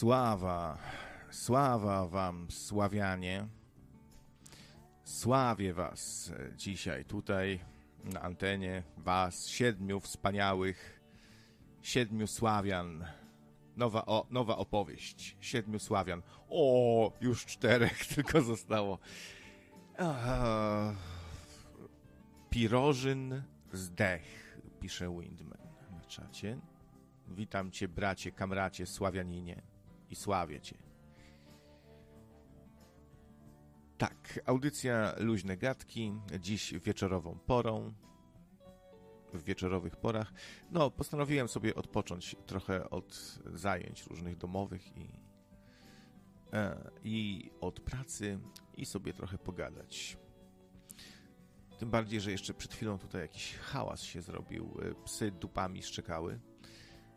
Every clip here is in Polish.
Sława, sława wam, Sławianie. Sławię was dzisiaj tutaj na antenie, was, siedmiu wspaniałych, siedmiu Sławian. Nowa, o, nowa opowieść, siedmiu Sławian. O, już czterech tylko zostało. Pirożyn zdech, pisze Windman na czacie. Witam cię, bracie, kamracie, Sławianinie i sławię cię. Tak, audycja Luźne Gadki, dziś wieczorową porą, w wieczorowych porach. No, postanowiłem sobie odpocząć trochę od zajęć różnych domowych i, e, i od pracy i sobie trochę pogadać. Tym bardziej, że jeszcze przed chwilą tutaj jakiś hałas się zrobił. e, Psy dupami szczekały.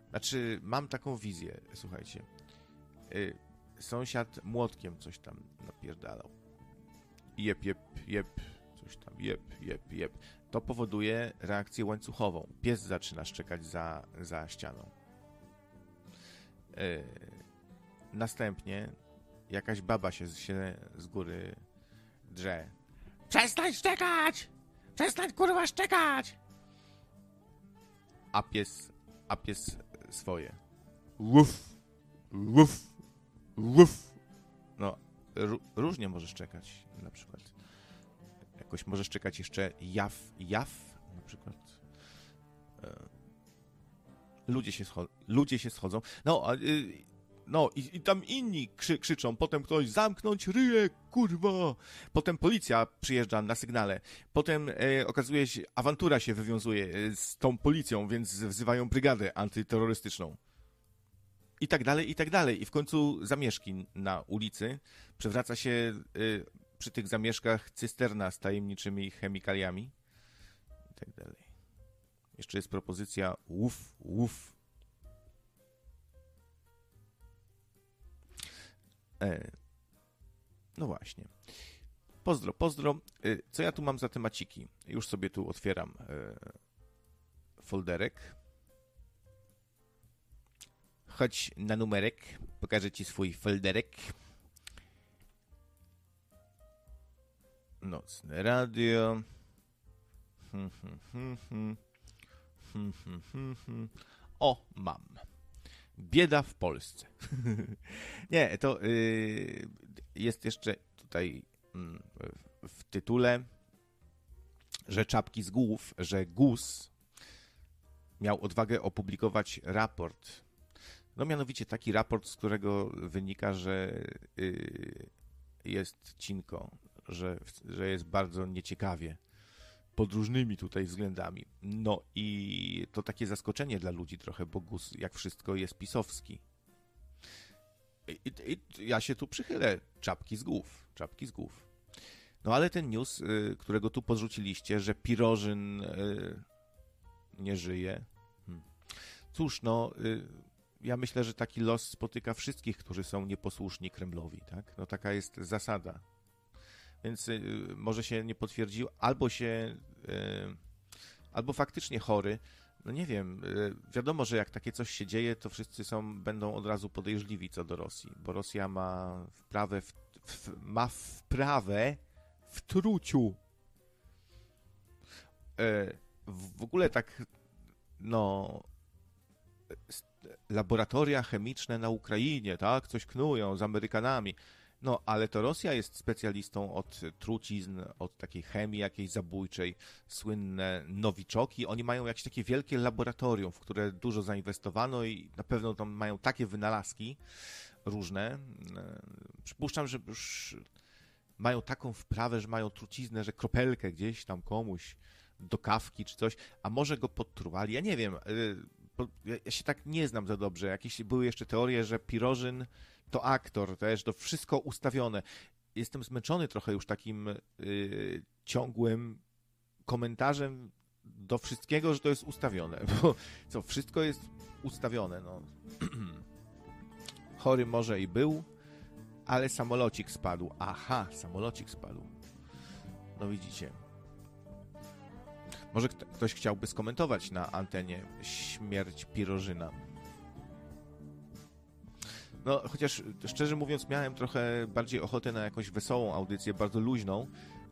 Znaczy, mam taką wizję, słuchajcie. Y, sąsiad młotkiem coś tam napierdalał. Jep, jep, jep, coś tam, jep, jep, jep. To powoduje reakcję łańcuchową. Pies zaczyna szczekać za, za ścianą. Y, następnie jakaś baba się, się z góry drze. Przestań szczekać! Przestań kurwa szczekać! A pies, a pies swoje. Łuf, łuf, łuf. No, ró- różnie możesz czekać, na przykład. Jakoś możesz czekać jeszcze jaw, jaw, na przykład. E, ludzie, się scho- ludzie się schodzą. No, a, y, no i, i tam inni krzy- krzyczą, potem ktoś zamknąć ryję, kurwa. Potem policja przyjeżdża na sygnale. Potem e, okazuje się, awantura się wywiązuje e, z tą policją, więc wzywają brygadę antyterrorystyczną. I tak dalej, i tak dalej. I w końcu zamieszki na ulicy. Przewraca się y, przy tych zamieszkach cysterna z tajemniczymi chemikaliami. I tak dalej. Jeszcze jest propozycja łów, łów. E, no właśnie. Pozdro, pozdro. Y, Co ja tu mam za temaciki? Już sobie tu otwieram e, folderek. Chodź na numerek, pokażę ci swój folderek. Nocne radio. Hmm, hmm, hmm. O, mam. Bieda w Polsce. Nie, to y, jest jeszcze tutaj w- w tytule, że czapki z głów, że GUS miał odwagę opublikować raport no mianowicie taki raport, z którego wynika, że y, jest cinko, że, że jest bardzo nieciekawie pod różnymi tutaj względami. No i to takie zaskoczenie dla ludzi trochę, bo GUS jak wszystko jest pisowski. I, i, i ja się tu przychylę. Czapki z głów. Czapki z głów. No ale ten news, y, którego tu podrzuciliście, że Pirożyn y, nie żyje. Hmm. Cóż, no... Ja myślę, że taki los spotyka wszystkich, którzy są nieposłuszni Kremlowi, tak? No taka jest zasada. Więc y, może się nie potwierdził, albo się, y, albo faktycznie chory. No nie wiem, y, wiadomo, że jak takie coś się dzieje, to wszyscy są, będą od razu podejrzliwi co do Rosji, bo Rosja ma wprawę, w, w, ma wprawę w truciu. Y, w ogóle tak, no, laboratoria chemiczne na Ukrainie, tak? Coś knują z Amerykanami. No, ale to Rosja jest specjalistą od trucizn, od takiej chemii jakiejś zabójczej, słynne nowiczoki. Oni mają jakieś takie wielkie laboratorium, w które dużo zainwestowano i na pewno tam mają takie wynalazki różne. E, Przypuszczam, że już mają taką wprawę, że mają truciznę, że kropelkę gdzieś tam komuś do kawki czy coś, a może go podtruwali, ja nie wiem. Ja, się tak nie znam za dobrze. Jakieś były jeszcze teorie, że Pirożyn to aktor też, to wszystko ustawione. Jestem zmęczony trochę już takim y, ciągłym komentarzem do wszystkiego, że to jest ustawione, bo co, wszystko jest ustawione, no. Chory może i był, ale samolocik spadł. Aha, samolocik spadł. No widzicie. Może kto- ktoś chciałby skomentować na antenie śmierć Pirożyna. No, chociaż szczerze mówiąc, miałem trochę bardziej ochotę na jakąś wesołą audycję, bardzo luźną,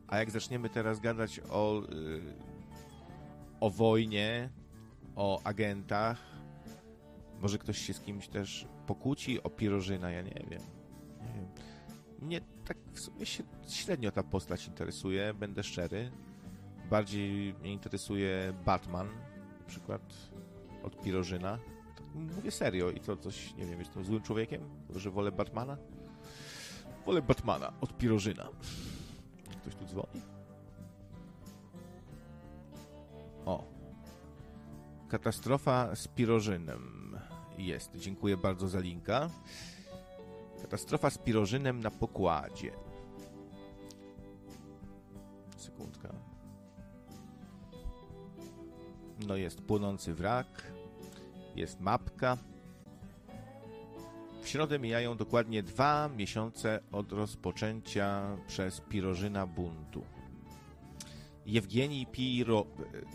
a jak zaczniemy teraz gadać o, y, o wojnie, o agentach, może ktoś się z kimś też pokłóci o Pirożyna, ja nie wiem. Nie wiem. Mnie tak w sumie średnio ta postać interesuje, będę szczery. Bardziej mnie interesuje Batman, na przykład od Pirożyna. Mówię serio i to coś, nie wiem, jestem złym człowiekiem, że wolę Batmana? Wolę Batmana od Pirożyna. Ktoś tu dzwoni? O. Katastrofa z Pirożynem jest. Dziękuję bardzo za linka. Katastrofa z Pirożynem na pokładzie. Sekundka. No jest płonący wrak. Jest mapka. W środę mijają dokładnie dwa miesiące od rozpoczęcia przez Pirożyna buntu. Jewgenij Piro...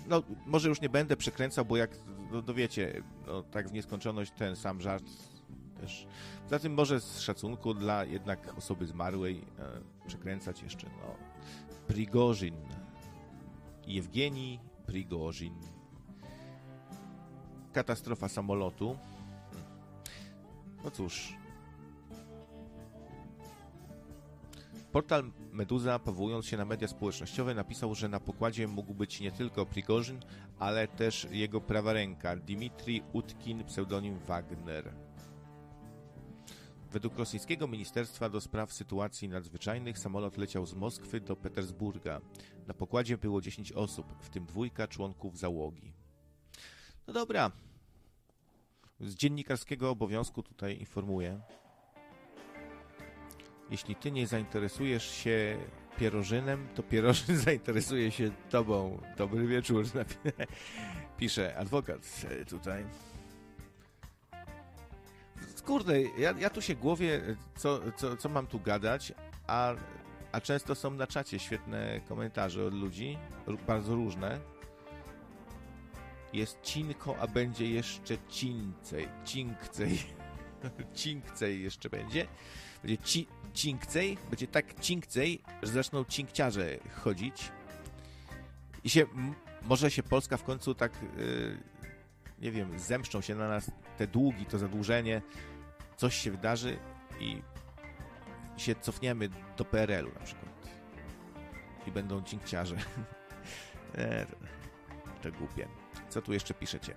No, może już nie będę przekręcał, bo jak, no, no wiecie, no, tak w nieskończoność ten sam żart też. Zatem może z szacunku dla jednak osoby zmarłej e, przekręcać jeszcze, no, Prigorzin. Jewgenij Prigorzin. Katastrofa samolotu. No cóż. Portal Meduza, powołując się na media społecznościowe, napisał, że na pokładzie mógł być nie tylko Prigorzyn, ale też jego prawa ręka, Dimitri Utkin, pseudonim Wagner. Według rosyjskiego Ministerstwa do Spraw Sytuacji Nadzwyczajnych samolot leciał z Moskwy do Petersburga. Na pokładzie było 10 osób, w tym dwójka członków załogi. No dobra. Z dziennikarskiego obowiązku tutaj informuję. Jeśli ty nie zainteresujesz się pierożynem, to pierożyn zainteresuje się tobą. Dobry wieczór. Pisze adwokat tutaj. Kurde, ja, ja tu się głowie, co, co, co mam tu gadać, a, a często są na czacie świetne komentarze od ludzi, bardzo różne. Jest cinko, a będzie jeszcze cincej. Cinkcej. cinkcej jeszcze będzie. Będzie ci, cinkcej, będzie tak cinkcej, że zaczną cinkciarze chodzić. I się, może się Polska w końcu tak, yy, nie wiem, zemszczą się na nas te długi, to zadłużenie, coś się wydarzy i się cofniemy do PRL-u na przykład. I będą cinkciarze. e, to, to głupie. Co tu jeszcze piszecie?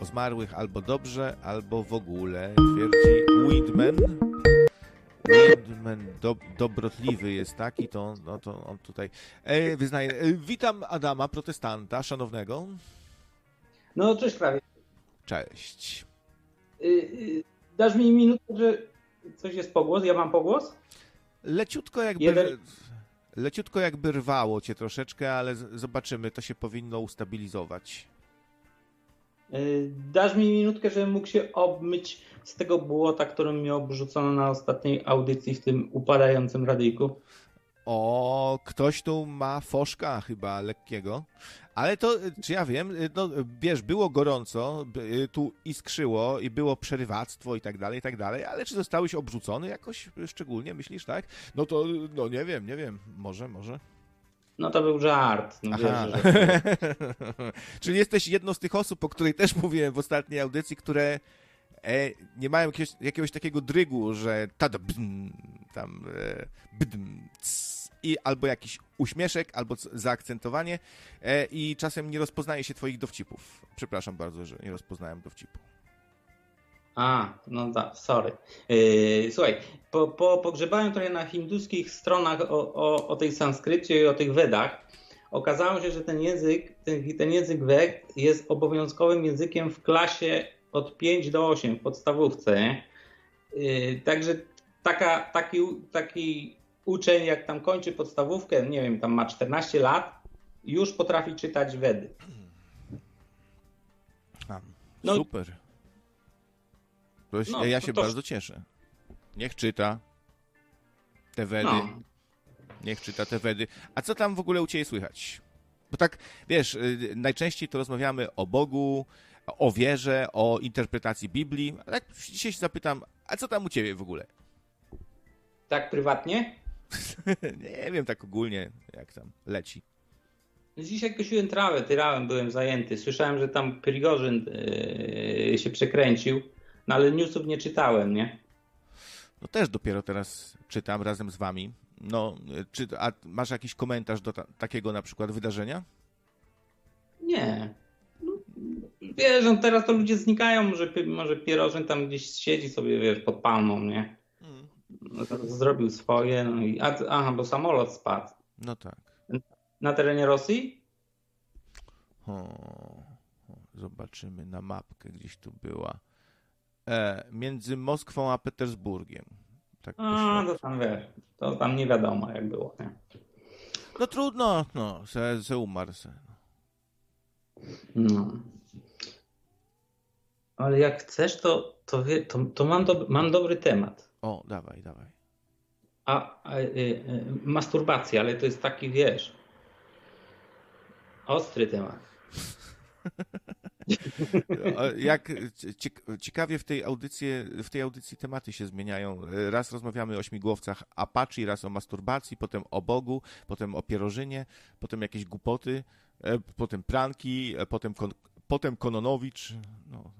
O zmarłych albo dobrze, albo w ogóle, twierdzi Widman. Widman do, dobrotliwy jest taki, to, no, to on tutaj e, wyznaje. E, witam Adama, protestanta, szanownego. No, cześć prawie. Cześć. Y, y, dasz mi minutę, że coś jest pogłos? Ja mam pogłos? Leciutko jakby... Jeden... Leciutko jakby rwało cię troszeczkę, ale zobaczymy, to się powinno ustabilizować. Y, dasz mi minutkę, żebym mógł się obmyć z tego błota, którym mnie obrzucono na ostatniej audycji w tym upadającym radyjku? O, ktoś tu ma foszka chyba lekkiego. Ale to, czy ja wiem, no wiesz, było gorąco, tu iskrzyło i było przerywactwo i tak dalej, i tak dalej, ale czy zostałeś obrzucony jakoś szczególnie, myślisz, tak? No to, no nie wiem, nie wiem, może, może. No to był żart. No wiesz, że... Czyli jesteś jedną z tych osób, o której też mówiłem w ostatniej audycji, które e, nie mają jakiegoś, jakiegoś takiego drygu, że tada, bdm, tam e, bdm, i albo jakiś uśmieszek, albo zaakcentowanie e, i czasem nie rozpoznaje się twoich dowcipów. Przepraszam bardzo, że nie rozpoznałem dowcipu. A, no tak, sorry. Yy, słuchaj, po, po, pogrzebałem trochę na hinduskich stronach o, o, o tej sanskrycie i o tych Wedach. Okazało się, że ten język, ten, ten język Wed jest obowiązkowym językiem w klasie od 5 do 8 w podstawówce. Yy, także taka, taki, taki uczeń, jak tam kończy podstawówkę, nie wiem, tam ma 14 lat, już potrafi czytać Wedy. no, super. no, ja się to... bardzo cieszę. Niech czyta te Wedy. No. Niech czyta te Wedy. A co tam w ogóle u Ciebie słychać? Bo tak, wiesz, y, najczęściej to rozmawiamy o Bogu, o wierze, o interpretacji Biblii. A tak dzisiaj się zapytam, a co tam u ciebie w ogóle? Tak prywatnie? nie wiem, tak ogólnie, jak tam leci. Dzisiaj kosiłem trawę, tyrałem, byłem zajęty. Słyszałem, że tam Prigorzyn yy, się przekręcił, no ale newsów nie czytałem, nie? No też dopiero teraz czytam razem z wami. No, czy, a masz jakiś komentarz do ta, takiego na przykład wydarzenia? Nie. No, wiesz, no teraz to ludzie znikają, może, może Pierożyn tam gdzieś siedzi sobie, wiesz, pod palmą, nie? No, zrobił swoje, no i, aha, bo samolot spadł. No tak. Na terenie Rosji? O, zobaczymy na mapkę, gdzieś tu była. E, między Moskwą a Petersburgiem. Tak a, to tam wiesz, to tam nie wiadomo jak było, nie? No trudno, no, se, se umarł se. No. no. Ale jak chcesz, to, to, to, to mam, do, mam dobry temat. O, dawaj, dawaj. A, a y, y, masturbacja, ale to jest taki, wiesz, ostry temat. Jak ciekawie w tej, audycji, w tej audycji tematy się zmieniają. Raz rozmawiamy o śmigłowcach Apache, raz o masturbacji, potem o Bogu, potem o pierożynie, potem jakieś głupoty, e, potem pranki, e, potem, kon, potem Kononowicz. No.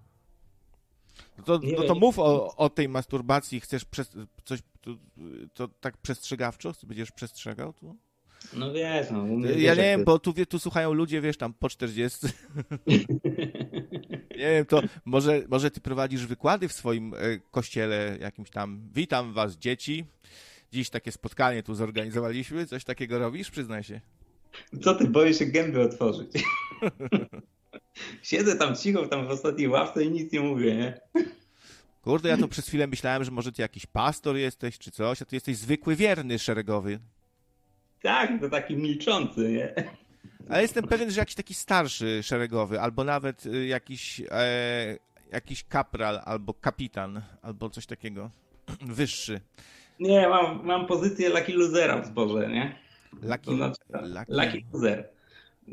No to, no to mów o, o tej masturbacji. Chcesz przez, coś to, to tak przestrzegawczo? Będziesz przestrzegał tu? No wiesz, no. ja wiesz, nie wiem, bo tu, tu słuchają ludzie, wiesz, tam po 40. nie wiem, to może, może ty prowadzisz wykłady w swoim e, kościele jakimś tam. Witam was, dzieci. Dziś takie spotkanie tu zorganizowaliśmy. Coś takiego robisz? Przyznaj się. Co ty boisz się gęby otworzyć? Siedzę tam cicho, tam w ostatniej ławce i nic nie mówię, nie? Kurde, ja to przez chwilę myślałem, że może ty jakiś pastor jesteś, czy coś, a ty jesteś zwykły wierny szeregowy. Tak, to taki milczący, nie? Ale jestem pewien, że jakiś taki starszy szeregowy, albo nawet y, jakiś, e, jakiś kapral, albo kapitan, albo coś takiego. Wyższy. Nie, mam, mam pozycję lucky losera w zborze, nie? Lucky, to znaczy, lucky. lucky loser.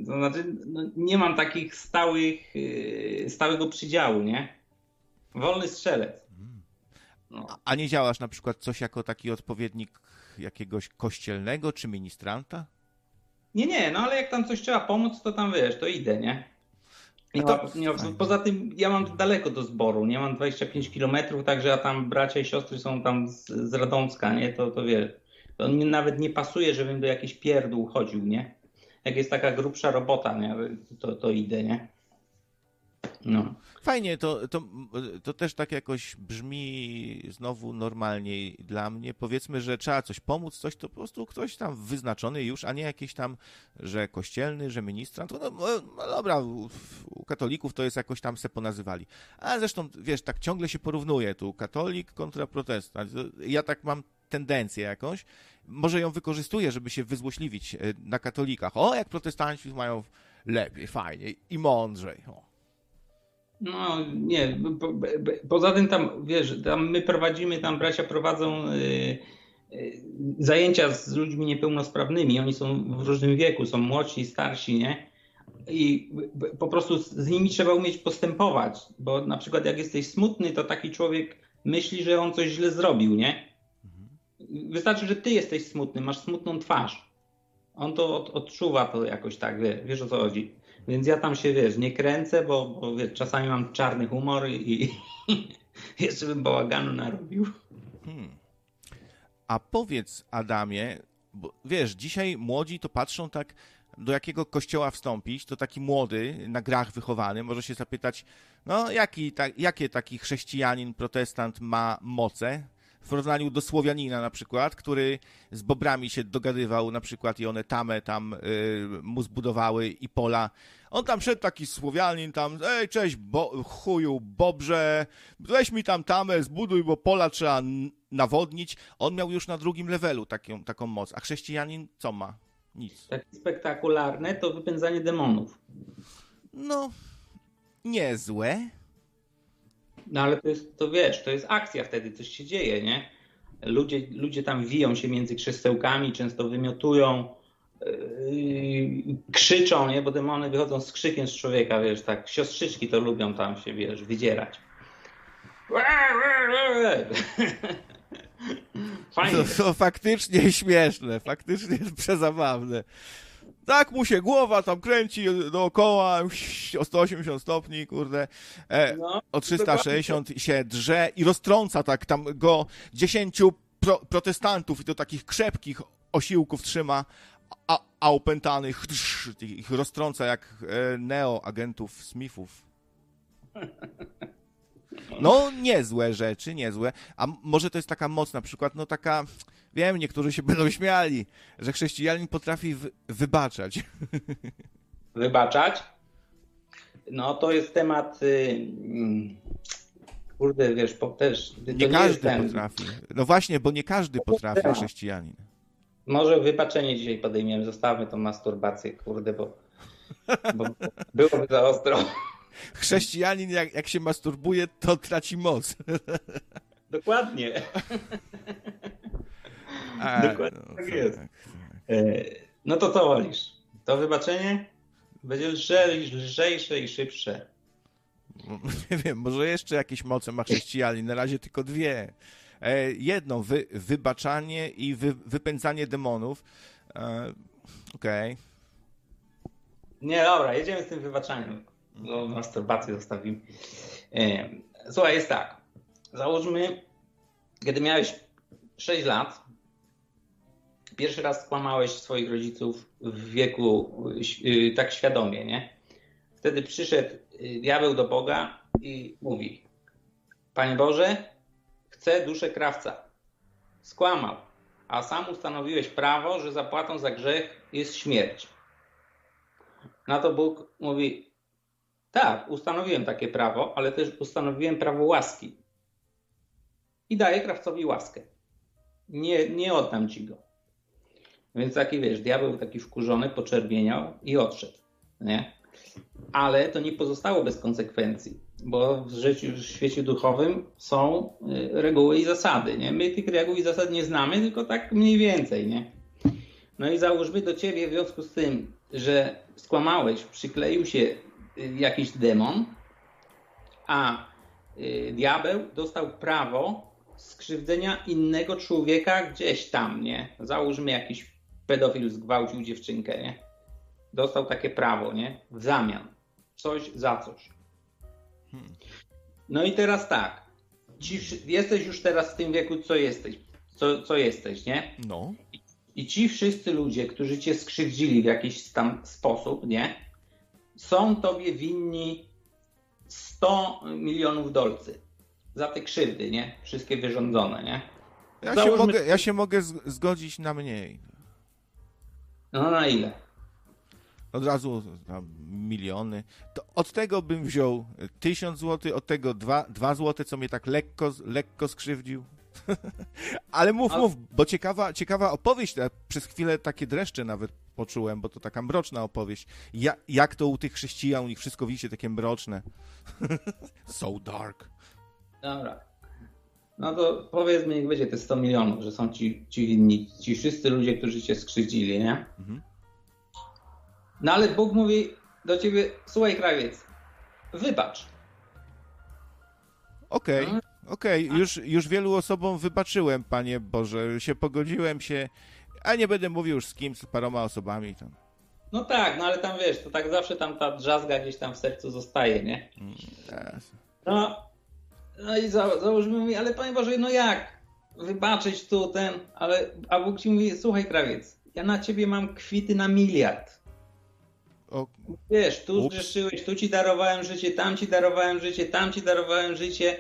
To znaczy, no, nie mam takich stałych, yy, stałego przydziału, nie? Wolny strzelec. Hmm. No. A nie działasz na przykład coś jako taki odpowiednik jakiegoś kościelnego czy ministranta? Nie, nie, no ale jak tam coś trzeba pomóc, to tam wiesz, to idę, nie? Nie to... nie, poza tym ja mam daleko do zboru, nie mam 25 kilometrów, także a tam bracia i siostry są tam z, z Radomska, nie? To, to wiesz, to nawet nie pasuje, żebym do jakichś pierdół chodził, nie? Jak jest taka grubsza robota, nie? To, to idę, nie? No. Fajnie, to, to, to też tak jakoś brzmi znowu normalniej dla mnie. Powiedzmy, że trzeba coś pomóc, coś to po prostu ktoś tam wyznaczony już, a nie jakiś tam, że kościelny, że ministrant. No, no, no dobra, u, u, katolików to jest jakoś tam se ponazywali. A zresztą, wiesz, tak ciągle się porównuje tu katolik kontra protestant. Ja tak mam tendencję jakąś. Może ją wykorzystuję, żeby się wyzłośliwić e, na katolikach. O, jak protestanci mają lepiej, fajnie i mądrzej. O. No nie, po, poza tym tam, wiesz, tam my prowadzimy, tam bracia prowadzą y, y, zajęcia z ludźmi niepełnosprawnymi, oni są w różnym wieku, są młodsi, starsi, nie? I po prostu z nimi trzeba umieć postępować, bo na przykład jak jesteś smutny, to taki człowiek myśli, że on coś źle zrobił, nie? Wystarczy, że ty jesteś smutny, masz smutną twarz. On to od, odczuwa to jakoś tak, wiesz, wiesz o co chodzi. Więc ja tam się, wiesz, nie kręcę, bo, bo wiesz, czasami mam czarny humor i, i jeszcze bym bałaganu narobił. Hmm. A powiedz, Adamie, bo wiesz, dzisiaj młodzi to patrzą tak, do jakiego kościoła wstąpić, to taki młody, na grach wychowany, może się zapytać, no jaki, ta, jakie taki chrześcijanin, protestant ma moce? W porównaniu do Słowianina na przykład, który z bobrami się dogadywał na przykład i one tamę tam y, mu zbudowały i pola. On tam szedł taki Słowianin tam, ej cześć bo, chuju, bobrze, weź mi tam tamę, zbuduj, bo pola trzeba nawodnić. On miał już na drugim levelu taką, taką moc, a chrześcijanin co ma? Nic. Takie spektakularne to wypędzanie demonów. No, niezłe. No ale to jest, to wiesz, to jest akcja wtedy, coś się dzieje, nie? Ludzie, ludzie tam wiją się między krzesełkami, często wymiotują, yy, krzyczą, nie? Bo demony wychodzą z krzykiem z człowieka, wiesz, tak. Siostrzyczki to lubią tam się, wiesz, wydzierać. Fajnie. To, to faktycznie śmieszne, faktycznie przezabawne. Tak mu się głowa tam kręci dookoła o 180 stopni, kurde, e, no, o 360 dokładnie. się drze i roztrąca tak tam go 10 pro, protestantów i to takich krzepkich osiłków trzyma, a, a opętanych ich roztrąca jak e, Neo agentów Smithów. No, niezłe rzeczy, niezłe. A może to jest taka moc, na przykład, no taka, wiem, niektórzy się będą śmiali, że chrześcijanin potrafi w, wybaczać. Wybaczać? No, to jest temat. Yy, kurde, wiesz, po, też. Nie każdy ten... potrafi. No właśnie, bo nie każdy potrafi, chrześcijanin. Może wybaczenie dzisiaj podejmiemy, zostawmy tą masturbację, kurde, bo, bo byłoby za ostro. Chrześcijanin, jak, jak się masturbuje, to traci moc. Dokładnie. A, Dokładnie no, tak jest. Tak, tak. No to co wolisz? To wybaczenie będzie lżej, lżejsze i szybsze. Nie wiem, może jeszcze jakieś moce ma chrześcijanin, na razie tylko dwie. E, jedną, wy, wybaczanie i wy, wypędzanie demonów. E, okej. Okay. Nie, dobra, jedziemy z tym wybaczaniem no, masturbację zostawimy. E, słuchaj, jest tak. Załóżmy, kiedy miałeś 6 lat, pierwszy raz skłamałeś swoich rodziców w wieku e, tak świadomie, nie? Wtedy przyszedł e, diabeł do Boga i mówi: Panie Boże, chcę duszę krawca. Skłamał, a sam ustanowiłeś prawo, że zapłatą za grzech jest śmierć. Na to Bóg mówi: tak, ustanowiłem takie prawo, ale też ustanowiłem prawo łaski. I daję krawcowi łaskę. Nie, nie oddam ci go. Więc taki wiesz, diabeł taki wkurzony, poczerwieniał i odszedł. Nie? Ale to nie pozostało bez konsekwencji, bo w życiu, w świecie duchowym są y, reguły i zasady. Nie? My tych reguł i zasad nie znamy, tylko tak mniej więcej. Nie? No i załóżmy do ciebie w związku z tym, że skłamałeś, przykleił się jakiś demon, a y, diabeł dostał prawo skrzywdzenia innego człowieka gdzieś tam, nie? Załóżmy jakiś pedofil zgwałcił dziewczynkę, nie? Dostał takie prawo, nie? W zamian. Coś za coś. Hmm. No i teraz tak. Ci, jesteś już teraz w tym wieku, co jesteś. Co, co jesteś, nie? No. I, ci wszyscy ludzie, którzy cię skrzywdzili w jakiś tam sposób, nie? są tobie winni 100 milionów dolcy za te krzywdy, nie? Wszystkie wyrządzone, nie? Ja, się mogę, ja się mogę zgodzić na mniej. No na ile? Od razu miliony. To od tego bym wziął 1000 zł, od tego 2, 2 zł, co mnie tak lekko, lekko skrzywdził. Ale mów, A... mów, bo ciekawa, ciekawa opowieść. Przez chwilę takie dreszcze nawet poczułem, bo to taka mroczna opowieść. Ja, jak to u tych chrześcijan, u nich wszystko widzicie takie mroczne. so dark. Dobra. No to powiedz mi, jak będzie te 100 milionów, że są ci, ci inni, ci wszyscy ludzie, którzy cię skrzywdzili, nie? Mhm. No ale Bóg mówi do ciebie, słuchaj krawiec, wybacz. Okej. Okay. No, Okej, okay, już, już wielu osobom wybaczyłem, Panie Boże, się pogodziłem się, a nie będę mówił już z kim, z paroma osobami tam. No tak, no ale tam wiesz, to tak zawsze tam ta drzazga gdzieś tam w sercu zostaje, nie? Yes. No, no i za, załóżmy mi, ale Panie Boże, no jak? Wybaczyć tu ten, ale, a Bóg ci mówi, słuchaj krawiec, ja na ciebie mam kwity na miliard. O... Wiesz, tu Ups. zgrzeszyłeś, tu ci darowałem życie, tam ci darowałem życie, tam ci darowałem życie,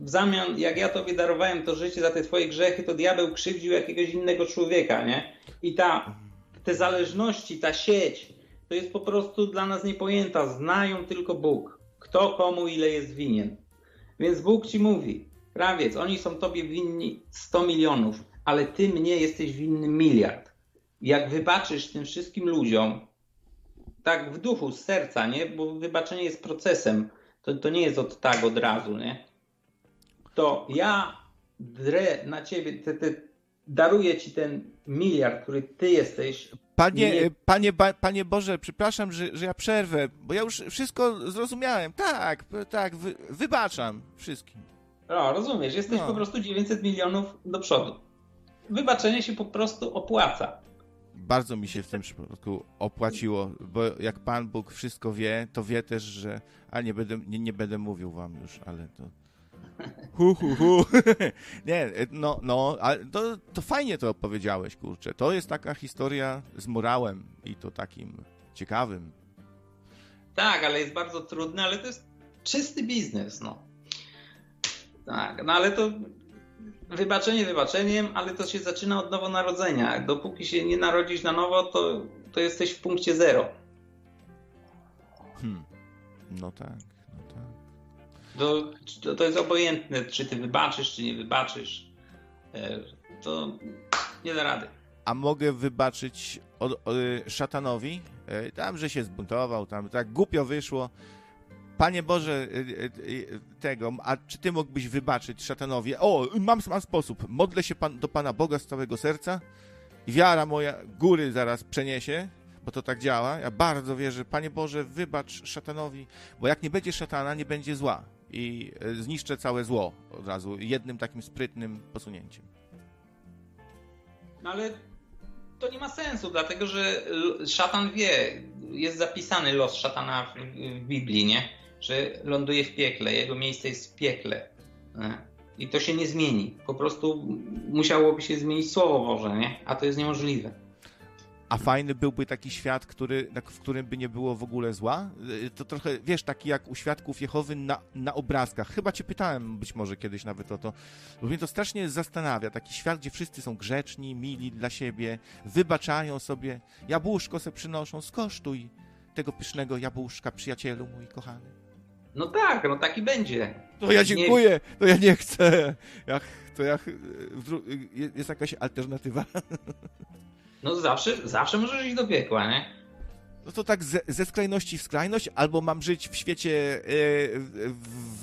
w zamian, jak ja tobie darowałem to życie za te twoje grzechy, to diabeł krzywdził jakiegoś innego człowieka, nie? I ta, te zależności, ta sieć, to jest po prostu dla nas niepojęta. Znają tylko Bóg. Kto komu ile jest winien. Więc Bóg ci mówi, krawiec, oni są tobie winni 100 milionów, ale ty mnie jesteś winny miliard. Jak wybaczysz tym wszystkim ludziom, tak w duchu, z serca, nie? Bo wybaczenie jest procesem. To, to nie jest od tak, od razu, nie? to ja drę na ciebie te, te daruję ci ten miliard, który ty jesteś. Panie, nie... panie, panie Boże, przepraszam, że, że ja przerwę, bo ja już wszystko zrozumiałem. Tak, tak, wy, wybaczam wszystkim. No, rozumiesz, jesteś no. po prostu 900 milionów do przodu. Wybaczenie się po prostu opłaca. Bardzo mi się w tym przypadku opłaciło, bo jak Pan Bóg wszystko wie, to wie też, że. A nie będę, nie, nie będę mówił wam już, ale to. Hu, hu, hu. Nie, no, no, ale to, to fajnie to opowiedziałeś, kurczę. To jest taka historia z morałem i to takim ciekawym. Tak, ale jest bardzo trudne, ale to jest czysty biznes, no. Tak, no ale to wybaczenie wybaczeniem, ale to się zaczyna od nowonarodzenia. Dopóki się nie narodzisz na nowo, to, to jesteś w punkcie zero. Hmm. No tak, no tak. To, to jest obojętne, czy ty wybaczysz, czy nie wybaczysz. E, to nie da rady. A mogę wybaczyć od, od, szatanowi? E, tam, że się zbuntował, tam tak głupio wyszło. Panie Boże, tego, a czy ty mógłbyś wybaczyć szatanowi? O, mam, mam sposób. Modlę się pan, do Pana Boga z całego serca wiara moja góry zaraz przeniesie, bo to tak działa. Ja bardzo wierzę, Panie Boże, wybacz szatanowi, bo jak nie będzie szatana, nie będzie zła i zniszczę całe zło od razu jednym takim sprytnym posunięciem. No ale to nie ma sensu, dlatego że szatan wie, jest zapisany los szatana w Biblii, nie? że ląduje w piekle, jego miejsce jest w piekle. I to się nie zmieni. Po prostu musiałoby się zmienić Słowo Boże, nie? A to jest niemożliwe. A fajny byłby taki świat, który, w którym by nie było w ogóle zła? Y, to trochę, wiesz, taki jak u świadków Jehowy na, na obrazkach. Chyba cię pytałem być może kiedyś nawet o to. Bo mnie to strasznie zastanawia. Taki świat, gdzie wszyscy są grzeczni, mili dla siebie, wybaczają sobie, jabłuszko se przynoszą, skosztuj tego pysznego jabłuszka, przyjacielu mój kochany. No tak, no taki będzie. To ja dziękuję, nie... to ja nie chcę. Ja, to ja, jest jakaś alternatywa. No zawsze, zawsze możesz iść do piekła, nie? No to tak ze, ze skrajności w skrajność, albo mam żyć w świecie, yy,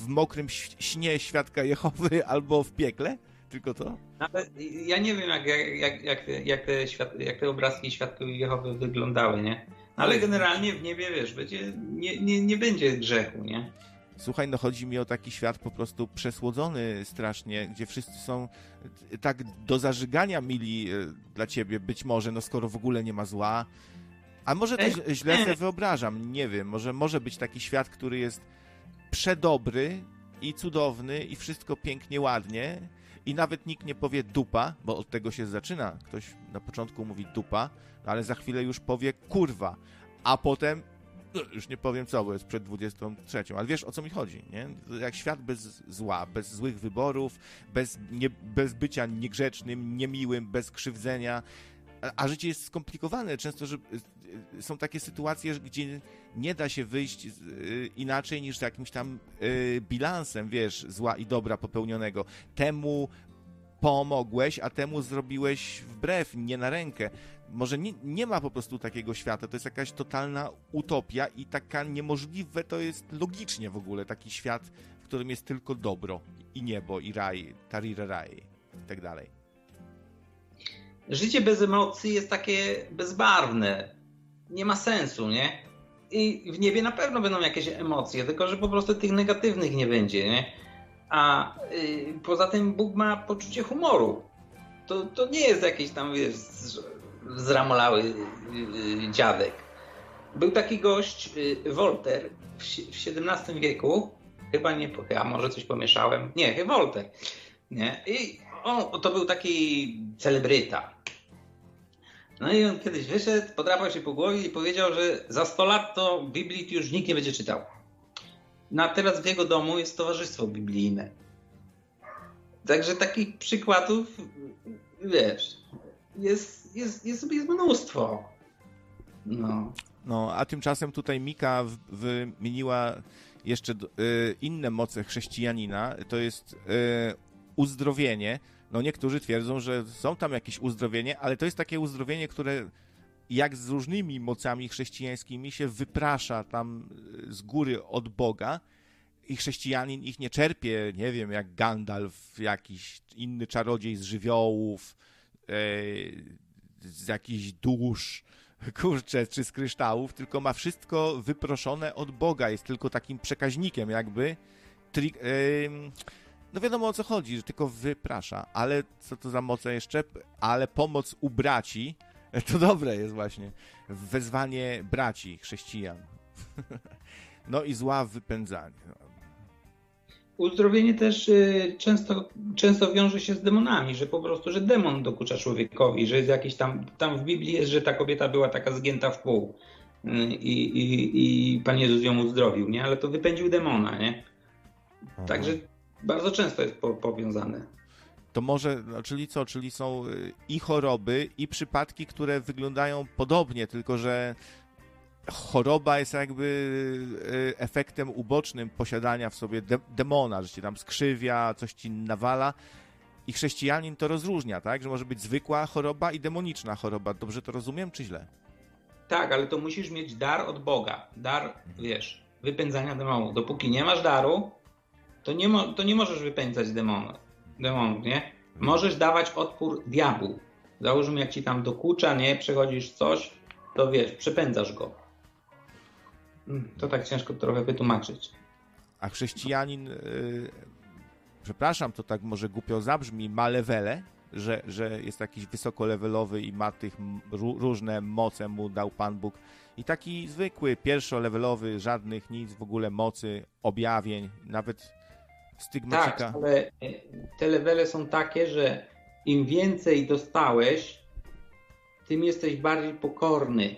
w mokrym śnie świadka Jehowy, albo w piekle? Tylko to? Ale ja nie wiem, jak, jak, jak, jak, te, świat, jak te obrazki świadków Jehowy wyglądały, nie? Ale generalnie w niebie, wiesz, będzie, nie, nie, nie będzie grzechu, nie? Słuchaj, no chodzi mi o taki świat po prostu przesłodzony strasznie, gdzie wszyscy są tak do zażygania mili e, dla ciebie, być może, no skoro w ogóle nie ma zła. A może też źle sobie wyobrażam, nie wiem, może może być taki świat, który jest przedobry i cudowny i wszystko pięknie, ładnie i nawet nikt nie powie dupa, bo od tego się zaczyna. Ktoś na początku mówi dupa, ale za chwilę już powie kurwa, a potem no, już nie powiem co, bo jest przed 23, ale wiesz o co mi chodzi, nie? Jak świat bez zła, bez złych wyborów, bez, nie, bez bycia niegrzecznym, niemiłym, bez krzywdzenia, a, a życie jest skomplikowane. Często że y, są takie sytuacje, gdzie nie da się wyjść y, inaczej niż z jakimś tam y, bilansem, wiesz, zła i dobra popełnionego. Temu pomogłeś, a temu zrobiłeś wbrew, nie na rękę może nie, nie ma po prostu takiego świata, to jest jakaś totalna utopia i taka niemożliwe to jest logicznie w ogóle taki świat, w którym jest tylko dobro i niebo i raj, tarira raj i tak dalej. Życie bez emocji jest takie bezbarwne. Nie ma sensu, nie? I w niebie na pewno będą jakieś emocje, tylko że po prostu tych negatywnych nie będzie, nie? A y, poza tym Bóg ma poczucie humoru. To, to nie jest jakieś tam, wiesz, zramolały y, y, dziadek. Był taki gość, y, Wolter, w XVII wieku, chyba nie, a może coś pomieszałem, nie, Wolter, nie, i on, to był taki celebryta. No i on kiedyś wyszedł, podrapał się po głowie i powiedział, że za 100 lat to Biblii już nikt nie będzie czytał. No a teraz w jego domu jest towarzystwo biblijne. Także takich przykładów, wiesz, jest, jest, jest, jest mnóstwo. No. no, a tymczasem tutaj Mika wymieniła jeszcze y, inne moce chrześcijanina. To jest y, uzdrowienie. No niektórzy twierdzą, że są tam jakieś uzdrowienie, ale to jest takie uzdrowienie, które jak z różnymi mocami chrześcijańskimi się wyprasza tam y, z góry od Boga i chrześcijanin ich nie czerpie, nie wiem, jak Gandalf, jakiś inny czarodziej z żywiołów, z jakichś dusz, kurczę, czy z kryształów, tylko ma wszystko wyproszone od Boga. Jest tylko takim przekaźnikiem, jakby. Tri no wiadomo o co chodzi, że tylko wyprasza. Ale co to za moce jeszcze? Ale pomoc u braci, to dobre jest właśnie. Wezwanie braci, chrześcijan. No i zła wypędzanie. Uzdrowienie też y, często, często wiąże się z demonami, że po prostu, że demon dokucza człowiekowi, że jest jakiś tam, tam w Biblii jest, że ta kobieta była taka zgięta w pół y, i, i, i Pan Jezus ją uzdrowił, nie? Ale to wypędził demona, nie? Aha. Także bardzo często jest po, powiązane. To może, no, czyli co, czyli są y, i choroby, i przypadki, które wyglądają podobnie, tylko że choroba jest jakby y, efektem ubocznym posiadania w sobie de demona, że cię tam skrzywia, coś ci nawala. I chrześcijanin to rozróżnia, tak? Że może być zwykła choroba i demoniczna choroba. Dobrze to rozumiem, czy źle? Tak, ale to musisz mieć dar od Boga. Dar, wiesz, wypędzania demonów. Dopóki nie masz daru, to nie, mo to nie możesz wypędzać demonów, demonów, nie? Możesz dawać odpór diabłu. Załóżmy, jak ci tam dokucza, nie? Przechodzisz coś, to wiesz, przepędzasz go. Mm, to tak ciężko trochę wytłumaczyć. A chrześcijanin, yy, przepraszam, to tak może głupio zabrzmi, ma levele, że, że jest jakiś wysokolevelowy i ma tych różne moce mu dał Pan Bóg. I taki zwykły, pierwszolevelowy, żadnych nic, w ogóle mocy, objawień, nawet stygmatika. Tak, ale e, te levele są takie, że im więcej dostałeś, tym jesteś bardziej pokorny,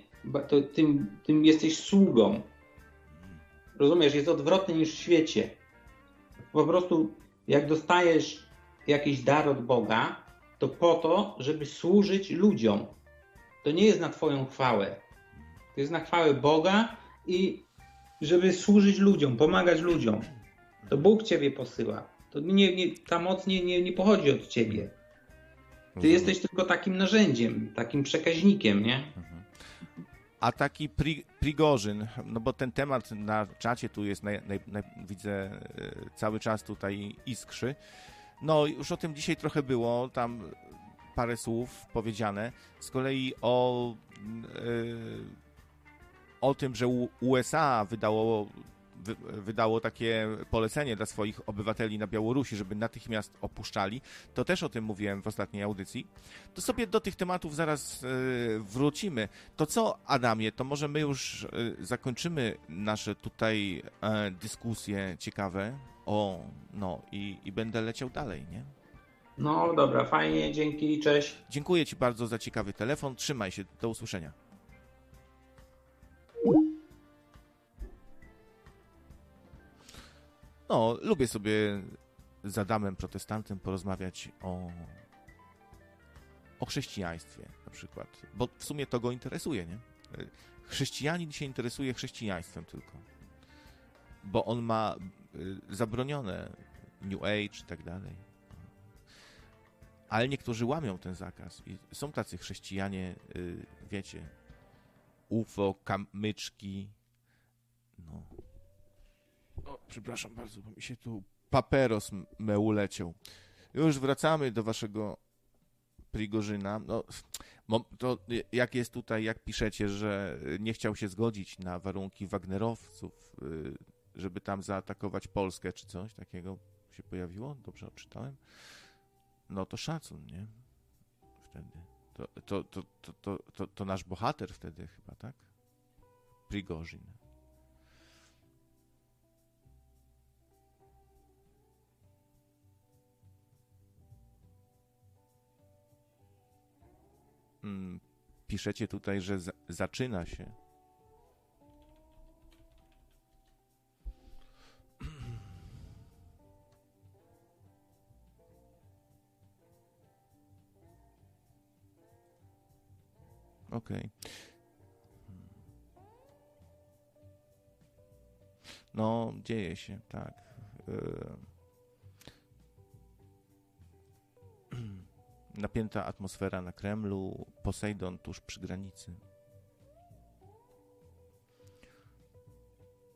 tym, tym jesteś sługą. Rozumiesz, jest odwrotny niż w świecie. Po prostu jak dostajesz jakiś dar od Boga, to po to, żeby służyć ludziom. To nie jest na Twoją chwałę. To jest na chwałę Boga i żeby służyć ludziom, pomagać ludziom. To Bóg Ciebie posyła. To nie, nie, ta moc nie, nie, nie pochodzi od Ciebie. Ty jesteś tylko takim narzędziem, takim przekaźnikiem, nie? A taki pri, Prigorzyn, no bo ten temat na czacie tu jest, naj, naj, naj, widzę e, cały czas tutaj iskrzy. No już o tym dzisiaj trochę było, tam parę słów powiedziane. Z kolei o, yy, o tym, że USA wydało wydało takie polecenie dla swoich obywateli na Białorusi, żeby natychmiast opuszczali, to też o tym mówiłem w ostatniej audycji. To sobie do tych tematów zaraz e, wrócimy. To co, Adamie, to może my już e, zakończymy nasze tutaj e, dyskusje ciekawe o, no i, i będę leciał dalej, nie? No dobra, fajnie, dzięki, cześć. Dziękuję Ci bardzo za ciekawy telefon. Trzymaj się, do usłyszenia. No, lubię sobie z Adamem protestantem porozmawiać o, o chrześcijaństwie na przykład, bo w sumie to go interesuje, nie? Chrześcijanin się interesuje chrześcijaństwem tylko, bo on ma y, zabronione New Age i tak dalej. Ale niektórzy łamią ten zakaz i są tacy chrześcijanie, y, wiecie, UFO, kamyczki, no, o, przepraszam bardzo, bo mi się tu paperos me uleciał. Już wracamy do waszego Prigorzyna. No, to jak jest tutaj, jak piszecie, że nie chciał się zgodzić na warunki Wagnerowców, y, żeby tam zaatakować Polskę, czy coś takiego się pojawiło? Dobrze odczytałem? No to szacun, nie? Wtedy. To, to, to, to, to, to, to nasz bohater wtedy chyba, tak? Prigorzin. Mm, piszecie tutaj, że z, zaczyna się. Okej. Okay. No, dzieje się, tak. Yy. Napięta atmosfera na Kremlu, Posejdon tuż przy granicy.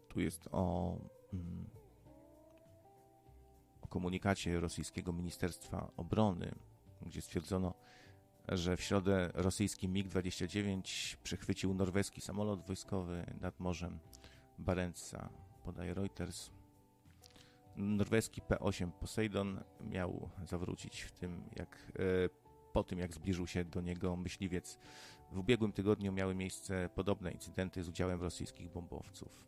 Tu jest o, mm, o komunikacie rosyjskiego Ministerstwa Obrony, gdzie stwierdzono, że w środę rosyjski MiG-29 przechwycił norweski samolot wojskowy nad morzem Barentsa, podaje Reuters. Norweski P-8 Poseidon miał zawrócić w tym, jak, e, po tym, jak zbliżył się do niego myśliwiec. W ubiegłym tygodniu miały miejsce podobne incydenty z udziałem rosyjskich bombowców.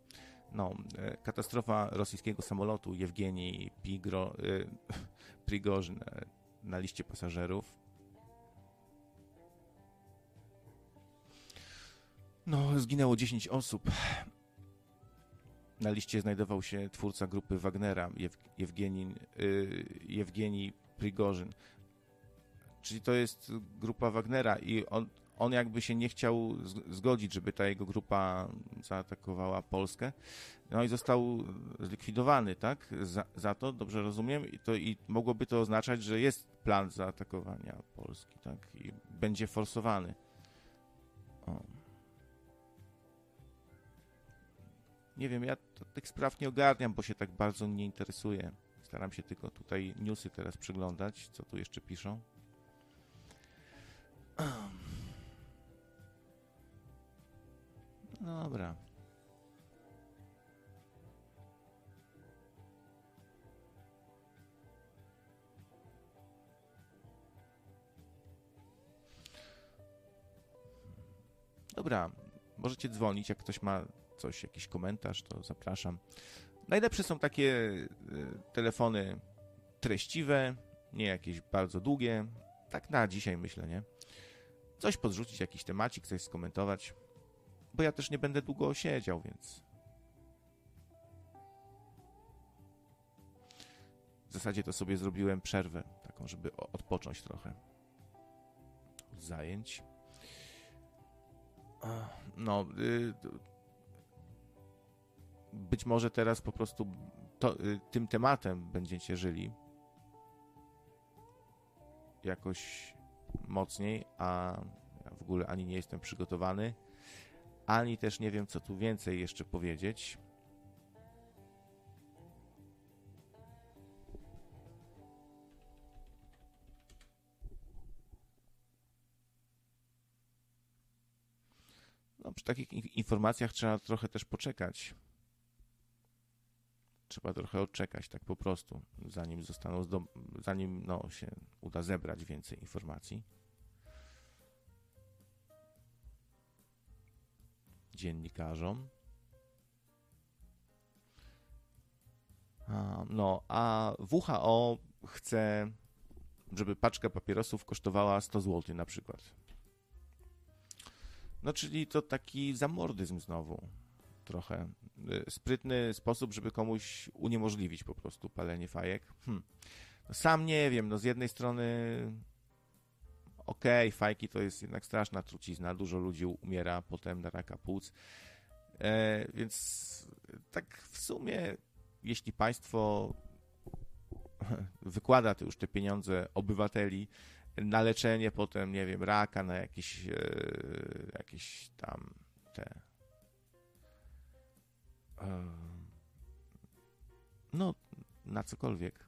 No, e, katastrofa rosyjskiego samolotu Jewgenii Pigro, Prigorzyn na liście pasażerów No, zginęło 10 osób. Na liście znajdował się twórca grupy Wagnera, Jew Jewgenin, yy, Jewgenij Prigorzyn. Czyli to jest grupa Wagnera i on, on jakby się nie chciał zgodzić, żeby ta jego grupa zaatakowała Polskę. No i został zlikwidowany, tak? Za, za to, dobrze rozumiem? I, to, I mogłoby to oznaczać, że jest plan zaatakowania Polski, tak? I będzie forsowany. O. Nie wiem, ja tych spraw nie ogarniam, bo się tak bardzo nie interesuję. Staram się tylko tutaj newsy teraz przyglądać, co tu jeszcze piszą. No dobra. Dobra, możecie dzwonić, jak ktoś ma coś, jakiś komentarz, to zapraszam. Najlepsze są takie y, telefony treściwe, nie jakieś bardzo długie. Tak na dzisiaj myślę, nie? Coś podrzucić, jakiś temacik, coś skomentować. Bo ja też nie będę długo siedział, więc. W zasadzie to sobie zrobiłem przerwę, taką, żeby odpocząć trochę zajęć. No, y, być może teraz po prostu to, y, tym tematem będziecie żyli jakoś mocniej, a ja w ogóle ani nie jestem przygotowany, ani też nie wiem, co tu więcej jeszcze powiedzieć. No, przy takich informacjach trzeba trochę też poczekać trzeba trochę odczekać, tak po prostu, zanim zostaną, zanim no, się uda zebrać więcej informacji. Dziennikarzom. A, no, a WHO chce, żeby paczka papierosów kosztowała 100 zł na przykład. No, czyli to taki zamordyzm znowu trochę y, sprytny sposób, żeby komuś uniemożliwić po prostu palenie fajek. Hmm. No sam nie wiem, no z jednej strony okej, okay, fajki to jest jednak straszna trucizna, dużo ludzi umiera potem na raka płuc, e, więc tak w sumie, jeśli państwo wykłada to już te pieniądze obywateli na leczenie potem, nie wiem, raka, na jakieś, e, jakieś tam te no, na cokolwiek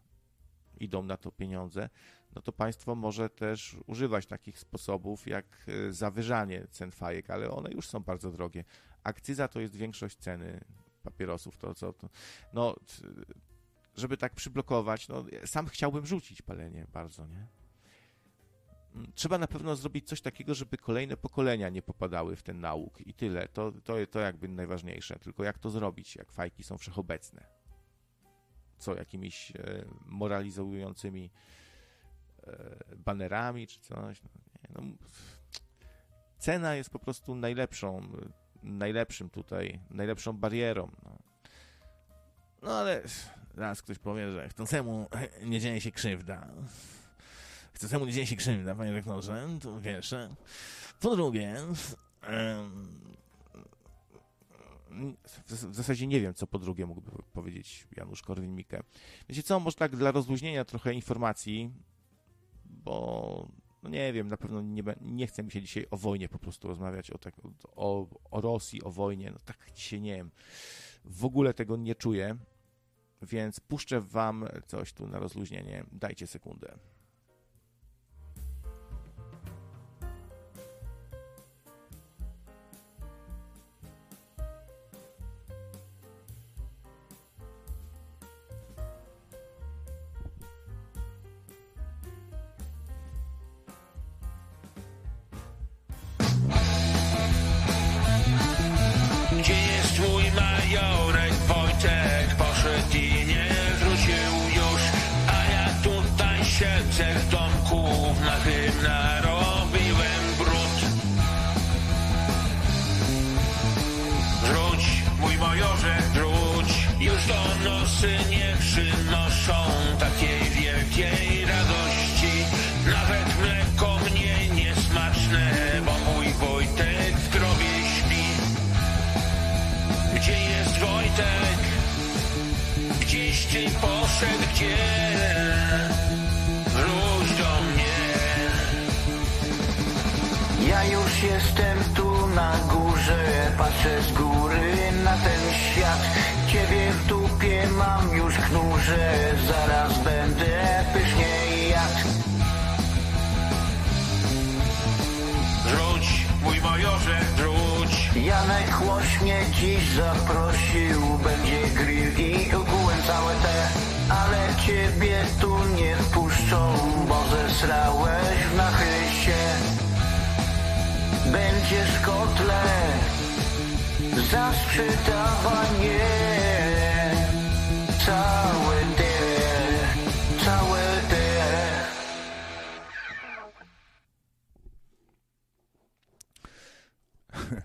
idą na to pieniądze, no to państwo może też używać takich sposobów jak e, zawyżanie cen fajek, ale one już są bardzo drogie. Akcyza to jest większość ceny papierosów, to co to, no, żeby tak przyblokować, no, sam chciałbym rzucić palenie bardzo, nie? Trzeba na pewno zrobić coś takiego, żeby kolejne pokolenia nie popadały w ten nauk i tyle. To, to, to jakby najważniejsze. Tylko jak to zrobić, jak fajki są wszechobecne? Co, jakimiś e, moralizującymi e, banerami czy coś? No, nie, no, cena jest po prostu najlepszą, najlepszym tutaj, najlepszą barierą. No, no ale zaraz ktoś powie, że chcącemu nie dzieje się krzywda. Chcącemu nie dzieje się krzywda, panie rektorze, to pierwsze. Po drugie, w zasadzie nie wiem, co po drugie mógłby powiedzieć Janusz Korwin-Mikke. Wiecie co, może tak dla rozluźnienia trochę informacji, bo no nie wiem, na pewno nie, nie chcę mi się dzisiaj o wojnie po prostu rozmawiać, o, tak, o, o Rosji, o wojnie, no tak dzisiaj nie wiem, w ogóle tego nie czuję, więc puszczę wam coś tu na rozluźnienie, dajcie sekundę. Trzech domków na narobiłem brud. Wróć, mój majorze, wróć, już to nosy nie przynoszą takiej wielkiej radości. Nawet mleko mnie niesmaczne, bo mój Wojtek w grobie śpi. Gdzie jest Wojtek? Gdzieś ty poszedł, gdzie? Jestem tu na górze, patrzę z góry na ten świat. Ciebie w dupie mam już knurze, zaraz będę pysznie jadł. Wróć, mój majorze, wróć. Janek Łoś mnie dziś zaprosił, będzie grill i ogółem całe te, ale ciebie tu nie wpuszczą, bo zesrałeś Będziesz kotlet za. Całe te, całe te.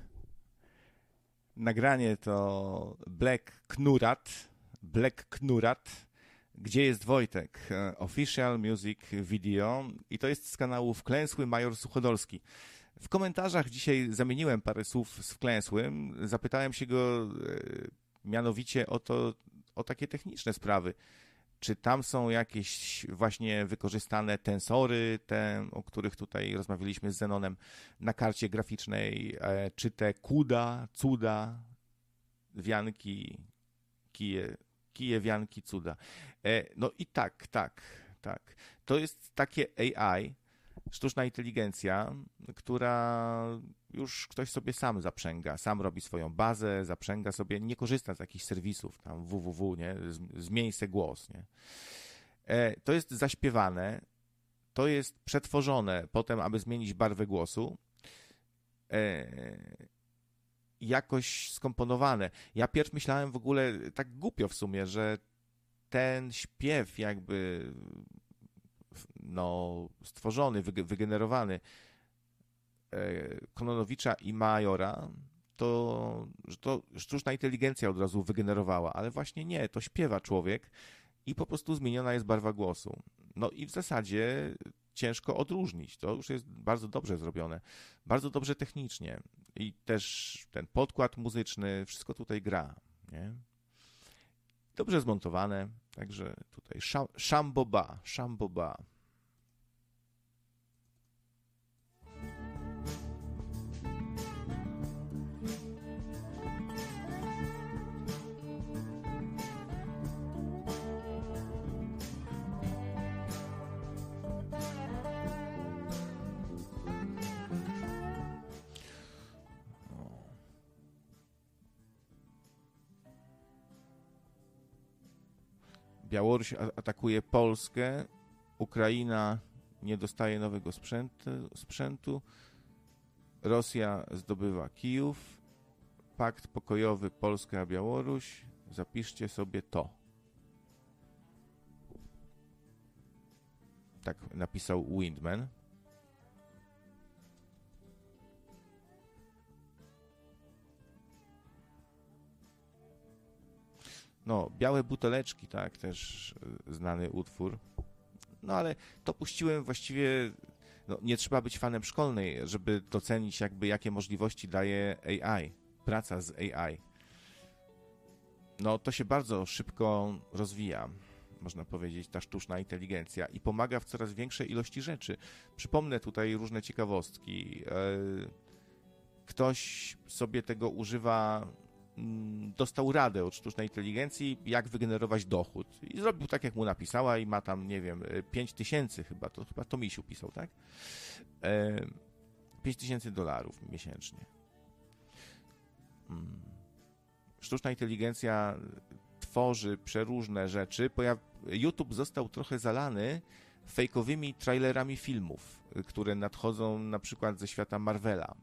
Nagranie to Black Knurat. Black Knurat. Gdzie jest Wojtek? E, Official Music Video. I to jest z kanału Wklęsły Major Suchodolski. W komentarzach dzisiaj zamieniłem parę słów z Wklęsłym. Zapytałem się go e, mianowicie o to, o takie techniczne sprawy. Czy tam są jakieś właśnie wykorzystane tensory, te, o których tutaj rozmawialiśmy z Zenonem na karcie graficznej, e, czy te kuda, cuda, wianki, kije, kije, wianki, cuda. E, No i tak, tak, tak. To jest takie AI, sztuczna inteligencja, która już ktoś sobie sam zaprzęga, sam robi swoją bazę, zaprzęga sobie, nie korzysta z jakichś serwisów, tam www, nie, zmień se głos, nie. E, To jest zaśpiewane, to jest przetworzone potem, aby zmienić barwę głosu, e, jakoś skomponowane. Ja pierw myślałem w ogóle, tak głupio w sumie, że ten śpiew jakby no, stworzony, wyge- wygenerowany e, Kononowicza i Majora, to, że to sztuczna inteligencja od razu wygenerowała, ale właśnie nie, to śpiewa człowiek i po prostu zmieniona jest barwa głosu. No i w zasadzie ciężko odróżnić. To już jest bardzo dobrze zrobione, bardzo dobrze technicznie i też ten podkład muzyczny, wszystko tutaj gra, nie? Dobrze zmontowane, także tutaj szam, szamboba, szamboba. Białoruś atakuje Polskę, Ukraina nie dostaje nowego sprzętu, sprzętu, Rosja zdobywa Kijów, pakt pokojowy Polska a Białoruś, zapiszcie sobie to. Tak napisał Windman. No, białe buteleczki, tak, też y, znany utwór. No ale to puściłem właściwie. No, nie trzeba być fanem szkolnej, żeby docenić, jakby jakie możliwości daje AI, praca z AI. No, to się bardzo szybko rozwija, można powiedzieć, ta sztuczna inteligencja i pomaga w coraz większej ilości rzeczy. Przypomnę tutaj różne ciekawostki. E, Ktoś sobie tego używa dostał radę od sztucznej inteligencji, jak wygenerować dochód. I zrobił tak, jak mu napisała i ma tam, nie wiem, 5 tysięcy chyba, to chyba to Misiu pisał, tak? E, 5 tysięcy dolarów miesięcznie. Mm. Sztuczna inteligencja tworzy przeróżne rzeczy. YouTube został trochę zalany fejkowymi trailerami filmów, y, które nadchodzą na przykład ze świata Marvela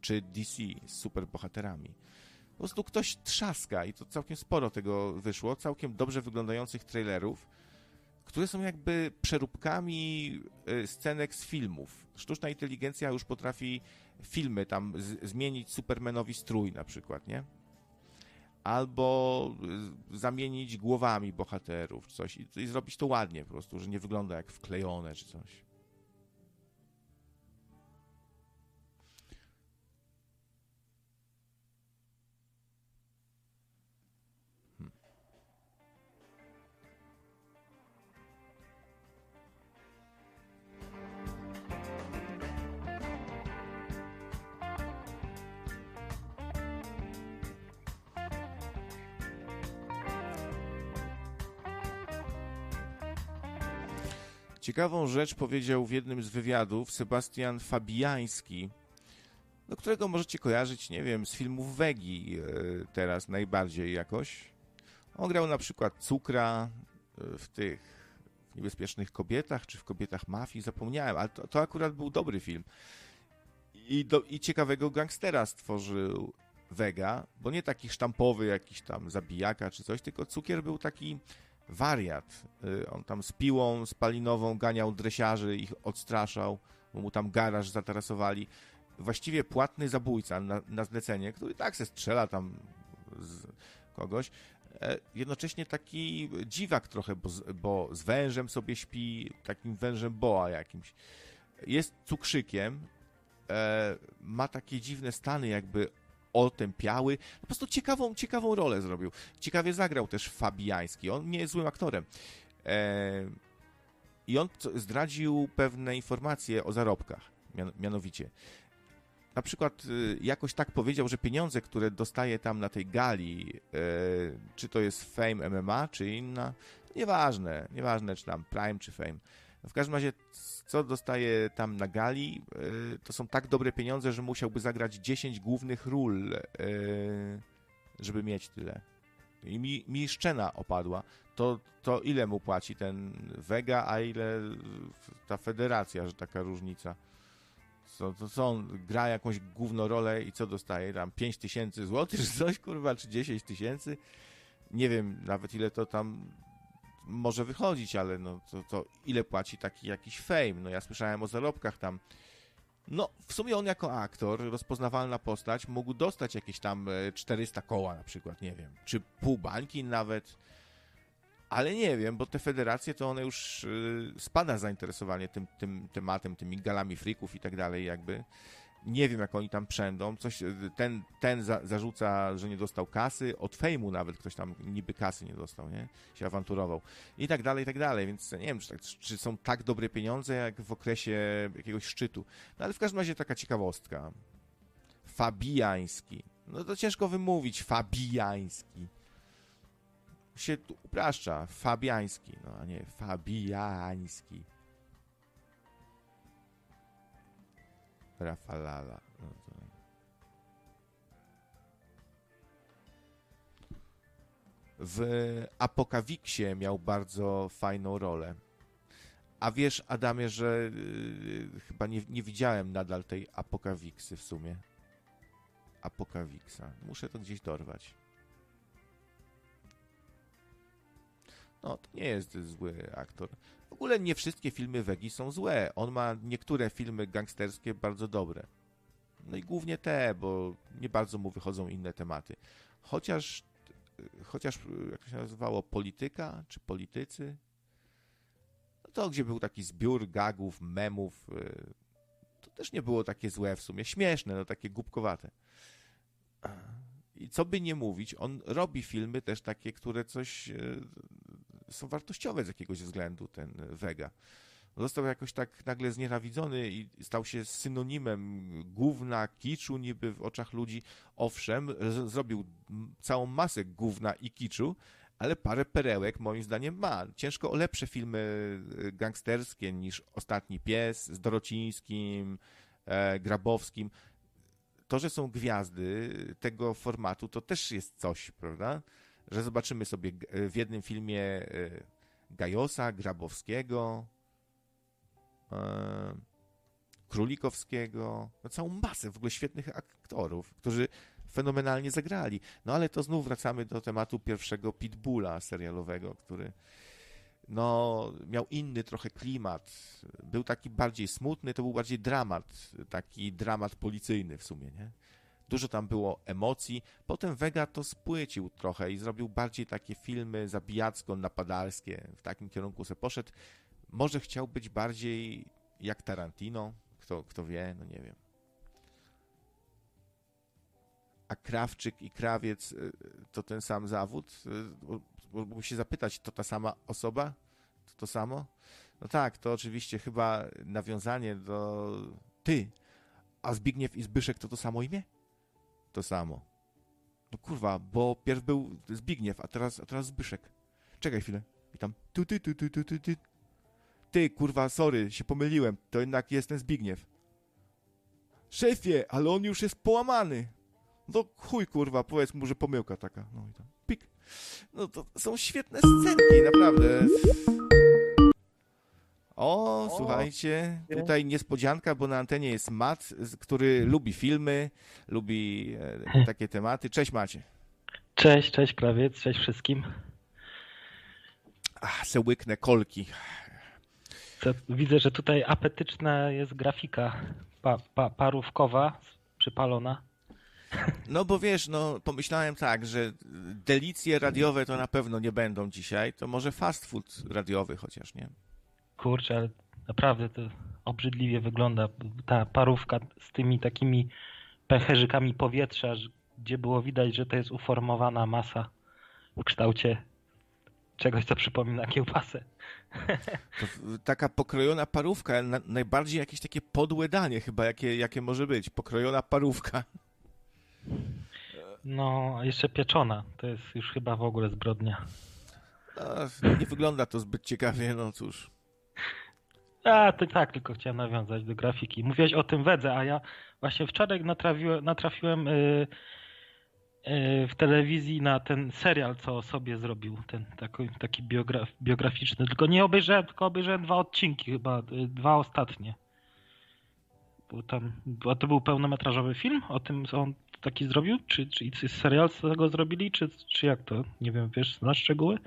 czy DC z superbohaterami. Po prostu ktoś trzaska i to całkiem sporo tego wyszło, całkiem dobrze wyglądających trailerów, które są jakby przeróbkami y, scenek z filmów. Sztuczna inteligencja już potrafi filmy tam zmienić Supermanowi strój na przykład, nie? Albo y, zamienić głowami bohaterów, coś i, i zrobić to ładnie po prostu, że nie wygląda jak wklejone czy coś. Ciekawą rzecz powiedział w jednym z wywiadów Sebastian Fabiański, do którego możecie kojarzyć, nie wiem, z filmów Wegi e, teraz najbardziej jakoś. On grał na przykład Cukra e, w tych w Niebezpiecznych Kobietach, czy w Kobietach Mafii, zapomniałem, ale to, to akurat był dobry film. I, do, I ciekawego gangstera stworzył Vega, bo nie taki sztampowy jakiś tam zabijaka czy coś, tylko Cukier był taki wariat. Y, On tam z piłą spalinową ganiał dresiarzy, ich odstraszał, bo mu tam garaż zatarasowali. Właściwie płatny zabójca na, na zlecenie, który tak se strzela tam z kogoś. E, Jednocześnie taki dziwak trochę, bo z, bo z wężem sobie śpi, takim wężem boa jakimś. Jest cukrzykiem, e, ma takie dziwne stany, jakby otępiały. Po prostu ciekawą, ciekawą rolę zrobił. Ciekawie zagrał też Fabiański. On nie jest złym aktorem. E, I on zdradził pewne informacje o zarobkach. Mian, mianowicie, na przykład y, jakoś tak powiedział, że pieniądze, które dostaje tam na tej gali, e, czy to jest Fame MMA, czy inna, nieważne, nieważne czy tam Prime, czy Fame. W każdym razie, co dostaje tam na gali, e, to są tak dobre pieniądze, że musiałby zagrać 10 głównych ról, e, żeby mieć tyle. I mi, mi szczena opadła. To, to ile mu płaci ten Vega, a ile ta federacja, że taka różnica? Co, to co on gra jakąś główną rolę i co dostaje? Tam 5 tysięcy złotych, czy coś, kurwa, czy 10 tysięcy? Nie wiem nawet ile to tam może wychodzić, ale no to, to ile płaci taki jakiś fame? No ja słyszałem o zarobkach tam. No, w sumie on jako aktor, rozpoznawalna postać, mógł dostać jakieś tam e, 400 koła na przykład, nie wiem, czy pół bańki nawet. Ale nie wiem, bo te federacje to one już y, spada zainteresowanie tym, tym tematem, tymi galami frików i tak dalej, jakby. Nie wiem, jak oni tam przędą. Coś, y, ten ten za, zarzuca, że nie dostał kasy. Od fejmu nawet ktoś tam niby kasy nie dostał, nie? Się awanturował. I tak dalej, i tak dalej. Więc nie wiem, czy, tak, czy są tak dobre pieniądze, jak w okresie jakiegoś szczytu. No ale w każdym razie taka ciekawostka. Fabiański. No to ciężko wymówić. Fabiański się tu upraszcza. Fabiański, no a nie Fabiański. Rafalala. No. W Apokawiksie miał bardzo fajną rolę. A wiesz, Adamie, że yy, chyba nie, nie widziałem nadal tej Apokawiksy w sumie. Apokawiksa. Muszę to gdzieś dorwać. No, to nie jest zły aktor. Ogóle nie wszystkie filmy Wegi są złe. On ma niektóre filmy gangsterskie bardzo dobre. No i głównie te, bo nie bardzo mu wychodzą inne tematy. Chociaż, chociaż jak to się nazywało, polityka czy politycy, no to gdzie był taki zbiór gagów, memów, y, to też nie było takie złe w sumie. Śmieszne, no takie głupkowate. I co by nie mówić, on robi filmy też takie, które coś y, są wartościowe z jakiegoś względu, ten Vega. Został jakoś tak nagle znienawidzony i stał się synonimem gówna, kiczu niby w oczach ludzi. Owszem, zrobił całą masę gówna i kiczu, ale parę perełek moim zdaniem ma. Ciężko o lepsze filmy y, gangsterskie niż Ostatni Pies z Dorocińskim, e, Grabowskim. To, że są gwiazdy tego formatu, to też jest coś, prawda? Że zobaczymy sobie g- w jednym filmie e, Gajosa, Grabowskiego, e, Królikowskiego, no całą masę w ogóle świetnych aktorów, którzy fenomenalnie zagrali. No ale to znów wracamy do tematu pierwszego Pitbulla serialowego, który no, miał inny trochę klimat. Był taki bardziej smutny, to był bardziej dramat, taki dramat policyjny w sumie, nie? Dużo tam było emocji. Potem Vega to spłycił trochę i zrobił bardziej takie filmy zabijacko-napadarskie. W takim kierunku se poszedł. Może chciał być bardziej jak Tarantino, kto, kto wie, no nie wiem. A Krawczyk i Krawiec y, to ten sam zawód? Y, Mógłbym się zapytać, to ta sama osoba? To to samo? No tak, to oczywiście chyba nawiązanie do ty. A Zbigniew i Zbyszek to to samo imię? To samo. No kurwa, bo pierw był Zbigniew, a teraz, a teraz Zbyszek. Czekaj chwilę. I tam tu, ty, tu, tu, tu, tu, ty. Ty, kurwa, sorry, się pomyliłem. To jednak jest ten Zbigniew. Szefie, ale on już jest połamany. No chuj, kurwa, powiedz mu, że pomyłka taka. No i tam, pik. No to są świetne scenki, naprawdę. O, słuchajcie, tutaj niespodzianka, bo na antenie jest Mat, z- który lubi filmy, lubi e, takie tematy. Cześć Macie. Cześć, cześć krawiec, cześć wszystkim. Ach, se łyknę kolki. Widzę, że tutaj apetyczna jest grafika pa, pa, parówkowa, przypalona. No bo wiesz, no pomyślałem tak, że delicje radiowe to na pewno nie będą dzisiaj, to może fast food radiowy chociaż, nie? Kurczę, ale naprawdę to obrzydliwie wygląda. Ta parówka z tymi takimi pęcherzykami powietrza, gdzie było widać, że to jest uformowana masa w kształcie czegoś, co przypomina kiełbasę. To taka pokrojona parówka, na, najbardziej jakieś takie podłe danie chyba, jakie, jakie może być. Pokrojona parówka. No, a jeszcze pieczona. To jest już chyba w ogóle zbrodnia. No, nie wygląda to zbyt ciekawie, no cóż. A, to tak, tylko chciałem nawiązać do grafiki. Mówiłeś o tym wedze, a ja właśnie wczoraj natrafiłem, natrafiłem y, y, w telewizji na ten serial, co sobie zrobił, ten taki, taki biograf, biograficzny. Tylko nie obejrzałem, tylko obejrzałem dwa odcinki chyba, y, dwa ostatnie. Bo tam, bo to był pełnometrażowy film o tym, co on taki zrobił? Czy, czy, czy serial z tego zrobili, czy, czy jak to? Nie wiem, wiesz, znasz szczegóły?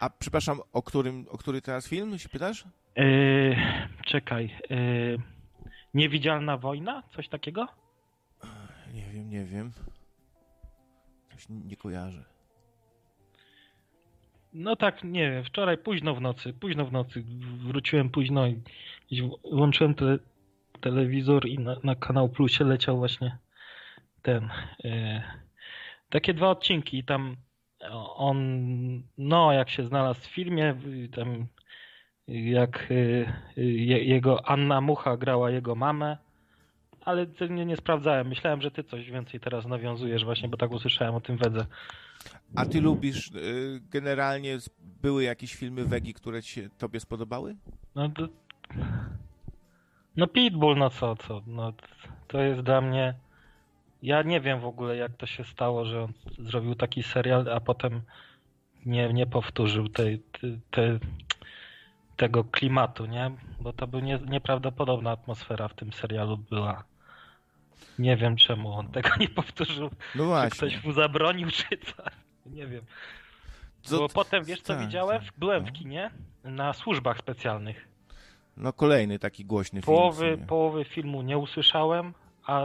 A przepraszam, o którym, o który teraz film się pytasz? Yy, czekaj. Yy, niewidzialna wojna? Coś takiego? Nie wiem, nie wiem. Coś nie kojarzę. No tak, nie wiem. Wczoraj późno w nocy, późno w nocy. Wróciłem późno i i włączyłem te, telewizor i na, na kanał Plusie leciał właśnie ten. Yy, takie dwa odcinki i tam on, no jak się znalazł w filmie, tam jak y, y, je, jego Anna Mucha grała jego mamę, ale nie, nie sprawdzałem. Myślałem, że ty coś więcej teraz nawiązujesz właśnie, bo tak usłyszałem o tym wedze. A ty lubisz y, generalnie, były jakieś filmy Wegi, które ci tobie spodobały? No, to, no Pitbull, no co, co, no to jest dla mnie, ja nie wiem w ogóle jak to się stało, że on zrobił taki serial, a potem nie, nie powtórzył tej, tej, tej, tego klimatu, nie? Bo to był nie, nieprawdopodobna atmosfera w tym serialu była. Nie wiem czemu on tego nie powtórzył. No Czy właśnie. ktoś mu zabronił, czy co? Nie wiem. Co- Bo potem, wiesz co tak, widziałem? tak. Byłem No. w kinie na służbach specjalnych. No kolejny taki głośny Połowy, film. połowy filmu nie usłyszałem, a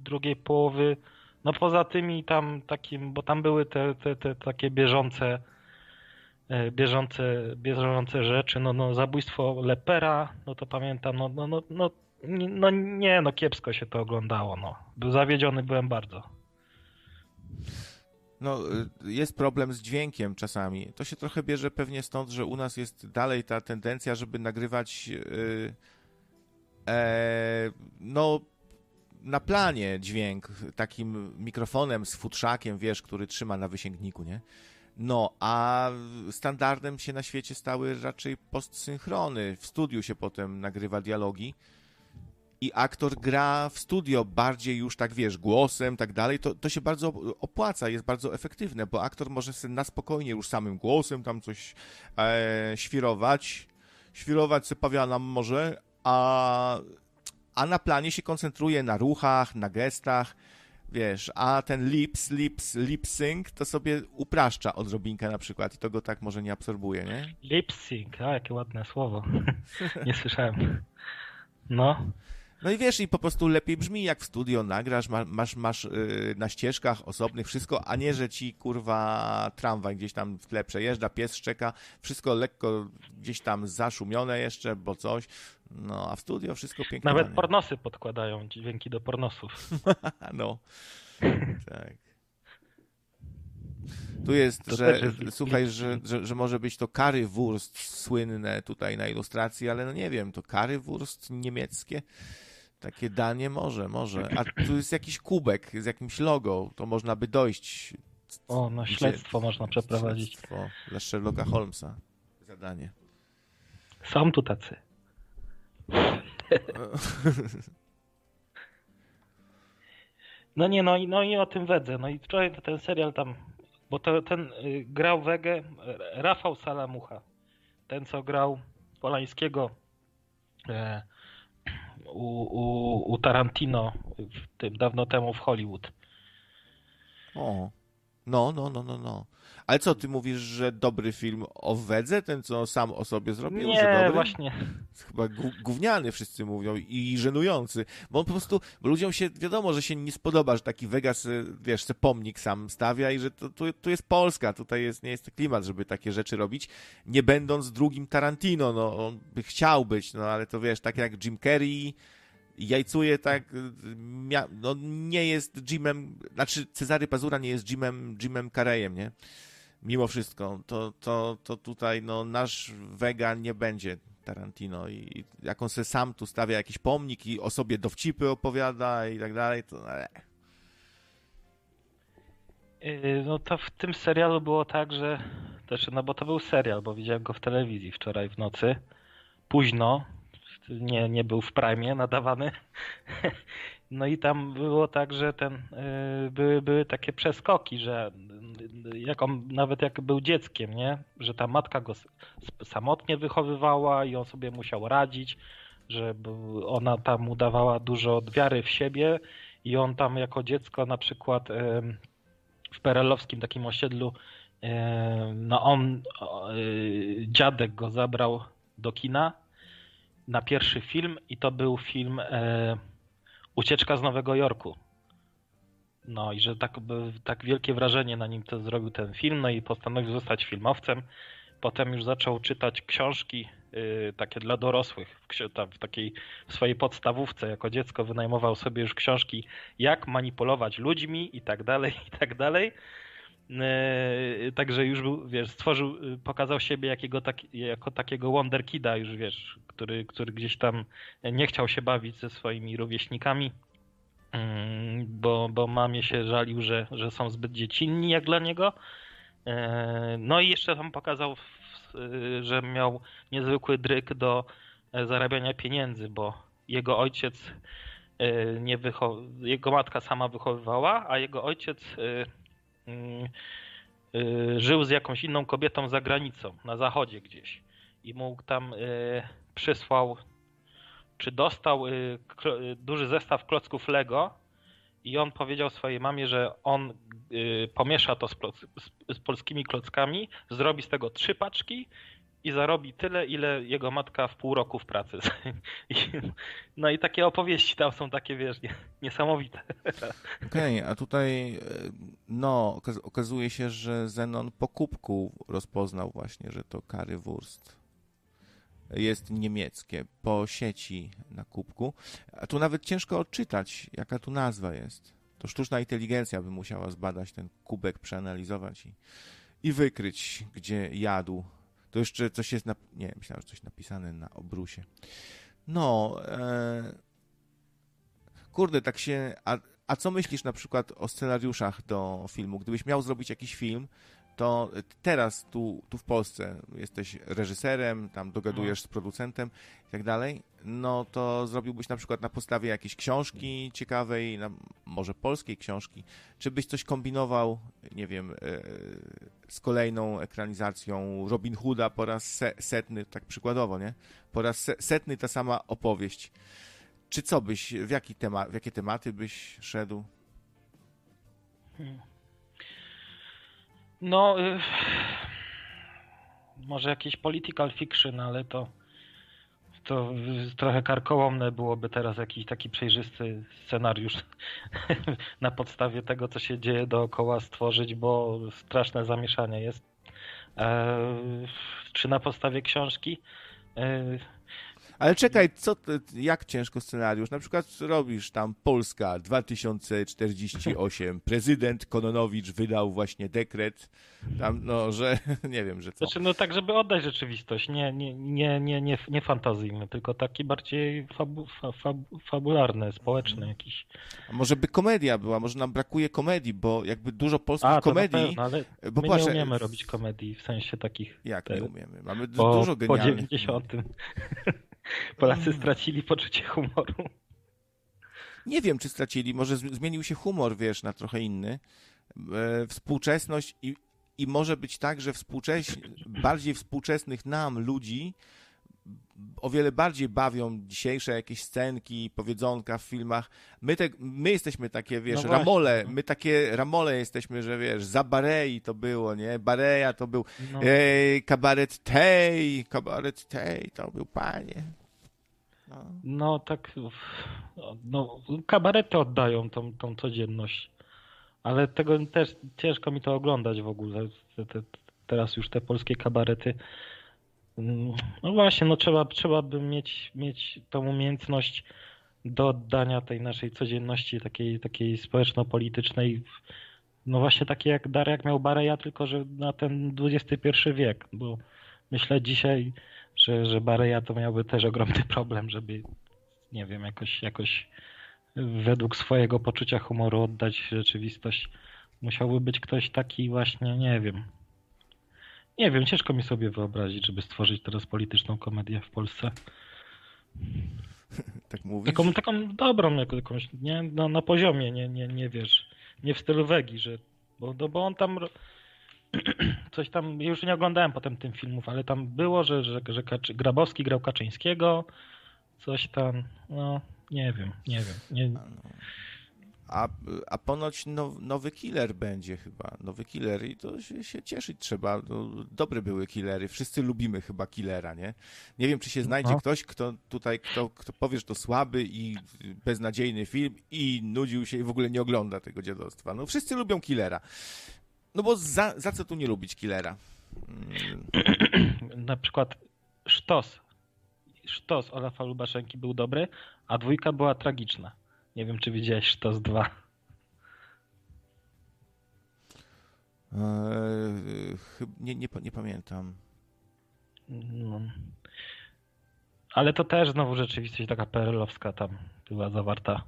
drugiej połowy, no poza tymi tam takim, bo tam były te, te, te takie bieżące, bieżące, bieżące rzeczy, no, no zabójstwo Lepera, no to pamiętam, no, no, no, no, no nie, no kiepsko się to oglądało, no. Zawiedziony byłem bardzo. No, y, jest problem z dźwiękiem czasami. To się trochę bierze pewnie stąd, że u nas jest dalej ta tendencja, żeby nagrywać y, e, no na planie dźwięk takim mikrofonem z futrzakiem, wiesz, który trzyma na wysięgniku, nie? No, a standardem się na świecie stały raczej postsynchrony. W studiu się potem nagrywa dialogi i aktor gra w studio bardziej już tak wiesz, głosem, tak dalej, to, to się bardzo opłaca, jest bardzo efektywne, bo aktor może sobie na spokojnie już samym głosem tam coś e, świrować, świrować sobie pawianom może, a, a na planie się koncentruje na ruchach, na gestach, wiesz, a ten lips, lips, lip sync to sobie upraszcza odrobinkę na przykład i to go tak może nie absorbuje, nie? Lip sync, a jakie ładne słowo. nie słyszałem. No. No i wiesz, i po prostu lepiej brzmi, jak w studio nagrasz, ma, masz, masz yy, na ścieżkach osobnych wszystko, a nie, że ci kurwa tramwaj gdzieś tam w tle przejeżdża, pies szczeka, wszystko lekko gdzieś tam zaszumione jeszcze, bo coś. No, a w studio wszystko pięknie. Nawet pornosy podkładają dźwięki do pornosów. no, tak. Tu jest, To że jest słuchaj, że, że, że może być to currywurst słynne tutaj na ilustracji, ale no nie wiem, to currywurst niemieckie? Takie danie może, może. A tu jest jakiś kubek z jakimś logo, to można by dojść. O, no Gdzie- śledztwo można przeprowadzić. Śledztwo dla Sherlocka Holmesa. Zadanie. Są tu tacy. No nie, no i, no i o tym Wedze. No i wczoraj ten serial tam, bo to, ten y, grał Wegę y, Rafał Salamucha. Ten, co grał Polańskiego e, u, u, u Tarantino w tym dawno temu w Hollywood. O. No, no, no, no, no. Ale co, ty mówisz, że dobry film o Wedze, ten co sam o sobie zrobił? że Nie, dobry? właśnie. chyba gó- gówniany wszyscy mówią i żenujący, bo on po prostu, bo ludziom się, wiadomo, że się nie spodoba, że taki Vegas, y, wiesz, se pomnik sam stawia i że to, tu, tu jest Polska, tutaj jest, nie jest klimat, żeby takie rzeczy robić, nie będąc drugim Tarantino, no, on by chciał być, no, ale to wiesz, tak jak Jim Carrey jajcuje tak, y, no, nie jest Jimem, znaczy Cezary Pazura nie jest Jimem, Jimem Carreyem, nie? Mimo wszystko, to, to, to tutaj, no, nasz Vega nie będzie Tarantino i jak on sam tu stawia jakiś pomnik i o sobie dowcipy opowiada i tak dalej, to e, Yy, No to w tym serialu było tak, że też, no bo to był serial, bo widziałem go w telewizji wczoraj w nocy. Późno, nie, nie był w prime nadawany. No i tam było tak, że ten yy, były, były takie przeskoki, że yy, jak on, nawet jak był dzieckiem, nie? Że ta matka go samotnie wychowywała i on sobie musiał radzić, że ona tam udawała dużo wiary w siebie i on tam jako dziecko na przykład em, w perelowskim takim osiedlu no on y, dziadek go zabrał do kina na pierwszy film i to był film e, Ucieczka z Nowego Jorku. No i że tak, tak wielkie wrażenie na nim to zrobił ten film, no i postanowił zostać filmowcem. Potem już zaczął czytać książki y, takie dla dorosłych. W, tam, w takiej w swojej podstawówce jako dziecko wynajmował sobie już książki jak manipulować ludźmi i tak dalej, i tak dalej. Yy, Także już był, wiesz, stworzył, yy, pokazał siebie jakiego tak, jako takiego Wonder Kida już, wiesz, który, który gdzieś tam nie chciał się bawić ze swoimi rówieśnikami, mm, bo, bo mamie się żalił, że, że są zbyt dziecinni jak dla niego. Yy, No i jeszcze tam pokazał, yy, że miał niezwykły dryk do e, zarabiania pieniędzy, bo jego ojciec nie jego matka sama wychowywała, a jego ojciec y, żył z jakąś inną kobietą za granicą, na zachodzie gdzieś. I mu tam y, przysłał, czy dostał y, y, duży zestaw klocków Lego i on powiedział swojej mamie, że on y, pomiesza to z polskimi klockami, zrobi z tego trzy paczki i zarobi tyle, ile jego matka w pół roku w pracy. No i takie opowieści tam są takie, wiesz, nie, niesamowite. Okej, a tutaj e, no, okaz- okazuje się, że Zenon po kubku rozpoznał właśnie, że to currywurst jest niemieckie, po sieci na kubku. A tu nawet ciężko odczytać, jaka tu nazwa jest. To sztuczna inteligencja by musiała zbadać ten kubek, przeanalizować i, i wykryć, gdzie jadł. To jeszcze coś jest, na... nie, myślałem, że coś napisane na obrusie. No, e... kurde, tak się, a, a co myślisz na przykład o scenariuszach do filmu? Gdybyś miał zrobić jakiś film, to teraz tu, tu w Polsce jesteś reżyserem, tam dogadujesz z producentem i tak dalej, no to zrobiłbyś na przykład na podstawie jakiejś książki ciekawej, na, może polskiej książki, czy byś coś kombinował, nie wiem, e, z kolejną ekranizacją Robin Hooda po raz se, setny, tak przykładowo, nie? Po raz se, setny ta sama opowieść. Czy co byś, w, jaki temat, w jakie tematy byś szedł? No, y, może jakiś political fiction, ale to, to trochę karkołomne byłoby teraz jakiś taki przejrzysty scenariusz na podstawie tego, co się dzieje dookoła stworzyć, bo straszne zamieszanie jest. E, czy na podstawie książki? E, Ale czekaj, co, jak ciężko scenariusz? Na przykład robisz tam Polska 2048, prezydent Kononowicz wydał właśnie dekret, tam, no, że nie wiem, że co. Znaczy, no tak, żeby oddać rzeczywistość, nie, nie, nie, nie, nie, nie fantazyjny, tylko taki bardziej fabu, fa, fab, fabularny, społeczny jakiś. A może by komedia była, może nam brakuje komedii, bo jakby dużo polskich A, komedii, pewno, ale bo my patrz, nie umiemy robić komedii, w sensie takich jak te- nie umiemy, mamy po, dużo po genialnych. 90. Polacy stracili poczucie humoru. Nie wiem, czy stracili, może zmienił się humor, wiesz, na trochę inny. E, współczesność i, i może być tak, że współcześ, bardziej współczesnych nam ludzi o wiele bardziej bawią dzisiejsze jakieś scenki, powiedzonka w filmach. My, te, my jesteśmy takie, wiesz, No ramole, no. my takie ramole jesteśmy, że wiesz, za Barei to było, nie? Bareja to był No, Ej, kabaret tej, kabaret tej, to był panie. No. no tak, no, kabarety oddają tą, tą codzienność, ale tego też ciężko mi to oglądać w ogóle. Te, te, teraz już te polskie kabarety. No właśnie, no trzeba, trzeba by mieć, mieć tą umiejętność do oddania tej naszej codzienności takiej, takiej społeczno-politycznej. No właśnie takie jak Darek miał Bareja, tylko że na ten XXI wiek, bo myślę dzisiaj, że, że Bareja to miałby też ogromny problem, żeby nie wiem, jakoś, jakoś według swojego poczucia humoru oddać rzeczywistość. Musiałby być ktoś taki właśnie, nie wiem. Nie wiem, ciężko mi sobie wyobrazić, żeby stworzyć teraz polityczną komedię w Polsce. Tak mówisz? Taką, taką dobrą, jak- jakąś, nie, na, na poziomie, nie, nie, nie wiesz, nie w stylu Wegi, że, bo, no, bo on tam coś tam, już nie oglądałem potem tym filmów, ale tam było, że, że, że Kaczy, Grabowski grał Kaczyńskiego, coś tam, no, nie wiem, nie wiem, nie, A, a ponoć now, nowy killer będzie chyba. Nowy killer i to się, się cieszyć trzeba. No, dobre były killery. Wszyscy lubimy chyba killera, nie? Nie wiem, czy się znajdzie No. ktoś, kto tutaj, kto, kto powie, że to słaby i beznadziejny film i nudził się i w ogóle nie ogląda tego dziadostwa. No wszyscy lubią killera. No bo za, za co tu nie lubić killera? Mm, na przykład Sztos, Sztos Olafa Lubaszenki był dobry, a dwójka była tragiczna. Nie wiem, czy widziałeś Sztos 2. Eee, nie, nie, nie pamiętam. No. Ale to też znowu rzeczywistość taka perelowska tam była zawarta.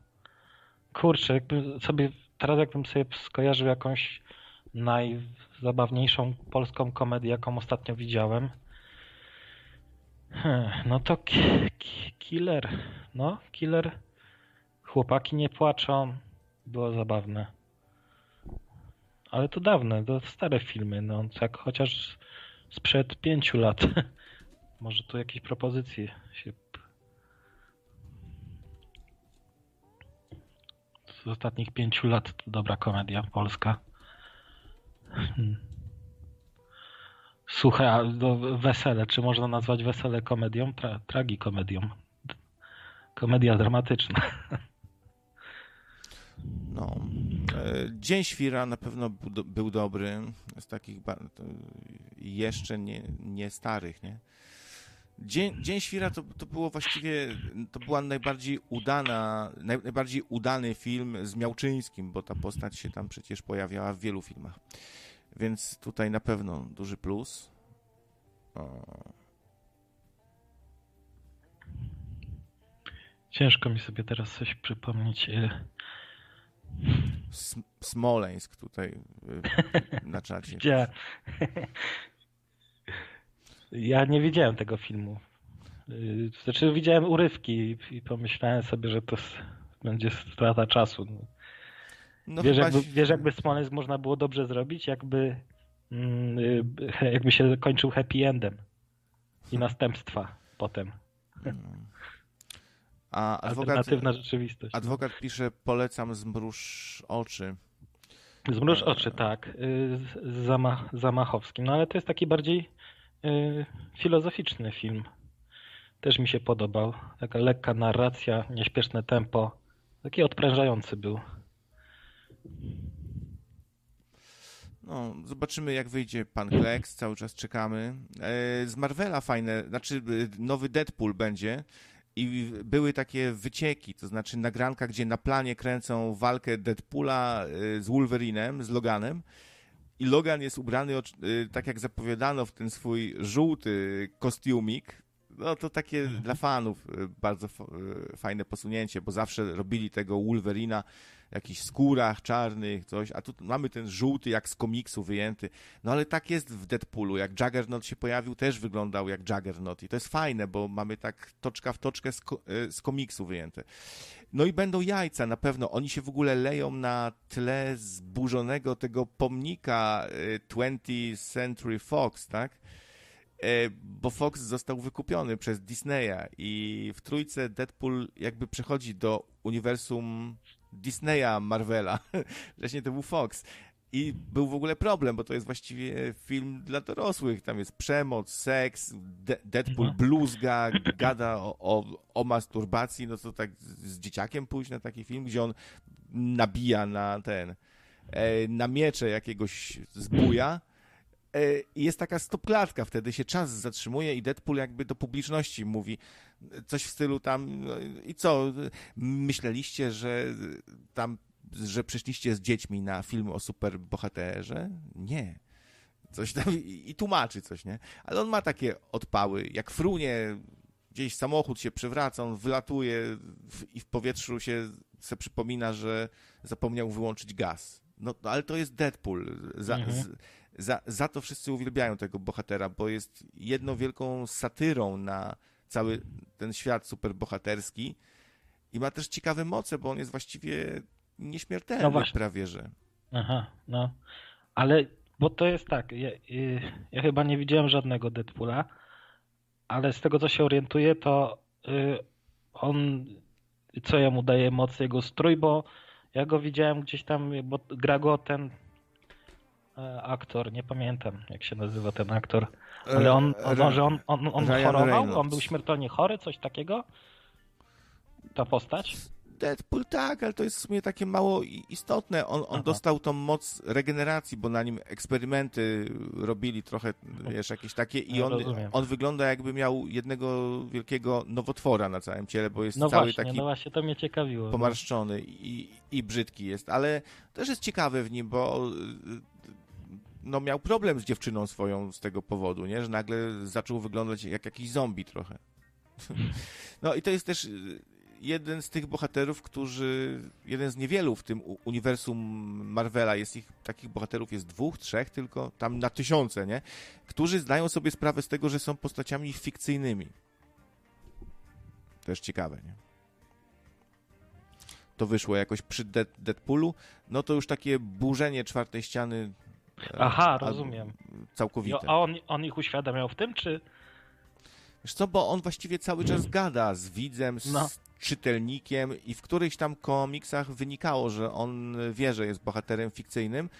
Kurczę, jakby sobie, teraz jakbym sobie skojarzył jakąś najzabawniejszą polską komedię, jaką ostatnio widziałem, no to ki- ki- Killer, no Killer, chłopaki nie płaczą, było zabawne. Ale to dawne, to stare filmy, no tak chociaż sprzed pięciu lat. Może tu jakieś propozycje się. Z ostatnich pięciu lat to dobra komedia polska. Hmm. Suche, a wesele. Czy można nazwać wesele komedią? Tra, tragikomedią. Komedia dramatyczna. No. E, Dzień Świra na pewno był, do, był dobry. Z takich jeszcze nie, nie starych, nie? Dzień, Dzień Świra to, to było właściwie, to była najbardziej udana, naj, najbardziej udany film z Miałczyńskim, bo ta postać się tam przecież pojawiała w wielu filmach. Więc tutaj na pewno duży plus. O, Ciężko mi sobie teraz coś przypomnieć. Sm- Smoleńsk tutaj y, na czacie. Gdzie? Ja nie widziałem tego filmu. Yy, Znaczy widziałem urywki i- pomyślałem sobie, że to będzie strata czasu. No wiesz, jakby, wiesz, jakby Smoleńsk można było dobrze zrobić, jakby, mm, y, jakby się kończył happy endem i następstwa potem. A adwokat, Alternatywna rzeczywistość. adwokat pisze, polecam zmruż oczy. Zmruż oczy, tak. y, Z, z Zama, Zamachowskim. No ale to jest taki bardziej y, filozoficzny film. Też mi się podobał. Taka lekka narracja, nieśpieszne tempo. Taki odprężający był. No, zobaczymy jak wyjdzie pan Kleks, cały czas czekamy. E, z Marvela fajne, znaczy e, nowy Deadpool będzie i były takie wycieki, to znaczy nagranka, gdzie na planie kręcą walkę Deadpoola e, z Wolverinem, z Loganem. I Logan jest ubrany, e, tak jak zapowiadano, w ten swój żółty kostiumik. No to takie dla fanów e, bardzo fajne posunięcie, bo zawsze robili tego Wolverina jakichś skórach czarnych, coś, a tu mamy ten żółty jak z komiksu wyjęty. No ale tak jest w Deadpoolu. Jak Juggernaut się pojawił, też wyglądał jak Juggernaut i to jest fajne, bo mamy tak toczka w toczkę z, ko- e, z komiksu wyjęte. No i będą jajca, na pewno. Oni się w ogóle leją na tle zburzonego tego pomnika e, 20th Century Fox, tak? E, Bo Fox został wykupiony przez Disneya i w trójce Deadpool jakby przechodzi do uniwersum Disneya, Marvela. Wcześniej to był Fox. I był w ogóle problem, bo to jest właściwie film dla dorosłych. Tam jest przemoc, seks, De- Deadpool Mhm. bluzga, gada o, o, o masturbacji, no to tak z z dzieciakiem pójść na taki film, gdzie on nabija na ten, e, na miecze jakiegoś zbuja. E, I jest taka stopklatka, wtedy się czas zatrzymuje i Deadpool jakby do publiczności mówi coś w stylu tam no, i co, myśleliście, że tam, że przyszliście z dziećmi na film o superbohaterze? Nie. Coś tam i, i tłumaczy coś, nie? Ale on ma takie odpały, jak frunie, gdzieś samochód się przewraca, on wylatuje w, i w powietrzu się se przypomina, że zapomniał wyłączyć gaz. No, no ale to jest Deadpool. Za, Mhm. z, za, za to wszyscy uwielbiają tego bohatera, bo jest jedną wielką satyrą na cały ten świat superbohaterski i ma też ciekawe moce, bo on jest właściwie nieśmiertelny No właśnie. prawie, że. Aha, no. Ale, bo to jest tak, ja, y, ja chyba nie widziałem żadnego Deadpoola, ale z tego co się orientuję, to y, on, co ja mu daje moc, jego strój, bo ja go widziałem gdzieś tam, bo gra go ten aktor, nie pamiętam jak się nazywa ten aktor, ale on, E, on, że on, on, on Ryan chorował, Reynolds. on był śmiertelnie chory, coś takiego? Ta postać? Deadpool tak, ale to jest w sumie takie mało istotne. On, on dostał tą moc regeneracji, bo na nim eksperymenty robili trochę, wiesz, jakieś takie i Ja on, rozumiem. on wygląda jakby miał jednego wielkiego nowotwora na całym ciele, bo jest No cały właśnie, taki no właśnie, to mnie ciekawiło. bo- pomarszczony i, i brzydki jest, ale też jest ciekawe w nim, bo no miał problem z dziewczyną swoją z tego powodu, nie? że nagle zaczął wyglądać jak jakiś zombie trochę. No i to jest też y, jeden z tych bohaterów, którzy, jeden z niewielu w tym uniwersum Marvela, jest ich, takich bohaterów jest dwóch, trzech tylko, tam na tysiące, nie? Którzy zdają sobie sprawę z tego, że są postaciami fikcyjnymi. Też ciekawe, nie? To wyszło jakoś przy Dead, Deadpoolu, no to już takie burzenie czwartej ściany. E, Aha, rozumiem. Całkowite. A on, on ich uświadamiał w tym, czy... Wiesz co, bo on właściwie cały czas gada z widzem, z No. czytelnikiem i w którychś tam komiksach wynikało, że on wie, że jest bohaterem fikcyjnym.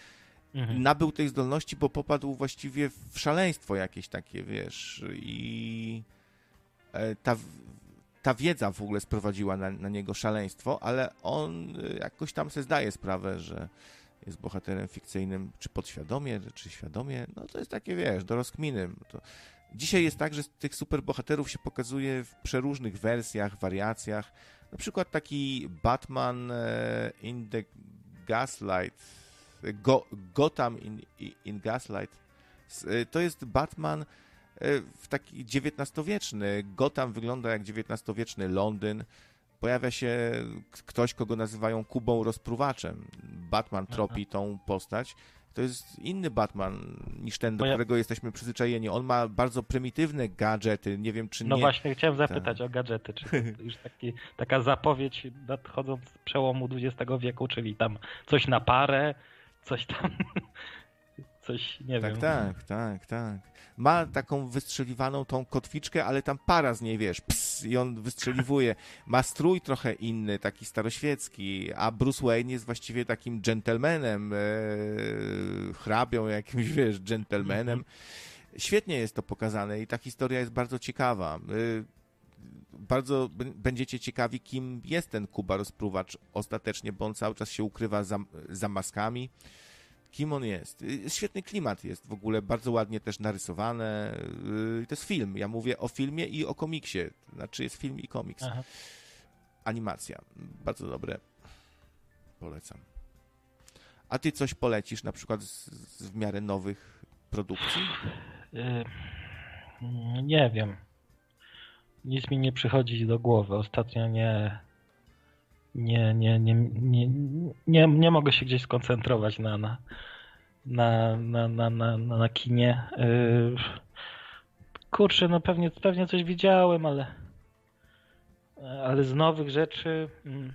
Mhm. Nabył tej zdolności, bo popadł właściwie w szaleństwo jakieś takie, wiesz, i e, ta, ta wiedza w ogóle sprowadziła na, na niego szaleństwo, ale on jakoś tam sobie zdaje sprawę, że jest bohaterem fikcyjnym, czy podświadomie, czy świadomie, no to jest takie, wiesz, do rozkminy. To... Dzisiaj jest tak, że tych superbohaterów się pokazuje w przeróżnych wersjach, wariacjach. Na przykład taki Batman e, in the Gaslight, Go, Gotham in, in Gaslight. E, To jest Batman e, w taki XIX-wieczny. Gotham wygląda jak XIX-wieczny Londyn. Pojawia się ktoś, kogo nazywają Kubą Rozpruwaczem. Batman tropi tą postać. To jest inny Batman niż ten, do ja- którego jesteśmy przyzwyczajeni. On ma bardzo prymitywne gadżety. Nie wiem, czy No nie. właśnie, chciałem zapytać o gadżety, czy to już taki, taka zapowiedź nadchodząc z przełomu XX wieku, czyli tam coś na parę, coś tam, coś, nie Tak, wiem. tak, tak, tak. Ma taką wystrzeliwaną tą kotwiczkę, ale tam para z niej, wiesz, ps, i on wystrzeliwuje. Ma strój trochę inny, taki staroświecki, a Bruce Wayne jest właściwie takim gentlemanem, e, hrabią jakimś, wiesz, gentlemanem. Świetnie jest to pokazane i ta historia jest bardzo ciekawa. E, bardzo będziecie ciekawi, kim jest ten Kuba rozpruwacz ostatecznie, bo on cały czas się ukrywa za, za maskami kim on jest. Y, Świetny klimat jest w ogóle, bardzo ładnie też narysowane. Y, To jest film. Ja mówię o filmie i o komiksie. Znaczy jest film i komiks. Aha. Animacja. Bardzo dobre. Polecam. A ty coś polecisz na przykład z, z w miarę nowych produkcji? Y, Nie wiem. Nic mi nie przychodzi do głowy. Ostatnio nie. Nie, nie, nie, nie, nie, nie mogę się gdzieś skoncentrować na, na, na, na, na, na, na, kinie. Y, Kurczę, no pewnie, pewnie coś widziałem, ale. Ale z nowych rzeczy. mm,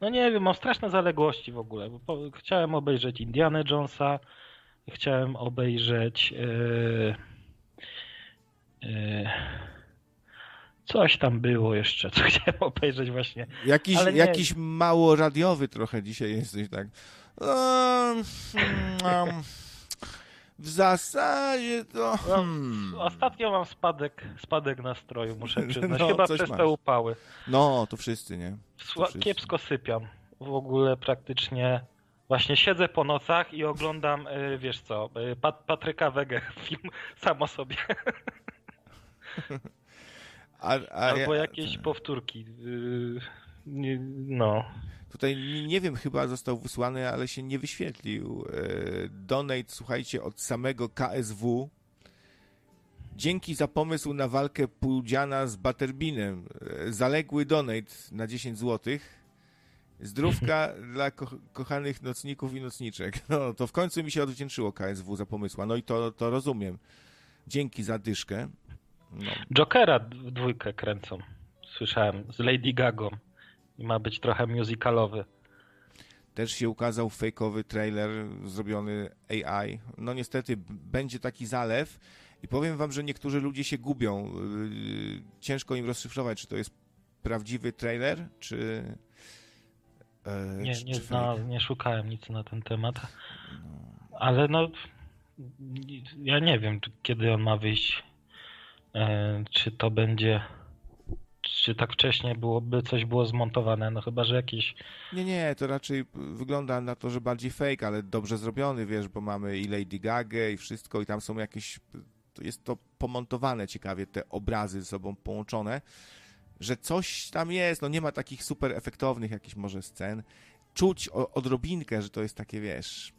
No nie wiem, mam straszne zaległości w ogóle. Bo chciałem obejrzeć Indiana Jonesa. Chciałem obejrzeć. Yy, yy, coś tam było jeszcze, co chciałem obejrzeć właśnie. Jakiś, Ale nie- jakiś mało radiowy trochę dzisiaj jesteś, tak? Um, um, w zasadzie to... Hmm. Ostatnio mam spadek, spadek nastroju, muszę przyznać. No, Chyba przez masz. te upały. No, to wszyscy, nie? Sła- wszyscy. kiepsko sypiam. W ogóle praktycznie właśnie siedzę po nocach i oglądam, yy, wiesz co, yy, Pat- Patryka Wege film sam o sobie. A, a Albo ja- jakieś powtórki. Yy, no. Tutaj nie, wiem, chyba został wysłany, ale się nie wyświetlił. E, Donate, słuchajcie, od samego KSW. Dzięki za pomysł na walkę Pudziana z Butterbinem. E, Zaległy donate na 10 zł. Zdrówka dla ko- kochanych nocników i nocniczek. No, to w końcu mi się odwdzięczyło KSW za pomysła. No i to, to rozumiem. Dzięki za dyszkę. No. Jokera w dwójkę kręcą. Słyszałem, z Lady Gagą. I ma być trochę musicalowy. Też się ukazał fejkowy trailer zrobiony AI. No niestety będzie taki zalew i powiem wam, że niektórzy ludzie się gubią. Yy, Ciężko im rozszyfrować, czy to jest prawdziwy trailer, czy... e, Nie, czy- nie, czy zna, nie szukałem nic na ten temat. Ale no, ja nie wiem, kiedy on ma wyjść. E, czy to będzie. Czy tak wcześnie byłoby coś było zmontowane? No chyba, że jakieś. Nie, nie, to raczej wygląda na to, że bardziej fake, ale dobrze zrobiony, wiesz, bo mamy i Lady Gaga i wszystko i tam są jakieś... To jest to pomontowane ciekawie, te obrazy ze sobą połączone, że coś tam jest, no nie ma takich super efektownych jakichś może scen. Czuć o, odrobinkę, że to jest takie, wiesz,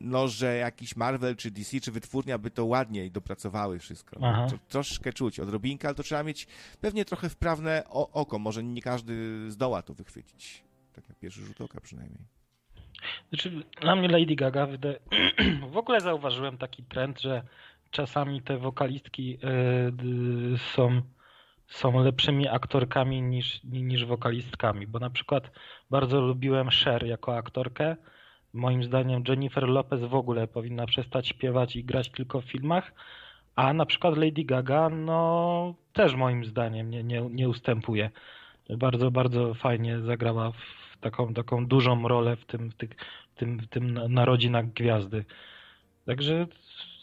no, że jakiś Marvel, czy DC, czy wytwórnia by to ładniej dopracowały wszystko. To, troszkę czuć odrobinkę, ale to trzeba mieć pewnie trochę wprawne oko, może nie każdy zdoła to wychwycić. Tak na pierwszy rzut oka przynajmniej. Znaczy, dla mnie Lady Gaga wydaje... w ogóle zauważyłem taki trend, że czasami te wokalistki d- są, są lepszymi aktorkami niż, niż wokalistkami, bo na przykład bardzo lubiłem Cher jako aktorkę. Moim zdaniem Jennifer Lopez w ogóle powinna przestać śpiewać i grać tylko w filmach, a na przykład Lady Gaga, no też moim zdaniem nie, nie, nie ustępuje. Bardzo, bardzo fajnie zagrała w taką, taką dużą rolę w tym, w tych, w tym, w tym na- narodzinach gwiazdy. Także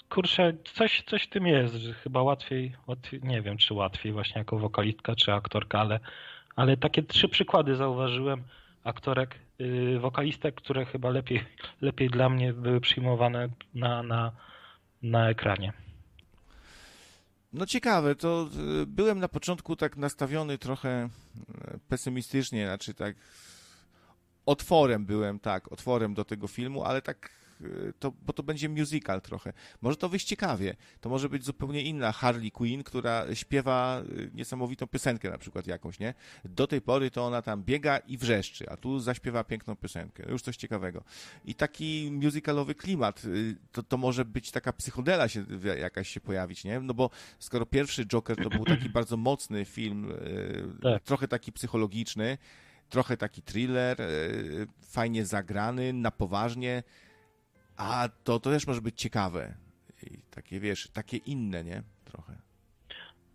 kurczę, coś, coś w tym jest, że chyba łatwiej, łatwiej, nie wiem czy łatwiej właśnie jako wokalistka czy aktorka, ale, ale takie trzy przykłady zauważyłem aktorek, yy, wokalistek, które chyba lepiej, lepiej dla mnie były przyjmowane na, na, na ekranie. No ciekawe, to y, byłem na początku tak nastawiony trochę y, pesymistycznie, znaczy tak otworem byłem, tak, otworem do tego filmu, ale tak, y, to, bo to będzie musical trochę. Może to wyjść ciekawie. To może być zupełnie inna Harley Quinn, która śpiewa y, niesamowitą piosenkę na przykład jakąś, nie? Do tej pory to ona tam biega i wrzeszczy, a tu zaśpiewa piękną piosenkę. Już coś ciekawego. I taki musicalowy klimat, y, to, to może być taka psychodela się, jakaś się pojawić, nie? No bo skoro pierwszy Joker to był taki bardzo mocny film, y, Tak. trochę taki psychologiczny, trochę taki thriller, y, fajnie zagrany, na poważnie, A to, to też może być ciekawe. I takie, wiesz, takie inne, nie? Trochę.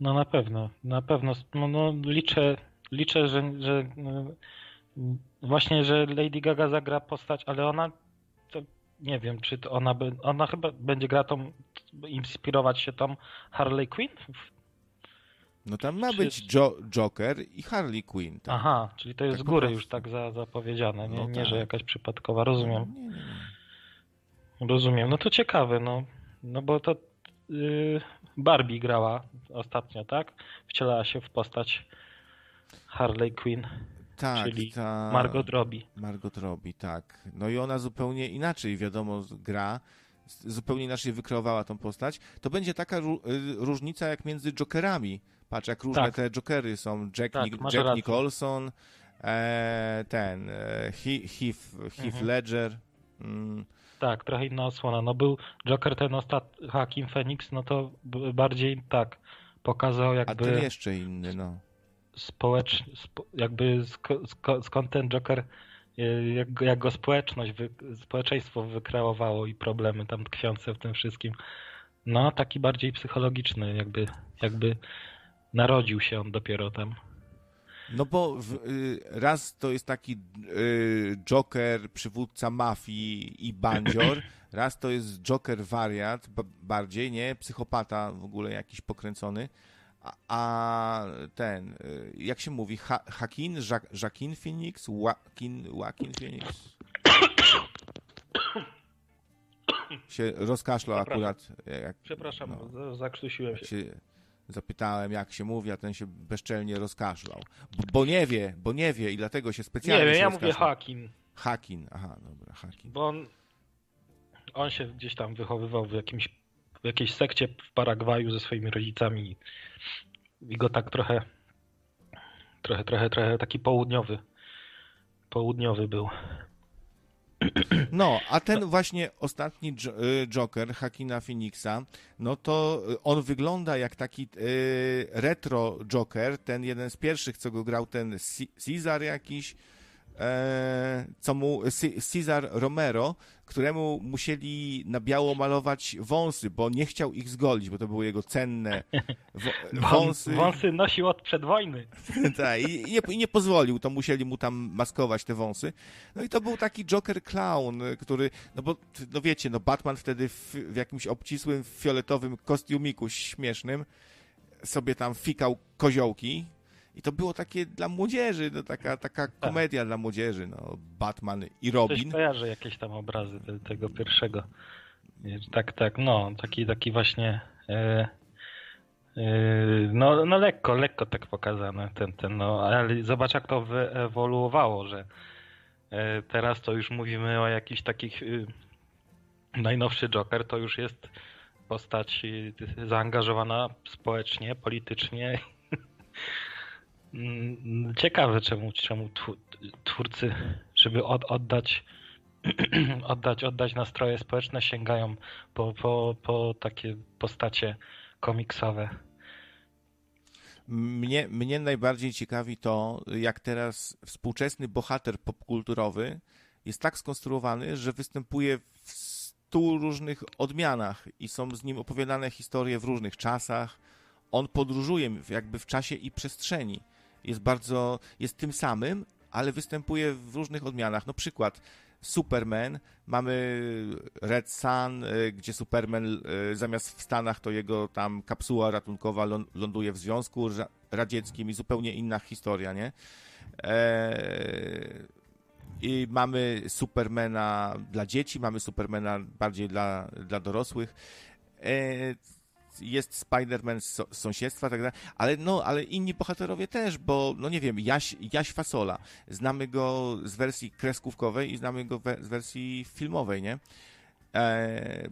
No na pewno, na pewno. No, no liczę, liczę, że, że y, właśnie, że Lady Gaga zagra postać, ale ona to nie wiem, czy to ona by, ona chyba będzie gra tą, inspirować się tą Harley Quinn? No tam ma Czy- być jo Joker i Harley Quinn. Tak? Aha, czyli to jest Tak z góry już tak za, zapowiedziane, nie, No nie tak. że jakaś przypadkowa, rozumiem. Nie, nie, nie. Rozumiem. No to ciekawe, no. No bo to yy, Barbie grała ostatnio, tak? Wcielała się w postać Harley Quinn, Tak, czyli ta... Margot Robbie. Margot Robbie, tak. No i ona zupełnie inaczej, wiadomo, gra, zupełnie inaczej wykreowała tą postać. To będzie taka y, różnica jak między Jokerami. Patrz, jak różne Tak. te Jokery są. Jack, Tak, masz Jack. Nicholson, e, ten, e, He- Heath, Heath Mhm. Ledger. Mm, Tak, trochę inna osłona. No był Joker ten ostatni, Hakim Phoenix, no to bardziej tak pokazał a jakby ten jeszcze inny, no. społecz, spo, jakby sk, sk, skąd ten Joker, y, jak, go- jak go społeczność, wy, społeczeństwo wykreowało i problemy tam tkwiące w tym wszystkim. No, taki bardziej psychologiczny, jakby, jakby narodził się on dopiero tam. No bo w, y, raz to jest taki y, Joker, przywódca mafii i bandzior, raz to jest Joker wariat, ba- bardziej, nie? Psychopata w ogóle jakiś pokręcony. A, a ten, y, jak się mówi, ha, Hakin, Ja- Joaquin Phoenix, Joaquin Phoenix? Się rozkaszlał akurat. Jak, Przepraszam, no za- zakrztusiłem się. się zapytałem, jak się mówi, a ten się bezczelnie rozkaszlał. Bo, nie wie, bo nie wie i dlatego się Nie specjalnie wiem, się ja mówię. Hakim, Hakin, aha, dobra, Hakin. bo on, on się gdzieś tam wychowywał w jakimś w jakiejś sekcie w Paragwaju ze swoimi rodzicami i go tak trochę trochę, trochę, trochę taki południowy południowy był. No, a ten właśnie ostatni y, Joker, Hakina Phoenixa, no to y, on wygląda jak taki y, retro Joker, ten jeden z pierwszych, co go grał, ten C- Cesar jakiś, co mu, Cesar Romero, któremu musieli na biało malować wąsy, bo nie chciał ich zgolić, bo to były jego cenne wąsy. Wąsy nosił od przedwojny. tak, i, nie, i nie pozwolił, to musieli mu tam maskować te wąsy. No i to był taki Joker clown, który, no bo, no wiecie, no Batman wtedy w, w jakimś obcisłym, fioletowym kostiumiku śmiesznym sobie tam fikał koziołki i to było takie dla młodzieży, no taka, taka komedia dla młodzieży, no Batman i Robin. kojarzy jakieś tam obrazy te, tego pierwszego. Tak, tak, no, taki, taki właśnie e, e, no, no lekko, lekko tak pokazane ten, ten, no, ale zobacz jak to wyewoluowało, że e, teraz to już mówimy o jakichś takich y, najnowszy Joker to już jest postać y, zaangażowana społecznie, politycznie. Mm, Ciekawe czemu, czemu twórcy, żeby od, oddać oddać, oddać nastroje społeczne, sięgają po, po, po takie postacie komiksowe. Mnie, mnie najbardziej ciekawi to, jak teraz współczesny bohater popkulturowy jest tak skonstruowany, że występuje w stu różnych odmianach i są z nim opowiadane historie w różnych czasach. On podróżuje jakby w czasie i przestrzeni. Jest bardzo, jest tym samym, ale występuje w różnych odmianach. No przykład, Superman, mamy Red Sun, y, gdzie Superman y, zamiast w Stanach to jego tam kapsuła ratunkowa lą- ląduje w Związku Ra- Radzieckim i zupełnie inna historia, nie? Eee, I mamy Supermana dla dzieci, mamy Supermana bardziej dla, dla dorosłych. Jest Spider-Man z sąsiedztwa, tak dalej, ale no, ale inni bohaterowie też, bo no nie wiem, Jaś, Jaś Fasola, znamy go z wersji kreskówkowej i znamy go we, z wersji filmowej, nie? E,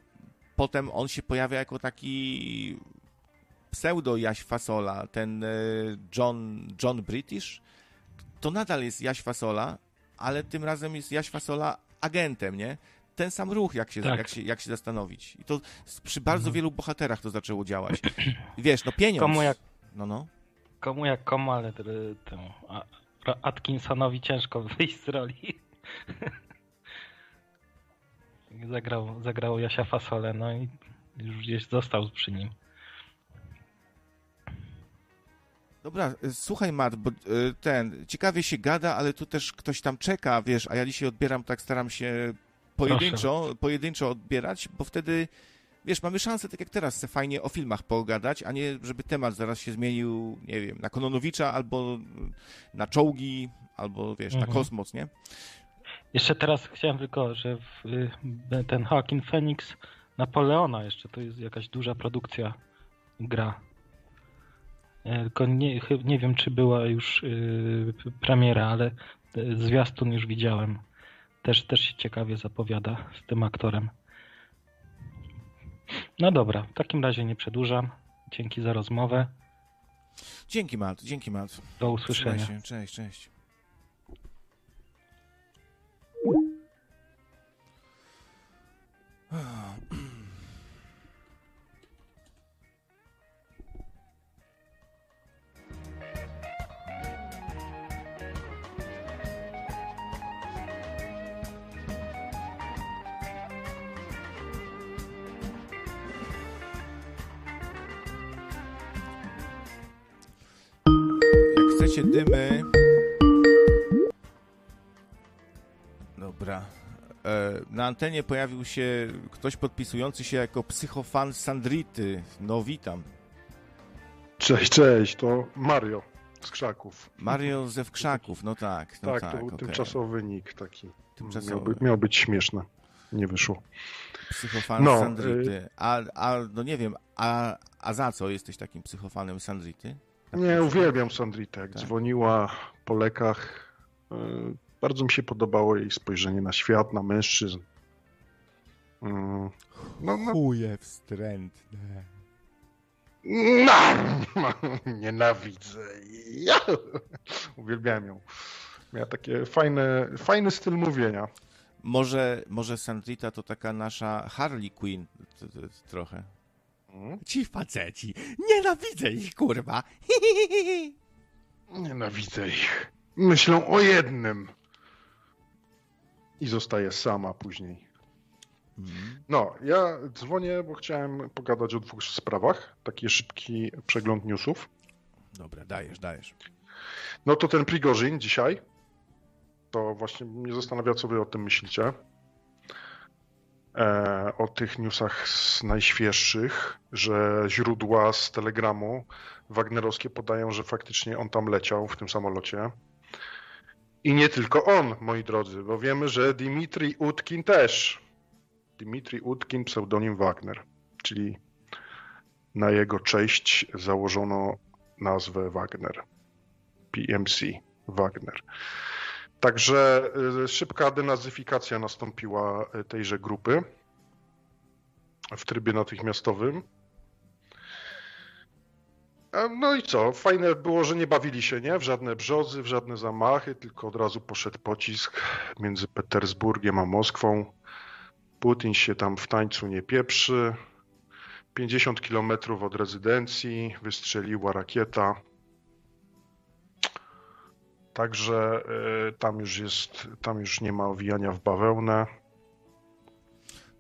potem on się pojawia jako taki pseudo Jaś Fasola, ten e, John, John British, to nadal jest Jaś Fasola, ale tym razem jest Jaś Fasola agentem, nie? Ten sam ruch, jak się, Tak. jak się, jak się zastanowić. I to przy bardzo Mhm. wielu bohaterach to zaczęło działać. Wiesz, no pieniądz. Komu jak, No, no. komu jak komu, ale temu Atkinsonowi ciężko wyjść z roli. zagrał, zagrał Jasia Fasolę, no i już gdzieś został przy nim. Dobra, y, słuchaj Mat, bo y, ten, ciekawie się gada, ale tu też ktoś tam czeka, wiesz, a ja dzisiaj odbieram, tak staram się pojedynczo, pojedynczo odbierać, bo wtedy, wiesz, mamy szansę, tak jak teraz, fajnie o filmach pogadać, a nie, żeby temat zaraz się zmienił, nie wiem, na Kononowicza, albo na czołgi, albo, wiesz, na Mhm. kosmos, nie? Jeszcze teraz chciałem tylko, że w, y, ten Joaquin Phoenix Napoleona jeszcze to jest jakaś duża produkcja gra. E, Tylko nie, nie wiem, czy była już y, premiera, ale y, zwiastun już widziałem. Też, też się ciekawie zapowiada z tym aktorem. No dobra, w takim razie nie przedłużam. Dzięki za rozmowę. Dzięki Mat, dzięki Mat. Do usłyszenia. się, cześć, cześć. Chcecie dymy. Dobra. E, Na antenie pojawił się ktoś podpisujący się jako psychofan Sandrity. No witam. Cześć, cześć, to Mario z Krzaków. Mario ze Wkrzaków, no tak. No tak, tak, to był okej. tymczasowy nick taki. Tymczasowy. Miał, by, miał być śmieszne. Nie wyszło. Psychofan No, Sandrity. A, a, no nie wiem, a, a za co jesteś takim psychofanem Sandrity? Nie, uwielbiam Sandritę. Jak Tak. dzwoniła po lekach, y, bardzo mi się podobało jej spojrzenie na świat, na mężczyzn. Mm, No, no, Chuje wstrętne. no, nienawidzę. Ja. Uwielbiam ją. Miała takie fajne, fajny styl mówienia. Może, może Sandrita to taka nasza Harley Quinn trochę. Mm, Ci faceci, nienawidzę ich, kurwa. Nienawidzę ich. Myślą o jednym. I zostaje sama później. Mhm. No, ja dzwonię, bo chciałem pogadać o dwóch sprawach. Taki szybki przegląd newsów. Dobra, dajesz, dajesz. No to ten Prigorzyn dzisiaj. To właśnie mnie zastanawia, co wy o tym myślicie. E, o tych newsach najświeższych, że źródła z Telegramu wagnerowskie podają, że faktycznie on tam leciał w tym samolocie. I nie tylko on, moi drodzy, bo wiemy, że Dimitri Utkin też. Dimitri Utkin, pseudonim Wagner, czyli na jego cześć założono nazwę Wagner. PMC Wagner. Także y, szybka denazyfikacja nastąpiła y, tejże grupy w trybie natychmiastowym. No i co? Fajne było, że nie bawili się nie? w żadne brzozy, w żadne zamachy, tylko od razu poszedł pocisk między Petersburgiem a Moskwą. Putin się tam w tańcu nie pieprzy. 50 kilometrów od rezydencji wystrzeliła rakieta. Także y, tam już jest, tam już nie ma owijania w bawełnę.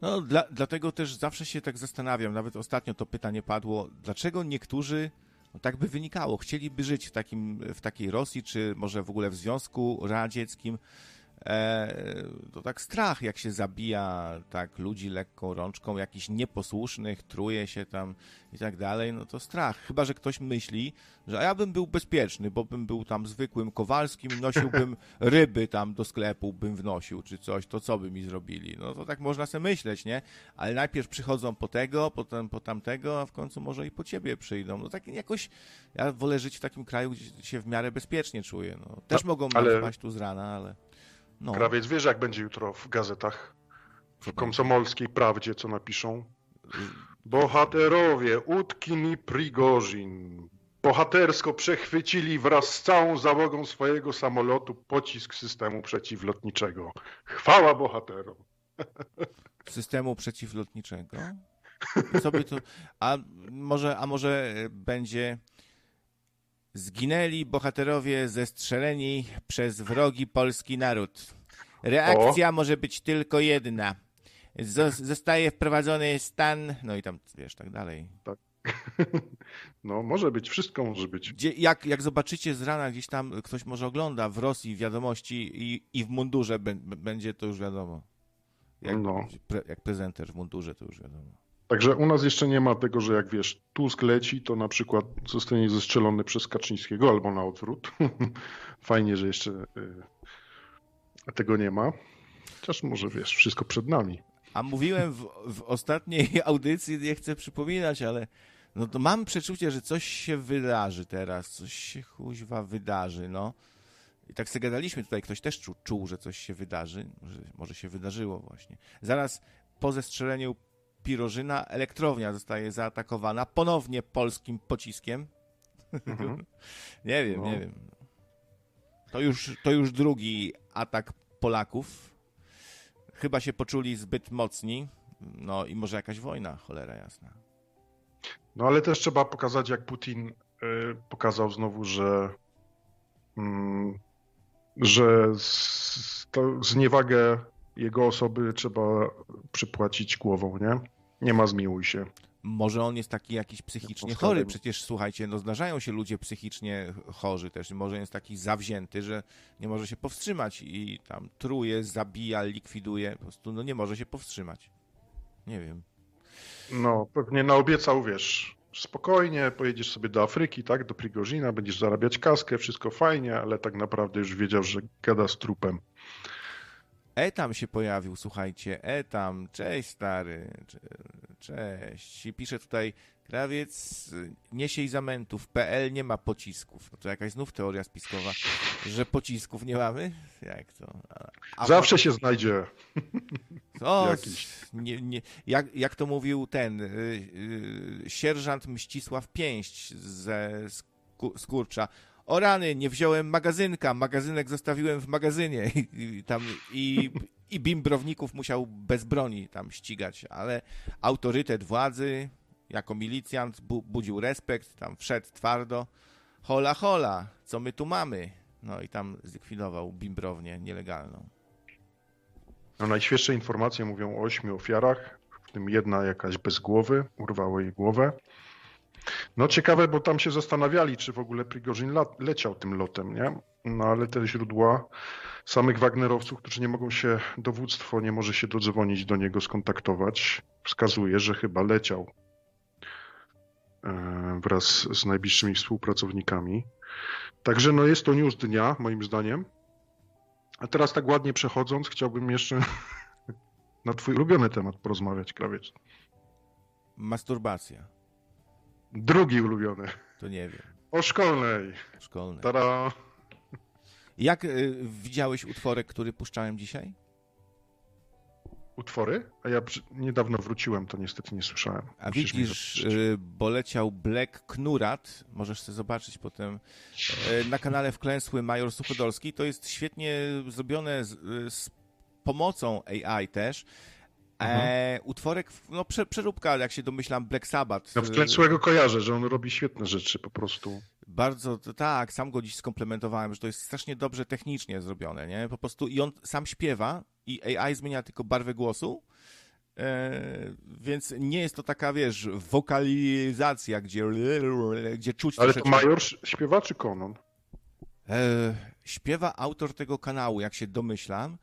No, dla, dlatego też zawsze się tak zastanawiam, nawet ostatnio to pytanie padło, dlaczego niektórzy, no tak by wynikało, chcieliby żyć w, takim, w takiej Rosji, czy może w ogóle w Związku Radzieckim. E, to tak strach, jak się zabija tak ludzi lekką rączką, jakichś nieposłusznych, truje się tam i tak dalej, no to strach. Chyba, że ktoś myśli, że a ja bym był bezpieczny, bo bym był tam zwykłym Kowalskim nosiłbym ryby tam do sklepu, bym wnosił czy coś, to co by mi zrobili? No to tak można sobie myśleć, nie? Ale najpierw przychodzą po tego, potem po tamtego, a w końcu może i po ciebie przyjdą. No tak jakoś, ja wolę żyć w takim kraju, gdzie się w miarę bezpiecznie czuję. No, też No, mogą ale- tu z rana, ale... No, Krawiec wiesz, jak będzie jutro w gazetach, w komsomolskiej prawdzie, co napiszą? Bohaterowie Utkin i Prigorzin bohatersko przechwycili wraz z całą załogą swojego samolotu pocisk systemu przeciwlotniczego. Chwała bohaterom. systemu przeciwlotniczego. Co by. A może, a może będzie zginęli bohaterowie zestrzeleni przez wrogi polski naród. Reakcja może być tylko jedna. Zos- zostaje wprowadzony stan, no i tam, wiesz, tak dalej. No, może być, wszystko może być. Gdzie, jak, jak zobaczycie z rana gdzieś tam, ktoś może ogląda w Rosji wiadomości i, i w mundurze będzie, to już wiadomo. Jak, No. pre, jak prezenter w mundurze, to już wiadomo. Także u nas jeszcze nie ma tego, że jak wiesz, Tusk leci, to na przykład zostanie zestrzelony przez Kaczyńskiego albo na odwrót. Fajnie, że jeszcze y, tego nie ma. Chociaż może wiesz, wszystko przed nami. A mówiłem w, w ostatniej audycji, nie chcę przypominać, ale no to mam przeczucie, że coś się wydarzy teraz, coś się kuźwa wydarzy, no. I tak sobie gadaliśmy tutaj, ktoś też czuł, czuł że coś się wydarzy, może, może się wydarzyło właśnie. Zaraz po zestrzeleniu Pirożyna elektrownia zostaje zaatakowana ponownie polskim pociskiem. Mhm. nie wiem, No. nie wiem. To już, to już drugi atak Polaków. Chyba się poczuli zbyt mocni. No i może jakaś wojna, cholera jasna. No ale też trzeba pokazać, jak Putin y, pokazał znowu, że, mm, że z, to zniewagę jego osoby trzeba przypłacić głową, nie? Nie ma zmiłuj się. Może on jest taki jakiś psychicznie chory. Przecież słuchajcie, no zdarzają się ludzie psychicznie chorzy też. Może jest taki zawzięty, że nie może się powstrzymać i tam truje, zabija, likwiduje. Po prostu no nie może się powstrzymać. Nie wiem. No, pewnie naobiecał, wiesz, spokojnie, pojedziesz sobie do Afryki, tak, do Prigozina, będziesz zarabiać kaskę, wszystko fajnie, ale tak naprawdę już wiedział, że gada z trupem. Etam się pojawił, słuchajcie, Etam, cześć stary, Cze- cześć. I pisze tutaj, krawiec nie siej zamętów, PL nie ma pocisków. No to jakaś znów teoria spiskowa, że pocisków nie mamy? Jak to? A- Zawsze się znajdzie. O, nie, nie, jak, jak to mówił ten y, y, sierżant Mścisław Pięść ze Sku- Skurcza. O rany, nie wziąłem magazynka, magazynek zostawiłem w magazynie i, i tam i, i bimbrowników musiał bez broni tam ścigać, ale autorytet władzy jako milicjant bu, budził respekt, tam wszedł twardo. Hola, hola, co my tu mamy? No i tam zlikwidował bimbrownię nielegalną. No, najświeższe informacje mówią o ośmiu ofiarach, w tym jedna jakaś bez głowy, urwało jej głowę. No ciekawe, bo tam się zastanawiali, czy w ogóle Prigorzyn leciał tym lotem, nie? No ale te źródła samych Wagnerowców, którzy nie mogą się, dowództwo nie może się dodzwonić do niego, skontaktować, wskazuje, że chyba leciał e, wraz z najbliższymi współpracownikami. Także no jest to news dnia, moim zdaniem. A teraz tak ładnie przechodząc, chciałbym jeszcze na twój ulubiony temat porozmawiać, krawiec. Masturbacja. Drugi ulubiony. To nie wiem. O szkolnej. Szkolne. Tada. Jak y, widziałeś utworek, który puszczałem dzisiaj? Utwory? A ja przy... niedawno wróciłem, to niestety nie słyszałem. A Musisz widzisz, y, bo leciał Black Knurat, możesz sobie zobaczyć potem y, na kanale Wklęsły Major Suchodolski. To jest świetnie zrobione z, y, z pomocą AI też. E, utworek, no prze, przeróbka, jak się domyślam, Black Sabbath. Ja y, wklęsłego kojarzę, że on robi świetne rzeczy po prostu. Bardzo, tak, sam go dziś skomplementowałem, że to jest strasznie dobrze technicznie zrobione, nie? Po prostu i on sam śpiewa i AI zmienia tylko barwę głosu, e, więc nie jest to taka, wiesz, wokalizacja, gdzie, gdzie czuć Ale to. Major śpiewa czy Konon? E, śpiewa autor tego kanału, jak się domyślam,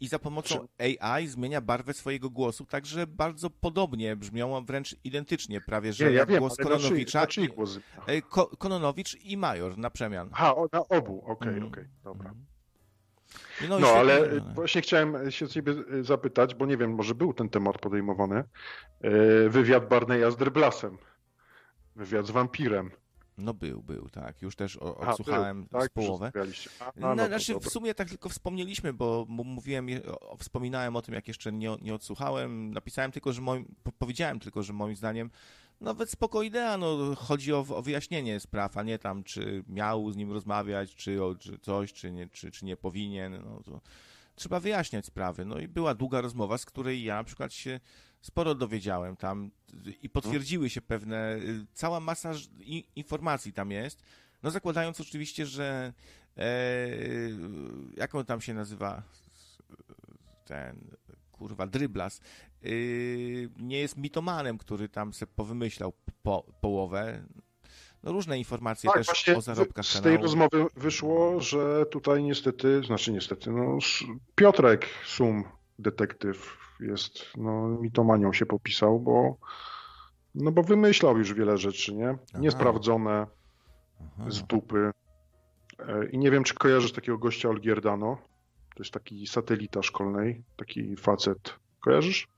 i za pomocą AI zmienia barwę swojego głosu, także bardzo podobnie brzmią, wręcz identycznie, prawie że Nie, ja wiem, głos ale na czyj, Kononowicza. na czyj głos? Ko- Kononowicz i Major na przemian. Aha, o, na obu, okej, Mhm. okej, dobra. i No, świetnie ale zrobione. właśnie chciałem się ciebie y, zapytać, bo nie wiem, może był ten temat podejmowany. Y, Wywiad Barneya z Drblasem. Wywiad z wampirem. No był, był, tak. Już też o, odsłuchałem był, tak? z połowę. Rozmawialiście. A, a, No, no to znaczy, w sumie tak tylko wspomnieliśmy, bo mówiłem, wspominałem o tym, jak jeszcze nie, nie odsłuchałem. Napisałem tylko, że moim, po, powiedziałem tylko, że moim zdaniem nawet spoko idea, no chodzi o, o wyjaśnienie spraw, a nie tam, czy miał z nim rozmawiać, czy, o, czy coś, czy nie, czy, czy nie powinien, no to trzeba wyjaśniać sprawy. No i była długa rozmowa, z której ja na przykład się sporo dowiedziałem tam i potwierdziły się pewne, y, cała masa informacji tam jest, no zakładając oczywiście, że e, jak on tam się nazywa ten, kurwa, dryblas, yy, nie jest mitomanem, który tam se powymyślał po, połowę. No różne informacje Tak, też o zarobkach z tej kanału. rozmowy wyszło, że tutaj niestety, znaczy niestety, no Piotrek Sum, detektyw, jest, no mitomanią się popisał, bo no bo wymyślał już wiele rzeczy, nie? Niesprawdzone, Aha. z dupy. E, I nie wiem, czy kojarzysz takiego gościa Olgierdano. To jest taki satelita szkolnej, taki facet. Kojarzysz?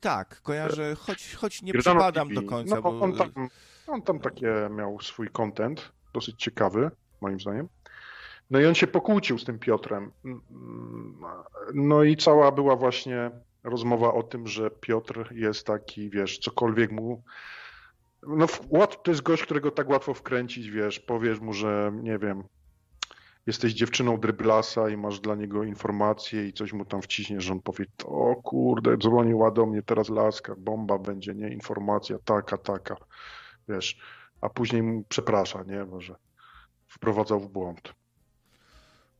Tak, kojarzę, choć, choć nie Giordano przypadam TV. do końca, No, bo on, tam, on tam takie miał swój content, dosyć ciekawy, moim zdaniem. No i on się pokłócił z tym Piotrem. Mm, No i cała była właśnie rozmowa o tym, że Piotr jest taki, wiesz, cokolwiek mu. No, to jest gość, którego tak łatwo wkręcić, wiesz, powiesz mu, że nie wiem, jesteś dziewczyną dryblasa i masz dla niego informacje i coś mu tam wciśniesz, że on powie, o kurde, dzwoniła do mnie teraz laska, bomba będzie, nie, informacja taka, taka, wiesz, a później mu przeprasza, nie, bo że wprowadzał w błąd.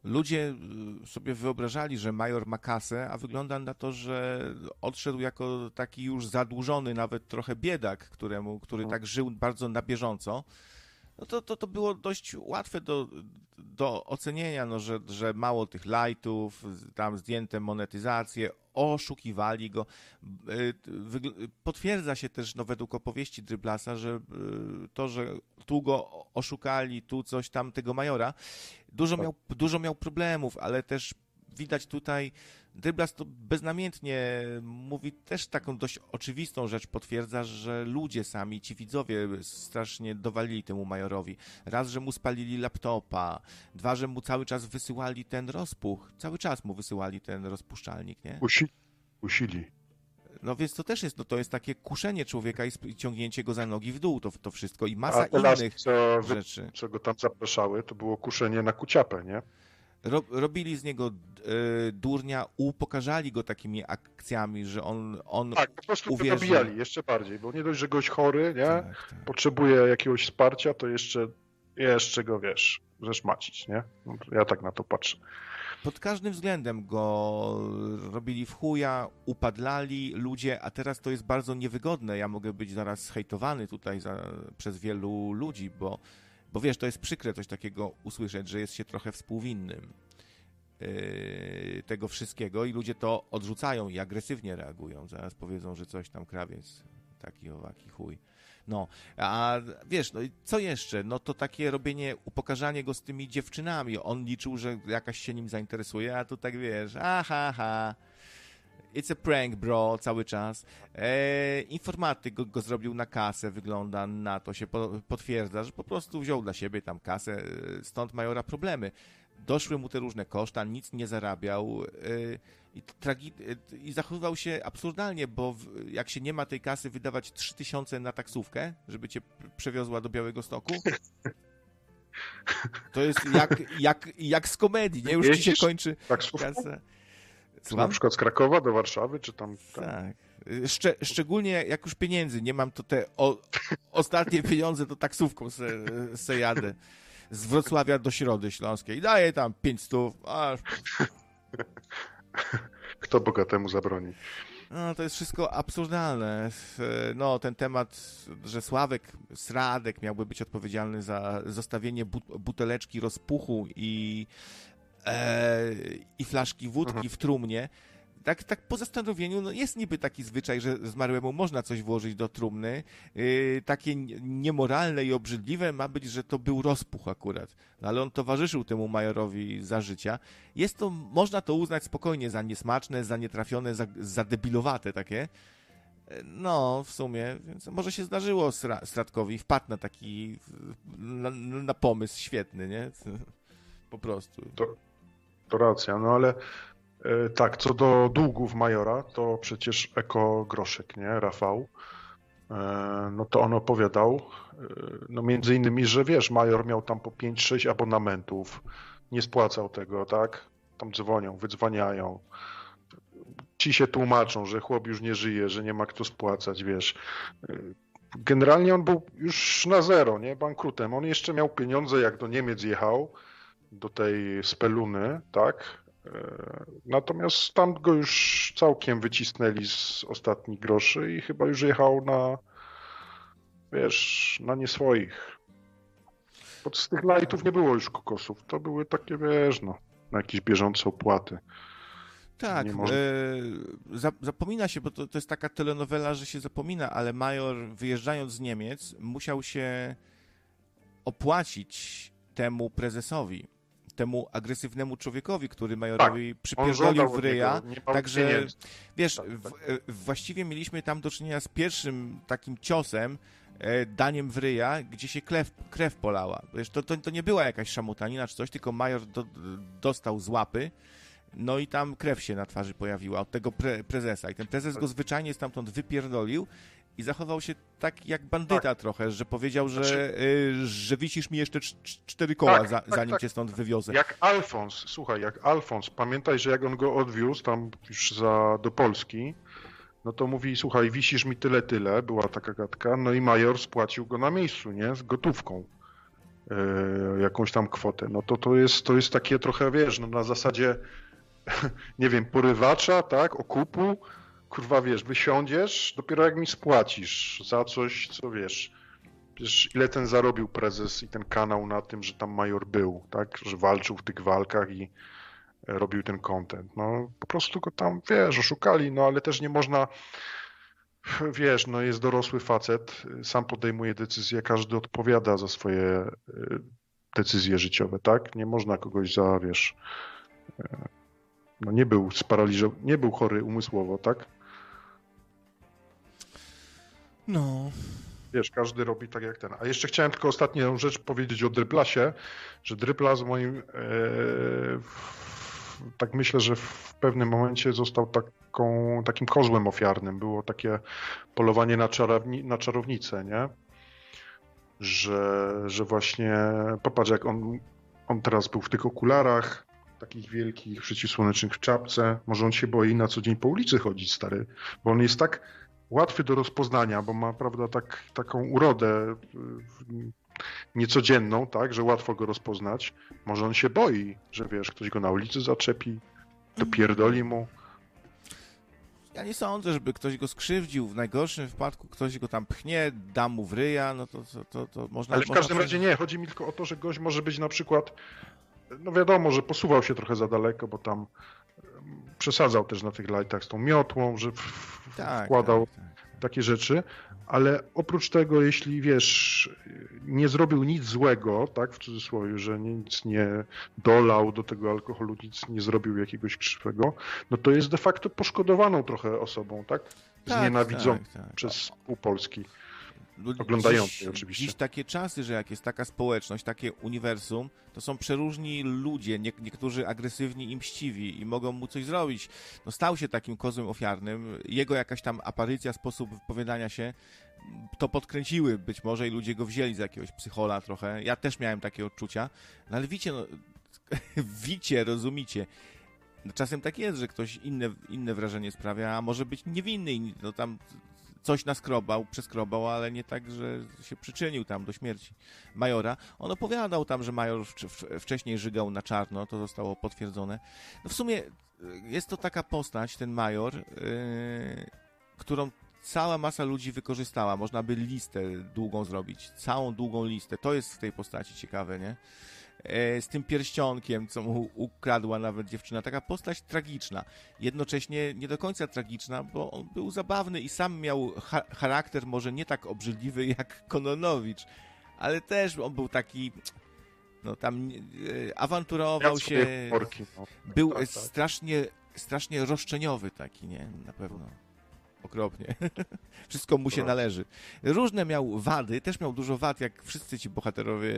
Ludzie y, sobie wyobrażali, że major ma kasę, a wygląda na to, że odszedł jako taki już zadłużony, nawet trochę biedak, któremu, który tak żył bardzo na bieżąco. No to, to, to było dość łatwe do, do ocenienia, no, że, że mało tych lightów, tam zdjęte monetyzacje, oszukiwali go. Y, Potwierdza się też no, według opowieści Dryblasa, że y, to, że tu go oszukali, tu coś tam tego majora, dużo miał, dużo miał problemów, ale też widać tutaj, Dryblas to beznamiętnie mówi też taką dość oczywistą rzecz, potwierdza, że ludzie sami, ci widzowie strasznie dowalili temu majorowi. Raz, że mu spalili laptopa, dwa, że mu cały czas wysyłali ten rozpuch, cały czas mu wysyłali ten rozpuszczalnik, nie? Usi, usili. No więc to też jest, no to jest takie kuszenie człowieka i ciągnięcie go za nogi w dół, to, to wszystko i masa A te laski, innych co, rzeczy. co go tam zapraszały, to było kuszenie na kuciapę, nie? Ro, robili z niego e, durnia, upokarzali go takimi akcjami, że on, on Tak, po prostu nabijali jeszcze bardziej, bo nie dość, że gość chory, nie? Tak, tak. Potrzebuje jakiegoś wsparcia, to jeszcze, jeszcze go, wiesz, zeszmacić, nie? Ja tak na to patrzę. Pod każdym względem go robili w chuja, upadlali ludzie, a teraz to jest bardzo niewygodne. Ja mogę być zaraz hejtowany tutaj za, przez wielu ludzi, bo, bo wiesz, to jest przykre coś takiego usłyszeć, że jest się trochę współwinnym yy, tego wszystkiego i ludzie to odrzucają i agresywnie reagują. Zaraz powiedzą, że coś tam krawiec, taki owaki chuj. No, a wiesz, no i co jeszcze? No to takie robienie, upokarzanie go z tymi dziewczynami. On liczył, że jakaś się nim zainteresuje, a tu tak wiesz, aha, ha. It's a prank, bro, cały czas. E, informatyk go, go zrobił na kasę, wygląda na to, się po, potwierdza, że po prostu wziął dla siebie tam kasę, e, stąd majora problemy. Doszły mu te różne koszta, nic nie zarabiał e, i, tragi- e, i zachowywał się absurdalnie, bo w, jak się nie ma tej kasy, wydawać 3000 na taksówkę, żeby cię przewiozła do Białego Stoku. To jest jak, jak, jak z komedii, nie? Już ci się Jeździsz? kończy Taksówką? Na przykład z Krakowa do Warszawy, czy tam... tam. Tak. Szcze, szczególnie jak już pieniędzy nie mam, to te o, ostatnie pieniądze to taksówką se, se jadę. Z Wrocławia do Środy Śląskiej. Daję tam 500. A, Kto bogatemu zabroni? no, to jest wszystko absurdalne. No, ten temat, że Sławek Sradek miałby być odpowiedzialny za zostawienie but, buteleczki rozpuchu i, e, i flaszki wódki w trumnie. Tak, tak po zastanowieniu, no jest niby taki zwyczaj, że zmarłemu można coś włożyć do trumny. Yy, takie niemoralne i obrzydliwe ma być, że to był rozpuch akurat. No, ale on towarzyszył temu majorowi za życia. Jest to, można to uznać spokojnie za niesmaczne, za nietrafione, za, za debilowate takie. E, No, w sumie, więc może się zdarzyło Sra- Stratkowi, wpadł na taki, na, na pomysł świetny, nie? Po prostu. To racja, no ale e, tak, co do długów Majora, to przecież Eko Groszek, nie, Rafał, e, no to on opowiadał, e, no między innymi, że wiesz, Major miał tam po 5-6 abonamentów, nie spłacał tego, tak, tam dzwonią, wydzwaniają, ci się tłumaczą, że chłop już nie żyje, że nie ma kto spłacać, wiesz. Generalnie on był już na zero, nie, bankrutem. On jeszcze miał pieniądze, jak do Niemiec jechał, do tej speluny, tak? E, Natomiast tam go już całkiem wycisnęli z ostatnich groszy i chyba już jechał na, wiesz, na nie swoich. Bo z tych lightów nie było już kokosów. To były takie, wiesz, no, na jakieś bieżące opłaty. Tak, można- e, za, zapomina się, bo to, to jest taka telenowela, że się zapomina, ale Major wyjeżdżając z Niemiec musiał się opłacić temu prezesowi, temu agresywnemu człowiekowi, który Majorowi On przypierdolił w ryja. Także wiesz, Tak, w, tak. e, właściwie mieliśmy tam do czynienia z pierwszym takim ciosem, e, daniem w ryja, gdzie się krew, krew polała. Wiesz, to, to, to nie była jakaś szamutanina czy coś, tylko Major do, dostał z łapy, no i tam krew się na twarzy pojawiła od tego pre, prezesa. I ten prezes go zwyczajnie stamtąd wypierdolił i zachował się tak jak bandyta trochę, że powiedział, że, Znaczy- y, że wisisz mi jeszcze cz- cz- cztery koła, Tak, za, tak, zanim tak. cię stąd wywiozę. Jak Alfons, słuchaj, jak Alfons, pamiętaj, że jak on go odwiózł tam już za, do Polski, no to mówi, słuchaj, wisisz mi tyle, tyle, była taka gadka, no i major spłacił go na miejscu, nie, z gotówką, e, jakąś tam kwotę. No to to jest, to jest takie trochę, wiesz, no na zasadzie, nie wiem, porywacza, tak, okupu, kurwa, wiesz, wysiądziesz, dopiero jak mi spłacisz za coś, co wiesz, Wiesz, ile ten zarobił prezes i ten kanał na tym, że tam major był, tak? Że walczył w tych walkach i e, robił ten content. No po prostu go tam, wiesz, oszukali, no ale też nie można, wiesz, no jest dorosły facet, sam podejmuje decyzje, każdy odpowiada za swoje e, decyzje życiowe, tak? Nie można kogoś za, wiesz, e, no nie był sparaliżowany, nie był chory umysłowo, tak? No, Wiesz, każdy robi tak jak ten. A jeszcze chciałem tylko ostatnią rzecz powiedzieć o Dryplasie, że Dryplas moim, e, w, tak myślę, że w pewnym momencie został taką, takim kozłem ofiarnym. Było takie polowanie na, czarowni, na czarownicę, nie? Że, że właśnie, popatrz jak on, on teraz był w tych okularach, takich wielkich, przeciwsłonecznych w czapce. Może on się boi na co dzień po ulicy chodzić, stary, bo on jest tak łatwy do rozpoznania, bo ma, prawda, tak, taką urodę y, niecodzienną, tak, że łatwo go rozpoznać. Może on się boi, że wiesz, ktoś go na ulicy zaczepi, dopierdoli mu. ja nie sądzę, żeby ktoś go skrzywdził. W najgorszym wypadku ktoś go tam pchnie, da mu w ryja, no to, to, to, to można... Ale w można każdym razie nie, chodzi mi tylko o to, że gość może być na przykład, no wiadomo, że posuwał się trochę za daleko, bo tam przesadzał też na tych lightach z tą miotłą, że Tak, wkładał tak, tak. takie rzeczy, ale oprócz tego, jeśli wiesz, nie zrobił nic złego, tak, w cudzysłowie, że nic nie dolał do tego alkoholu, nic nie zrobił jakiegoś krzywego, no to jest de facto poszkodowaną trochę osobą, tak? Tak, Znienawidzą tak, tak. przez pół Polski. Oglądający dziś, oczywiście. Dziś takie czasy, że jak jest taka społeczność, takie uniwersum, to są przeróżni ludzie, nie, niektórzy agresywni i mściwi i mogą mu coś zrobić. No stał się takim kozłem ofiarnym, jego jakaś tam aparycja, sposób wypowiadania się, to podkręciły być może i ludzie go wzięli za jakiegoś psychola trochę. Ja też miałem takie odczucia, no ale wicie, no, wicie, rozumicie. No, czasem tak jest, że ktoś inne, inne wrażenie sprawia, a może być niewinny i no tam coś naskrobał, przeskrobał, ale nie tak, że się przyczynił tam do śmierci majora. On opowiadał tam, że major wcz- wcz- wcześniej żygał na czarno, to zostało potwierdzone. No w sumie y, jest to taka postać, ten major, yy, którą cała masa ludzi wykorzystała. Można by listę długą zrobić, całą długą listę. To jest w tej postaci ciekawe, nie? E, z tym pierścionkiem, co mu ukradła nawet dziewczyna. Taka postać tragiczna. Jednocześnie nie do końca tragiczna, bo on był zabawny i sam miał cha- charakter może nie tak obrzydliwy jak Kononowicz, ale też on był taki no tam e, awanturował się, humorki, no. był Tak, tak. strasznie strasznie roszczeniowy taki, nie? Na pewno. Okropnie. Wszystko mu się Dobra. należy. Różne miał wady, też miał dużo wad, jak wszyscy ci bohaterowie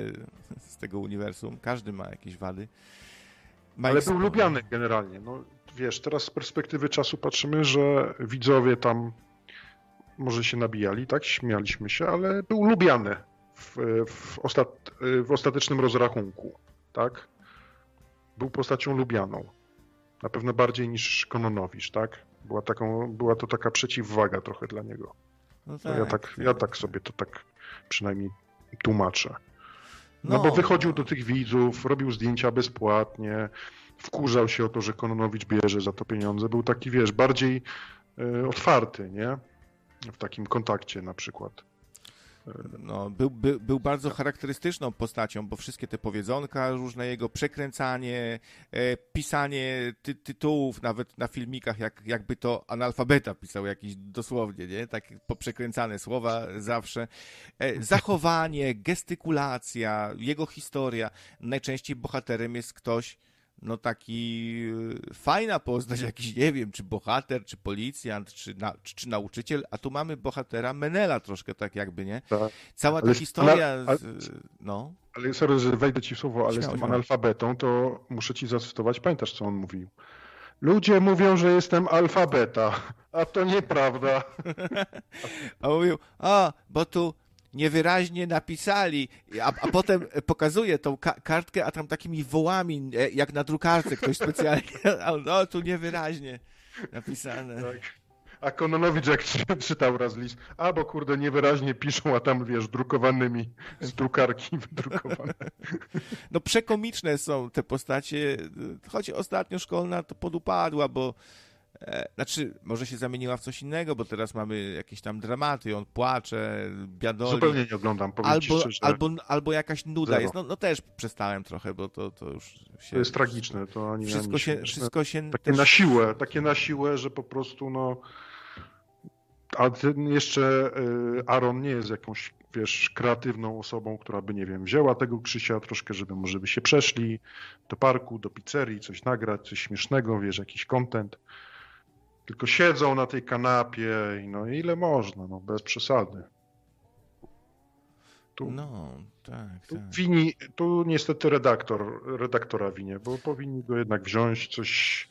z tego uniwersum. Każdy ma jakieś wady. Ma Ale był lubiany generalnie. No, wiesz, teraz z perspektywy czasu patrzymy, że widzowie tam może się nabijali, tak? Śmialiśmy się, ale był lubiany w, w, ostat, w ostatecznym rozrachunku, tak? Był postacią lubianą. Na pewno bardziej niż Kononowicz, tak? Była, taką, była to taka przeciwwaga trochę dla niego. No No ja, tak, ja tak sobie to tak przynajmniej tłumaczę. No, No, bo wychodził do tych widzów, robił zdjęcia bezpłatnie, wkurzał się o to, że Kononowicz bierze za to pieniądze. Był taki, wiesz, bardziej e, otwarty, nie? W takim kontakcie na przykład. No, był, był, był bardzo charakterystyczną postacią, bo wszystkie te powiedzonka, różne jego przekręcanie, e, pisanie ty, tytułów, nawet na filmikach, jak, jakby to analfabeta pisał jakiś dosłownie, nie? Tak poprzekręcane słowa zawsze. E, zachowanie, gestykulacja, jego historia. Najczęściej bohaterem jest ktoś, no taki y, fajna postać, jakiś, nie wiem, czy bohater, czy policjant, czy, na, czy, czy nauczyciel, a tu mamy bohatera Menela troszkę tak jakby, nie? Tak. Cała ta Ale- historia, ale- no, Ale sorry, że wejdę ci w słowo, ale Śmiało, śmiało. analfabetą, to muszę ci zacytować. Pamiętasz, co on mówił? Ludzie mówią, że jestem alfabeta, a to nieprawda. a mówił, a, bo tu niewyraźnie napisali, a, a potem pokazuje tą ka- kartkę, a tam takimi wołami, e, jak na drukarce ktoś specjalnie, a on, o, tu niewyraźnie napisane. Tak. A Kononowicz jak czy- czytał raz list, a bo kurde niewyraźnie piszą, a tam wiesz, drukowanymi z drukarki wydrukowane. No przekomiczne są te postacie, choć ostatnio szkolna to podupadła, bo znaczy, może się zamieniła w coś innego, bo teraz mamy jakieś tam dramaty, on płacze, biadoli. Zupełnie nie oglądam, powiem ci Albo, szczerze. albo, albo jakaś nuda Zero. jest. No, no też przestałem trochę, bo to, to już się... To jest tragiczne, to ani Wszystko się, wszystko się Takie też- na siłę, takie na siłę, że po prostu no... A jeszcze y, Aaron nie jest jakąś, wiesz, kreatywną osobą, która by, nie wiem, wzięła tego Krzysia troszkę, żeby może by się przeszli do parku, do pizzerii, coś nagrać, coś śmiesznego, wiesz, jakiś content. Tylko siedzą na tej kanapie i no ile można, no bez przesady. Tu, No, tak, tu tak. wini, tu niestety redaktor, redaktora winie, bo powinni go jednak wziąć, coś,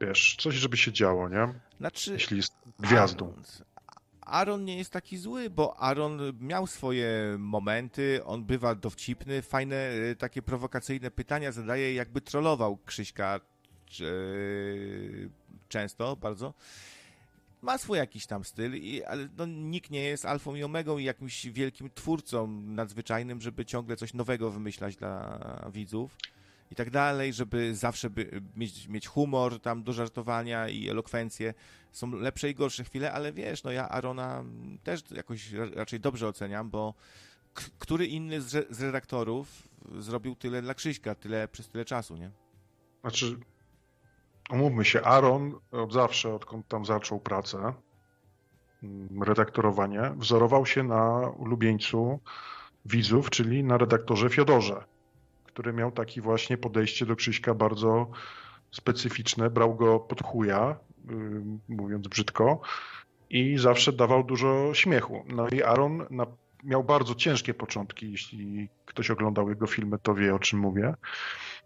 wiesz, coś, żeby się działo, nie? Znaczy, Jeśli jest gwiazdą. Aaron, nie jest taki zły, bo Aaron miał swoje momenty, on bywa dowcipny, fajne, y, takie prowokacyjne pytania zadaje, jakby trollował Krzyśka czy, często bardzo. Ma swój jakiś tam styl, i, ale no, nikt nie jest alfą i omegą i jakimś wielkim twórcą nadzwyczajnym, żeby ciągle coś nowego wymyślać dla widzów i tak dalej, żeby zawsze by, mieć, mieć humor tam do żartowania i elokwencję. Są lepsze i gorsze chwile, ale wiesz, no ja Arona też jakoś ra- raczej dobrze oceniam, bo który inny z, z redaktorów zrobił tyle dla Krzyśka, tyle przez tyle czasu, nie? Znaczy, umówmy się, Aaron od zawsze, odkąd tam zaczął pracę, mm, redaktorowanie, wzorował się na ulubieńcu widzów, czyli na redaktorze Fiodorze, który miał taki właśnie podejście do Krzyśka bardzo specyficzne, brał go pod chuja, y, mówiąc brzydko, i zawsze dawał dużo śmiechu. No i Aaron na, miał bardzo ciężkie początki, jeśli ktoś oglądał jego filmy, to wie o czym mówię.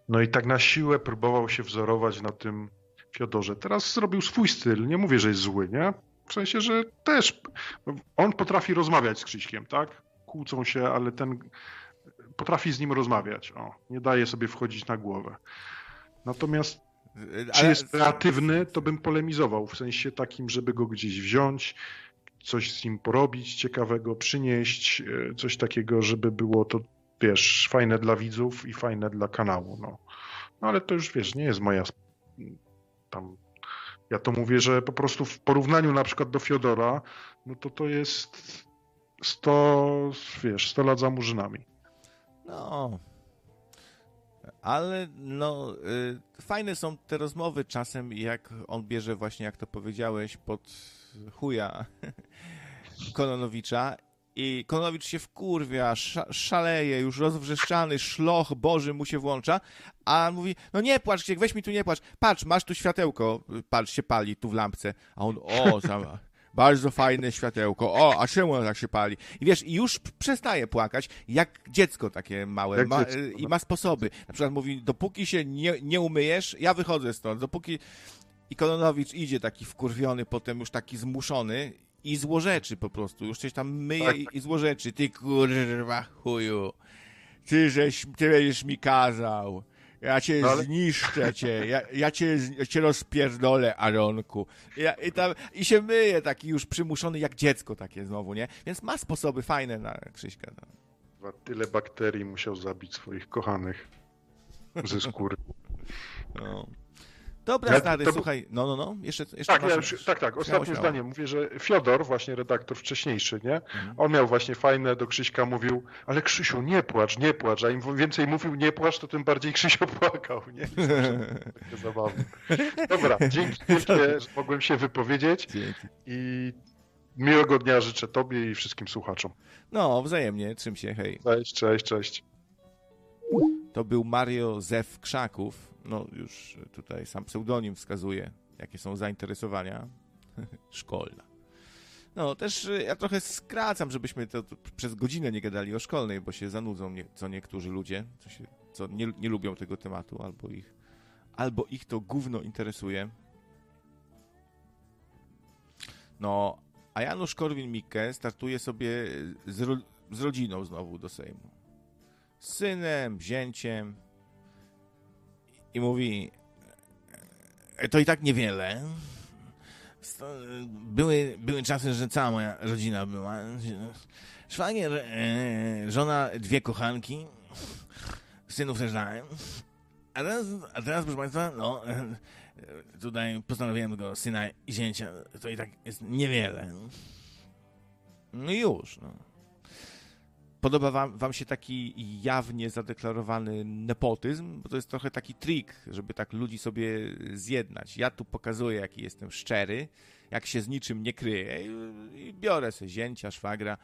No i tak na siłę próbował się wzorować na tym Fiodorze. Teraz zrobił swój styl. Nie mówię, że jest zły, nie? W sensie, że też on potrafi rozmawiać z Krzyśkiem, tak? Kłócą się, ale ten potrafi z nim rozmawiać. O, nie daje sobie wchodzić na głowę. Natomiast czy jest kreatywny, to bym polemizował w sensie takim, żeby go gdzieś wziąć, coś z nim porobić ciekawego, przynieść, e, coś takiego, żeby było to, wiesz, fajne dla widzów i fajne dla kanału, no. No ale to już, wiesz, nie jest moja tam... Ja to mówię, że po prostu w porównaniu na przykład do Fiodora, no to to jest 100, wiesz, 100 lat za murzynami. No. Ale no, y, fajne są te rozmowy czasem, jak on bierze właśnie, jak to powiedziałeś, pod chuja Kononowicza i Kononowicz się wkurwia, sza, szaleje, już rozwrzeszczany, szloch Boży mu się włącza, a on mówi, no nie płacz, Krzysiek, weź mi tu nie płacz, patrz, masz tu światełko, patrz, się pali tu w lampce, a on, o, tam, bardzo fajne światełko, o, a czemu ono tak się pali? I wiesz, i już przestaje płakać, jak dziecko takie małe, ma, dziecko, y, i no. ma sposoby. Na przykład mówi, dopóki się nie, nie umyjesz, ja wychodzę stąd, dopóki... I Kononowicz idzie taki wkurwiony, potem już taki zmuszony i złorzeczy po prostu, już coś tam myje Tak, i, i złorzeczy. Ty kurwa chuju, ty żeś, ty będziesz mi kazał. Ja cię No ale- zniszczę cię, ja, ja cię, cię rozpierdolę, Aronku. Ja, i, tam, I się myje taki już przymuszony jak dziecko takie znowu, nie? Więc ma sposoby fajne na Krzyśka. No. Tyle bakterii musiał zabić swoich kochanych ze skóry. No. Dobra, Ja- stary, to- słuchaj, no, no, no, jeszcze, jeszcze Tak, ja już, tak, tak. Ostatnie śmiało. zdanie. Mówię, że Fiodor, właśnie redaktor wcześniejszy, nie? Mhm. On miał właśnie fajne, do Krzyśka mówił, ale Krzysiu, nie płacz, nie płacz. A im więcej mówił nie płacz, to tym bardziej Krzysio płakał, nie? Takie zabawne. Dobra, dzięki wielkie, że mogłem się wypowiedzieć Dzięki. i miłego dnia życzę Tobie i wszystkim słuchaczom. No, wzajemnie, trzym się, hej. Cześć, cześć, cześć. To był Mario Zew Krzaków. No, już tutaj sam pseudonim wskazuje, jakie są zainteresowania. Szkolna. No, też y, ja trochę skracam, żebyśmy to to przez godzinę nie gadali o szkolnej, bo się zanudzą nie, co niektórzy ludzie, co, się, co nie, nie lubią tego tematu, albo ich, albo ich to gówno interesuje. No, a Janusz Korwin-Mikke startuje sobie z, ro, z rodziną znowu do Sejmu. Z synem, zięciem i mówi "E, to i tak niewiele. Sto- Były, były czasy, że cała moja rodzina była. Szwagier, e, żona, dwie kochanki, synów też dałem. A teraz, a teraz proszę Państwa, no, e, tutaj postanowiłem tego syna i zięcia, to i tak jest niewiele. No i już, no. Podoba wam, wam się taki jawnie zadeklarowany nepotyzm? Bo to jest trochę taki trik, żeby tak ludzi sobie zjednać. Ja tu pokazuję, jaki jestem szczery, jak się z niczym nie kryję i, biorę sobie zięcia, szwagra.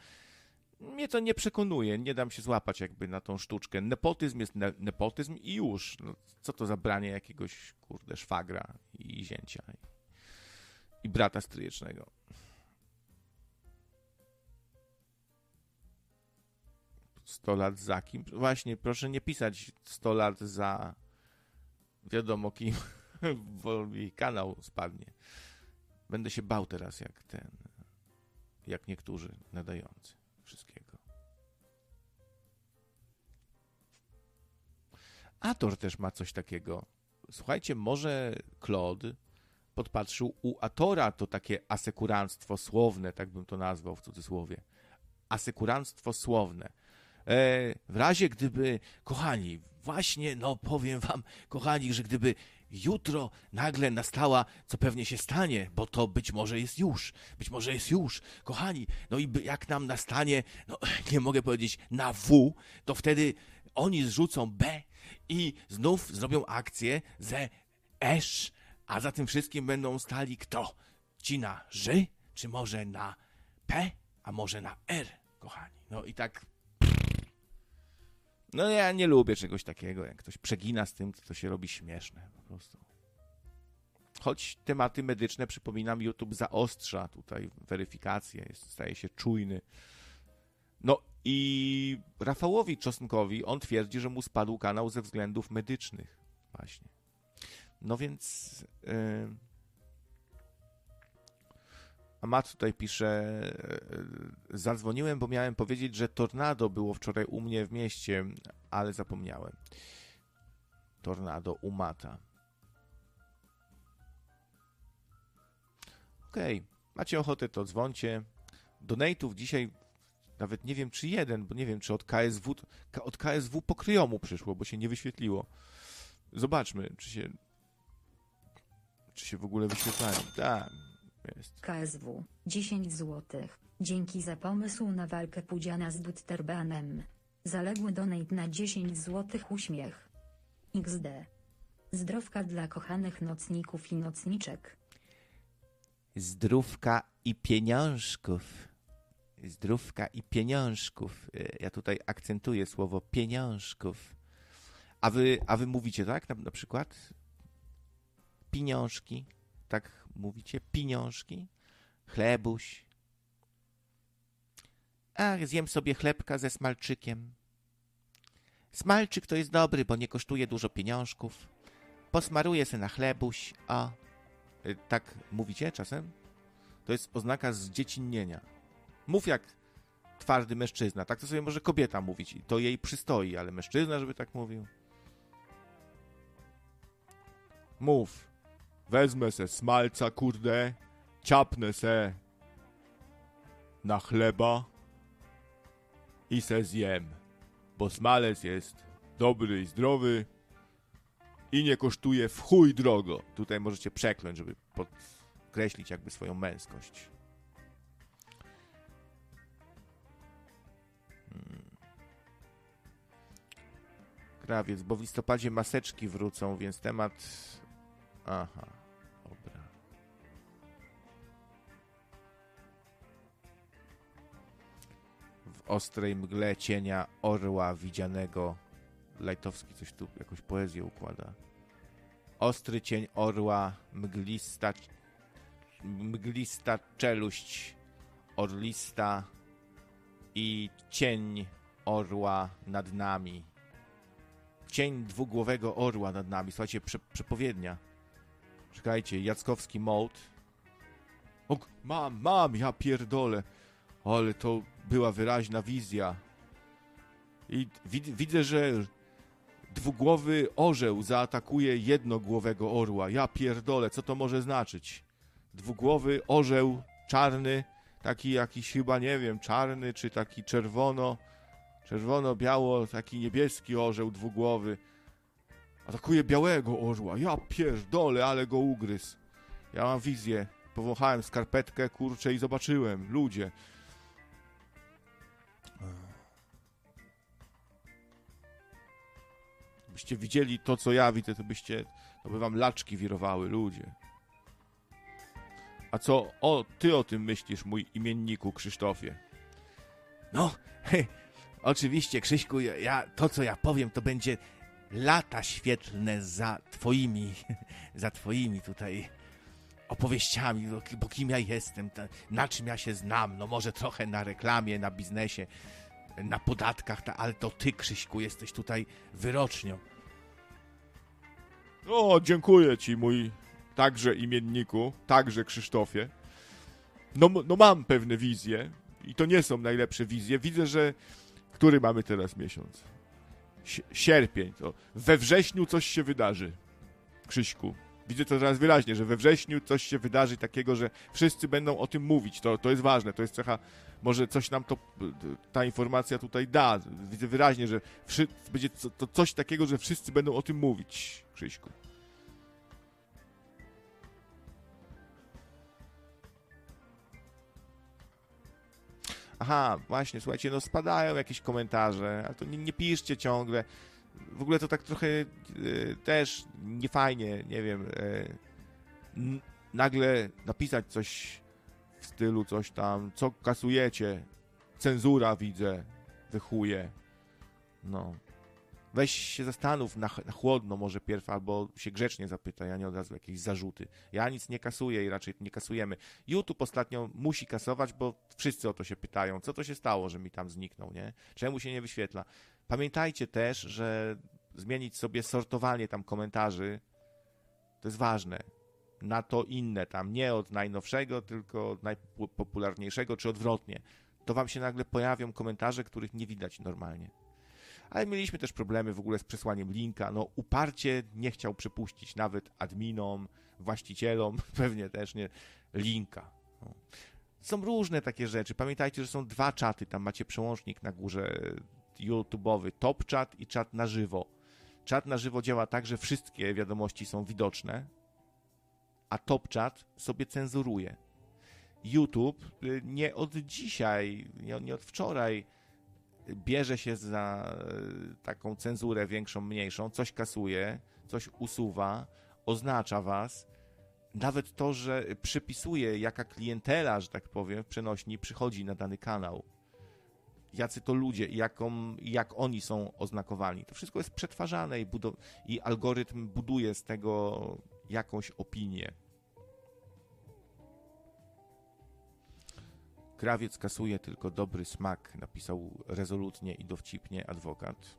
Mnie to nie przekonuje, nie dam się złapać jakby na tą sztuczkę. Nepotyzm jest ne nepotyzm i już. No, co to za branie jakiegoś, kurde, szwagra i zięcia i, i brata stryjecznego. Sto lat za kim? Właśnie, proszę nie pisać 100 lat za wiadomo kim, bo mi kanał spadnie. Będę się bał teraz jak ten, jak niektórzy nadający wszystkiego. Ator też ma coś takiego. Słuchajcie, może Claude podpatrzył u Atora to takie asekuranstwo słowne, tak bym to nazwał w cudzysłowie. Asekuranstwo słowne. E, w razie gdyby, kochani, właśnie, no powiem wam, kochani, że gdyby jutro nagle nastała, co pewnie się stanie, bo to być może jest już, być może jest już, kochani, no i jak nam nastanie, no nie mogę powiedzieć na W, to wtedy oni zrzucą B i znów zrobią akcję ze Esz, a za tym wszystkim będą stali kto? Ci na Ży, czy może na P, a może na R, kochani. No i tak no ja nie lubię czegoś takiego, jak ktoś przegina z tym, to się robi śmieszne po prostu. Choć tematy medyczne, przypominam, YouTube zaostrza tutaj weryfikację, jest, staje się czujny. No i Rafałowi Czosnkowi, on twierdzi, że mu spadł kanał ze względów medycznych. Właśnie. No więc... Yy... A Matt tutaj pisze, yy, zadzwoniłem, bo miałem powiedzieć, że tornado było wczoraj u mnie w mieście, ale zapomniałem. Tornado u Mata. Okej, macie ochotę, to dzwoncie. Donate'ów dzisiaj nawet nie wiem, czy jeden, bo nie wiem, czy od KSW, od KSW pokryjomu przyszło, bo się nie wyświetliło. Zobaczmy, czy się czy się w ogóle wyświetlają. Tak, jest. KSW 10 zł. Dzięki za pomysł na walkę Pudziana z Dutterbanem. Zaległy donate na 10 zł uśmiech. XD. Zdrowka dla kochanych nocników i nocniczek. Zdrówka i pieniążków. Zdrówka i pieniążków. E, Ja tutaj akcentuję słowo pieniążków. A wy, a wy mówicie tak na, na przykład? Pieniążki. Tak mówicie? Pieniążki? Chlebuś. Ach, zjem sobie chlebka ze smalczykiem. Smalczyk to jest dobry, bo nie kosztuje dużo pieniążków. Posmaruję se na chlebuś, a... Y, Tak mówicie czasem? To jest oznaka zdziecinnienia. Mów jak twardy mężczyzna. Tak to sobie może kobieta mówić i to jej przystoi, ale mężczyzna, żeby tak mówił. Mów. Wezmę se smalca, kurde, ciapnę se na chleba i se zjem, bo smalec jest dobry i zdrowy i nie kosztuje w chuj drogo. Tutaj możecie przekląć, żeby podkreślić jakby swoją męskość. Hmm. Krawiec, bo w listopadzie maseczki wrócą, więc temat... Aha, ostrej mgle cienia orła widzianego Lajtowski coś tu, jakąś poezję układa. Ostry cień orła, mglista, mglista czeluść orlista i cień orła nad nami. Cień dwugłowego orła nad nami. Słuchajcie, prze, przepowiednia. Czekajcie, Jackowski Mołd. Mam, mam, ja pierdolę. Ale to była wyraźna wizja. I wid, widzę, że dwugłowy orzeł zaatakuje jednogłowego orła. Ja pierdolę, co to może znaczyć? Dwugłowy orzeł czarny, taki jakiś chyba, nie wiem, czarny, czy taki czerwono, czerwono-biało, taki niebieski orzeł dwugłowy. Atakuje białego orła. Ja pierdolę, ale go ugryzł. Ja mam wizję. Powąchałem skarpetkę, kurczę, i zobaczyłem. Ludzie. Byście widzieli to, co ja widzę, to byście, to by wam laczki wirowały, ludzie. A co o, ty o tym myślisz, mój imienniku Krzysztofie? No, he, oczywiście, Krzyśku, ja, to, co ja powiem, to będzie lata świetlne za twoimi, za twoimi tutaj opowieściami, bo kim ja jestem, na czym ja się znam, no może trochę na reklamie, na biznesie, na podatkach, ale to ty, Krzyśku, jesteś tutaj wyrocznią. O, dziękuję ci, mój także imienniku, także Krzysztofie. No, no mam pewne wizje i to nie są najlepsze wizje. Widzę, że który mamy teraz miesiąc? Sierpień. To we wrześniu coś się wydarzy. Krzyśku. Widzę to teraz wyraźnie, że we wrześniu coś się wydarzy takiego, że wszyscy będą o tym mówić. To, to jest ważne, to jest cecha, może coś nam to, ta informacja tutaj da. Widzę wyraźnie, że będzie to coś takiego, że wszyscy będą o tym mówić, Krzyśku. Aha, właśnie, słuchajcie, no spadają jakieś komentarze, ale to nie, nie piszcie ciągle. W ogóle to tak trochę y, też niefajnie, nie wiem, y, nagle napisać coś w stylu coś tam, co kasujecie, cenzura widzę, wychuje. No. Weź się zastanów na, na chłodno może pierw, albo się grzecznie zapytaj, a nie od razu jakieś zarzuty. Ja nic nie kasuję i raczej nie kasujemy. YouTube ostatnio musi kasować, bo wszyscy o to się pytają. Co to się stało, że mi tam zniknął, nie? Czemu się nie wyświetla? Pamiętajcie też, że zmienić sobie sortowanie tam komentarzy to jest ważne. Na to inne tam, nie od najnowszego, tylko od najpopularniejszego, czy odwrotnie. To wam się nagle pojawią komentarze, których nie widać normalnie ale mieliśmy też problemy w ogóle z przesłaniem linka. No, uparcie nie chciał przypuścić nawet adminom, właścicielom, pewnie też nie, linka. No. Są różne takie rzeczy. Pamiętajcie, że są dwa czaty. Tam macie przełącznik na górze YouTube'owy, top chat i czat na żywo. Czat na żywo działa tak, że wszystkie wiadomości są widoczne, a top chat sobie cenzuruje. YouTube y, nie od dzisiaj, nie, od wczoraj bierze się za e, taką cenzurę większą, mniejszą, coś kasuje, coś usuwa, oznacza was. Nawet to, że przypisuje, jaka klientela, że tak powiem, w przenośni przychodzi na dany kanał. Jacy to ludzie, jaką, jak oni są oznakowani. To wszystko jest przetwarzane i, i algorytm buduje z tego jakąś opinię. Krawiec kasuje tylko dobry smak, napisał rezolutnie i dowcipnie adwokat.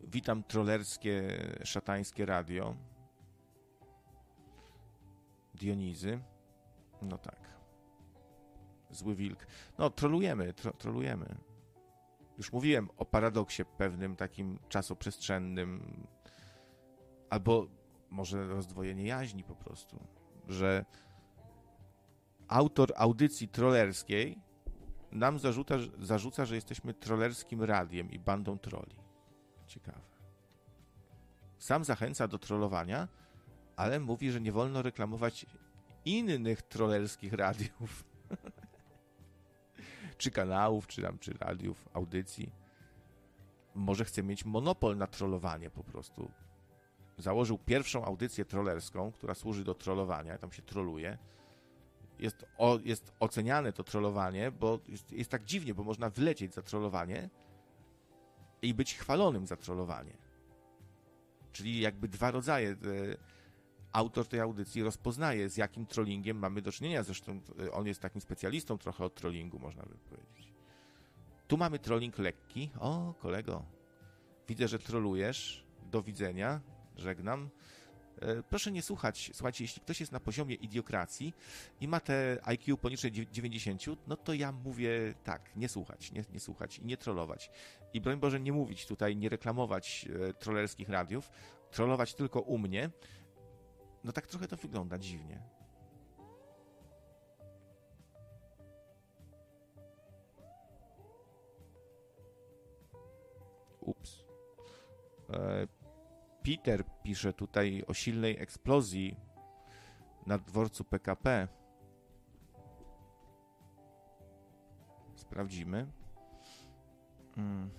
Witam trollerskie, szatańskie radio. Dionizy. No tak. Zły wilk. No, trolujemy, tro, trolujemy. Już mówiłem o paradoksie pewnym, takim czasoprzestrzennym, albo może rozdwojenie jaźni po prostu, że autor audycji trollerskiej nam zarzuca, zarzuca, że jesteśmy trollerskim radiem i bandą troli. Ciekawe. Sam zachęca do trollowania, ale mówi, że nie wolno reklamować innych trollerskich radiów. czy kanałów, czy tam, czy radiów, audycji. Może chce mieć monopol na trollowanie po prostu. Założył pierwszą audycję trollerską, która służy do trollowania, tam się troluje. Jest, o, jest oceniane to trollowanie, bo jest, jest tak dziwnie, bo można wlecieć za trollowanie i być chwalonym za trollowanie. Czyli jakby dwa rodzaje. Autor tej audycji rozpoznaje, z jakim trollingiem mamy do czynienia. Zresztą e, on jest takim specjalistą trochę od trollingu, można by powiedzieć. Tu mamy trolling lekki. O, kolego, widzę, że trolujesz. Do widzenia. Żegnam. E, proszę nie słuchać. Słuchajcie, jeśli ktoś jest na poziomie idiokracji i ma te IQ poniżej 90, no to ja mówię tak, nie słuchać, nie, nie słuchać i nie trollować. I broń Boże, nie mówić tutaj, nie reklamować e, trollerskich radiów, trollować tylko u mnie. No tak trochę to wygląda dziwnie. Ups. E, Peter pisze tutaj o silnej eksplozji na dworcu PKP. Sprawdzimy. Hmm.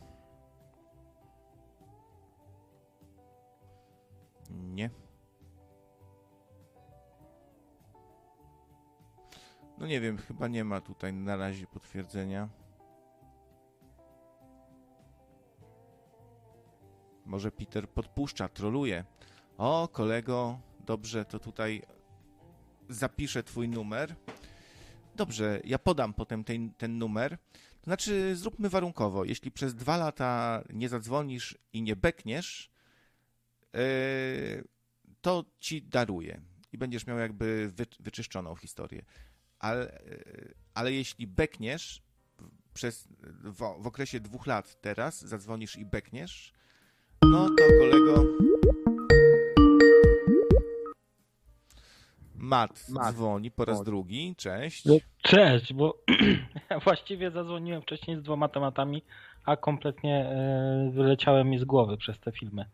Nie. No nie wiem, chyba nie ma tutaj na razie potwierdzenia. Może Peter podpuszcza, troluje. O, kolego, dobrze, to tutaj zapiszę twój numer. Dobrze, ja podam potem ten, ten numer. To znaczy, zróbmy warunkowo. Jeśli przez dwa lata nie zadzwonisz i nie bekniesz, yy, to ci daruję i będziesz miał jakby wy, wyczyszczoną historię. Ale, yy, ale jeśli bekniesz przez, w, w okresie dwóch lat teraz, zadzwonisz i bekniesz, no to kolego. Matt, Matt dzwoni po raz drugi. Cześć. No, cześć, bo właściwie zadzwoniłem wcześniej z dwoma tematami, a kompletnie e, wyleciałem mi z głowy przez te filmy.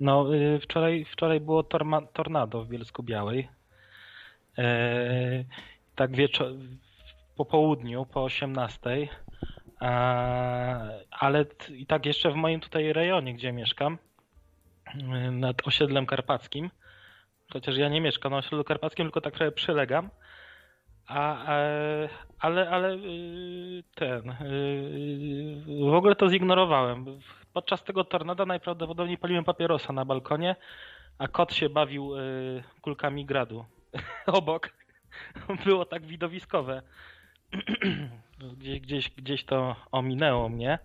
No, e, wczoraj, wczoraj było torma, tornado w Bielsku Białej. E, tak wieczor po południu, po 18 ale i tak jeszcze w moim tutaj rejonie, gdzie mieszkam, nad osiedlem karpackim, chociaż ja nie mieszkam na osiedlu karpackim, tylko tak trochę przylegam, a, ale, ale y, ten, y, w ogóle to zignorowałem. Podczas tego tornada najprawdopodobniej paliłem papierosa na balkonie, a kot się bawił y, kulkami gradu obok. Było tak widowiskowe. gdzieś, gdzieś, gdzieś to ominęło mnie.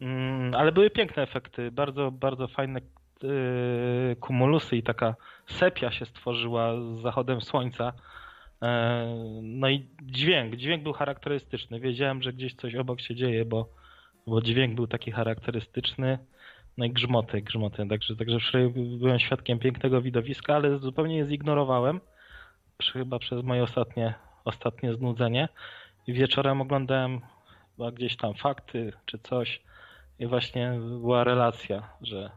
Mm, ale były piękne efekty, bardzo, bardzo fajne yy, kumulusy i taka sepia się stworzyła z zachodem słońca. E, no i dźwięk, dźwięk był charakterystyczny. Wiedziałem, że gdzieś coś obok się dzieje, bo, bo dźwięk był taki charakterystyczny. No i grzmoty, grzmoty. Także, także byłem świadkiem pięknego widowiska, ale zupełnie je zignorowałem. Chyba przez moje ostatnie, ostatnie znudzenie wieczorem oglądałem chyba gdzieś tam fakty czy coś i właśnie była relacja, że,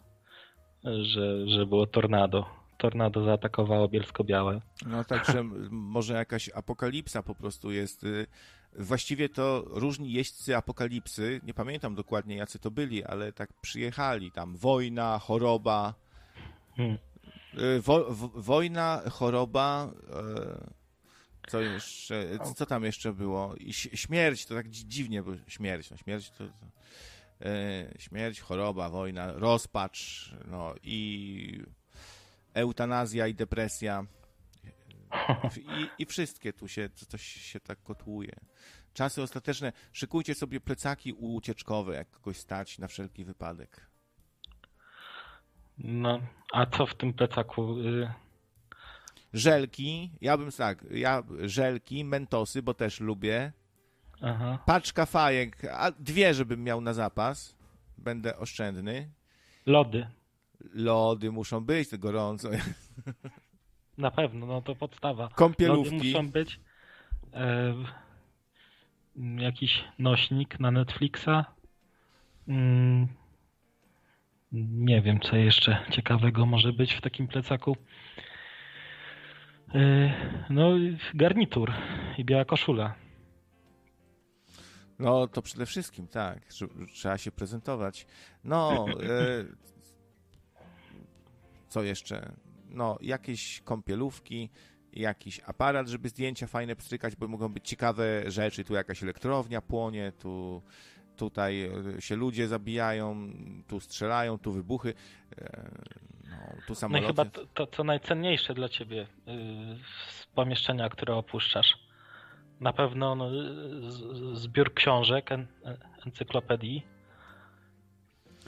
że, że było tornado. Tornado zaatakowało Bielsko-Białe. No także może jakaś apokalipsa po prostu jest. Y, właściwie to różni jeźdźcy apokalipsy, nie pamiętam dokładnie jacy to byli, ale tak przyjechali tam wojna, choroba. Hmm. Y, wo, wojna, choroba, y, co jeszcze, co tam jeszcze było? I śmierć, to tak dziwnie, bo śmierć, no śmierć to, to e, śmierć, choroba, wojna, rozpacz, no i eutanazja i depresja. I, i wszystkie tu się, coś się tak kotłuje. Czasy ostateczne. Szykujcie sobie plecaki ucieczkowe, jak kogoś stać na wszelki wypadek. No, a co w tym plecaku? Y, żelki, ja bym tak, ja żelki, mentosy, bo też lubię. Aha. Paczka fajek, a dwie, żebym miał na zapas. Będę oszczędny. Lody. Lody muszą być, to gorąco. Na pewno, no to podstawa. Kąpielówki. Lody muszą być. E, jakiś nośnik na Netflixa. Mm, Nie wiem, co jeszcze ciekawego może być w takim plecaku. Yy, No, garnitur i biała koszula. No to przede wszystkim, tak. Trzeba się prezentować. No, e, co jeszcze? No, jakieś kąpielówki, jakiś aparat, żeby zdjęcia fajne pstrykać, bo mogą być ciekawe rzeczy. Tu jakaś elektrownia płonie, tu tutaj e, się ludzie zabijają, tu strzelają, tu wybuchy. e, No, tu No i samoloty. chyba to, to co najcenniejsze dla ciebie yy, z pomieszczenia, które opuszczasz. Na pewno no, z- zbiór książek, en, encyklopedii.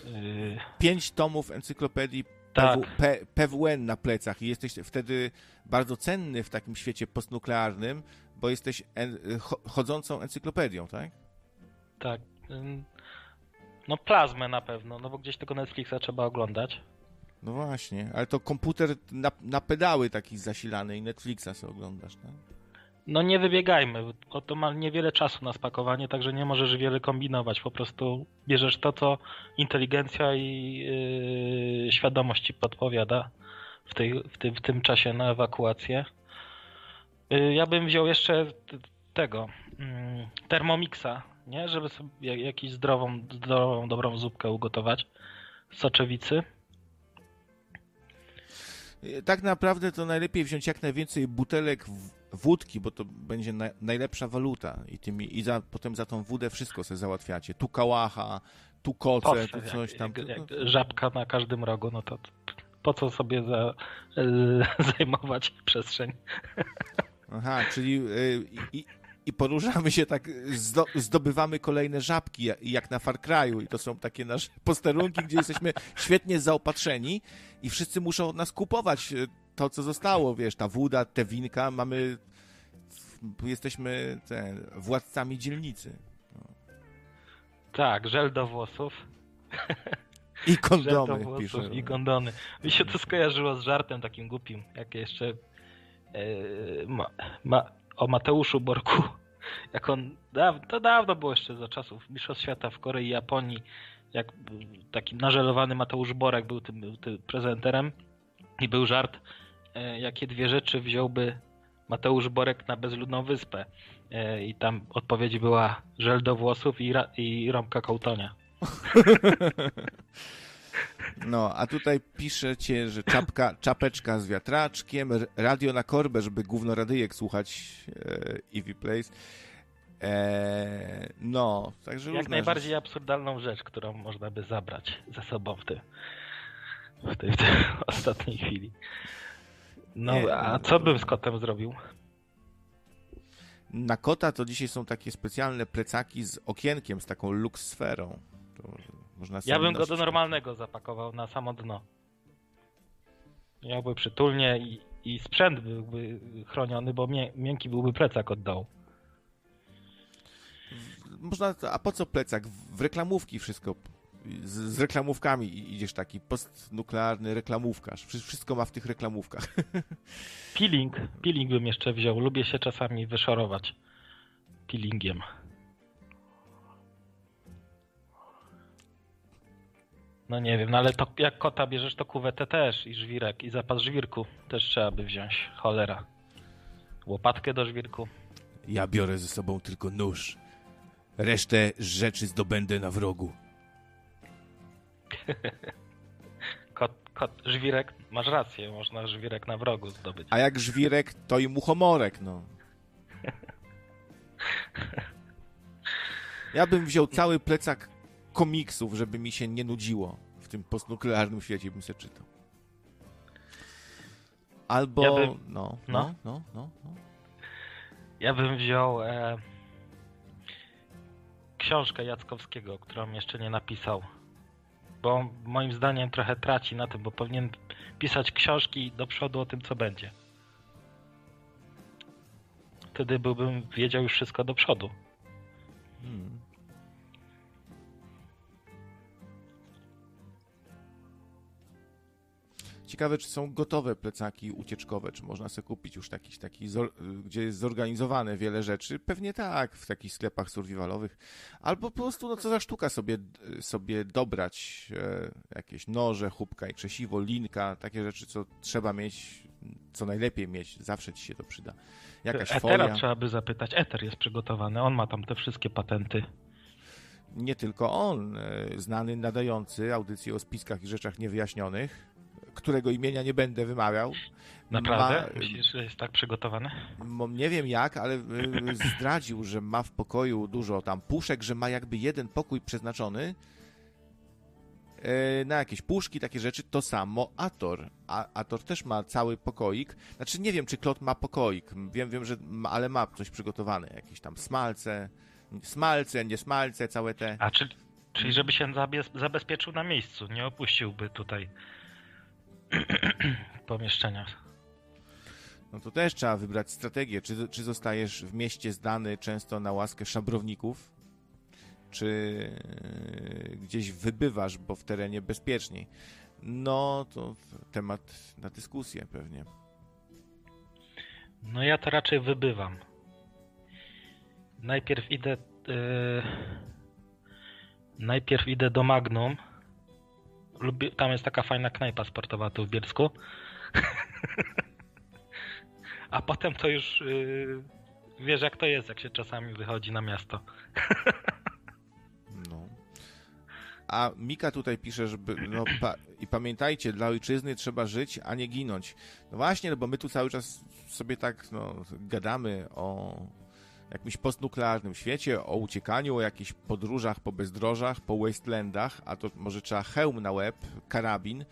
Yy, pięć tomów encyklopedii Tak. PW, PWN na plecach i jesteś wtedy bardzo cenny w takim świecie postnuklearnym, bo jesteś en, cho- chodzącą encyklopedią, tak? tak. No plazmę na pewno, no bo gdzieś tego Netflixa trzeba oglądać. No właśnie, ale to komputer na, na pedały taki zasilany i Netflixa sobie oglądasz, tak? No nie wybiegajmy, bo to ma niewiele czasu na spakowanie, także nie możesz wiele kombinować. Po prostu bierzesz to, co inteligencja i yy, świadomość ci podpowiada w, tej, w, tym, w tym czasie na ewakuację. Yy, ja bym wziął jeszcze tego mm, Thermomixa, nie? Żeby sobie ja- jakąś zdrową, zdrową, dobrą zupkę ugotować z soczewicy. E, Tak naprawdę to najlepiej wziąć jak najwięcej butelek wódki, bo to będzie na, najlepsza waluta i, tymi, i za, potem za tą wódę wszystko sobie załatwiacie. Tu kałacha, tu koce, Po tu co, coś tam. jak, jak żabka na każdym rogu, no to po co sobie za, zajmować przestrzeń? Aha, czyli y, i, i poruszamy się tak, zdo, zdobywamy kolejne żabki, jak, na Far Cry'u i to są takie nasze posterunki, gdzie jesteśmy świetnie zaopatrzeni i wszyscy muszą od nas kupować y, to, co zostało, wiesz, ta woda, te winka, mamy, jesteśmy te, władcami dzielnicy. Tak, żel do włosów. I Żel do kondomy, włosów pisze. i gondony. Mi się to skojarzyło z żartem takim głupim, jak jeszcze e, ma, ma, o Mateuszu Borku. Jak on, to dawno było jeszcze za czasów Mistrzostw Świata w Korei i Japonii, jak taki nażelowany Mateusz Borek był tym, tym prezenterem i był żart, e, jakie dwie rzeczy wziąłby Mateusz Borek na bezludną wyspę. E, I tam odpowiedź była żel do włosów i, ra, i rąbka kołtonia. No, a tutaj piszecie, że czapka, czapeczka z wiatraczkiem, radio na korbę, żeby gówno radyjek słuchać e, Eevee Place. E, no, także Jak najbardziej rzeczy. absurdalną rzecz, którą można by zabrać ze sobą w, tym, w, tej, w tej ostatniej chwili. No, Nie, a no, co bym z kotem zrobił? Na kota to dzisiaj są takie specjalne plecaki z okienkiem, z taką lux sferą. To można Ja bym go do normalnego zapakował na samo dno. Miałby przytulnie i, i sprzęt byłby chroniony, bo mię, miękki byłby plecak od dołu. Można, a po co plecak? W reklamówki wszystko. Z, z reklamówkami idziesz taki postnuklearny reklamówkarz. Wszy- Wszystko ma w tych reklamówkach. Peeling, peeling bym jeszcze wziął. Lubię się czasami wyszorować peelingiem. No nie wiem, no ale to jak kota bierzesz, to kuwetę też i żwirek i zapas żwirku też trzeba by wziąć. Cholera. Łopatkę do żwirku. Ja biorę ze sobą tylko nóż. Resztę rzeczy zdobędę na wrogu. Kot, kot, żwirek, masz rację, można żwirek na wrogu zdobyć. A jak żwirek, to i muchomorek, no. Ja bym wziął cały plecak komiksów, żeby mi się nie nudziło. W tym postnuklearnym świecie bym se czytał. Albo, Ja bym- no, no, no. no, no. Ja bym wziął e, książkę Jackowskiego, którą jeszcze nie napisał. Bo moim zdaniem trochę traci na tym, bo powinien pisać książki do przodu o tym, co będzie. Wtedy byłbym wiedział już wszystko do przodu. Hmm. Ciekawe, czy są gotowe plecaki ucieczkowe, czy można sobie kupić już taki, taki zor- gdzie jest zorganizowane wiele rzeczy. Pewnie tak, w takich sklepach survivalowych. Albo po prostu, no co za sztuka sobie, sobie dobrać e, jakieś noże, chubka i krzesiwo, linka, takie rzeczy, co trzeba mieć, co najlepiej mieć, zawsze ci się to przyda. Jakaś Etera folia. trzeba by zapytać. Eter jest przygotowany, on ma tam te wszystkie patenty. nie tylko on, e, znany nadający audycję o spiskach i rzeczach niewyjaśnionych, którego imienia nie będę wymawiał. Naprawdę? Ma, Myślisz, że jest tak przygotowany? nie wiem jak, ale e, zdradził, że ma w pokoju dużo tam puszek, że ma jakby jeden pokój przeznaczony e, na jakieś puszki, takie rzeczy. To samo Ator. A, Ator też ma cały pokoik. Znaczy nie wiem, czy Klot ma pokoik. Wiem, wiem, że ma, ale ma coś przygotowane. Jakieś tam smalce, smalce, nie smalce, całe te... A czyli, czyli żeby się zabezpieczył na miejscu, nie opuściłby tutaj pomieszczenia. No to też trzeba wybrać strategię. Czy, czy zostajesz w mieście zdany często na łaskę szabrowników, czy e, gdzieś wybywasz, bo w terenie bezpieczniej. No to temat na dyskusję pewnie. No ja to raczej wybywam. Najpierw idę. Yy... Najpierw idę do Magnum. Lubię, tam jest taka fajna knajpa sportowa tu w Bielsku. A potem to już yy... wiesz jak to jest, jak się czasami wychodzi na miasto. No. A Mika tutaj pisze, żeby. No, pa, I pamiętajcie, dla ojczyzny trzeba żyć, a nie ginąć. No właśnie, no bo my tu cały czas sobie tak no, gadamy o jakimś postnuklearnym świecie, o uciekaniu, o jakichś podróżach po bezdrożach, po wastelandach, a to może trzeba hełm na łeb, karabin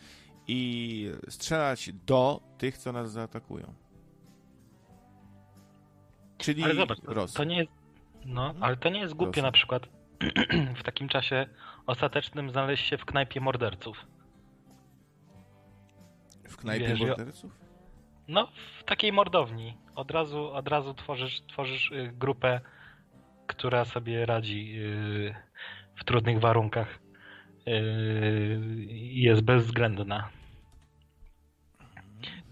i strzelać do tych, co nas zaatakują. Czyli Ale zobacz, to, nie jest. No, ale to nie jest głupie Rosji. na przykład w takim czasie ostatecznym znaleźć się w knajpie morderców. W knajpie Wiesz, morderców? No, w takiej mordowni. Od razu, od razu tworzysz, tworzysz y, grupę, która sobie radzi y, w trudnych warunkach. Y, i Jest bezwzględna.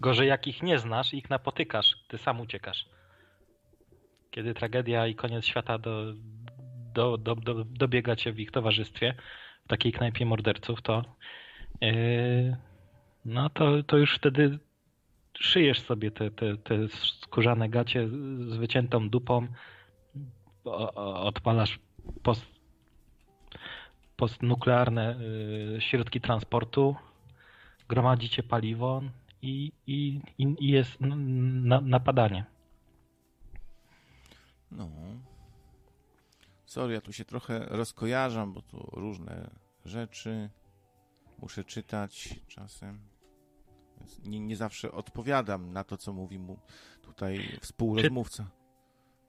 Gorzej jak ich nie znasz ich napotykasz, ty sam uciekasz. Kiedy tragedia i koniec świata do, do, do, do, dobiega cię w ich towarzystwie, w takiej knajpie morderców, to yy, no to, to już wtedy szyjesz sobie te, te, te skórzane gacie z wyciętą dupą, odpalasz post, postnuklearne y, środki transportu, gromadzicie paliwo i, i, i jest na, napadanie. No. Sorry, ja tu się trochę rozkojarzam, bo tu różne rzeczy muszę czytać czasem. Nie, nie zawsze odpowiadam na to, co mówi mu tutaj współrozmówca.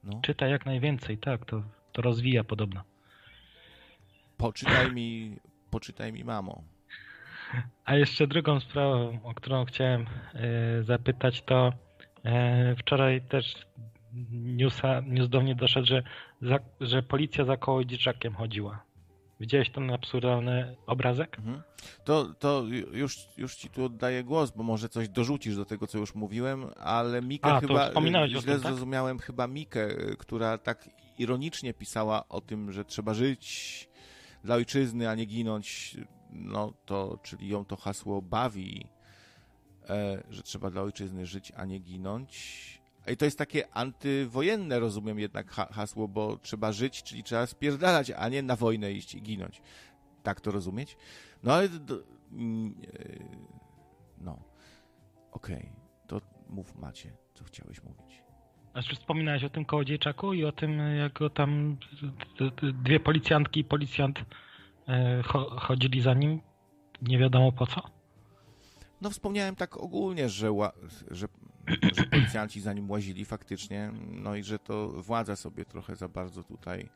No, Czytaj jak najwięcej, tak, to, to rozwija podobno. poczytaj mi, poczytaj mi, mamo. A jeszcze drugą sprawą, o którą chciałem e, zapytać, to e, wczoraj też newsa, news do mnie doszedł, że, za, że policja za koło dzieciakiem chodziła. Widziałeś ten absurdalny obrazek? Mhm. To, to ju- już, już ci tu oddaję głos, bo może coś dorzucisz do tego, co już mówiłem, ale Mikę A, chyba, źle tym, tak? zrozumiałem chyba Mikę, która tak ironicznie pisała o tym, że trzeba żyć dla ojczyzny, a nie ginąć, no to, czyli ją to hasło bawi, e, że trzeba dla ojczyzny żyć, a nie ginąć. I to jest takie antywojenne, rozumiem jednak ha hasło, bo trzeba żyć, czyli trzeba spierdalać, a nie na wojnę iść i ginąć. Tak to rozumieć? No ale. mm, e, No. Okej, to mów Macie, co chciałeś mówić. Znaczy wspominałeś o tym kołodziejczaku i o tym, jak go tam dwie policjantki i policjant e, cho, chodzili za nim, nie wiadomo po co. No wspomniałem tak ogólnie, że, że, że policjanci za nim łazili faktycznie, no i że to władza sobie trochę za bardzo tutaj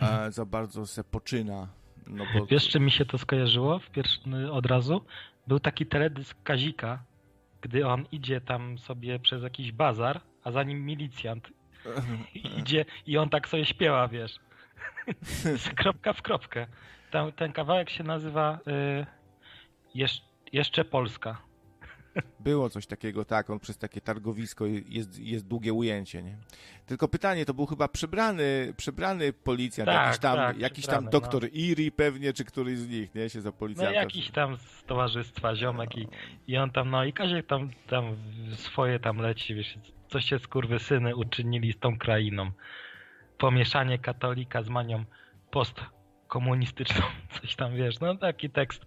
e, za bardzo se poczyna. No bo Wiesz, czy mi się to skojarzyło w pierwszy, od razu? Był taki teledysk Kazika, gdy on idzie tam sobie przez jakiś bazar, a za nim milicjant idzie i on tak sobie śpiewa, wiesz. Kropka w kropkę. Tam, ten kawałek się nazywa y, Jesz, Jeszcze Polska. Było coś takiego, tak, on przez takie targowisko jest, jest długie ujęcie, nie? Tylko pytanie, to był chyba przebrany, przebrany policjant, Tak, jakiś tam, tak, jakiś tam przebrany, doktor no. Iri pewnie, czy któryś z nich, nie, się za No policjanta. jakiś tam z towarzystwa ziomek i, i on tam, no i Kaziek tam, tam swoje tam leci, wiesz, coś się skurwysyny uczynili z tą krainą. Pomieszanie katolika z manią postkomunistyczną, coś tam, wiesz, no taki tekst,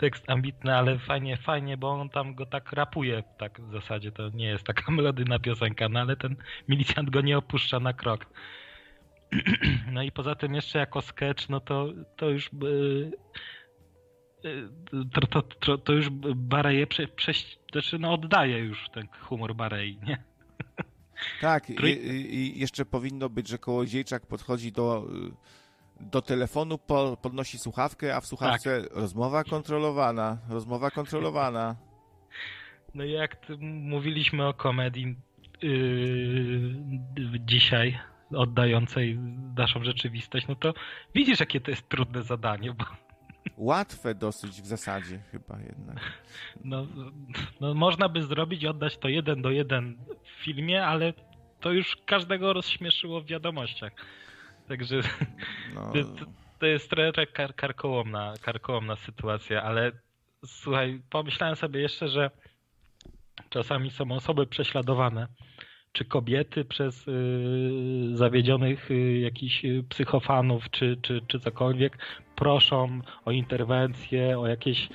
tekst ambitny, ale fajnie, fajnie, bo on tam go tak rapuje, tak w zasadzie, to nie jest taka melodyjna piosenka, no ale ten milicjant go nie opuszcza na krok. No i poza tym jeszcze jako sketch, no to, to już yy, to, to, to, to już Bareje prze, prze, znaczy no oddaje już ten humor Barei, nie? Tak, i, i, jeszcze powinno być, że kołodziejczak podchodzi do, do telefonu, po, podnosi słuchawkę, a w słuchawce Tak. rozmowa kontrolowana, rozmowa kontrolowana. No jak mówiliśmy o komedii yy, dzisiaj, oddającej naszą rzeczywistość, no to widzisz, jakie to jest trudne zadanie, bo Łatwe dosyć w zasadzie chyba jednak. no, no można by zrobić, oddać to jeden do jeden w filmie, ale to już każdego rozśmieszyło w wiadomościach. Także No, To- to jest trochę kar karkołomna, karkołomna sytuacja, ale słuchaj, pomyślałem sobie jeszcze, że czasami są osoby prześladowane, czy kobiety przez y, zawiedzionych y, jakichś y, psychofanów, czy, czy, czy cokolwiek, proszą o interwencję, o, jakieś,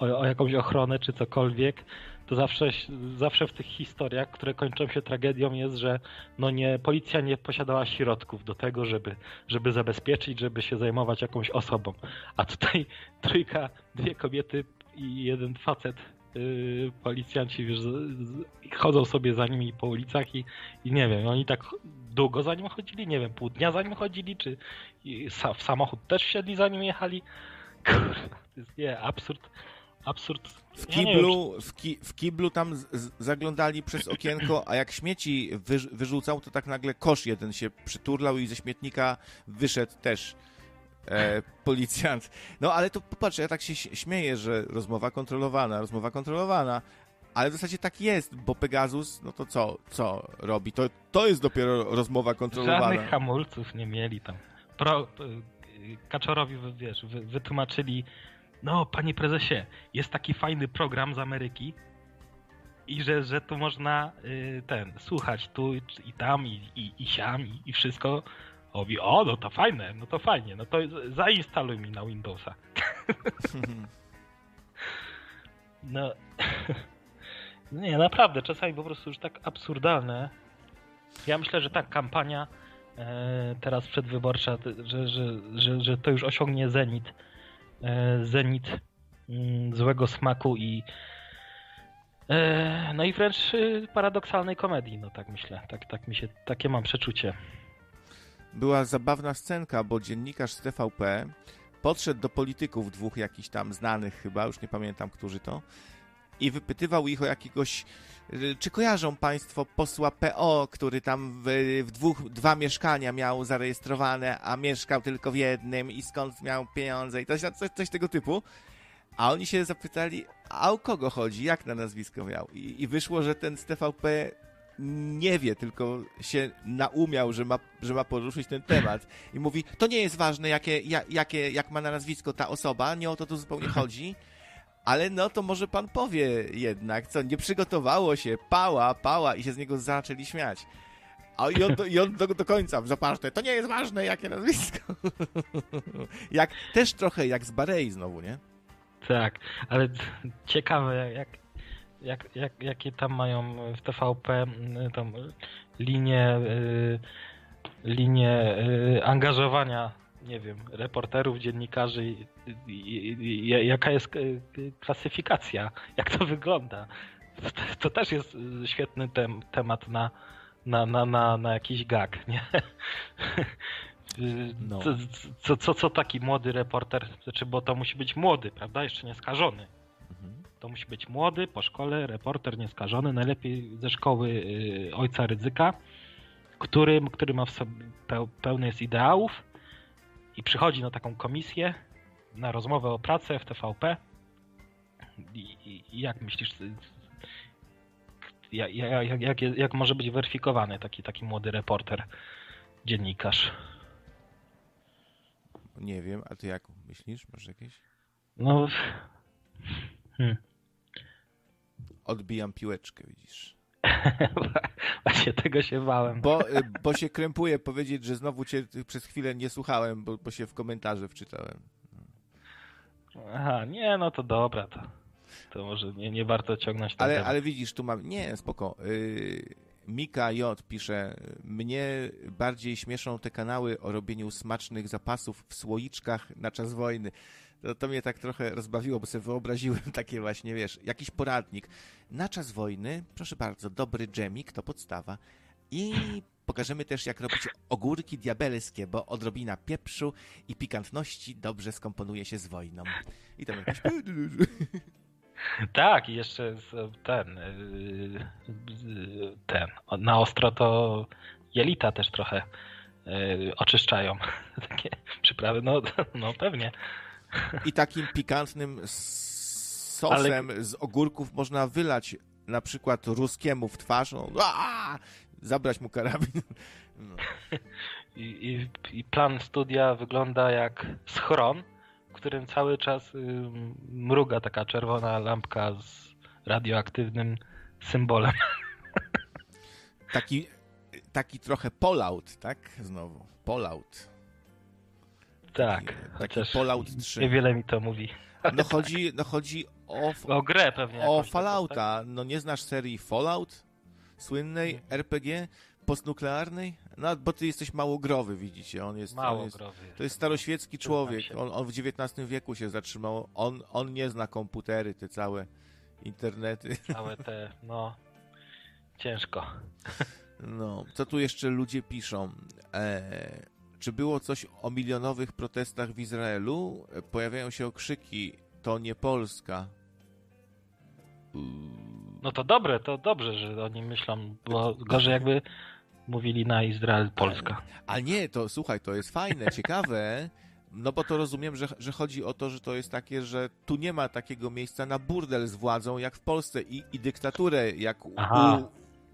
o, o jakąś ochronę, czy cokolwiek, to zawsze, zawsze w tych historiach, które kończą się tragedią jest, że no nie, policja nie posiadała środków do tego, żeby, żeby zabezpieczyć, żeby się zajmować jakąś osobą. A tutaj trójka, dwie kobiety i jeden facet, yy, policjanci wiesz, chodzą sobie za nimi po ulicach i, i nie wiem, oni tak długo za nim chodzili, nie wiem, pół dnia za nim chodzili, czy w samochód też wsiedli za nim jechali. Kurwa, to jest nie, absurd. Absurd. W kiblu, w, ki, w kiblu tam z, z, zaglądali przez okienko, a jak śmieci wy, wyrzucał, to tak nagle kosz jeden się przyturlał i ze śmietnika wyszedł też e, policjant. No ale to popatrz, ja tak się śmieję, że rozmowa kontrolowana, rozmowa kontrolowana, ale w zasadzie tak jest, bo Pegasus, no to co, co robi? To, to jest dopiero rozmowa kontrolowana. Żadnych hamulców nie mieli tam. Pro, Kaczorowi, wiesz, wy, wytłumaczyli, no panie prezesie, jest taki fajny program z Ameryki i że, że tu można y, ten, słuchać tu i, tam i, i, i siam i, i wszystko. On Mówi, o no to fajne, no to fajnie, no to zainstaluj mi na Windowsa. No, nie, naprawdę, czasami po prostu już tak absurdalne. Ja myślę, że ta kampania e, teraz przedwyborcza, że, że, że, że to już osiągnie zenit. E, zenit mm, złego smaku i e, no i wręcz y, paradoksalnej komedii, no tak myślę. Tak, tak mi się, takie mam przeczucie. była zabawna scenka, bo dziennikarz z TVP podszedł do polityków, dwóch jakichś tam znanych chyba, już nie pamiętam, którzy to, i wypytywał ich o jakiegoś, y, czy kojarzą państwo posła PO, który tam w, w dwóch, dwa mieszkania miał zarejestrowane, a mieszkał tylko w jednym i skąd miał pieniądze i coś, coś, coś tego typu. A oni się zapytali, a o kogo chodzi, jak na nazwisko miał? I, i wyszło, że ten z TVP nie wie, tylko się naumiał, że ma, że ma poruszyć ten temat. I mówi, to nie jest ważne, jakie, ja- jakie, jak ma na nazwisko ta osoba, nie o to tu zupełnie chodzi. Ale no to może pan powie jednak, co nie przygotowało się, pała, pała i się z niego zaczęli śmiać. A i on, do, i on do, do końca zaparzny, to nie jest ważne, jakie nazwisko. jak, też trochę jak z Barei znowu, nie? Tak, ale ciekawe jak, jak, jak, jakie tam mają w TVP linie, y, linie y, angażowania, nie wiem, reporterów, dziennikarzy, i- i- i- i- jaka jest y, klasyfikacja, jak to wygląda. To, też jest świetny tem, temat na, na, na, na, na jakiś gag, nie? No. Co, co, co, co taki młody reporter, znaczy, bo to musi być młody, prawda? Jeszcze nieskażony. To musi być młody, po szkole, reporter nieskażony, najlepiej ze szkoły y, ojca ryzyka, który, który ma w sobie peł, pełny jest ideałów i przychodzi na taką komisję, na rozmowę o pracę w TVP I, i, jak myślisz, jak, jak, jak, jak może być weryfikowany taki, taki młody reporter, dziennikarz? Nie wiem, a ty jak myślisz? Masz jakieś? No. Hmm. Odbijam piłeczkę, widzisz. Właśnie tego się bałem. Bo, y, bo się krępuję powiedzieć, że znowu cię przez chwilę nie słuchałem, bo, bo się w komentarze wczytałem. Aha, nie, no to dobra, to, to może nie, nie warto ciągnąć Ale, temat. ale widzisz, tu mam. Nie, spoko. Yy, Mika J pisze: Mnie bardziej śmieszą te kanały o robieniu smacznych zapasów w słoiczkach na czas wojny. To, to mnie tak trochę rozbawiło, bo sobie wyobraziłem takie właśnie, wiesz, jakiś poradnik. Na czas wojny, proszę bardzo, dobry dżemik to podstawa. I pokażemy też, jak robić ogórki diabelskie, bo odrobina pieprzu i pikantności dobrze skomponuje się z wojną. I tam jakiś... Tak, i jeszcze ten, yy, z- ten, na ostro to jelita też trochę yy, oczyszczają. Takie przyprawy, no, no pewnie. I takim pikantnym sosem z ogórków można wylać na przykład ruskiemu w twarz, no, aaa! zabrać mu karabin. No. I, i, I plan studia wygląda jak schron, w którym cały czas y, mruga taka czerwona lampka z radioaktywnym symbolem. Taki, taki trochę Fallout, tak? Znowu. Fallout. Tak, taki chociaż Fallout 3. niewiele mi to mówi. No chodzi, no chodzi o, O grę pewnie. o tak? Fallouta. No nie znasz serii Fallout? Słynnej RPG postnuklearnej? No, bo ty jesteś małogrowy, widzicie. On jest, Mało on jest. To jest staroświecki człowiek. On, on w XIX wieku się zatrzymał. On, on nie zna komputery, te całe internety. Całe te, no, ciężko. No, co tu jeszcze ludzie piszą? E, czy było coś o milionowych protestach w Izraelu? E, Pojawiają się okrzyki, to nie Polska. No to dobre, to dobrze, że oni myślą, bo gorzej jakby mówili na Izrael Polska. A nie, to słuchaj, to jest fajne, ciekawe. No bo to rozumiem, że, że chodzi o to, że to jest takie, że tu nie ma takiego miejsca na burdel z władzą jak w Polsce i, i dyktaturę jak u,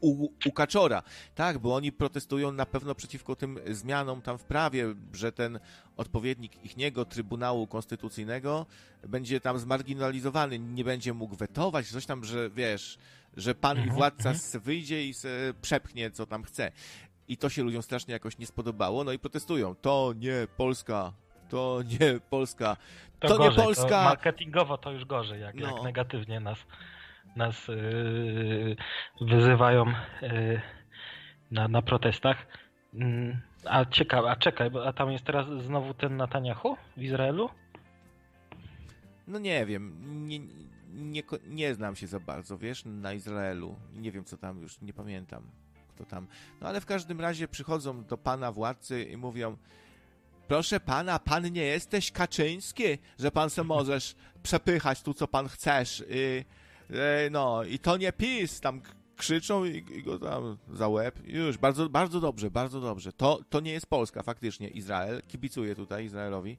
u, u Kaczora. Tak, bo oni protestują na pewno przeciwko tym zmianom tam w prawie, że ten odpowiednik ich niego Trybunału Konstytucyjnego będzie tam zmarginalizowany, nie będzie mógł wetować, coś tam, że wiesz, że pan i Mhm, władca mhm. wyjdzie i przepchnie co tam chce. I to się ludziom strasznie jakoś nie spodobało, no i protestują. To nie Polska, to nie Polska, To, to, gorzej, nie Polska. To marketingowo to już gorzej, jak, No. jak negatywnie nas, nas yy, wyzywają yy, na, na protestach. Mm, A ciekawe, a czekaj, a tam jest teraz znowu ten Netanyahu w Izraelu? No nie wiem, nie, nie, nie znam się za bardzo, wiesz, na Izraelu. Nie wiem, co tam już, nie pamiętam, kto tam. No ale w każdym razie przychodzą do pana władcy i mówią Proszę pana, pan nie jesteś Kaczyński, że pan se możesz przepychać tu, co pan chcesz. E, no, i to nie PiS, tam krzyczą i, i go tam za łeb. Już, bardzo, bardzo dobrze, bardzo dobrze. To, to nie jest Polska, faktycznie, Izrael. Kibicuję tutaj Izraelowi.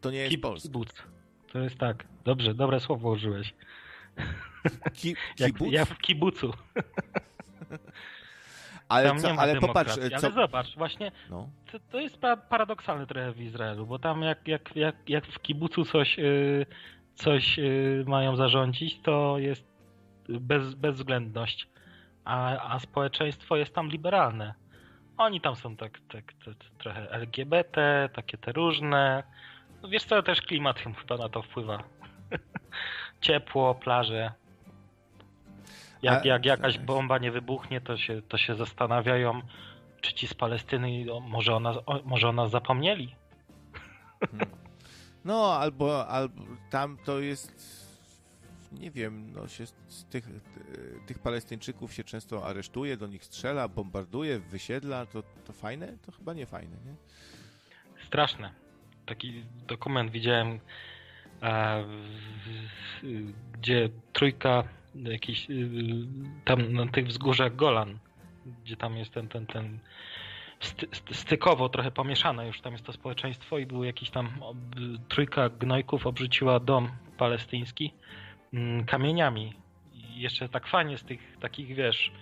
To nie jest Kib- Polska. Kibuc. To jest tak. Dobrze, dobre słowo użyłeś. Ki, kibuc? jak w kibucu. ale Tam co, ale popatrz, co... Ale zobacz, właśnie No. to, to jest pa- paradoksalne trochę w Izraelu, bo tam jak, jak, jak, jak w kibucu coś, yy, coś yy, mają zarządzić, to jest bez, bezwzględność, a, a społeczeństwo jest tam liberalne. Oni tam są tak, tak, tak trochę LGBT, takie te różne. No wiesz co, też klimat chyba na to wpływa. Ciepło, plaże. Jak, jak jakaś bomba nie wybuchnie, to się, to się zastanawiają, czy ci z Palestyny, o, może o nas, o, może o nas zapomnieli. No, albo, albo tam to jest. Nie wiem, no się z tych, tych Palestyńczyków się często aresztuje, do nich strzela, bombarduje, wysiedla. To, to fajne? To chyba nie fajne, nie? Straszne. Taki dokument widziałem, e, gdzie trójka jakiś y, tam na tych wzgórzach Golan, gdzie tam jest ten, ten, ten stykowo trochę pomieszane już tam jest to społeczeństwo i był jakiś tam trójka gnojków obrzuciła dom palestyński mm, kamieniami. I jeszcze tak fajnie z tych takich, wiesz,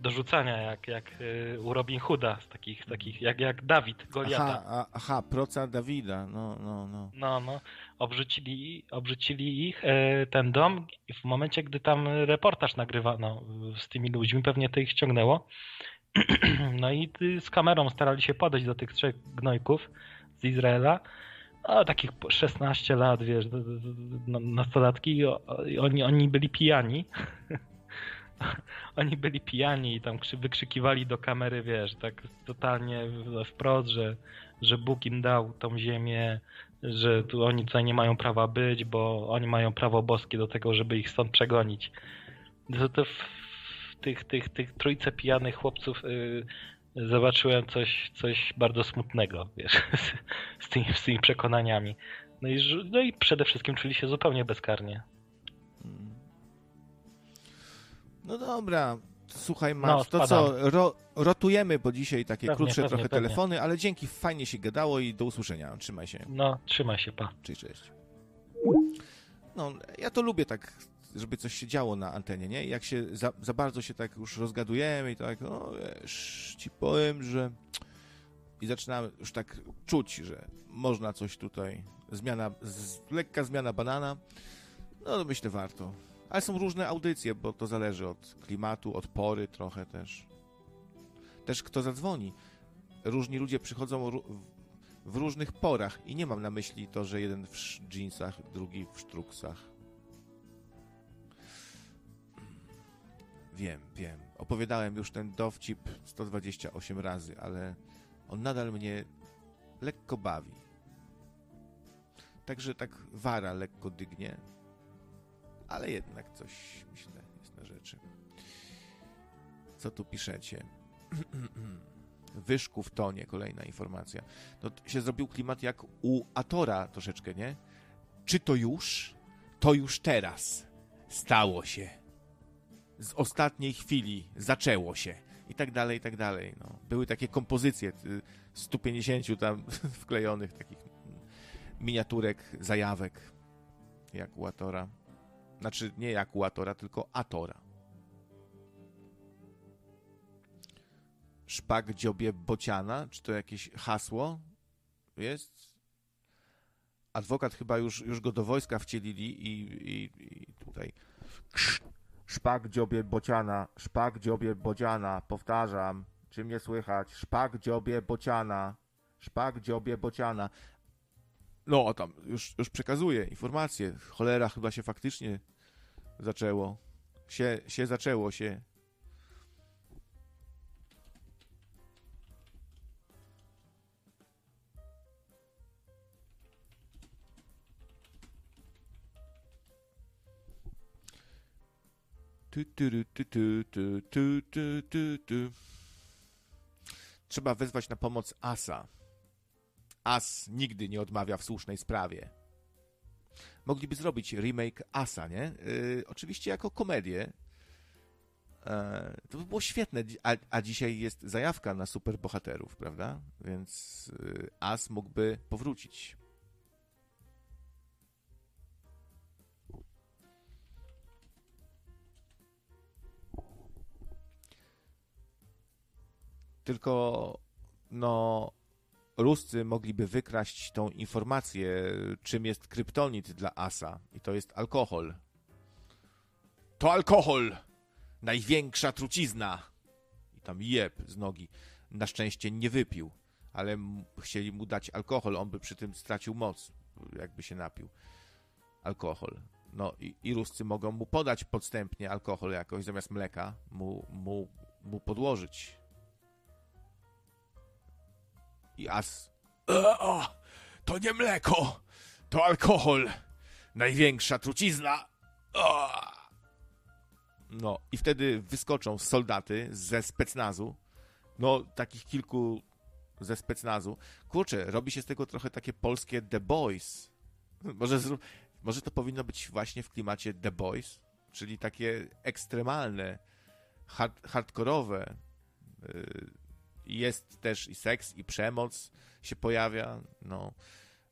dorzucania, jak, jak y, u Robin Hooda, z takich, takich jak, jak Dawid, Goliata. Aha, aha, proca Dawida, no, no, no. No, no. Obrzucili, obrzucili ich e, ten dom w momencie, gdy tam reportaż nagrywano z tymi ludźmi, pewnie to ich ściągnęło. No i z kamerą starali się podejść do tych trzech gnojków z Izraela. O, takich po 16 lat, wiesz, na- nastolatki i oni, oni byli pijani. Oni byli pijani i tam krzy- wykrzykiwali do kamery, wiesz, tak totalnie wprost, że, że Bóg im dał tą ziemię, że tu oni tutaj nie mają prawa być, bo oni mają prawo boskie do tego, żeby ich stąd przegonić. To, to tych, tych, tych trójce pijanych chłopców y, zobaczyłem coś, coś bardzo smutnego, wiesz, z, z, tymi, z tymi przekonaniami. No i, no i przede wszystkim czuli się zupełnie bezkarnie. No dobra, słuchaj No, Max, to spadam. co, ro, rotujemy, bo dzisiaj takie Pewnie, krótsze pewnie, trochę pewnie. telefony, ale dzięki, fajnie się gadało i do usłyszenia. Trzymaj się. No, trzymaj się, pa. Cześć, cześć. No, ja to lubię tak, żeby coś się działo na antenie, nie? Jak się za, za bardzo się tak już rozgadujemy i tak, no wiesz, ci powiem, że i zaczynamy już tak czuć, że można coś tutaj, zmiana, z, lekka zmiana banana, no to myślę warto. Ale są różne audycje, bo to zależy od klimatu, od pory trochę też. Też kto zadzwoni. Różni ludzie przychodzą w różnych porach i nie mam na myśli to, że jeden w dżinsach, drugi w sztruksach. Wiem, wiem. Opowiadałem już ten dowcip 128 razy, ale on nadal mnie lekko bawi. Także tak wara lekko dygnie, ale jednak coś, myślę, jest na rzeczy. Co tu piszecie? Wyszku w tonie, kolejna informacja. No, się zrobił klimat jak u Atora troszeczkę, nie? Czy to już? To już teraz. Stało się. Z ostatniej chwili zaczęło się. I tak dalej, i tak dalej. No. Były takie kompozycje, y, 150 tam wklejonych takich miniaturek, zajawek, jak u Atora. Znaczy, nie jak u Atora, tylko Atora. Szpak dziobie bociana? Czy to jakieś hasło jest? Adwokat chyba już, już go do wojska wcielili i, i, i tutaj szpak dziobie bociana, szpak dziobie bociana, powtarzam, czy mnie słychać? Szpak dziobie bociana, szpak dziobie bociana. No, tam już, już przekazuję informacje. Cholera chyba się faktycznie zaczęło. Się, się zaczęło się. Trzeba wezwać na pomoc Asa. As nigdy nie odmawia w słusznej sprawie. Mogliby zrobić remake Asa, nie? Yy, oczywiście jako komedię. Yy, to by było świetne, a, a, dzisiaj jest zajawka na superbohaterów, prawda? Więc yy, As mógłby powrócić. Tylko, no, Ruscy mogliby wykraść tą informację, czym jest kryptonit dla Asa. I to jest alkohol. To alkohol! Największa trucizna! I tam jeb z nogi. Na szczęście nie wypił, ale chcieli mu dać alkohol. On by przy tym stracił moc, jakby się napił. Alkohol. No i, i Ruscy mogą mu podać podstępnie alkohol jakoś zamiast mleka, mu, mu, mu podłożyć. I As. E, o, to nie mleko, to alkohol. Największa trucizna. O. No, i wtedy wyskoczą soldaty ze specnazu. No, takich kilku ze specnazu. Kurczę, robi się z tego trochę takie polskie The Boys. Może, może to powinno być właśnie w klimacie The Boys, czyli takie ekstremalne, hard, hardkorowe. Yy, jest też i seks, i przemoc się pojawia, no,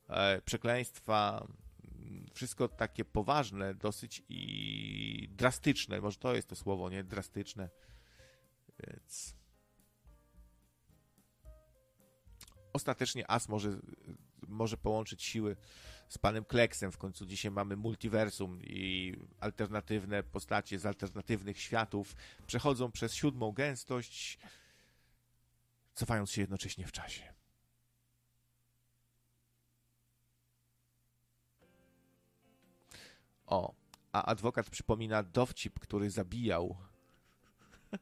e, przekleństwa, wszystko takie poważne, dosyć i drastyczne, może to jest to słowo, nie? Drastyczne. Więc ostatecznie As może, może połączyć siły z panem Kleksem. W końcu dzisiaj mamy multiversum i alternatywne postacie z alternatywnych światów przechodzą przez siódmą gęstość, cofając się jednocześnie w czasie. O, a adwokat przypomina dowcip, który zabijał.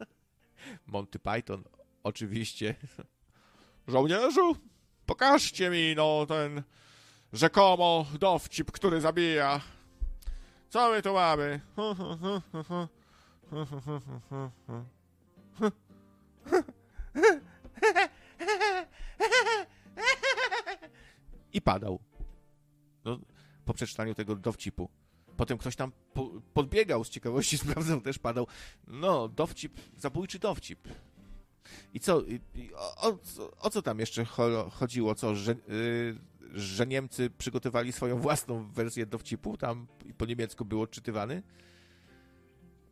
Monty Python, oczywiście. Żołnierzu, pokażcie mi, no, ten rzekomo dowcip, który zabija. Co my tu mamy? I padał. No, po przeczytaniu tego dowcipu. Potem ktoś tam po, podbiegał z ciekawości, sprawdzał, też padał. No, dowcip, zabójczy dowcip. I co, i, i o, o, o, co tam jeszcze chodziło? Co, że, yy, że Niemcy przygotowali swoją własną wersję dowcipu? Tam po niemiecku było odczytywany?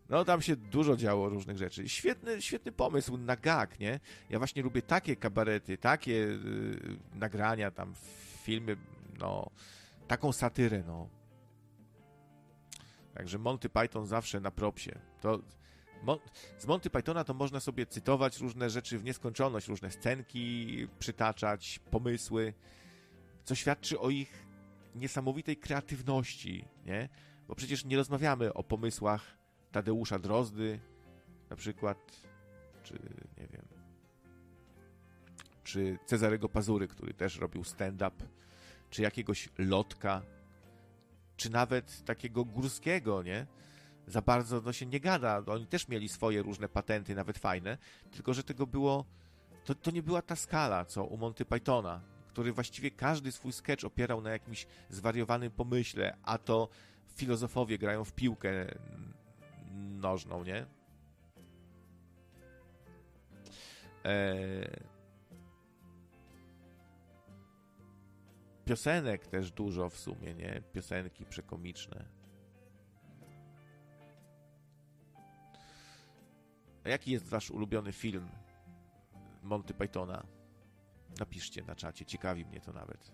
No, tam się dużo działo różnych rzeczy. Świetny, świetny pomysł na gag, nie? Ja właśnie lubię takie kabarety, takie yy, nagrania, tam filmy, no, taką satyrę, no. Także Monty Python zawsze na propsie. To z Monty Pythona to można sobie cytować różne rzeczy w nieskończoność, różne scenki, przytaczać, pomysły, co świadczy o ich niesamowitej kreatywności, nie? Bo przecież nie rozmawiamy o pomysłach Tadeusza Drozdy, na przykład, czy nie wiem, czy Cezarego Pazury, który też robił stand-up, czy jakiegoś Lotka, czy nawet takiego Górskiego, nie? Za bardzo no, się nie gada. Oni też mieli swoje różne patenty, nawet fajne, tylko że tego było. To, to nie była ta skala, co u Monty Pythona, który właściwie każdy swój sketch opierał na jakimś zwariowanym pomyśle, a to filozofowie grają w piłkę nożną, nie? Eee... Piosenek też dużo w sumie, nie? Piosenki przekomiczne. A jaki jest wasz ulubiony film Monty Pythona? Napiszcie na czacie, ciekawi mnie to nawet.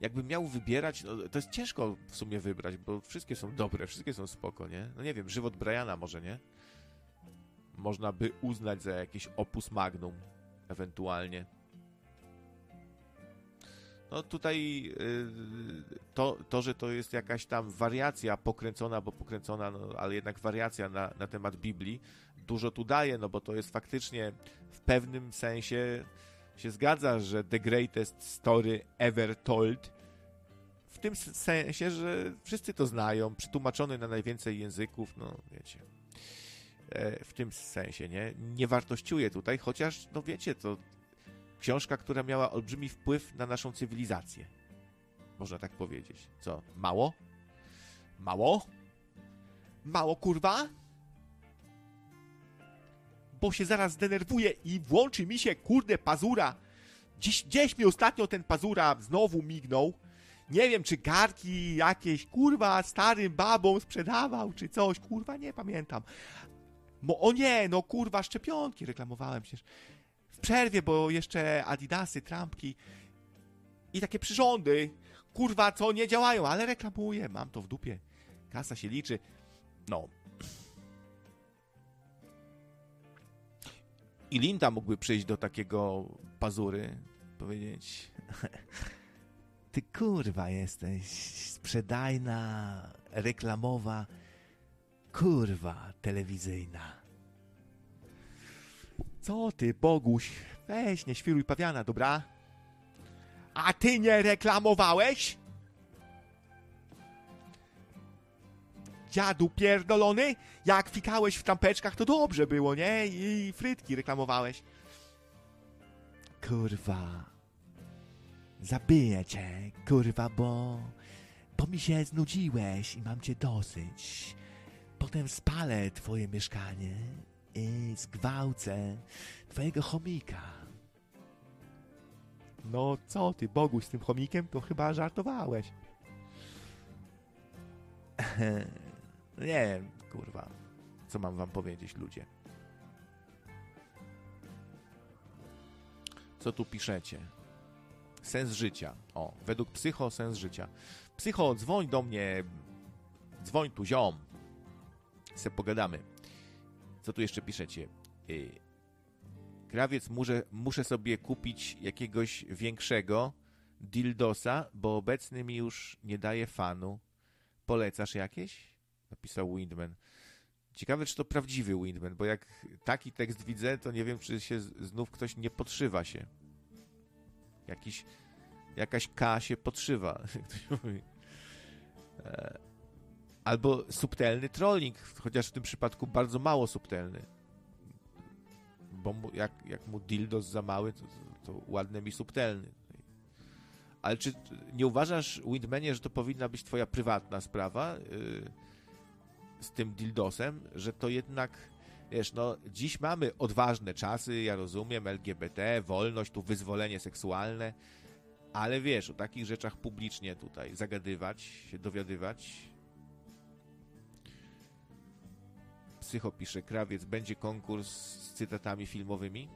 Jakbym miał wybierać, no, to jest ciężko w sumie wybrać, bo wszystkie są dobre, wszystkie są spoko, nie? No nie wiem, żywot Briana może, nie? Można by uznać za jakieś opus magnum, ewentualnie. No tutaj y, to, to, że to jest jakaś tam wariacja pokręcona, bo pokręcona, no, ale jednak wariacja na, na temat Biblii, dużo tu daje, no bo to jest faktycznie w pewnym sensie się zgadza, że the greatest story ever told, w tym sensie, że wszyscy to znają, przetłumaczony na najwięcej języków, no wiecie. E, w tym sensie, nie? Nie wartościuje tutaj, chociaż, no wiecie, to Książka, która miała olbrzymi wpływ na naszą cywilizację. Można tak powiedzieć. Co? Mało? Mało? Mało, kurwa? Bo się zaraz zdenerwuję i włączy mi się, kurde, pazura. Dziś, gdzieś mi ostatnio ten pazura znowu mignął. Nie wiem, czy garki jakieś, kurwa, starym babom sprzedawał, czy coś, kurwa, nie pamiętam. Mo, o nie, no kurwa, szczepionki reklamowałem przecież przerwie, bo jeszcze Adidasy, trampki i takie przyrządy, kurwa, co nie działają, ale reklamuję, mam to w dupie. Kasa się liczy. No. I Linda mógłby przyjść do takiego pazury, powiedzieć: Ty kurwa jesteś sprzedajna, reklamowa, kurwa telewizyjna. Co ty, Boguś? Weź, nie świruj pawiana, dobra? A ty nie reklamowałeś? Dziadu pierdolony? Jak fikałeś w trampeczkach, to dobrze było, nie? I frytki reklamowałeś. Kurwa. Zabiję cię, kurwa, bo... Bo mi się znudziłeś i mam cię dosyć. Potem spalę twoje mieszkanie i zgwałcę twojego chomika. No co ty, Boguś, z tym chomikiem to chyba żartowałeś. nie wiem, kurwa. Co mam wam powiedzieć, ludzie? Co tu piszecie? Sens życia. O, według psycho sens życia. Psycho, dzwoń do mnie. Dzwoń tu, ziom. Se pogadamy. Co tu jeszcze piszecie? Yy, krawiec, muszę, muszę sobie kupić jakiegoś większego dildosa, bo obecny mi już nie daje fanu. Polecasz jakieś? Napisał Windman. Ciekawe, czy to prawdziwy Windman, bo jak taki tekst widzę, to nie wiem, czy się znów ktoś nie podszywa się. Jakiś, jakaś K się podszywa. E, albo subtelny trolling, chociaż w tym przypadku bardzo mało subtelny. Bo mu, jak, jak mu dildos za mały, to, to, to ładny mi subtelny. Ale czy nie uważasz, Windmanie, że to powinna być twoja prywatna sprawa yy, z tym dildosem, że to jednak, wiesz, no, dziś mamy odważne czasy, ja rozumiem, LGBT, wolność, tu wyzwolenie seksualne, ale wiesz, o takich rzeczach publicznie tutaj zagadywać, się dowiadywać. Psycho pisze, krawiec, będzie konkurs z cytatami filmowymi?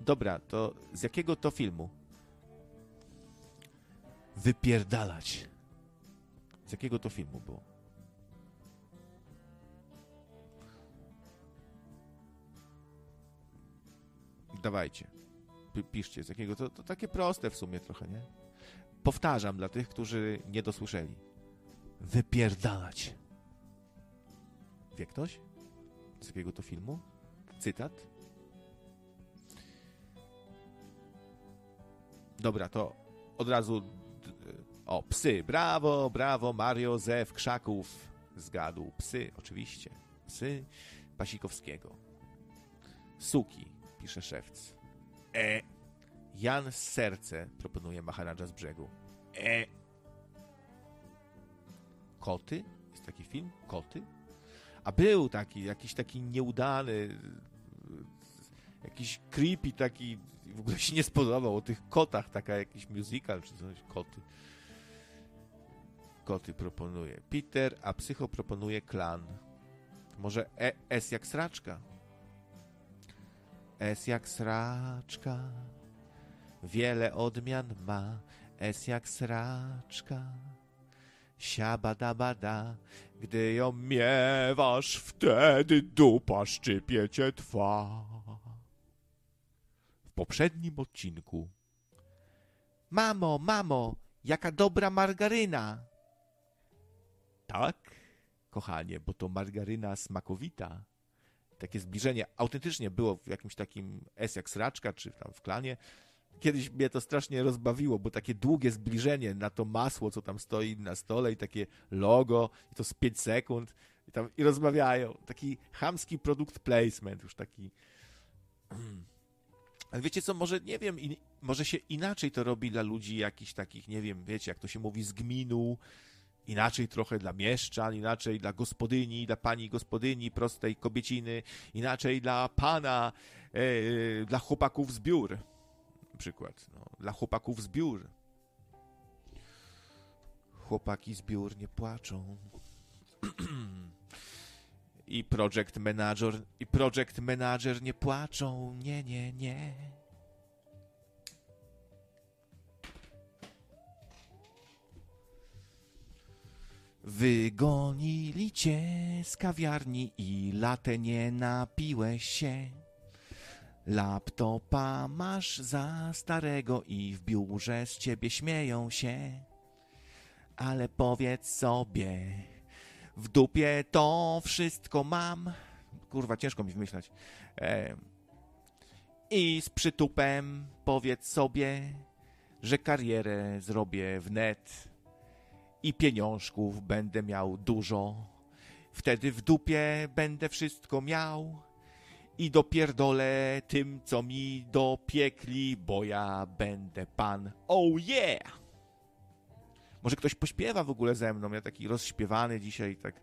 Dobra, to z jakiego to filmu? Wypierdalać. Z jakiego to filmu było? Dawajcie. Piszcie, z jakiego to, to takie proste w sumie trochę, nie? Powtarzam dla tych, którzy nie dosłyszeli. Wypierdalać. Wie ktoś? Z jakiego to filmu? Cytat? Dobra, to od razu. O, psy. Brawo, brawo, Mario Zew Krzaków. Zgadł. Psy, oczywiście. Psy Pasikowskiego. Suki, pisze szewc. E. Jan z serce, proponuje Maharadża z brzegu. E. Koty? Jest taki film? Koty? A był taki, jakiś taki nieudany, jakiś creepy taki, w ogóle się nie spodobał, o tych kotach, taka jakiś musical czy coś, koty. Koty proponuje. Peter, a psycho proponuje klan. Może e, S jak sraczka? S jak sraczka, wiele odmian ma. S jak sraczka, siabadabada. Gdy ją miewasz, wtedy dupa szczypie cię twa. W poprzednim odcinku. Mamo, mamo, jaka dobra margaryna. Tak, kochanie, bo to margaryna smakowita. Takie zbliżenie autentycznie było w jakimś takim S jak sraczka, czy tam w klanie. Kiedyś mnie to strasznie rozbawiło, bo takie długie zbliżenie na to masło, co tam stoi na stole i takie logo, i to z 5 sekund i tam i rozmawiają. Taki chamski produkt placement, już taki... Ale wiecie co, może, nie wiem, in, może się inaczej to robi dla ludzi jakichś takich, nie wiem, wiecie, jak to się mówi, z gminu, inaczej trochę dla mieszczan, inaczej dla gospodyni, dla pani gospodyni, prostej kobieciny, inaczej dla pana, e, dla chłopaków z biur, na przykład, no, dla chłopaków z biur. Chłopaki z biur nie płaczą. I project manager, i project manager nie płaczą, nie, nie, nie. Wygonili cię z kawiarni i latę nie napiłeś się. Laptopa masz za starego i w biurze z ciebie śmieją się. Ale powiedz sobie, w dupie to wszystko mam. Kurwa, ciężko mi wymyślać. E, I z przytupem powiedz sobie, że karierę zrobię w net i pieniążków będę miał dużo. Wtedy w dupie będę wszystko miał i dopierdolę tym, co mi dopiekli, bo ja będę pan. Oh yeah! Może ktoś pośpiewa w ogóle ze mną, ja taki rozśpiewany dzisiaj, tak.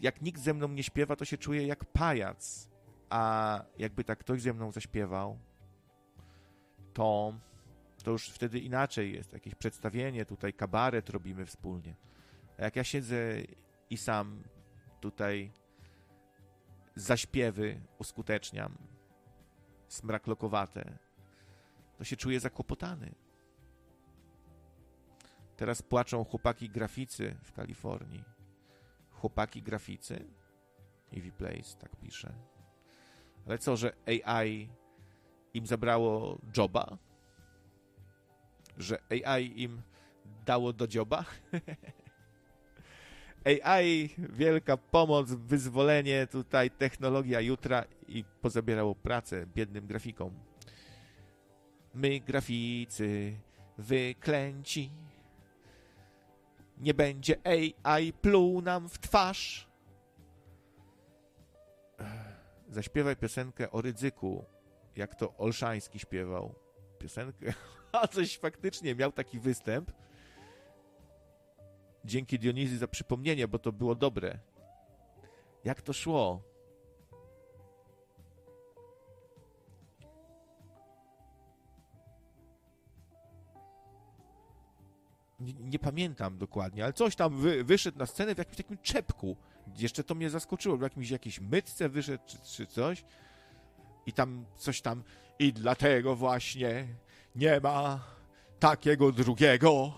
Jak nikt ze mną nie śpiewa, to się czuję jak pajac. A jakby tak ktoś ze mną zaśpiewał, to, to już wtedy inaczej jest. Jakieś przedstawienie, tutaj kabaret robimy wspólnie. A jak ja siedzę i sam tutaj zaśpiewy uskuteczniam, smraklokowate, to się czuję zakłopotany. Teraz płaczą chłopaki graficy w Kalifornii. Chłopaki graficy? Eevee Place tak pisze. Ale co, że AI im zabrało joba? Że AI im dało do dzioba? AI, wielka pomoc, wyzwolenie, tutaj technologia jutra i pozabierało pracę biednym grafikom. My, graficy, wyklęci, nie będzie AI pluł nam w twarz. Zaśpiewaj piosenkę o Rydzyku, jak to Olszański śpiewał. Piosenkę, a coś faktycznie miał taki występ. Dzięki Dionizy za przypomnienie, bo to było dobre. Jak to szło? Nie, nie pamiętam dokładnie, ale coś tam wy, wyszedł na scenę w jakimś takim czepku. Jeszcze to mnie zaskoczyło, w jakimś jakiejś mytce wyszedł czy, czy coś. I tam coś tam. I dlatego właśnie nie ma takiego drugiego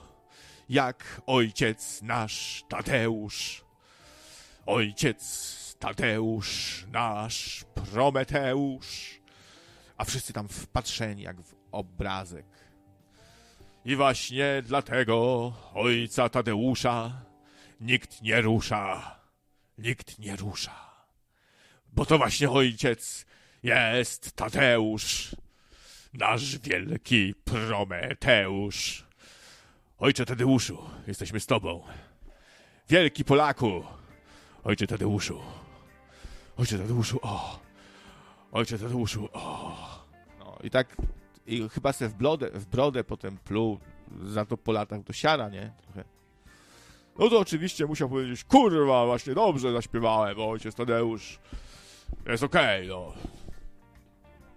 jak ojciec nasz Tadeusz. Ojciec Tadeusz, nasz Prometeusz. A wszyscy tam wpatrzeni jak w obrazek. I właśnie dlatego ojca Tadeusza nikt nie rusza. Nikt nie rusza. Bo to właśnie ojciec jest Tadeusz, nasz wielki Prometeusz. Ojcze Tadeuszu, jesteśmy z Tobą. Wielki Polaku, Ojcze Tadeuszu. Ojcze Tadeuszu, o. Ojcze Tadeuszu, o. No i tak, i chyba se w, blodę, w brodę potem pluł, za to po latach do siara, nie? Trochę. No to oczywiście musiał powiedzieć, kurwa, właśnie dobrze zaśpiewałem, ojciec Tadeusz. Jest okej, no.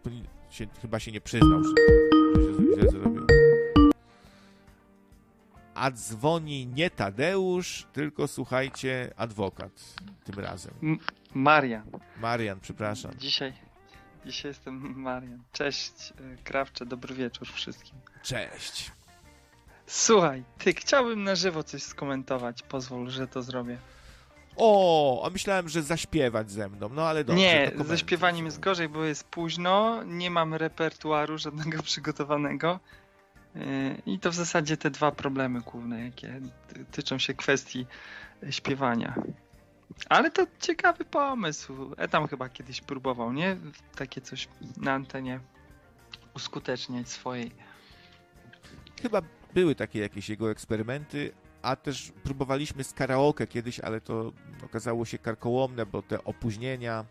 To nie- Się, chyba się nie przyznał, że, że się źle zrobił. A dzwoni nie Tadeusz, tylko słuchajcie, adwokat tym razem. Marian. Marian, przepraszam. Dzisiaj, dzisiaj jestem Marian. Cześć, y, Krawcze, dobry wieczór wszystkim. Cześć. Słuchaj, ty, chciałbym na żywo coś skomentować. Pozwól, że to zrobię. O, a myślałem, że zaśpiewać ze mną, no ale dobrze. nie, ze śpiewaniem jest gorzej, bo jest późno, nie mam repertuaru żadnego przygotowanego. I to w zasadzie te dwa problemy główne, jakie ty- tyczą się kwestii śpiewania. Ale to ciekawy pomysł. Etam chyba kiedyś próbował, nie? Takie coś na antenie uskuteczniać swojej. Chyba były takie jakieś jego eksperymenty, a też próbowaliśmy z karaoke kiedyś, ale to okazało się karkołomne, bo te opóźnienia.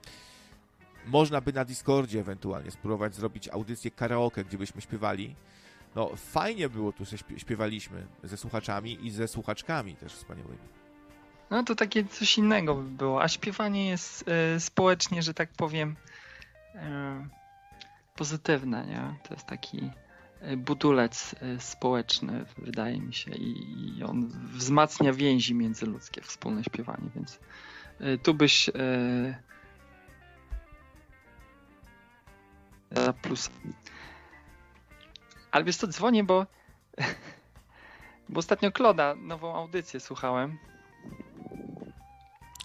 Można by na Discordzie ewentualnie spróbować zrobić audycję karaoke, gdzie byśmy śpiewali. No, fajnie było tu, że śpie- śpiewaliśmy ze słuchaczami i ze słuchaczkami też wspaniałymi. No to takie coś innego by było. A śpiewanie jest e, społecznie, że tak powiem, e, pozytywne, nie? To jest taki e, budulec społeczny, wydaje mi się, i, i on wzmacnia więzi międzyludzkie, wspólne śpiewanie, więc e, tu byś plus. Ale wiesz co, dzwonię, bo bo ostatnio Kloda nową audycję słuchałem.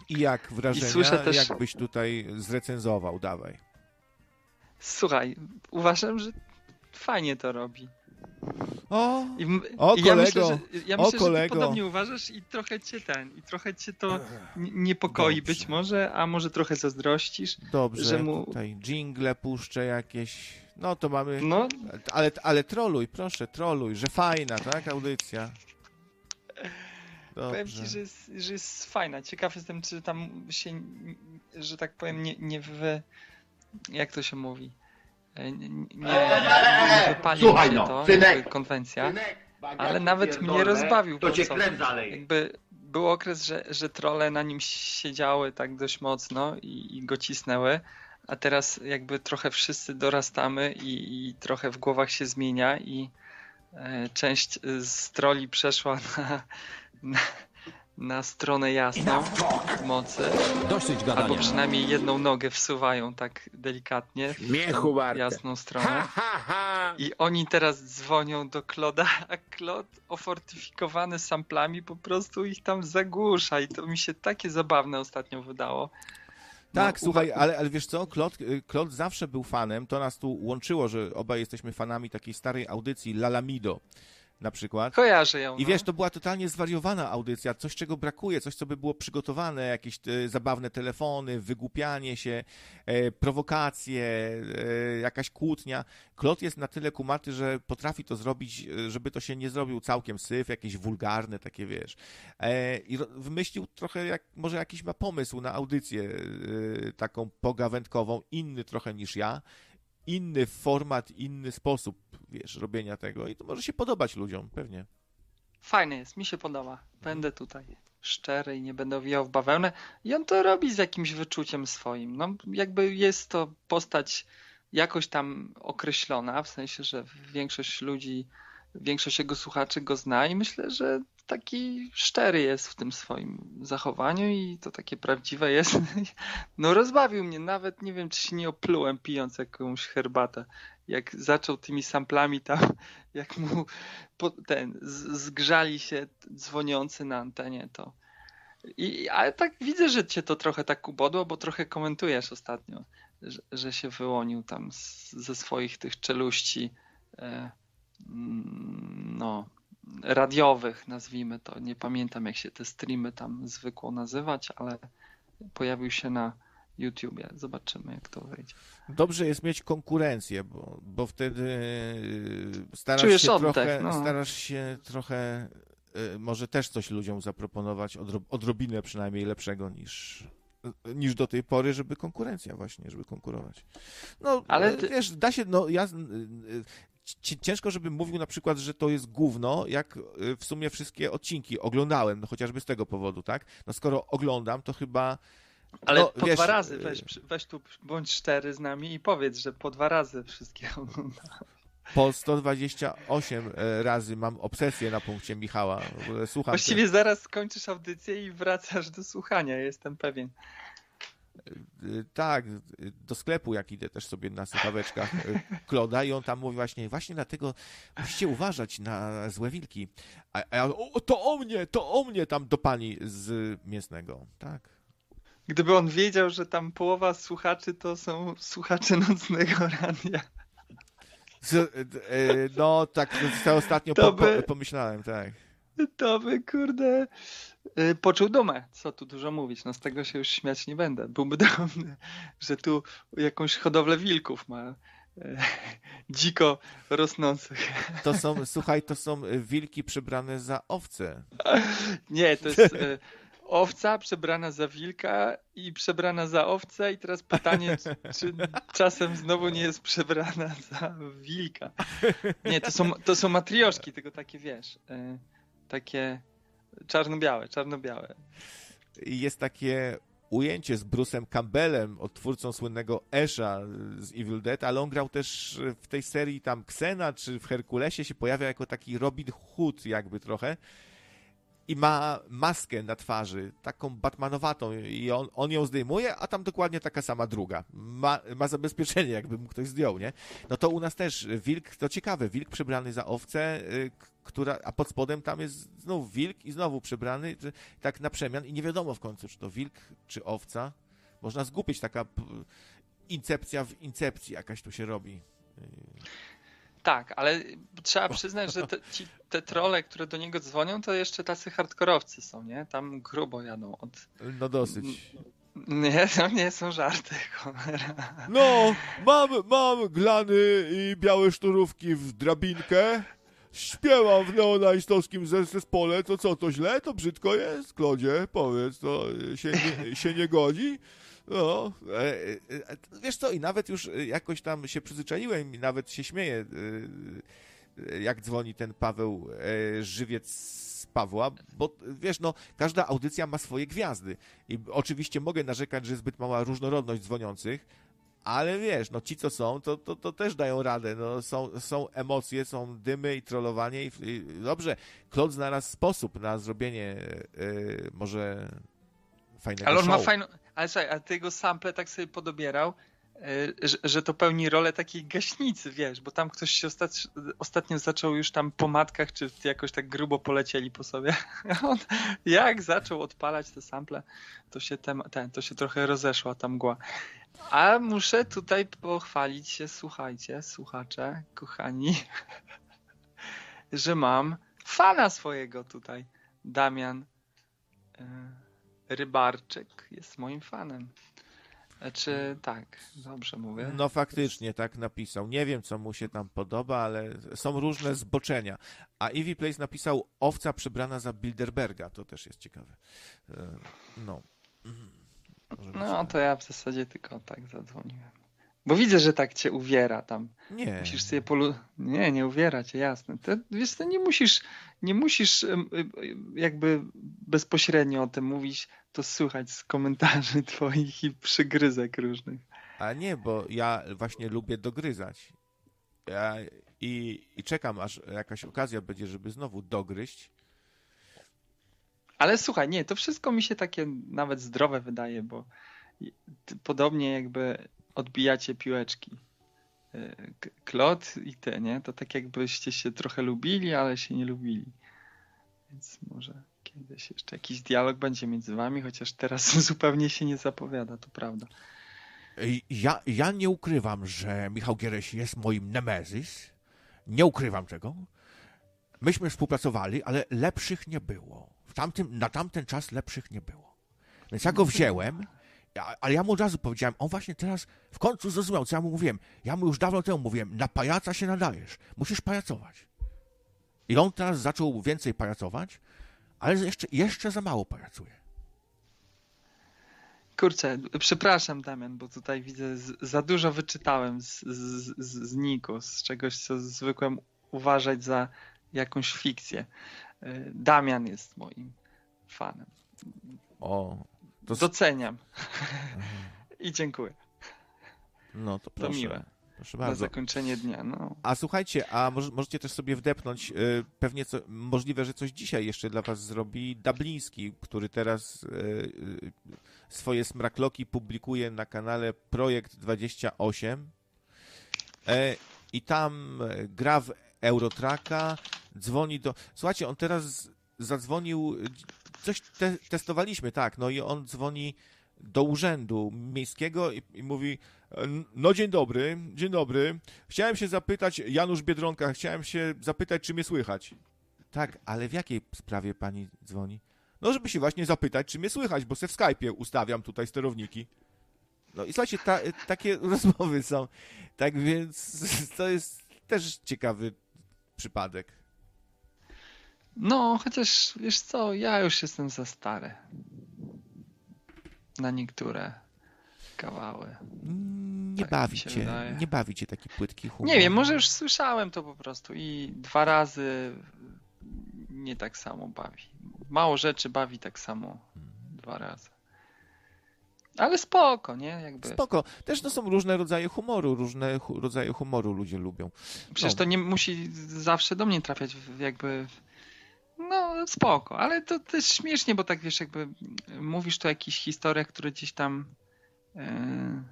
I jak wrażenia, słyszę też- jakbyś tutaj zrecenzował, dawaj. Słuchaj, uważam, że fajnie to robi. O, I, O, i ja myślę, kolego, że, ja o, myślę, że kolego. ty podobnie uważasz i trochę cię ten, i trochę cię to niepokoi Dobrze. być może, a może trochę zazdrościsz. dobrze, że mu- tutaj jingle puszczę jakieś, no to mamy, No, ale, ale troluj, proszę, troluj, że fajna, tak, audycja. powiem Dobrze. ci, że jest, że jest fajna. Ciekaw jestem, czy tam się, że tak powiem, nie, nie w... Jak to się mówi? E, Nie, nie, nie wypali Słuchaj się no, to, synek. jakby konwencja. Synek, Ale nawet mnie rozbawił To cię krew zaleje. jakby był okres, że, że trole na nim siedziały tak dość mocno i, i go cisnęły, a teraz jakby trochę wszyscy dorastamy i, i trochę w głowach się zmienia i e, część z troli przeszła na, na, na stronę jasną mocy. Dosyć Albo gadania. przynajmniej jedną nogę wsuwają tak delikatnie w Śmiechu jasną Ha, stronę. ha, ha. I oni teraz dzwonią do Kloda, a Klod ofortyfikowany samplami po prostu ich tam zagłusza i to mi się takie zabawne ostatnio wydało. No, Tak, uwa- słuchaj, ale, ale wiesz co, Klot, y, Klot zawsze był fanem, to nas tu łączyło, że obaj jesteśmy fanami takiej starej audycji Lalamido na przykład. Kojarzę ją. I no. wiesz, to była totalnie zwariowana audycja, coś czego brakuje, coś co by było przygotowane, jakieś e, zabawne telefony, wygłupianie się, e, prowokacje, e, jakaś kłótnia. Klot jest na tyle kumaty, że potrafi to zrobić, e, żeby to się nie zrobił całkiem syf, jakieś wulgarne takie, wiesz. E, I wymyślił trochę, jak, może jakiś ma pomysł na audycję e, taką pogawędkową, inny trochę niż ja, inny format, inny sposób, wiesz, robienia tego i to może się podobać ludziom, pewnie. Fajny jest, mi się podoba. Będę tutaj szczery i nie będę owijał w bawełnę. I on to robi z jakimś wyczuciem swoim. No, jakby jest to postać jakoś tam określona, w sensie, że większość ludzi, większość jego słuchaczy go zna i myślę, że taki szczery jest w tym swoim zachowaniu i to takie prawdziwe jest. No rozbawił mnie, nawet nie wiem, czy się nie oplułem pijąc jakąś herbatę. Jak zaczął tymi samplami tam, jak mu ten, zgrzali się dzwoniący na antenie, to i, ale tak widzę, że cię to trochę tak ubodło, bo trochę komentujesz ostatnio, że, że się wyłonił tam z, ze swoich tych czeluści e, no, radiowych, nazwijmy to. Nie pamiętam, jak się te streamy tam zwykło nazywać, ale pojawił się na YouTubie. Zobaczymy, jak to wyjdzie. Dobrze jest mieć konkurencję, bo, bo wtedy y, starasz Czujesz się, oddech, trochę, no. starasz się trochę y, może też coś ludziom zaproponować, odro, odrobinę przynajmniej lepszego niż, niż do tej pory, żeby konkurencja właśnie, żeby konkurować. No, Ale Ale ty- wiesz, da się, no ja... y, y, ci- Ciężko, żebym mówił na przykład, że to jest gówno, jak y, w sumie wszystkie odcinki oglądałem, no chociażby z tego powodu, tak? No skoro oglądam, to chyba Ale No, po wiesz, dwa razy y- weź, weź tu, bądź szczery z nami i powiedz, że po dwa razy wszystkie oglądałem. Po 128 e, razy mam obsesję na punkcie Michała. Słucham. Właściwie zaraz skończysz audycję i wracasz do słuchania, jestem pewien. Y, tak, y, do sklepu jak idę też sobie na słuchaweczkach y, Kloda i on tam mówi właśnie, właśnie dlatego musicie uważać na złe wilki. A, a ja, o, to o mnie, to o mnie tam do pani z mięsnego. Tak. Gdyby on wiedział, że tam połowa słuchaczy to są słuchacze nocnego radia. No tak, ostatnio To by- pomyślałem, tak. To by, kurde, poczuł dumę. Co tu dużo mówić, no z tego się już śmiać nie będę. Byłby dumny, że tu jakąś hodowlę wilków ma y, dziko rosnących. To są, słuchaj, to są y, wilki przebrane za owce. Nie, to jest y, owca przebrana za wilka i przebrana za owcę i teraz pytanie, czy, czy czasem znowu nie jest przebrana za wilka. Nie, to są, to są matrioszki, tylko takie, wiesz, y, takie czarno-białe, czarno-białe. Jest takie ujęcie z Bruce'em Campbellem, odtwórcą słynnego Esha z Evil Dead, ale on grał też w tej serii tam Xena, czy w Herkulesie się pojawia jako taki Robin Hood jakby trochę i ma maskę na twarzy, taką batmanowatą i on, on ją zdejmuje, a tam dokładnie taka sama druga. Ma, ma zabezpieczenie, jakby mu ktoś zdjął, nie? No to u nas też wilk, to ciekawe, wilk przebrany za owcę, y, która, a pod spodem tam jest znów wilk i znowu przebrany, tak na przemian i nie wiadomo w końcu, czy to wilk, czy owca. Można zgubić, taka incepcja w incepcji jakaś tu się robi. Tak, ale trzeba przyznać, że te, ci, te trole, które do niego dzwonią, to jeszcze tacy hardkorowcy są, nie? Tam grubo jadą od... No dosyć. Nie, to nie są żarty, cholera. No, mam, mam glany i białe szturówki w drabinkę. Śpiewam w neonazistowskim zes- zespole, to co, to źle? To brzydko jest? Klodzie, powiedz, to się nie, się nie godzi? No, e, e, e, wiesz co, i nawet już jakoś tam się przyzwyczaiłem i nawet się śmieję, jak dzwoni ten Paweł Żywiec z Pawła, bo wiesz, no, każda audycja ma swoje gwiazdy i oczywiście mogę narzekać, że zbyt mała różnorodność dzwoniących, ale wiesz, no ci co są, to, to, to też dają radę. No, są, są emocje, są dymy i trollowanie. I, i dobrze, Claude znalazł sposób na zrobienie y, może fajnego Ale on show. ma fajną. Ale słuchaj, a ty sample tak sobie podobierał, y, że, że to pełni rolę takiej gaśnicy, wiesz, bo tam ktoś się ostat... ostatnio zaczął już tam po matkach, czy jakoś tak grubo polecieli po sobie. On, jak zaczął odpalać te sample, to się, tem... ten, to się trochę rozeszła ta mgła. A muszę tutaj pochwalić się, słuchajcie, słuchacze, kochani, że mam fana swojego tutaj. Damian y, Rybarczyk jest moim fanem. Znaczy, tak, dobrze mówię. No faktycznie, tak napisał. Nie wiem, co mu się tam podoba, ale są różne zboczenia. A Ivy Place napisał owca przebrana za Bilderberga. To też jest ciekawe. E, No. No, tak. to ja w zasadzie tylko tak zadzwoniłem. Bo widzę, że tak cię uwiera tam. Nie. Musisz sobie polu... Nie, nie uwiera cię, jasne. To, wiesz, to nie musisz, nie musisz em, em, jakby bezpośrednio o tym mówić, to słychać z komentarzy twoich i przygryzek różnych. A nie, bo ja właśnie lubię dogryzać. Ja i, I czekam, aż jakaś okazja będzie, żeby znowu dogryźć. Ale słuchaj, nie, to wszystko mi się takie nawet zdrowe wydaje, bo podobnie jakby odbijacie piłeczki. K- Klot i ty, nie? To tak jakbyście się trochę lubili, ale się nie lubili. Więc może kiedyś jeszcze jakiś dialog będzie między wami, chociaż teraz zupełnie się nie zapowiada, to prawda. Ja, ja nie ukrywam, że Michał Giereś jest moim nemezis. Nie ukrywam tego. Myśmy współpracowali, ale lepszych nie było. Tamtym, na tamten czas lepszych nie było. Więc ja go wziąłem, ale ja mu od razu powiedziałem, on właśnie teraz w końcu zrozumiał, co ja mu mówiłem. Ja mu już dawno temu mówiłem, na pajaca się nadajesz, musisz pajacować. I on teraz zaczął więcej pajacować, ale jeszcze, jeszcze za mało pajacuje. Kurczę, przepraszam Damian, bo tutaj widzę, za dużo wyczytałem z, z, z, z Niku, z czegoś, co zwykłem uważać za jakąś fikcję. Damian jest moim fanem. O, to, Doceniam. I dziękuję no to proszę. miłe. Proszę na bardzo. zakończenie dnia. No. A słuchajcie, a może, możecie też sobie wdepnąć, y, pewnie co, możliwe, że coś dzisiaj jeszcze dla was zrobi Dubliński, który teraz y, y, swoje smrakloki publikuje na kanale Projekt 28 e, i tam e, gra w Eurotraka, dzwoni do... Słuchajcie, on teraz zadzwonił, coś te, testowaliśmy, tak, no i on dzwoni do urzędu miejskiego i, i mówi no dzień dobry, dzień dobry. Chciałem się zapytać, Janusz Biedronka, chciałem się zapytać, czy mnie słychać. Tak, ale w jakiej sprawie pani dzwoni? No, żeby się właśnie zapytać, czy mnie słychać, bo se w Skype'ie ustawiam tutaj sterowniki. No i słuchajcie, ta, takie rozmowy są. Tak więc to jest też ciekawy przypadek. no, chociaż wiesz co, ja już jestem za stary. Na niektóre kawały. Nie Tak bawi mi się cię, wydaje. nie bawi cię taki płytki humor. Nie wiem, może już słyszałem to po prostu i dwa razy nie tak samo bawi. Mało rzeczy bawi tak samo dwa razy. Ale spoko, nie? Jakby. Spoko. Też to są różne rodzaje humoru, różne hu- rodzaje humoru ludzie lubią. Przecież no. to nie musi zawsze do mnie trafiać, w- jakby. No, spoko, ale to też śmiesznie, bo tak wiesz, jakby mówisz tu o jakichś historiach, które gdzieś tam e,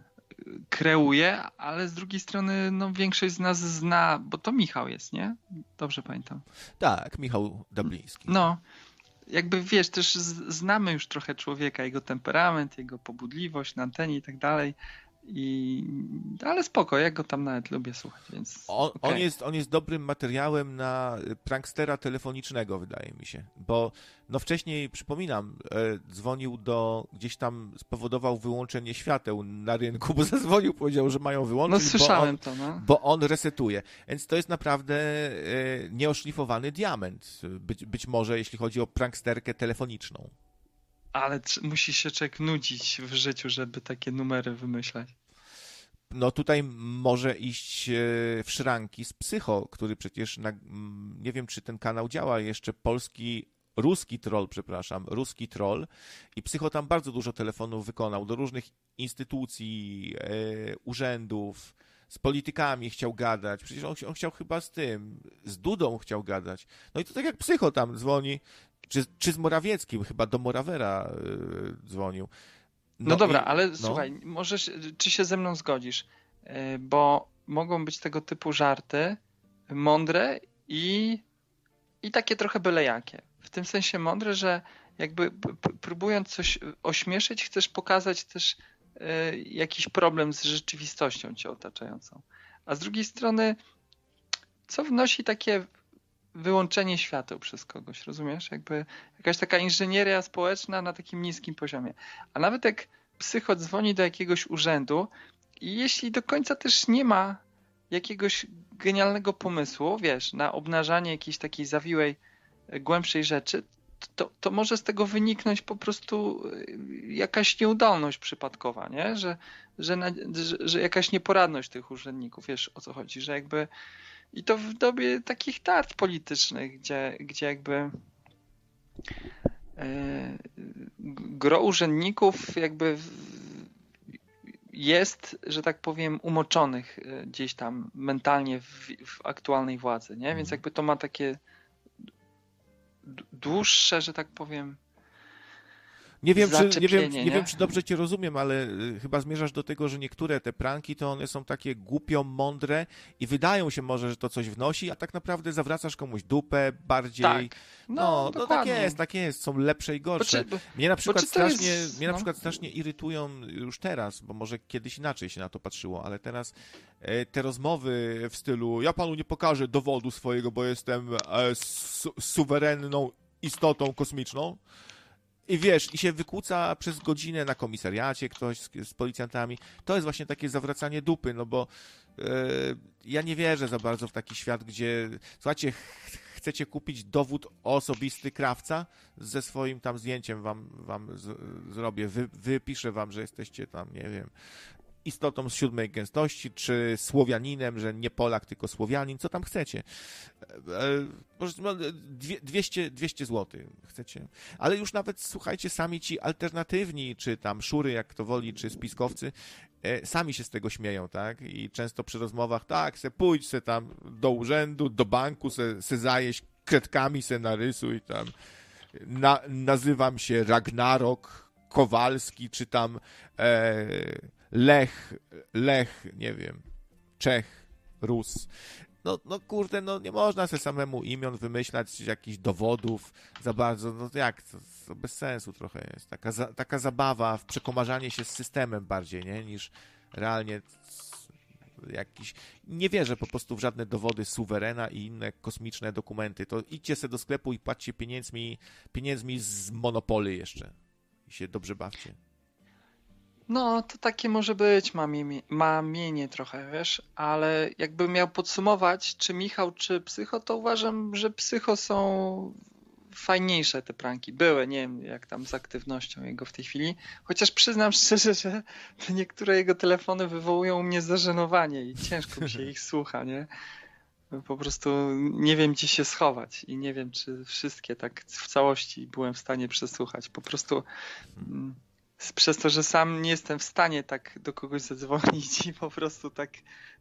kreuje, ale z drugiej strony, no, większość z nas zna, bo to Michał jest, nie? Dobrze pamiętam. Tak, Michał Dabliński. No, jakby wiesz, też znamy już trochę człowieka, jego temperament, jego pobudliwość na antenie i tak dalej. I, ale spoko, ja go tam nawet lubię słuchać, więc. On, on, okej. jest, on jest dobrym materiałem na prankstera telefonicznego, wydaje mi się. Bo no wcześniej, przypominam, e, dzwonił do, gdzieś tam spowodował wyłączenie świateł na rynku, bo zadzwonił, powiedział, że mają No wyłączyć, słyszałem bo, to, no. on, bo on resetuje. Więc to jest naprawdę e, nieoszlifowany diament. Być, być może, jeśli chodzi o pranksterkę telefoniczną. Ale musi się człowiek nudzić w życiu, żeby takie numery wymyślać. No tutaj może iść e, w szranki z Psycho, który przecież, na, nie wiem czy ten kanał działa jeszcze, polski ruski troll, przepraszam, ruski troll i Psycho tam bardzo dużo telefonów wykonał do różnych instytucji, e, urzędów, z politykami chciał gadać, przecież on, on chciał chyba z tym, z Dudą chciał gadać. No i to tak jak Psycho tam dzwoni, czy, czy z Morawieckim, chyba do Morawera e, dzwonił. No, dobra, i- ale no. słuchaj, możesz, czy się ze mną zgodzisz? E, Bo mogą być tego typu żarty mądre i, i takie trochę byle jakie. W tym sensie mądre, że jakby próbując coś ośmieszyć, chcesz pokazać też e, jakiś problem z rzeczywistością cię otaczającą. A z drugiej strony, co wnosi takie wyłączenie świateł przez kogoś, rozumiesz? Jakby jakaś taka inżynieria społeczna na takim niskim poziomie. A nawet jak psycho dzwoni do jakiegoś urzędu i jeśli do końca też nie ma jakiegoś genialnego pomysłu, wiesz, na obnażanie jakiejś takiej zawiłej, e, głębszej rzeczy, to, to może z tego wyniknąć po prostu e, jakaś nieudolność przypadkowa, nie? Że, że, na, że, że jakaś nieporadność tych urzędników, wiesz o co chodzi, że jakby i to w dobie takich tarć politycznych, gdzie, gdzie jakby e, gro urzędników jakby jest, że tak powiem, umoczonych e, gdzieś tam mentalnie w, w aktualnej władzy, nie? Więc jakby to ma takie dłuższe, że tak powiem, Nie wiem, czy, nie, wiem, nie nie? wiem, czy dobrze cię rozumiem, ale y, chyba zmierzasz do tego, że niektóre te pranki to one są takie głupio mądre i wydają się może, że to coś wnosi, a tak naprawdę zawracasz komuś dupę bardziej. Tak. No, No, no, tak jest, tak jest. Są lepsze i Bo gorsze. czy- bo- Mnie na przykład to jest- strasznie, mnie na no. przykład strasznie irytują już teraz, bo może kiedyś inaczej się na to patrzyło, ale teraz e, te rozmowy w stylu ja panu nie pokażę dowodu swojego, bo jestem e, su suwerenną istotą kosmiczną. I wiesz, i się wykłóca przez godzinę na komisariacie ktoś z, z policjantami. To jest właśnie takie zawracanie dupy, no bo e, ja nie wierzę za bardzo w taki świat, gdzie słuchajcie, ch- chcecie kupić dowód osobisty krawca ze swoim tam zdjęciem wam, wam z, zrobię, Wy, wypiszę wam, że jesteście tam, nie wiem, istotą z siódmej gęstości, czy Słowianinem, że nie Polak, tylko Słowianin, co tam chcecie. E, e, może no, dwie- 200, 200 zł chcecie. Ale już nawet, słuchajcie, sami ci alternatywni, czy tam szury, jak to woli, czy spiskowcy, e, sami się z tego śmieją, tak? I często przy rozmowach, tak, se pójdź se tam do urzędu, do banku, se, se zajeść kredkami, se narysuj tam. Na, nazywam się Ragnarok Kowalski, czy tam e, Lech, Lech, nie wiem, Czech, Rus. No, no kurde, no nie można sobie samemu imion wymyślać, jakichś dowodów za bardzo, no jak, to, to bez sensu trochę jest. Taka, za, taka zabawa w przekomarzanie się z systemem bardziej, nie, niż realnie jakiś... Nie wierzę po prostu w żadne dowody suwerena i inne kosmiczne dokumenty. To idźcie sobie do sklepu i płaccie pieniędzmi, pieniędzmi z Monopoly jeszcze. I się dobrze bawcie. No, to takie może być mamienie, mamienie trochę, wiesz, ale jakbym miał podsumować, czy Michał, czy Psycho, to uważam, że Psycho są fajniejsze te pranki. Były, nie wiem jak tam z aktywnością jego w tej chwili, chociaż przyznam szczerze, że niektóre jego telefony wywołują u mnie zażenowanie i ciężko mi się ich słucha, nie? Po prostu nie wiem, gdzie się schować i nie wiem, czy wszystkie tak w całości byłem w stanie przesłuchać. Po prostu mm, przez to, że sam nie jestem w stanie tak do kogoś zadzwonić i po prostu tak,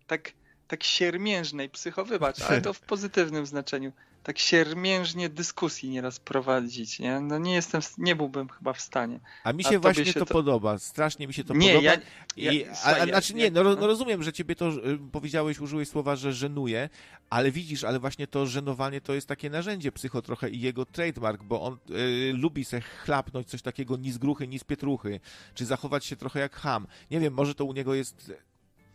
tak, tak siermiężnej psycho, wybacz, ale to w pozytywnym znaczeniu, tak siermiężnie dyskusji nieraz prowadzić, nie? No nie jestem, nie byłbym chyba w stanie. A mi A się tobie właśnie się to, to- podoba, strasznie mi się to nie, podoba. ja, ja, I, a, a, ja- znaczy nie, no, ro- no rozumiem, że ciebie to y, powiedziałeś, użyłeś słowa, że żenuje, ale widzisz, ale właśnie to żenowanie to jest takie narzędzie psycho trochę i jego trademark, bo on y, lubi se chlapnąć coś takiego ni z gruchy, ni z pietruchy, czy zachować się trochę jak ham. Nie wiem, może to u niego jest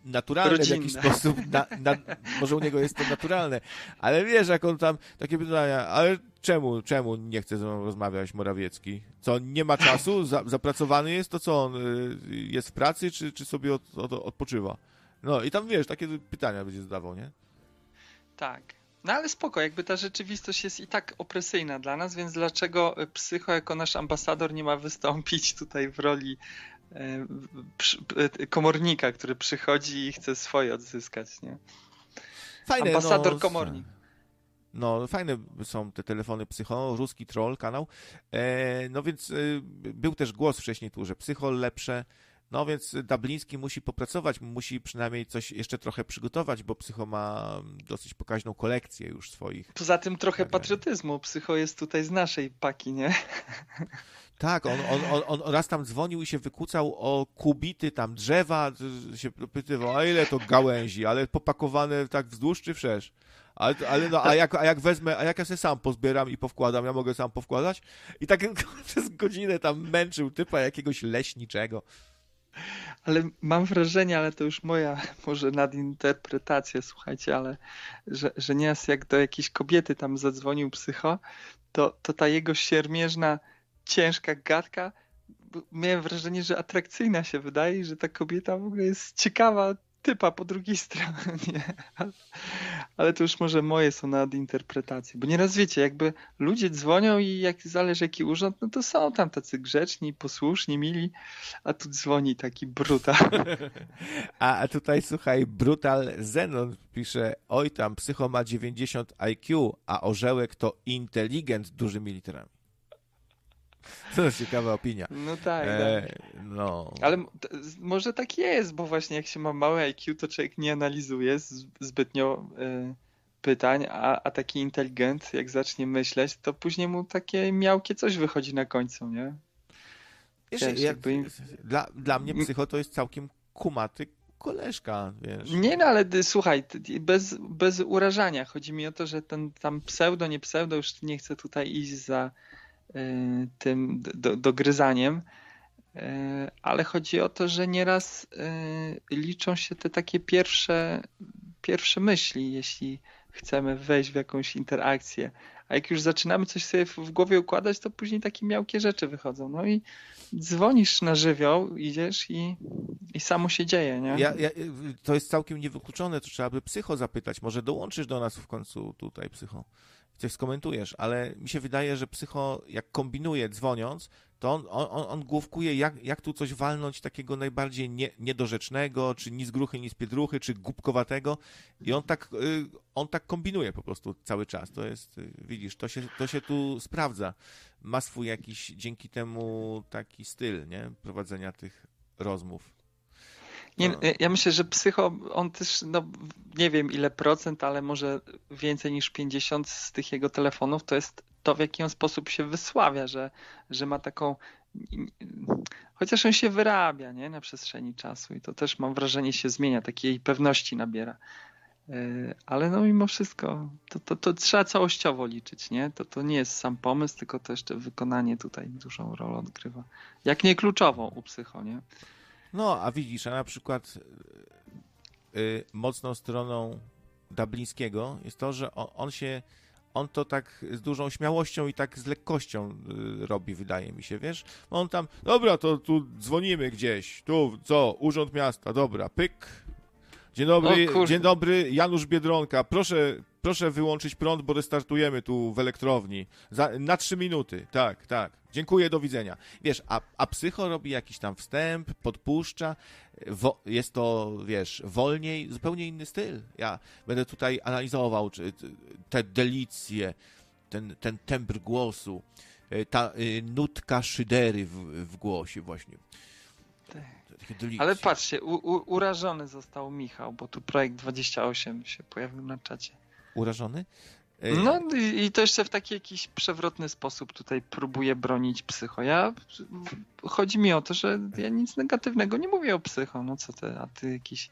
naturalne w jakiś Rodzinne. sposób, na, na, może u niego jest to naturalne, ale wiesz, jak on tam, takie pytania, ale czemu, czemu nie chce ze mną rozmawiać Morawiecki? Co, nie ma czasu? Za, zapracowany jest? To co, on y, jest w pracy, czy, czy sobie od, od, odpoczywa? No i tam, wiesz, takie pytania będzie zadawał, nie? Tak. No ale spoko, jakby ta rzeczywistość jest i tak opresyjna dla nas, więc dlaczego Psycho jako nasz ambasador nie ma wystąpić tutaj w roli komornika, który przychodzi i chce swoje odzyskać, nie? Fajne, Ambasador no, komornik. No, fajne są te telefony psycho, ruski troll kanał. E, no więc e, był też głos wcześniej tu, że psycho lepsze. No więc Dubliński musi popracować, musi przynajmniej coś jeszcze trochę przygotować, bo psycho ma dosyć pokaźną kolekcję już swoich. Poza tym trochę patriotyzmu. Psycho jest tutaj z naszej paki, nie? Tak, on, on, on, on raz tam dzwonił i się wykucał o kubity tam drzewa, się pytywał, a ile to gałęzi, ale popakowane tak wzdłuż czy wszerz? Ale, ale no, a jak, a jak wezmę, a jak ja sobie sam pozbieram i powkładam, ja mogę sam powkładać? I tak przez godzinę tam męczył typa jakiegoś leśniczego. Ale mam wrażenie, ale to już moja może nadinterpretacja, słuchajcie, ale że, że nieraz jak do jakiejś kobiety tam zadzwonił psycho, to, to ta jego siermierzna, ciężka gadka, miałem wrażenie, że atrakcyjna się wydaje że ta kobieta w ogóle jest ciekawa typa po drugiej stronie. Ale, to już może moje są nadinterpretacje, bo nieraz wiecie, jakby ludzie dzwonią i jak zależy jaki urząd, no to są tam tacy grzeczni, posłuszni, mili, a tu dzwoni taki bruta. A, a tutaj słuchaj, Brutal Zenon pisze, oj tam, psycho ma 90 IQ, a orzełek to inteligent dużymi literami. To jest ciekawa opinia. No tak, E, tak. no. Ale może tak jest, bo właśnie jak się ma małe IQ, to człowiek nie analizuje zbytnio y, pytań, a, a taki inteligent, jak zacznie myśleć, to później mu takie miałkie coś wychodzi na końcu, nie? Wiesz, wiesz, jak, jakby- dla, dla mnie psycho to jest całkiem kumaty koleżka, wiesz. Nie no, ale ty, słuchaj, ty- bez, bez urażania. Chodzi mi o to, że ten tam pseudo, nie pseudo, już nie chcę tutaj iść za tym do, dogryzaniem, y, ale chodzi o to, że nieraz y, liczą się te takie pierwsze, pierwsze myśli, jeśli chcemy wejść w jakąś interakcję. A jak już zaczynamy coś sobie w głowie układać, to później takie miałkie rzeczy wychodzą. No i dzwonisz na żywioł, idziesz i, i samo się dzieje, nie? Ja, ja, to jest całkiem niewykluczone, to trzeba by psycho zapytać. Może dołączysz do nas w końcu tutaj, psycho. Coś skomentujesz, ale mi się wydaje, że psycho, jak kombinuje dzwoniąc, to on, on, on- główkuje, jak, jak tu coś walnąć takiego najbardziej nie, niedorzecznego, czy ni z gruchy, ni z piedruchy, czy głupkowatego. I on tak, y, on tak kombinuje po prostu cały czas. To jest, y, widzisz, to się, to się tu sprawdza. Ma swój jakiś dzięki temu taki styl, nie? Prowadzenia tych rozmów. Nie, No. ja myślę, że psycho, on też, no nie wiem ile procent, ale może więcej niż 50 z tych jego telefonów to jest to, w jaki on sposób się wysławia, że, że ma taką. Chociaż on się wyrabia nie, na przestrzeni czasu i to też mam wrażenie się zmienia, takiej pewności nabiera. Yy, Ale no mimo wszystko, to, to, to trzeba całościowo liczyć, nie? To, to nie jest sam pomysł, tylko to jeszcze wykonanie tutaj dużą rolę odgrywa. Jak nie kluczową u psycho, nie? No, a widzisz, a na przykład y, y, mocną stroną Dublińskiego jest to, że on, on się, on to tak z dużą śmiałością i tak z lekkością y, robi, wydaje mi się, wiesz? On tam, dobra, to tu dzwonimy gdzieś, tu, co, Urząd Miasta, dobra, pyk. Dzień dobry, dzień dobry, Janusz Biedronka, proszę, proszę wyłączyć prąd, bo restartujemy tu w elektrowni. Za, na trzy minuty, tak, tak. Dziękuję, do widzenia. Wiesz, a, a psycho robi jakiś tam wstęp, podpuszcza, wo, jest to, wiesz, wolniej, zupełnie inny styl. Ja będę tutaj analizował czy, te delicje, ten, ten tembr głosu, y, ta y, nutka szydery w, w głosie właśnie. Delicje. Ale patrzcie, u, u, urażony został Michał, bo tu projekt 28 się pojawił na czacie. Urażony? No i, to jeszcze w taki jakiś przewrotny sposób tutaj próbuję bronić psycho. Ja, chodzi mi o to, że ja nic negatywnego nie mówię o psycho. No co ty, a ty jakiś...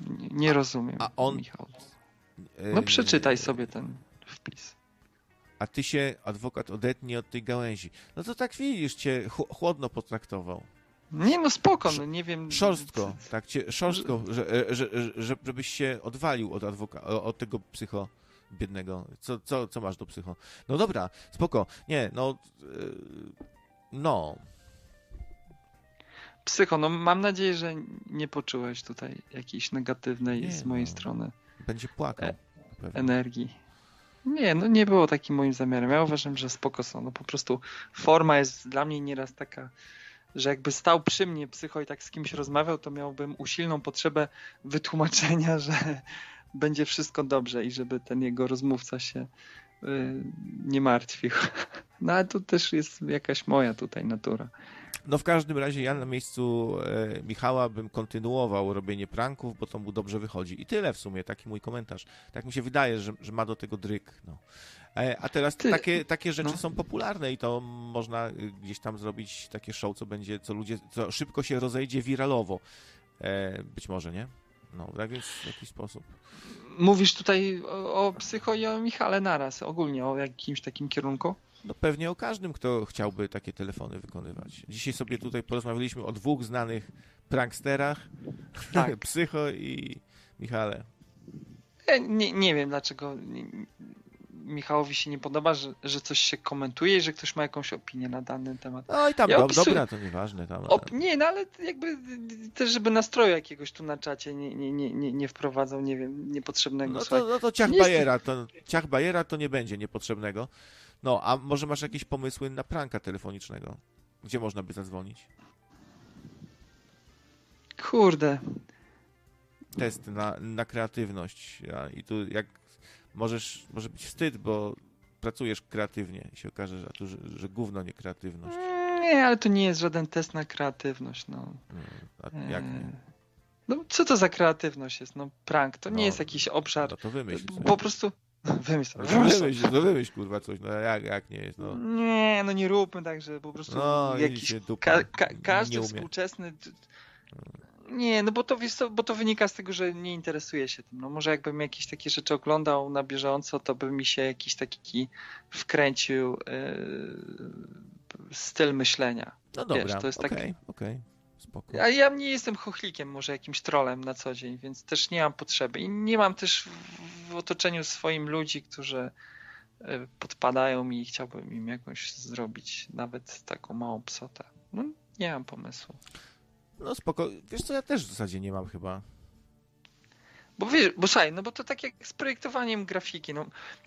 Nie, nie rozumiem, a on- Michał. No przeczytaj sobie ten wpis. A ty się, adwokat, odetnie od tej gałęzi. No to tak widzisz, cię ch- chłodno potraktował. Nie no spoko, no nie wiem... Szorstko, tak cię, szorstko, że, że, że, że, żebyś się odwalił od adwoka, od tego psycho biednego. Co, co, co masz do psycho? No dobra, spoko. Nie, no, yy, no, Psycho, no mam nadzieję, że nie poczułeś tutaj jakiejś negatywnej Nie, z mojej no. strony będzie płakał. E, energii. Nie, no nie było takim moim zamiarem. Ja uważam, że spoko są. No po prostu forma jest dla mnie nieraz taka, że jakby stał przy mnie psycho i tak z kimś rozmawiał, to miałbym usilną potrzebę wytłumaczenia, że będzie wszystko dobrze i żeby ten jego rozmówca się y, nie martwił. No ale tu też jest jakaś moja tutaj natura. No w każdym razie ja na miejscu e, Michała bym kontynuował robienie pranków, bo to mu dobrze wychodzi. I tyle w sumie, taki mój komentarz. Tak mi się wydaje, że, że ma do tego dryk. No. E, a teraz Ty- takie, takie rzeczy no. są popularne i to można y, gdzieś tam zrobić takie show, co będzie, co ludzie, co szybko się rozejdzie wiralowo. E, być może, nie? No, tak więc w jakiś sposób. Mówisz tutaj o, o psycho i o Michale naraz, ogólnie o jakimś takim kierunku? No pewnie o każdym, kto chciałby takie telefony wykonywać. Dzisiaj sobie tutaj porozmawialiśmy o dwóch znanych pranksterach. Tak. Psycho i Michale. Ja nie, nie wiem dlaczego Michałowi się nie podoba, że, że coś się komentuje i że ktoś ma jakąś opinię na dany temat. No i tam Ja do, opisuję- dobra, to nieważne. Tam, Op, nie, no ale jakby też, żeby nastroju jakiegoś tu na czacie nie, nie, nie, nie, nie wprowadzał, nie wiem, niepotrzebnego. no, to, no to ciach Nie jest- Bajera, to, ciach Bajera to nie będzie niepotrzebnego. No, a może masz jakieś pomysły na pranka telefonicznego? Gdzie można by zadzwonić? Kurde, Test na, na kreatywność. A, I tu jak możesz, może być wstyd, bo pracujesz kreatywnie i się okaże, że, tu, że, że gówno nie kreatywność. nie, ale to nie jest żaden test na kreatywność, no. Mm, A jak nie? No co to za kreatywność jest? No prank, to No, nie jest jakiś obszar, No to wymyśl. sobie. po prostu... Wymyśl, No wymyśl. wymyśl, no wymyśl kurwa coś, no jak, jak nie jest, no. Nie, no nie róbmy tak, że po prostu No, jakiś widzicie, ka ka każdy współczesny. Nie, no bo to, co, bo to wynika z tego, że nie interesuje się tym. No może jakbym jakieś takie rzeczy oglądał na bieżąco, to by mi się jakiś taki wkręcił yy, styl myślenia. No dobra, Wiesz, to jest okej, taki- spoko. A ja nie jestem chochlikiem, może jakimś trolem na co dzień, więc też nie mam potrzeby. I nie mam też w, otoczeniu swoim ludzi, którzy e, podpadają mi i chciałbym im jakąś zrobić nawet taką małą psotę. No nie mam pomysłu. No spoko, wiesz co, ja też w zasadzie nie mam chyba. Bo wiesz, bo słuchaj, no bo to tak jak z projektowaniem grafiki, no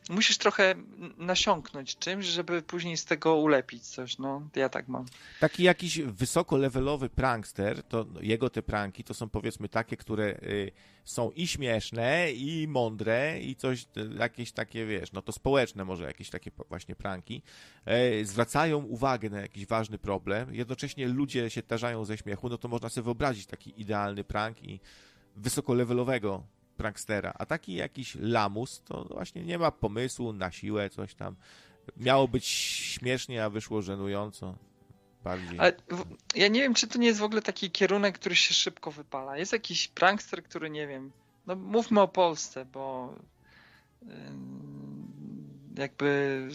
musisz trochę nasiąknąć czymś, żeby później z tego ulepić coś, no ja tak mam. Taki jakiś wysokolevelowy prankster, to jego te pranki to są powiedzmy takie, które y, są i śmieszne, i mądre, i coś, y, jakieś takie, wiesz, no to społeczne może jakieś takie właśnie pranki, e, zwracają uwagę na jakiś ważny problem, jednocześnie ludzie się tarzają ze śmiechu, no to można sobie wyobrazić taki idealny prank i wysokolevelowego prankstera, a taki jakiś lamus, to właśnie nie ma pomysłu na siłę, coś tam. Miało być śmiesznie, a wyszło żenująco. Bardziej. Ale ja nie wiem, czy to nie jest w ogóle taki kierunek, który się szybko wypala. Jest jakiś prankster, który nie wiem. No mówmy o Polsce, bo jakby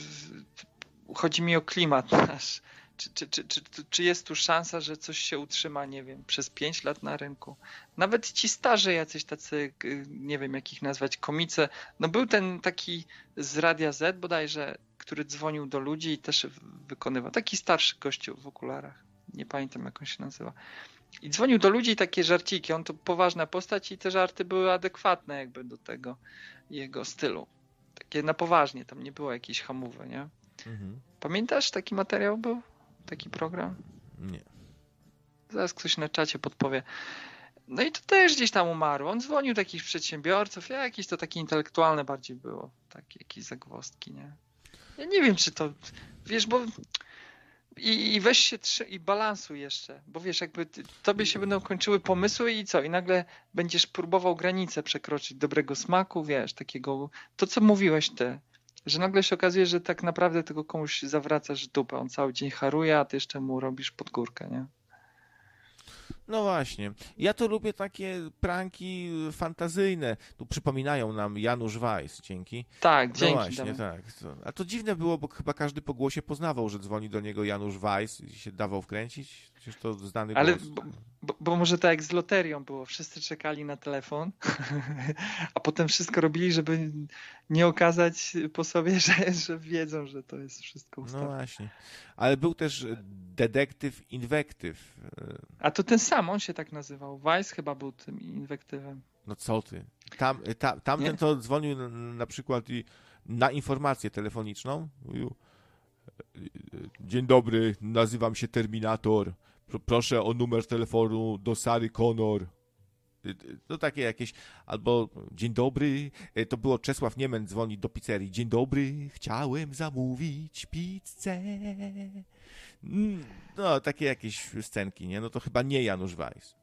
chodzi mi o klimat nasz. Czy, czy, czy, czy, czy jest tu szansa, że coś się utrzyma, nie wiem, przez 5 lat na rynku? Nawet ci starzy jacyś tacy, nie wiem jak ich nazwać, komice. No był ten taki z Radia Z bodajże, który dzwonił do ludzi i też wykonywał. Taki starszy gościu w okularach. Nie pamiętam jak on się nazywa. I dzwonił do ludzi takie żarciki. On to poważna postać i te żarty były adekwatne jakby do tego jego stylu. Takie na poważnie, tam nie było jakiejś hamowy, nie? Mhm. Pamiętasz taki materiał był? Taki program? Nie. Zaraz ktoś na czacie podpowie. No i to też gdzieś tam umarło. On dzwonił do jakichś przedsiębiorców, jakieś to takie intelektualne bardziej było. Takie jakieś zagwozdki, nie? Ja nie wiem, czy to, wiesz, bo i, i weź się trzy, i balansuj jeszcze, bo wiesz, jakby ty, tobie się będą kończyły pomysły i co? I nagle będziesz próbował granicę przekroczyć dobrego smaku, wiesz, takiego, to co mówiłeś ty, że nagle się okazuje, że tak naprawdę tego komuś zawracasz dupę, on cały dzień haruje, a ty jeszcze mu robisz pod górkę, nie? No właśnie. Ja to lubię takie pranki fantazyjne. Tu przypominają nam Janusz Weiss, dzięki. Tak, No dzięki. właśnie, tak. A to dziwne było, bo chyba każdy po głosie poznawał, że dzwoni do niego Janusz Weiss i się dawał wkręcić. Przecież to znany Ale bo, bo, bo może tak jak z loterią było, wszyscy czekali na telefon, a potem wszystko robili, żeby nie okazać po sobie, że, że wiedzą, że to jest wszystko No ustawione. właśnie. Ale był też detektyw inwektyw. A to ten sam, on się tak nazywał. Weiss chyba był tym inwektywem. No co ty? Tam, ta, tamten Nie? to dzwonił na, na przykład i na informację telefoniczną. Dzień dobry, nazywam się Terminator. Pro- Proszę o numer telefonu do Sary Connor. To takie jakieś, albo dzień dobry, y, to było Czesław Niemen dzwoni do pizzerii. Dzień dobry, chciałem zamówić pizzę. Mm, No, takie jakieś scenki, nie? No to chyba nie Janusz Weiss.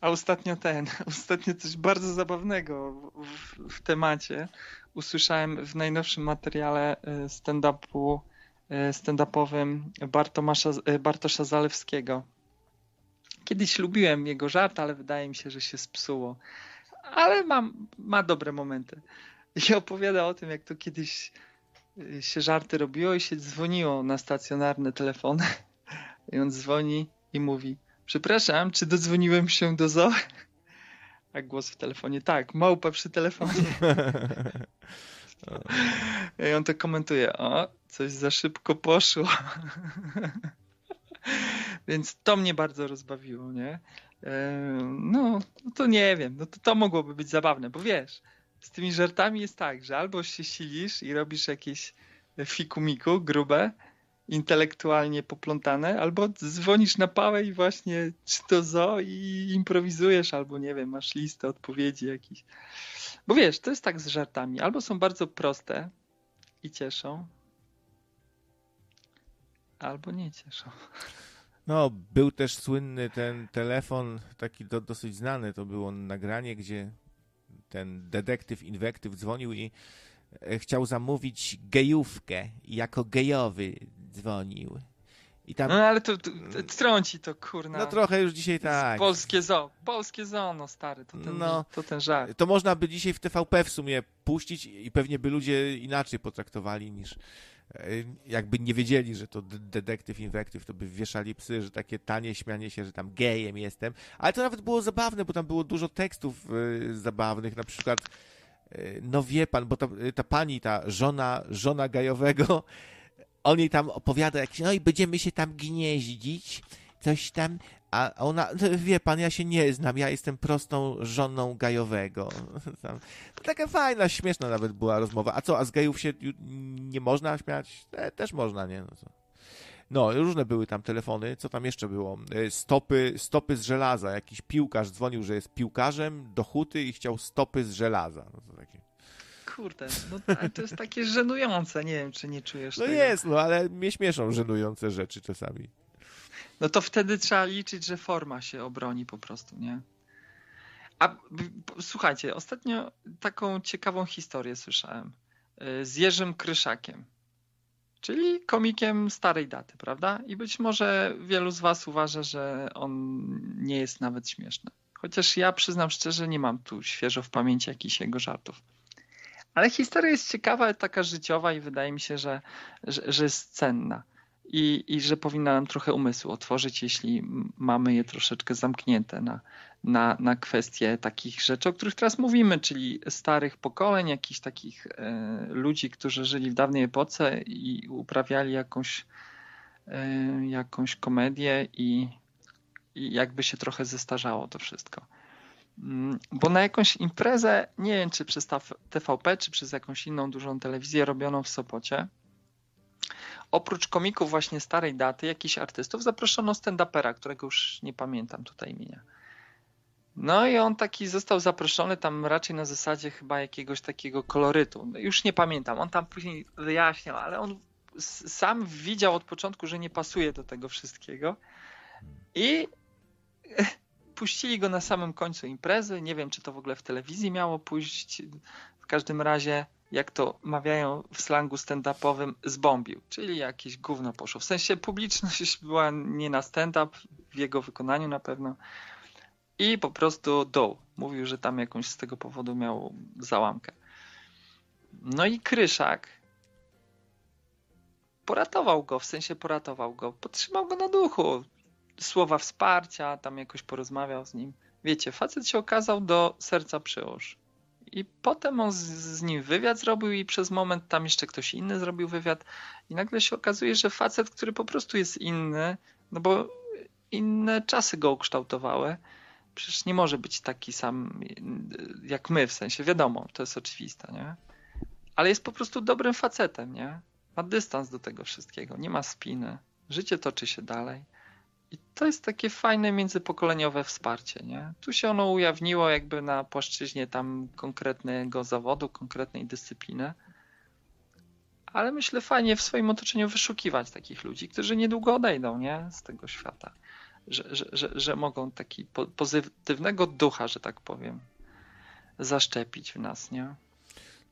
A ostatnio ten, ostatnio coś bardzo zabawnego w, w, temacie usłyszałem w najnowszym materiale stand-upu stand-upowym Bartomasza, e, Bartosza Zalewskiego. Kiedyś lubiłem jego żart, ale wydaje mi się, że się spsuło. Ale mam, ma dobre momenty. I opowiada o tym, jak to kiedyś e, się żarty robiło i się dzwoniło na stacjonarne telefony. I on dzwoni i mówi Przepraszam, czy dodzwoniłem się do zoo? A głos w telefonie, tak, małpa przy telefonie. I on to komentuje, o, coś za szybko poszło. Więc to mnie bardzo rozbawiło, nie? No, no to nie wiem, no to, to mogłoby być zabawne, bo wiesz, z tymi żartami jest tak, że albo się silisz i robisz jakieś fikumiku grube, intelektualnie poplątane, albo dzwonisz na pałę i właśnie czy to zo i improwizujesz, albo nie wiem, masz listę odpowiedzi jakiś. Bo wiesz, to jest tak z żartami. Albo są bardzo proste i cieszą, albo nie cieszą. No, był też słynny ten telefon, taki do, dosyć znany, to było nagranie, gdzie ten detektyw inwektyw dzwonił i e, chciał zamówić gejówkę jako gejowy dzwonił. I tam, No ale to, to, to trąci to, kurna. no trochę już dzisiaj tak. Polskie zoo. Polskie zoo, no stary, to ten, No. to ten żart. To można by dzisiaj w TVP w sumie puścić i pewnie by ludzie inaczej potraktowali niż e, jakby nie wiedzieli, że to de- detektyw inwektyw, to by wieszali psy, że takie tanie śmianie się, że tam gejem jestem. Ale to nawet było zabawne, bo tam było dużo tekstów e, zabawnych, na przykład e, no wie pan, bo ta, ta pani, ta żona, żona gajowego, on jej tam opowiada jakieś, no i będziemy się tam gnieździć, coś tam, a ona, "No, wie pan, ja się nie znam, ja jestem prostą żoną gajowego. Taka fajna, śmieszna nawet była rozmowa. A co, a z gejów się nie można śmiać? E, też można, nie? No, no, różne były tam telefony. Co tam jeszcze było? E, Stopy, stopy z żelaza. Jakiś piłkarz dzwonił, że jest piłkarzem do huty i chciał stopy z żelaza. No, to takie... Kurde, no to jest takie żenujące, nie wiem, czy nie czujesz no tego. jest, no ale mnie śmieszą żenujące rzeczy czasami. No to wtedy trzeba liczyć, że forma się obroni po prostu, nie? A słuchajcie, ostatnio taką ciekawą historię słyszałem y, z Jerzym Kryszakiem, czyli komikiem starej daty, prawda? I być może wielu z Was uważa, że on nie jest nawet śmieszny. Chociaż ja przyznam szczerze, nie mam tu świeżo w pamięci jakichś jego żartów. Ale historia jest ciekawa, taka życiowa i wydaje mi się, że, że, że jest cenna i, i że powinna nam trochę umysł otworzyć, jeśli mamy je troszeczkę zamknięte na, na, na kwestie takich rzeczy, o których teraz mówimy, czyli starych pokoleń, jakichś takich e, ludzi, którzy żyli w dawnej epoce i uprawiali jakąś, e, jakąś komedię i, i jakby się trochę zestarzało to wszystko. Mm, Bo na jakąś imprezę, nie wiem czy przez TVP, czy przez jakąś inną dużą telewizję robioną w Sopocie, oprócz komików właśnie starej daty, jakichś artystów, zaproszono stand-upera, którego już nie pamiętam tutaj imienia. No i on taki został zaproszony tam raczej na zasadzie chyba jakiegoś takiego kolorytu. No Już nie pamiętam, on tam później wyjaśniał, ale on sam widział od początku, że nie pasuje do tego wszystkiego i puścili go na samym końcu imprezy. Nie wiem, czy to w ogóle w telewizji miało pójść. W każdym razie, jak to mawiają w slangu stand-upowym, zbombił, czyli jakieś gówno poszło. W sensie publiczność była nie na stand-up, w jego wykonaniu na pewno. I po prostu dół. Mówił, że tam jakąś z tego powodu miał załamkę. No i Kryszak poratował go, w sensie poratował go, podtrzymał go na duchu. Słowa wsparcia, tam jakoś porozmawiał z nim. Wiecie, facet się okazał do serca przyłóż. I potem on z, z nim wywiad zrobił i przez moment tam jeszcze ktoś inny zrobił wywiad i nagle się okazuje, że facet, który po prostu jest inny, no bo inne czasy go ukształtowały, przecież nie może być taki sam jak my, w sensie wiadomo, to jest oczywiste, nie? Ale jest po prostu dobrym facetem, nie? Ma dystans do tego wszystkiego, nie ma spiny. Życie toczy się dalej I to jest takie fajne międzypokoleniowe wsparcie, nie? Tu się ono ujawniło jakby na płaszczyźnie tam konkretnego zawodu, konkretnej dyscypliny. Ale myślę fajnie w swoim otoczeniu wyszukiwać takich ludzi, którzy niedługo odejdą, nie? Z tego świata. Że, że, że, że mogą taki po, pozytywnego ducha, że tak powiem, zaszczepić w nas, nie?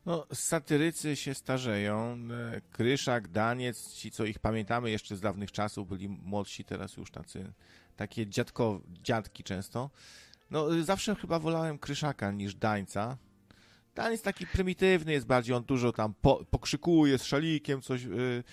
No, satyrycy się starzeją. E, Kryszak, Daniec, ci, co ich pamiętamy jeszcze z dawnych czasów, byli młodsi, teraz już tacy, takie dziadko, dziadki często. No, y, zawsze chyba wolałem Kryszaka niż Dańca. Daniec taki prymitywny jest bardziej, on dużo tam po, pokrzykuje z szalikiem, coś yy,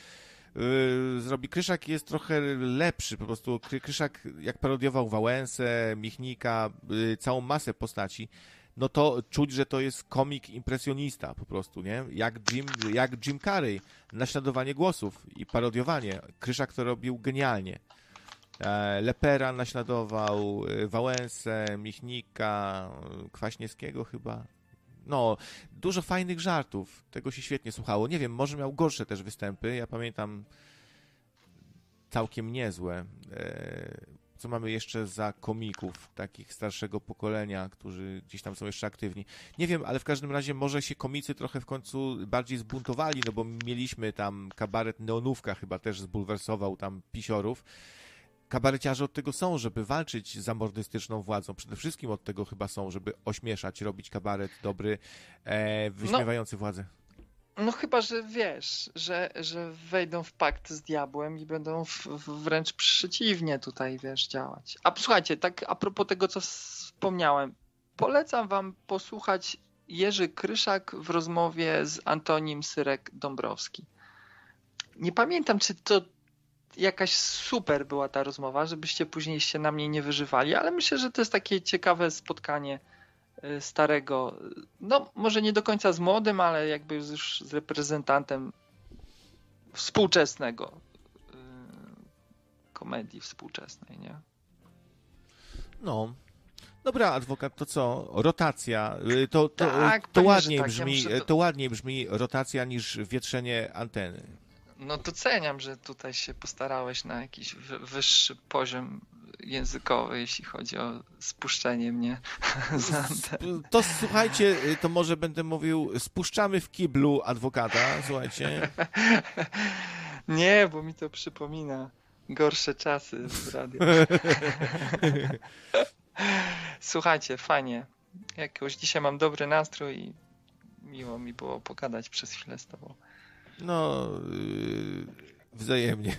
yy, zrobi. Kryszak jest trochę lepszy, po prostu Kry, Kryszak jak parodiował Wałęsę, Michnika, yy, całą masę postaci, no to czuć, że to jest komik impresjonista po prostu, nie? Jak Jim, jak Jim Carrey, naśladowanie głosów i parodiowanie. Kryszak to robił genialnie. E, Lepera naśladował, e, Wałęsę, Michnika, e, Kwaśniewskiego chyba. No, dużo fajnych żartów. Tego się świetnie słuchało. Nie wiem, może miał gorsze też występy. Ja pamiętam całkiem niezłe. Co mamy jeszcze za komików takich starszego pokolenia, którzy gdzieś tam są jeszcze aktywni. Nie wiem, ale w każdym razie może się komicy trochę w końcu bardziej zbuntowali, no bo mieliśmy tam kabaret Neonówka chyba też zbulwersował tam pisiorów. Kabareciarze od tego są, żeby walczyć z amordystyczną władzą. Przede wszystkim od tego chyba są, żeby ośmieszać, robić kabaret dobry, e, wyśmiewający no. władzę. No chyba, że wiesz, że, że wejdą w pakt z diabłem i będą w, wręcz przeciwnie tutaj, wiesz, działać. A słuchajcie, tak a propos tego, co wspomniałem, polecam wam posłuchać Jerzy Kryszak w rozmowie z Antonim Syrek-Dąbrowski. Nie pamiętam, czy to jakaś super była ta rozmowa, żebyście później się na mnie nie wyżywali, ale myślę, że to jest takie ciekawe spotkanie starego, no może nie do końca z młodym, ale jakby już z reprezentantem współczesnego y, komedii współczesnej, nie? No. Dobra, adwokat, to co? Rotacja. Y, to, to, tak, to, ładniej tak. brzmi, ja to... to ładniej brzmi rotacja niż wietrzenie anteny. No doceniam, że tutaj się postarałeś na jakiś wyższy poziom językowy, jeśli chodzi o spuszczenie mnie z anteny. To słuchajcie, to może będę mówił, spuszczamy w kiblu adwokata, słuchajcie. Nie, bo mi to przypomina gorsze czasy w radiu. Słuchajcie, fajnie. Jakoś dzisiaj mam dobry nastrój i miło mi było pogadać przez chwilę z tobą. No, yy, wzajemnie.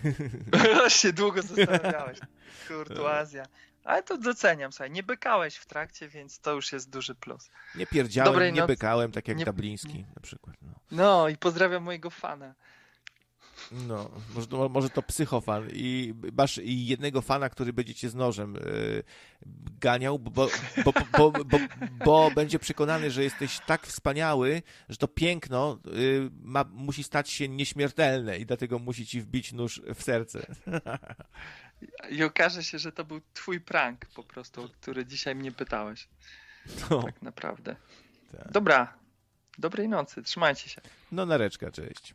się długo zastanawiałeś. Kurtuazja. Ale to doceniam, słuchaj, nie bykałeś w trakcie, więc to już jest duży plus. Nie pierdziałem, Dobrej nie nocy. bykałem, tak jak nie... Dabliński na przykład. No. no i pozdrawiam mojego fana. No, może, może to psychofan i masz jednego fana, który będzie cię z nożem yy, ganiał, bo, bo, bo, bo, bo, będzie przekonany, że jesteś tak wspaniały, że to piękno yy, ma, musi stać się nieśmiertelne i dlatego musi ci wbić nóż w serce. I okaże się, że to był twój prank po prostu, o który dzisiaj mnie pytałeś. No. Tak naprawdę. Tak. Dobra. Dobrej nocy. Trzymajcie się. No nareczka, cześć.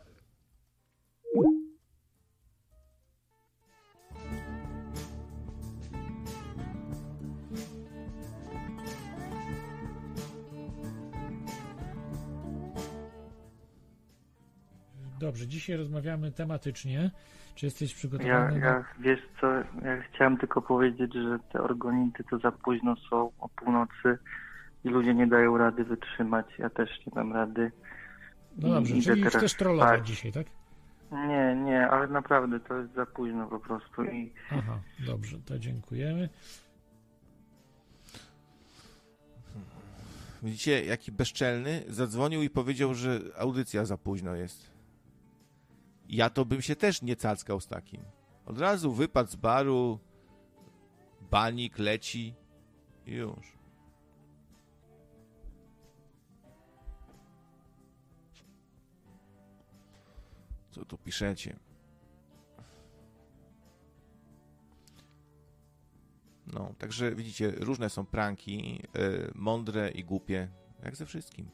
Dobrze, dzisiaj rozmawiamy tematycznie. Czy jesteś przygotowany? Ja, ja wiesz co, ja chciałem tylko powiedzieć, że te organity to za późno są o północy i ludzie nie dają rady wytrzymać. Ja też nie dam rady. No dobrze, I czyli teraz chcesz trollować dzisiaj, tak? Nie, nie, ale naprawdę to jest za późno po prostu. I... Aha, dobrze, to dziękujemy. Widzicie, jaki bezczelny? Zadzwonił i powiedział, że audycja za późno jest. Ja to bym się też nie cackał z takim. Od razu wypadł z baru, banik leci i już. Co tu piszecie? No, także widzicie, różne są pranki, yy, mądre i głupie, jak ze wszystkim.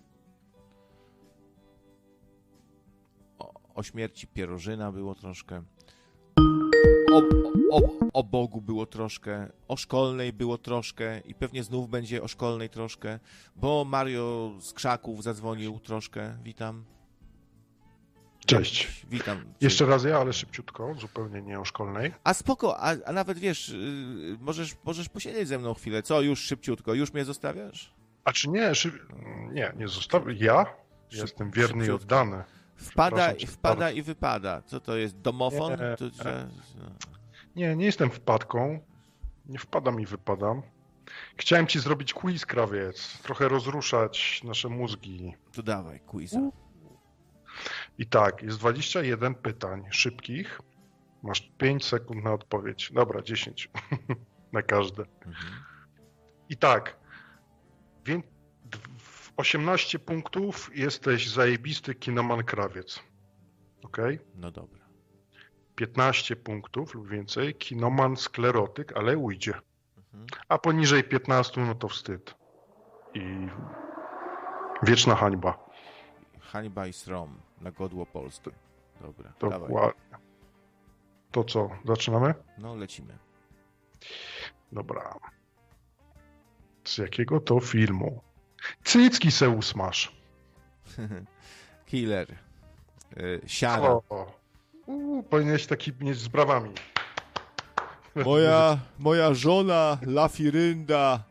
O, śmierci Pierożyna było troszkę. o, o, o Bogu było troszkę, o szkolnej było troszkę i pewnie znów będzie o szkolnej troszkę, bo Mario z krzaków zadzwonił troszkę. Witam. Cześć. Witam. Jeszcze raz ja, ale szybciutko, zupełnie nie o szkolnej. A spoko, a, a nawet wiesz, yy, możesz, możesz posiedzieć ze mną chwilę. Co, już szybciutko, już mnie zostawiasz? A czy nie, szyb... nie, nie zostawię. Ja jestem wierny i szybciutko. oddany. Wpada, cię wpada bardzo. i wypada. Co to jest, domofon? Nie, To, że... Nie, nie jestem wpadką. Nie wpadam i wypadam. Chciałem ci zrobić quiz, krawiec. Trochę rozruszać nasze mózgi. to dawaj, quiza. I tak, jest 21 pytań szybkich. Masz 5 sekund na odpowiedź. Dobra, 10 na każde. Mhm. I tak, wię- w 18 punktów jesteś zajebisty kinoman krawiec. Ok? No dobra. 15 punktów lub więcej kinoman sklerotyk, ale ujdzie. Mhm. A poniżej 15 no to wstyd. I wieczna hańba. Hańba i srom na godło polskie. Dobra, dawaj. Dokładnie. To co, zaczynamy? No, lecimy. Dobra. Z jakiego to filmu? Cycki se usmasz. Killer. Y, Siara. O, u, powinieneś taki mieć z brawami. Moja, moja żona Lafirynda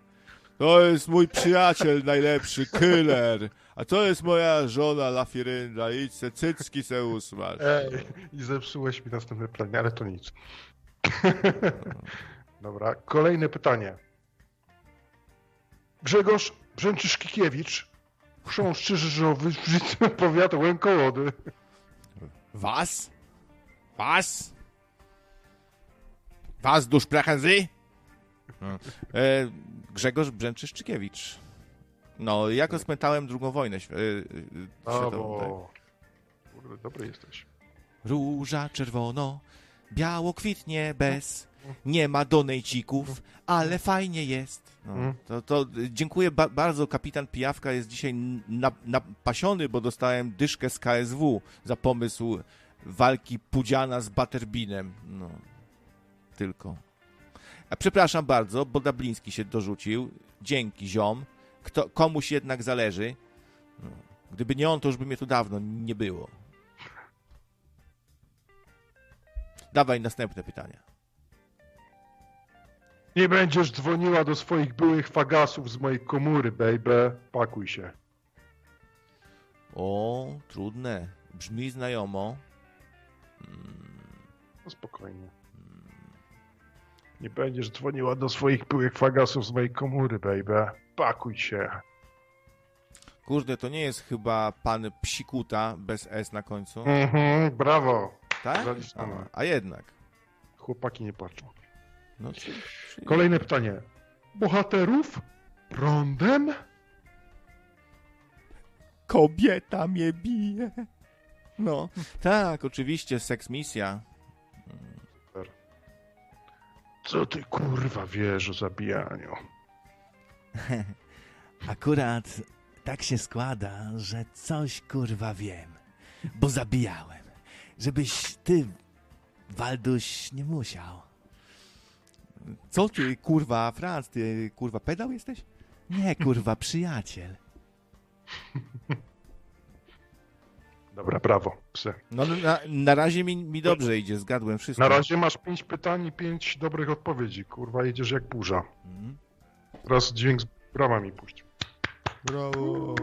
to jest mój przyjaciel najlepszy, Killer. A to jest moja żona Lafirynda. Idź se cycki se usmasz. Ej, i zepsułeś mi następne pytanie, ale to nic. Dobra, kolejne pytanie. Grzegorz Brzęczyszkikiewicz, chrząszcz Czyżyżowy, powiat Łękołody. Was? Was? Was du sprechen Sie? E, Grzegorz Brzęczyszczykiewicz. No, ja go spętałem drugą wojnę e, e, światową. tak. dobry jesteś. Róża czerwono, biało kwitnie bez, nie ma donejcików, ale fajnie jest. No, Mm. to, to dziękuję ba- bardzo, kapitan Pijawka jest dzisiaj na- napasiony, bo dostałem dyszkę z KSW za pomysł walki Pudziana z Butterbinem. No, tylko. A przepraszam bardzo, bo Dabliński się dorzucił. Dzięki, ziom. Kto, komuś jednak zależy. No, gdyby nie on, to już by mnie tu dawno nie było. Dawaj następne pytania. Nie będziesz dzwoniła do swoich byłych fagasów z mojej komury, baby. Pakuj się. O, trudne. Brzmi znajomo. No spokojnie. Nie będziesz dzwoniła do swoich byłych fagasów z mojej komury, baby. Pakuj się. Kurde, to nie jest chyba pan Psikuta bez S na końcu. Mhm, brawo. Tak? A, a jednak. Chłopaki nie patrzą. No, czy, czy... Kolejne pytanie. Bohaterów prądem? Kobieta mnie bije. No, tak, oczywiście, seks misja. Co ty kurwa wiesz o zabijaniu? Akurat tak się składa, że coś kurwa wiem, bo zabijałem. Żebyś ty, Walduś, nie musiał. Co ty, kurwa, Franz, ty, kurwa, pedał jesteś? Nie, kurwa, przyjaciel. Dobra, brawo, psy. No, na, na razie mi, mi dobrze idzie, zgadłem wszystko. Na razie masz pięć pytań i pięć dobrych odpowiedzi. Kurwa, jedziesz jak burza. Mhm. Teraz dźwięk z bramami puść. Brawo.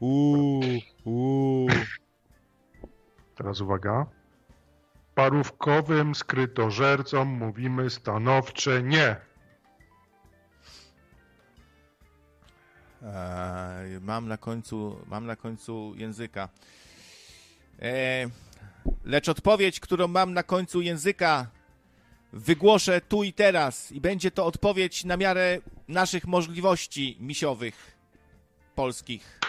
Uuu, uuu. Teraz uwaga. Parówkowym skrytożercom mówimy stanowcze nie. Eee, mam na końcu, mam na końcu języka. Eee, lecz odpowiedź, którą mam na końcu języka, wygłoszę tu i teraz i będzie to odpowiedź na miarę naszych możliwości misiowych polskich.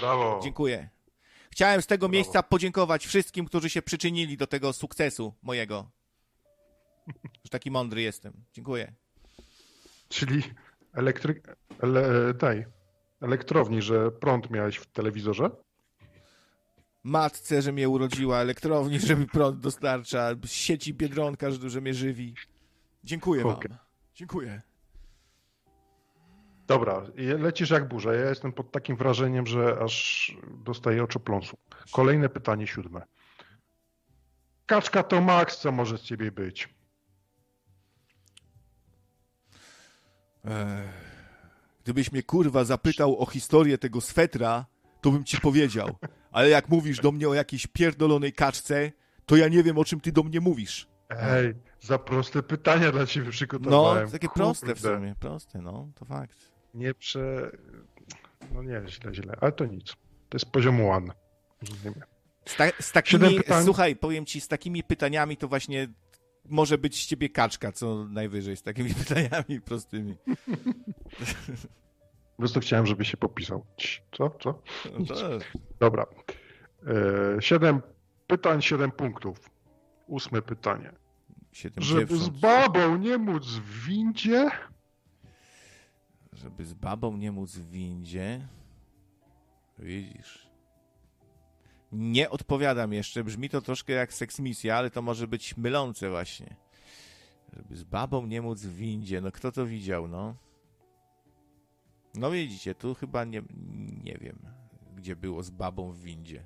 Brawo. Dziękuję. Chciałem z tego miejsca podziękować wszystkim, którzy się przyczynili do tego sukcesu mojego. Że taki mądry jestem. Dziękuję. Czyli elektryk... Ele... tej... Elektrowni, że prąd miałeś w telewizorze? matce, że mnie urodziła, elektrowni, że mi prąd dostarcza, sieci Biedronka, że, że mnie żywi. Dziękuję wam. Okej. Dziękuję. Dobra, lecisz jak burza. Ja jestem pod takim wrażeniem, że aż dostaję oczopląsu. Kolejne pytanie siódme. Kaczka to Max, co może z ciebie być? Ech. Gdybyś mnie kurwa zapytał o historię tego swetra, to bym ci powiedział. Ale jak mówisz do mnie o jakiejś pierdolonej kaczce, to ja nie wiem o czym ty do mnie mówisz. Ej, za proste pytania dla ciebie No, przygotowałem. takie proste w Kurde. sumie, proste, no, to fakt. Nie prze... No nie, źle, źle. Ale to nic. To jest poziom one. Rozumiemy. Z, ta, z takimi, pytań. słuchaj, powiem ci, z takimi pytaniami to właśnie może być z ciebie kaczka, co najwyżej, z takimi pytaniami prostymi. Po prostu chciałem, żeby się popisał. Co? Co? No to, Dobra. E, siedem pytań, siedem punktów. Ósme pytanie. siedem Żeby dziewcząt. z babą nie móc w windzie, Żeby z babą nie móc w windzie. Widzisz. Nie odpowiadam jeszcze. Brzmi to troszkę jak seksmisja, ale to może być mylące właśnie. Żeby z babą nie móc w windzie. No kto to widział, no? No widzicie, tu chyba nie, nie wiem, gdzie było z babą w windzie.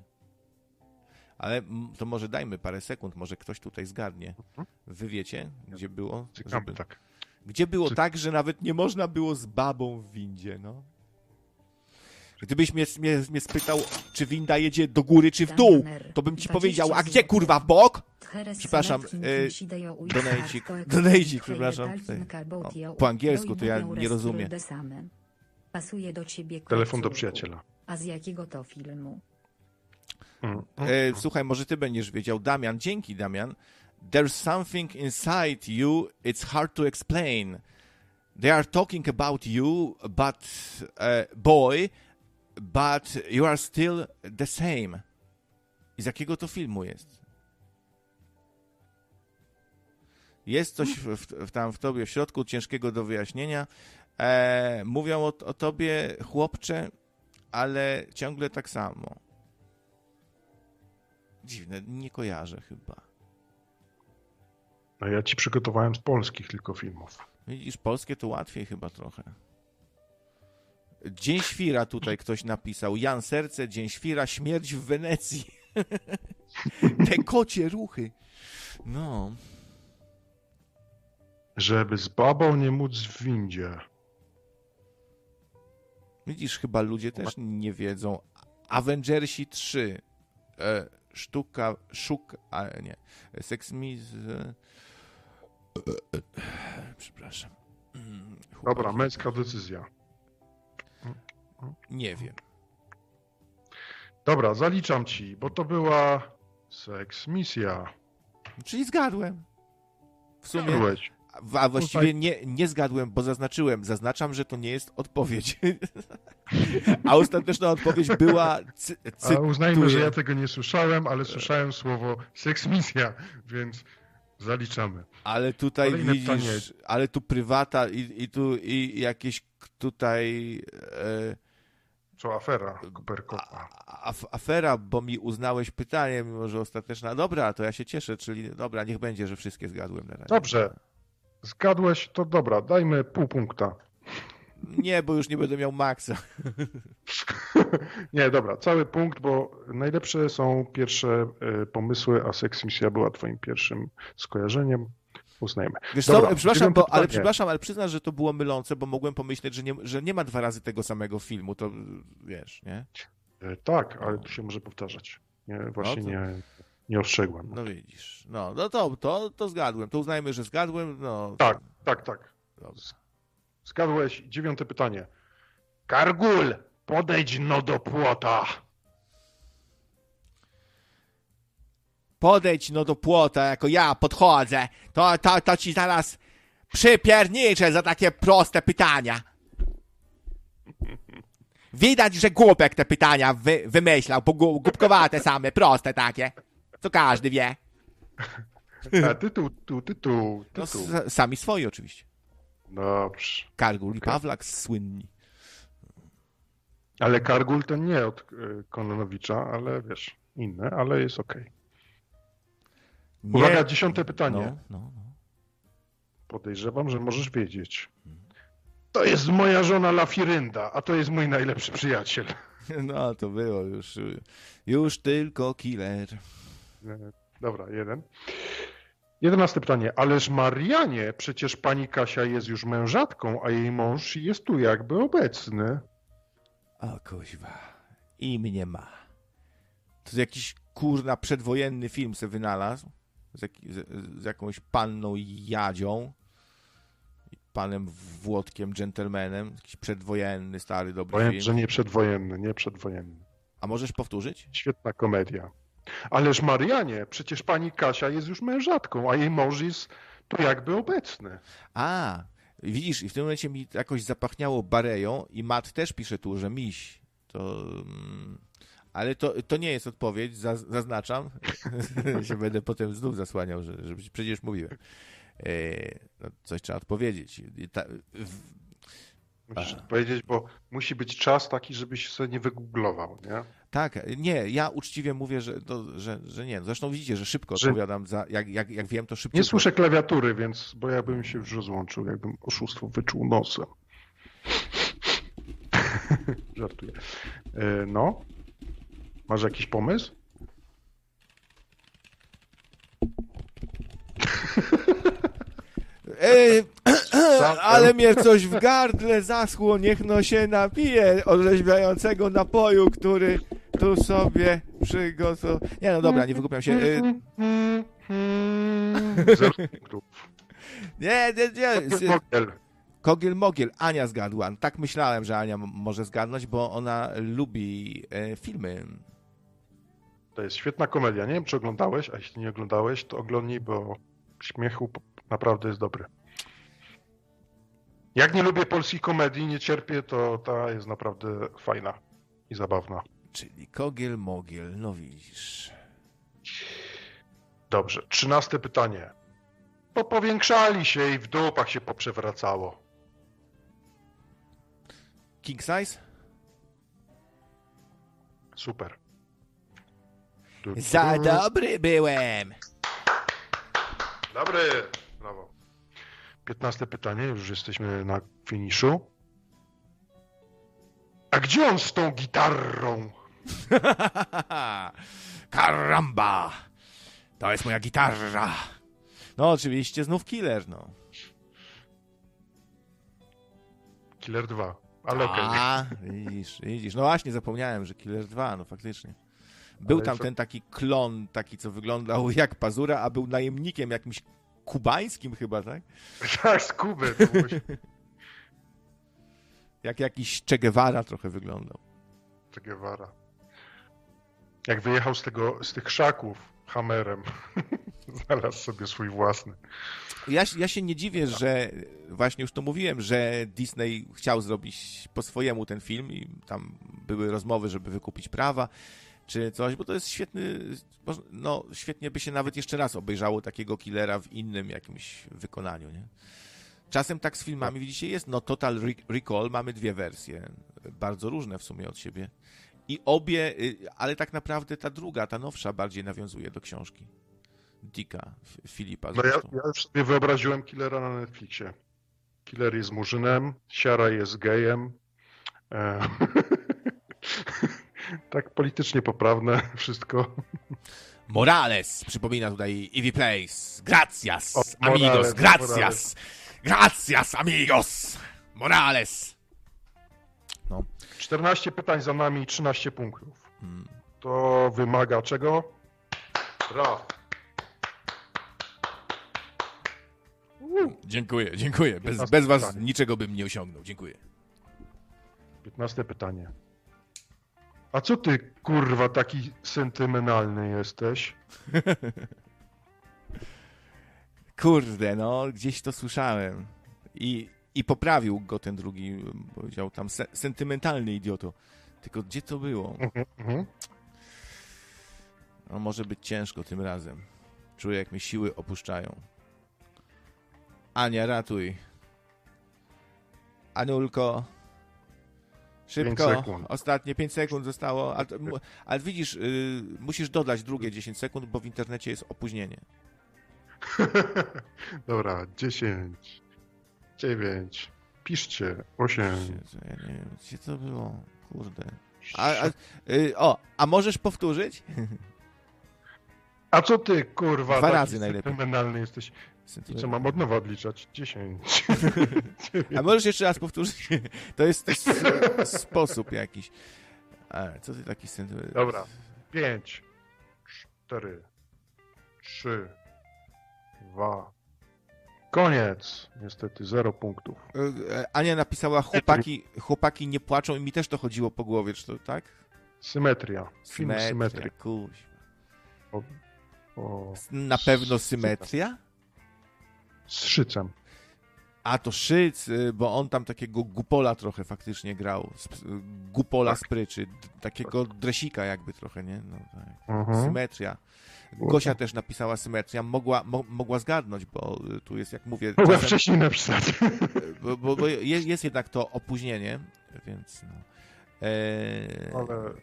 Ale to może dajmy parę sekund, może ktoś tutaj zgadnie. Wy wiecie, gdzie było? Cykamy, Żeby... tak. Gdzie było Czy- tak, że nawet nie można było z babą w windzie, no? Gdybyś mnie, mnie, mnie spytał, czy winda jedzie do góry, czy w dół, to bym ci powiedział, a gdzie kurwa w bok? Przepraszam, e, donejcik, donejcik, przepraszam. O, po angielsku to ja nie rozumiem. Pasuje do ciebie Telefon do przyjaciela. A z jakiego to filmu? Mm. E, słuchaj, może ty będziesz wiedział. Damian, dzięki Damian. There's something inside you, it's hard to explain. They are talking about you, but, uh, boy, but you are still the same. I z jakiego to filmu jest? Jest coś w, w, tam w tobie w środku ciężkiego do wyjaśnienia. E, mówią o, o tobie, chłopcze, ale ciągle tak samo. Dziwne, nie kojarzę chyba. A ja ci przygotowałem z polskich tylko filmów. Widzisz, polskie to łatwiej chyba trochę. Dzień Świra tutaj ktoś napisał. Jan Serce, Dzień Świra, śmierć w Wenecji. Te kocie ruchy. No. Żeby z babą nie móc w windzie. Widzisz, chyba ludzie też nie wiedzą. Avengersi 3. E, sztuka, szuk, a nie. Seks mi z... Przepraszam. Mm, Dobra, męska decyzja. Nie wiem. Dobra, zaliczam ci, bo to była seks misja. Czyli zgadłem. W sumie... Byłeś. A właściwie nie, nie zgadłem, bo zaznaczyłem. Zaznaczam, że to nie jest odpowiedź. A ostateczna odpowiedź była. Cy, uznajmy, że ja tego nie słyszałem, ale słyszałem słowo seks misja, więc zaliczamy. Ale tutaj Kolejne widzisz, pytanie. ale tu prywata i, i tu i jakieś tutaj e, Co afera Koperkopa. af, afera, bo mi uznałeś pytanie, mimo że ostateczna. Dobra, to ja się cieszę, czyli dobra, niech będzie, że wszystkie zgadłem na razie. Dobrze. Zgadłeś, to dobra, dajmy pół punkta. Nie, bo już nie będę miał maksa. Nie, dobra, cały punkt, bo najlepsze są pierwsze e, pomysły, a seks misja była twoim pierwszym skojarzeniem. Uznajmy. Wiesz Dobra, co, przepraszam, bo, ale przepraszam, ale przyznasz, że to było mylące, bo mogłem pomyśleć, że nie, że nie ma dwa razy tego samego filmu, to wiesz, nie? E, Tak, ale to się może powtarzać. Nie, właśnie No to- nie, nie ostrzegłem. No widzisz. No, no to, to, to zgadłem. To uznajmy, że zgadłem. No, Tak, tak, tak. Dobrze. Zgadłeś. Dziewiąte pytanie. Kargul, podejdź no do płota. Podejdź no do płota, jako ja podchodzę. To, to, to ci zaraz przypierniczę za takie proste pytania. Widać, że głupek te pytania wy, wymyślał, bo gu- głupkowate same, proste takie. To każdy wie. A tytuł, tytuł, tytuł, No, tytuł. s- sami swoi oczywiście. Dobrze. Kargul i Okej. Pawlak słynni. Ale Kargul to nie od e, Kononowicza, ale wiesz. inne, ale jest ok. Nie- Uwaga, dziesiąte pytanie. No, no, no. Podejrzewam, że możesz wiedzieć. To jest moja żona Lafirynda, a to jest mój najlepszy przyjaciel. No, to było już. Już tylko killer. E, Dobra, jeden. Jedenaste pytanie. Ależ Marianie, przecież pani Kasia jest już mężatką, a jej mąż jest tu jakby obecny. O kuźwa. I mnie ma. To jakiś kurna przedwojenny film se wynalazł. Z, jak, z, z jakąś panną Jadzią. Panem Włodkiem, gentlemanem. Jakiś przedwojenny, stary, dobry Powiem, film. że nie przedwojenny, nie przedwojenny. A możesz powtórzyć? Świetna komedia. Ależ Marianie, przecież pani Kasia jest już mężatką, a jej mąż jest tu jakby obecny. A, widzisz, i w tym momencie mi jakoś zapachniało Bareją i Matt też pisze tu, że miś. To, mm, ale to, to nie jest odpowiedź, zaz, zaznaczam. się będę potem znów zasłaniał, że, że przecież mówiłem. E, no, coś trzeba odpowiedzieć. Ta, Musisz Aha. powiedzieć, bo musi być czas taki, żebyś sobie nie wygooglował, nie? Tak, nie, ja uczciwie mówię, że, to, że, że nie. Zresztą widzicie, że szybko Że- odpowiadam, za, jak, jak, jak wiem, to szybciej. Nie słyszę klawiatury, więc, bo ja bym się już rozłączył, jakbym oszustwo wyczuł nosem. Żartuję. E, No. Masz jakiś pomysł? Ej, ale mnie coś w gardle zaschło, niech no się napije orzeźwiającego napoju, który tu sobie przygotował. Nie no dobra, nie wygłupiam się. Y, Zero punktów. Nie, nie, nie. Kogiel Mogiel, Ania zgadła. Tak myślałem, że Ania może zgadnąć, bo ona lubi e, filmy. To jest świetna komedia. Nie wiem, czy oglądałeś, a jeśli nie oglądałeś, to oglądnij, bo śmiechu po- naprawdę jest dobry. Jak nie lubię polskiej komedii, nie cierpię, to ta jest naprawdę fajna i zabawna. Czyli Kogiel Mogiel, no widzisz. Dobrze, trzynaste pytanie. Bo powiększali się i w dupach się poprzewracało. King Size? Super. Za dobry byłem. Dobry. Brawo. Piętnaste pytanie, już jesteśmy na finiszu. A gdzie on z tą gitarą? Karamba! To jest moja gitarra. No oczywiście, znów Killer, no. Killer 2. Ale okej. A, widzisz, widzisz. No właśnie, zapomniałem, że Killer 2, no faktycznie. Był Ale tam co- ten taki klon, taki co wyglądał jak pazura, a był najemnikiem jakimś kubańskim chyba, tak? Tak, z Kuby. Jak jakiś Che Guevara trochę wyglądał. Che Guevara. Jak wyjechał z, tego, z tych krzaków Hammerem, znalazł sobie swój własny. Ja, ja się nie dziwię, że właśnie już to mówiłem, że Disney chciał zrobić po swojemu ten film i tam były rozmowy, żeby wykupić prawa czy coś, bo to jest świetny, no świetnie by się nawet jeszcze raz obejrzało takiego killera w innym jakimś wykonaniu, nie? Czasem tak z filmami, widzicie, jest, no Total Re- Recall, mamy dwie wersje, bardzo różne w sumie od siebie i obie, y, ale tak naprawdę ta druga, ta nowsza bardziej nawiązuje do książki Dicka, Filipa No ja, ja już sobie wyobraziłem Killera na Netflixie. Killer jest murzynem, Siara jest gejem. E... tak politycznie poprawne wszystko. Morales, przypomina tutaj Ivy Place. Gracias, O, amigos, Morales, gracias. Morales. Gracias, amigos. Morales. No. 14 pytań za nami i 13 punktów. Mm. To wymaga czego? Braw. Dziękuję, dziękuję. Bez, 15 bez was pytanie. niczego bym nie osiągnął. Dziękuję. 15 pytanie. A co ty, kurwa, taki sentymentalny jesteś? Kurde, no, gdzieś to słyszałem. I, i poprawił go ten drugi, powiedział tam se, sentymentalny idioto. Tylko gdzie to było? Mhm, mhm. No, może być ciężko tym razem. Czuję, jak mnie siły opuszczają. Ania, ratuj. Anulko. Szybko, ostatnie 5 sekund zostało, ale, ale widzisz, y, musisz dodać drugie 10 sekund, bo w internecie jest opóźnienie. Dobra, 10, 9, piszcie, 8, Jezu, ja nie wiem, gdzie to było, kurde. A, a, y, o, a możesz powtórzyć? A co ty, kurwa, Dwa razy najlepiej. sentymentalny jesteś? I co, mam od nowa odliczać? 10. A możesz jeszcze raz powtórzyć? To jest sposób jakiś. A, co ty taki sentyment? Dobra. 5, 4, 3, 2. Koniec. Niestety, 0 punktów. Y, Ania napisała, chłopaki, chłopaki nie płaczą i mi też to chodziło po głowie, czy to tak? Symetria. Film Symetria. kuźwa. O, o, Na pewno symetria? Z szycem. A to Szyc, y, bo on tam takiego gupola trochę faktycznie grał. Y, Gupola z pryczy. d- Takiego dresika jakby trochę, nie? No, tak. Mhm. Symetria. Gosia też napisała symetria. Mogła, mo, mogła zgadnąć, bo y, tu jest, jak mówię... Mogła czasem- wcześniej napisać. Bo, bo, bo jest, jest jednak to opóźnienie, więc no. Eee, Ale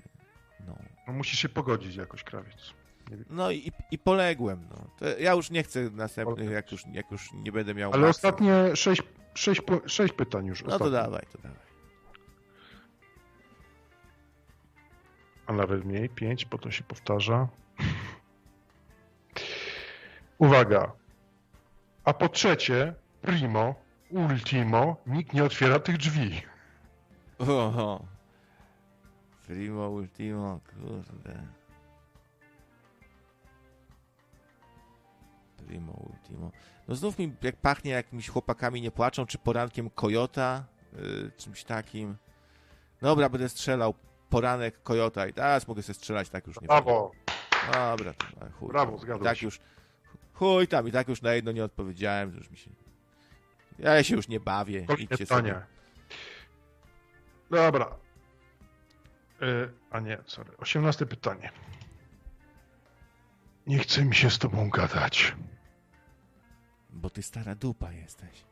no. no, musisz się pogodzić jakoś, krawiec. No i, i poległem. No. To ja już nie chcę następnych, jak już, jak już nie będę miał Ale maksa. ostatnie 6, 6, 6 pytań już. No to dawaj, to dawaj. A nawet mniej, 5, bo to się powtarza. Uwaga. A po trzecie, primo, ultimo, nikt nie otwiera tych drzwi. Oho. Primo, ultimo, kurde. Primo, ultimo. No znów mi jak pachnie jakimiś chłopakami nie płaczą, czy porankiem Kojota, y, czymś takim. Dobra, będę strzelał poranek Kojota i teraz mogę sobie strzelać tak już nie Brawo. Dobra, to chuj. Brawo, zgadzam I tak się. już. Chuj tam, i tak już na jedno nie odpowiedziałem, już mi się. Ja się już nie bawię. Kolejne Idźcie pytanie. sobie. Dobra. Y, a nie, sorry. 18 pytanie. Nie chce mi się z tobą gadać. Bo ty stara dupa jesteś.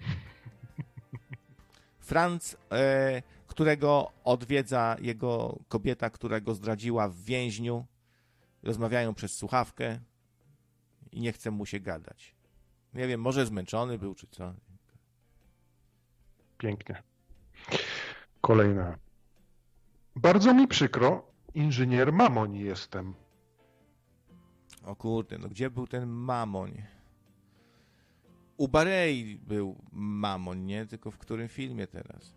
Franz, e, którego odwiedza jego kobieta, która go zdradziła w więźniu. Rozmawiają przez słuchawkę i nie chce mu się gadać. Nie wiem, może zmęczony był, czy co. Pięknie. Kolejne. Bardzo mi przykro, inżynier Mamoń jestem. O kurde, no gdzie był ten mamoń? U Barei był mamoń, nie? Tylko w którym filmie teraz?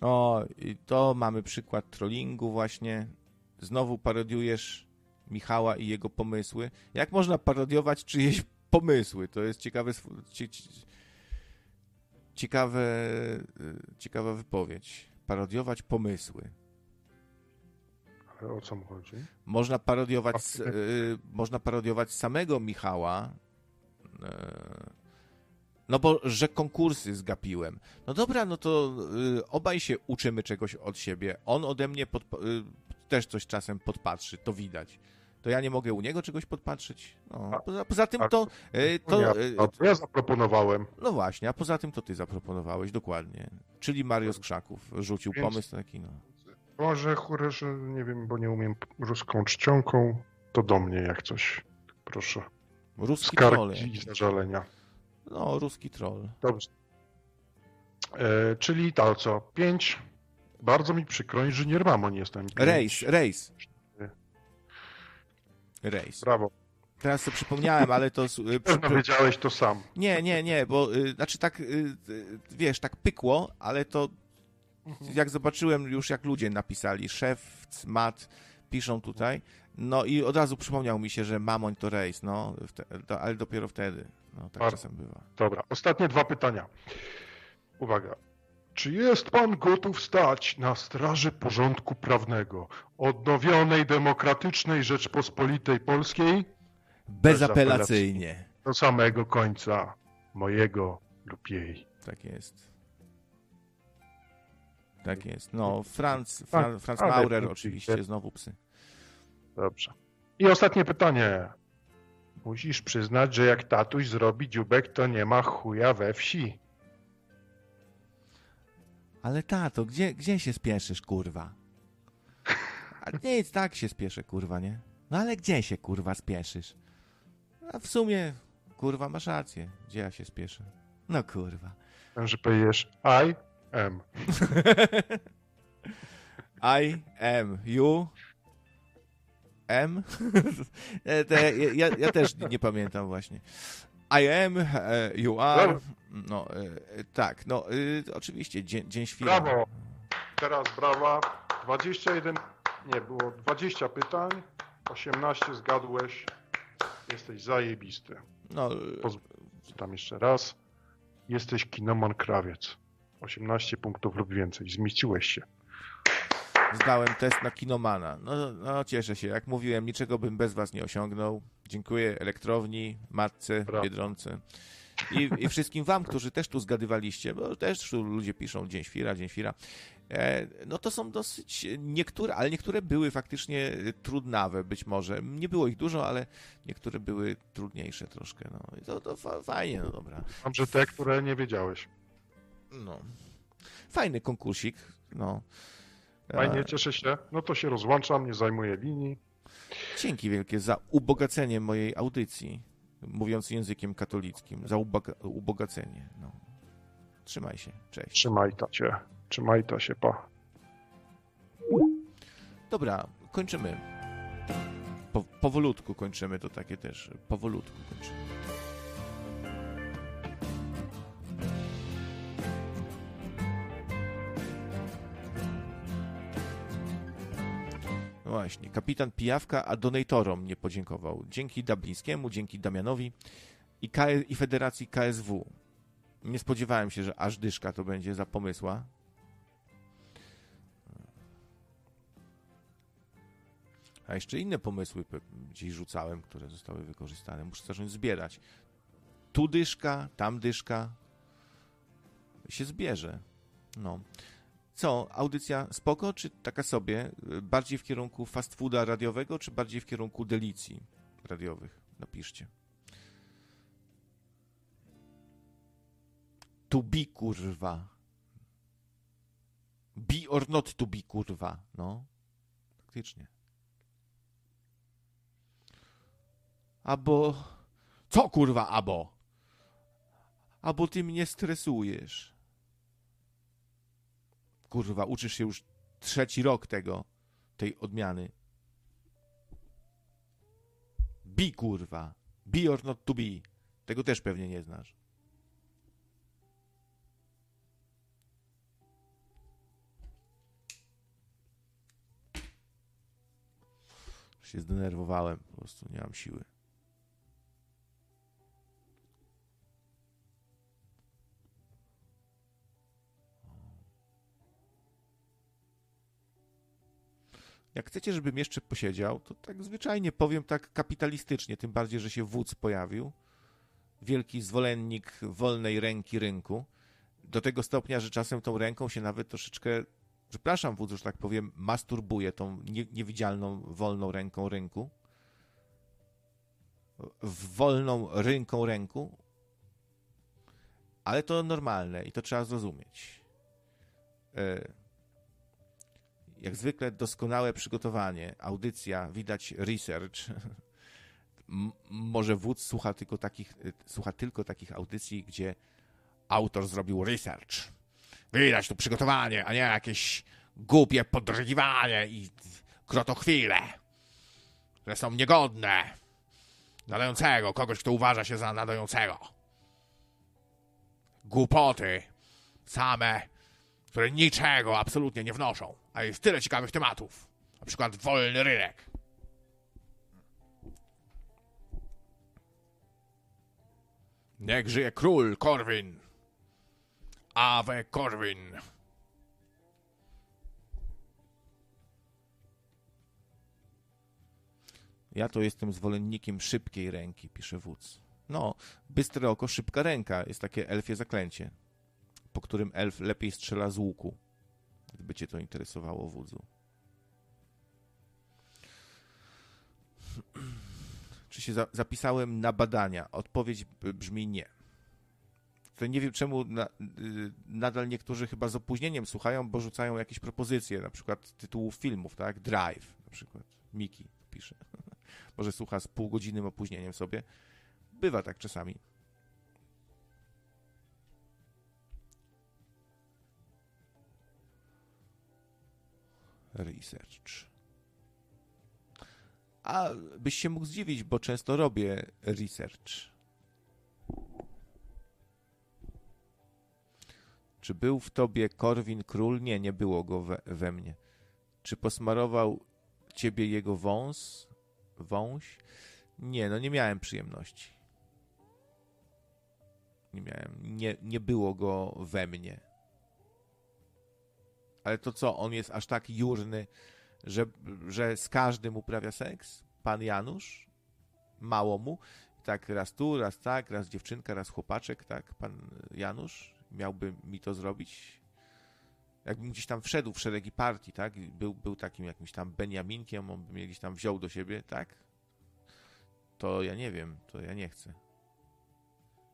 No, i to mamy przykład trollingu właśnie. Znowu parodiujesz Michała i jego pomysły. Jak można parodiować czyjeś pomysły? To jest ciekawe, ciekawe, y, ciekawa wypowiedź. Parodiować pomysły. O co mu chodzi? Można parodiować, s- y, można parodiować samego Michała. y, no bo, że konkursy zgapiłem. No dobra, no to y, obaj się uczymy czegoś od siebie. On ode mnie podpa- y, też coś czasem podpatrzy, to widać. To ja nie mogę u niego czegoś podpatrzeć. No, poza, poza tym a- to... y, To to y, a to ja zaproponowałem. no właśnie, a poza tym to ty zaproponowałeś, dokładnie. Czyli Mario z Krzaków rzucił Więc- pomysł taki, no. Może chórę, że nie wiem, bo nie umiem ruską czcionką, to do mnie jak coś. Proszę. Ruski troll. I zażalenia. No, ruski troll. Dobrze. E, czyli to co? Pięć. Bardzo mi przykro, inżynier Mamon jestem. Rejs, rejs. Rejs. Brawo. Teraz sobie przypomniałem, ale to... y, Pewno wiedziałeś to sam. Nie, nie, nie, bo y, znaczy tak, y, y, wiesz, tak pykło, ale to jak zobaczyłem już, jak ludzie napisali, szef, mat, piszą tutaj, no i od razu przypomniał mi się, że mamoń to rejs, no, to, ale dopiero wtedy. No, tak czasem bywa. Dobra, ostatnie dwa pytania. Uwaga. Czy jest pan gotów stać na straży porządku prawnego odnowionej, demokratycznej Rzeczpospolitej Polskiej Bezapelacyjnie. do samego końca mojego lub jej? Tak jest. Tak jest. No, Franz, Tak, Fran, Franz ale Maurer oczywiście. oczywiście, znowu psy. Dobrze. I ostatnie pytanie. Musisz przyznać, że jak tatuś zrobi dziubek, to nie ma chuja we wsi. Ale tato, gdzie, gdzie się spieszysz, kurwa? A nic, tak się spieszę, kurwa, nie? No ale gdzie się, kurwa, spieszysz? A w sumie, kurwa, masz rację. Gdzie ja się spieszę? No kurwa. Że powiesz I am. I am you. M? E, ja, ja, też nie pamiętam właśnie. I am, e, you are. No, e, tak, no, oczywiście, dzień, dzień świra. Brawo. Teraz brawa. 21, nie, było 20 pytań, 18 zgadłeś. Jesteś zajebisty. No, Pozwól tam jeszcze raz. Jesteś kinoman krawiec. 18 punktów lub więcej. Zmieściłeś się. Zdałem test na kinomana. No, no cieszę się. Jak mówiłem, niczego bym bez was nie osiągnął. Dziękuję elektrowni, matce, Brawo. Biedronce. I, I wszystkim wam, którzy też tu zgadywaliście, bo też tu ludzie piszą Dzień Świra, Dzień Świra. E, no to są dosyć niektóre, ale niektóre były faktycznie trudnawe być może. Nie było ich dużo, ale niektóre były trudniejsze troszkę. No. I to, to fa- fajnie, no dobra. Mam, że te, które nie wiedziałeś. No. Fajny konkursik, no. Fajnie, E, cieszę się. No to się rozłączam, nie zajmuję linii. Dzięki wielkie za ubogacenie mojej audycji, mówiąc językiem katolickim, za uboga- ubogacenie. No. Trzymaj się, cześć. Trzymaj ta się. Trzymaj ta się, pa. Dobra, kończymy. Po, powolutku kończymy, to takie też, powolutku kończymy. Właśnie, kapitan Pijawka, a donatorom nie podziękował. Dzięki Dublińskiemu, dzięki Damianowi i, K- i Federacji KSW. Nie spodziewałem się, że aż dyszka to będzie za pomysła. A jeszcze inne pomysły gdzieś rzucałem, które zostały wykorzystane. Muszę zacząć zbierać. Tu dyszka, tam dyszka. Się zbierze. No. Co, audycja spoko, czy taka sobie? Bardziej w kierunku fast fooda radiowego, czy bardziej w kierunku delicji radiowych? Napiszcie. To be, kurwa. Be or not to be, kurwa. No. Faktycznie. Abo... Co, kurwa, abo? Abo ty mnie stresujesz. Kurwa, uczysz się już trzeci rok tego, tej odmiany. Be, kurwa. Be or not to be. Tego też pewnie nie znasz. Się zdenerwowałem, po prostu nie mam siły. Jak chcecie, żebym jeszcze posiedział, to tak zwyczajnie powiem tak kapitalistycznie, tym bardziej, że się wódz pojawił. Wielki zwolennik wolnej ręki rynku. Do tego stopnia, że czasem tą ręką się nawet troszeczkę, przepraszam wódz, że tak powiem, masturbuje tą nie, niewidzialną, wolną ręką rynku. W wolną rynką ręku. Ale to normalne i to trzeba zrozumieć. E, jak zwykle doskonałe przygotowanie, audycja, widać research. Może wódz słucha tylko, takich, słucha tylko takich audycji, gdzie autor zrobił research. Widać tu przygotowanie, a nie jakieś głupie podrygiwanie i krotochwile, które są niegodne nadającego, kogoś, kto uważa się za nadającego. Głupoty same które niczego absolutnie nie wnoszą, a jest tyle ciekawych tematów. Na przykład wolny rynek. Niech żyje król Korwin. Ave Korwin. Ja to jestem zwolennikiem szybkiej ręki, pisze wódz. No, bystre oko, szybka ręka. Jest takie elfie zaklęcie po którym elf lepiej strzela z łuku. Gdyby cię to interesowało, wódzu. Czy się za zapisałem na badania? Odpowiedź brzmi nie. To nie wiem czemu na, y, nadal niektórzy chyba z opóźnieniem słuchają, bo rzucają jakieś propozycje, na przykład tytułów filmów, tak? Drive na przykład. Miki pisze. Może słucha z półgodzinnym opóźnieniem sobie. Bywa tak czasami. Research. A byś się mógł zdziwić, bo często robię research. Czy był w tobie Korwin Król? Nie, nie było go we, we mnie. Czy posmarował ciebie jego wąs? Wąś? Nie, no nie miałem przyjemności. Nie miałem, nie, nie było go we mnie. Ale to co, on jest aż tak jurny, że, że z każdym uprawia seks? Pan Janusz? Mało mu? Tak, raz tu, raz tak, raz dziewczynka, raz chłopaczek, tak, pan Janusz miałby mi to zrobić? Jakbym gdzieś tam wszedł w szeregi partii, tak, był, był takim jakimś tam Beniaminkiem, on by mnie gdzieś tam wziął do siebie, tak? To ja nie wiem, to ja nie chcę.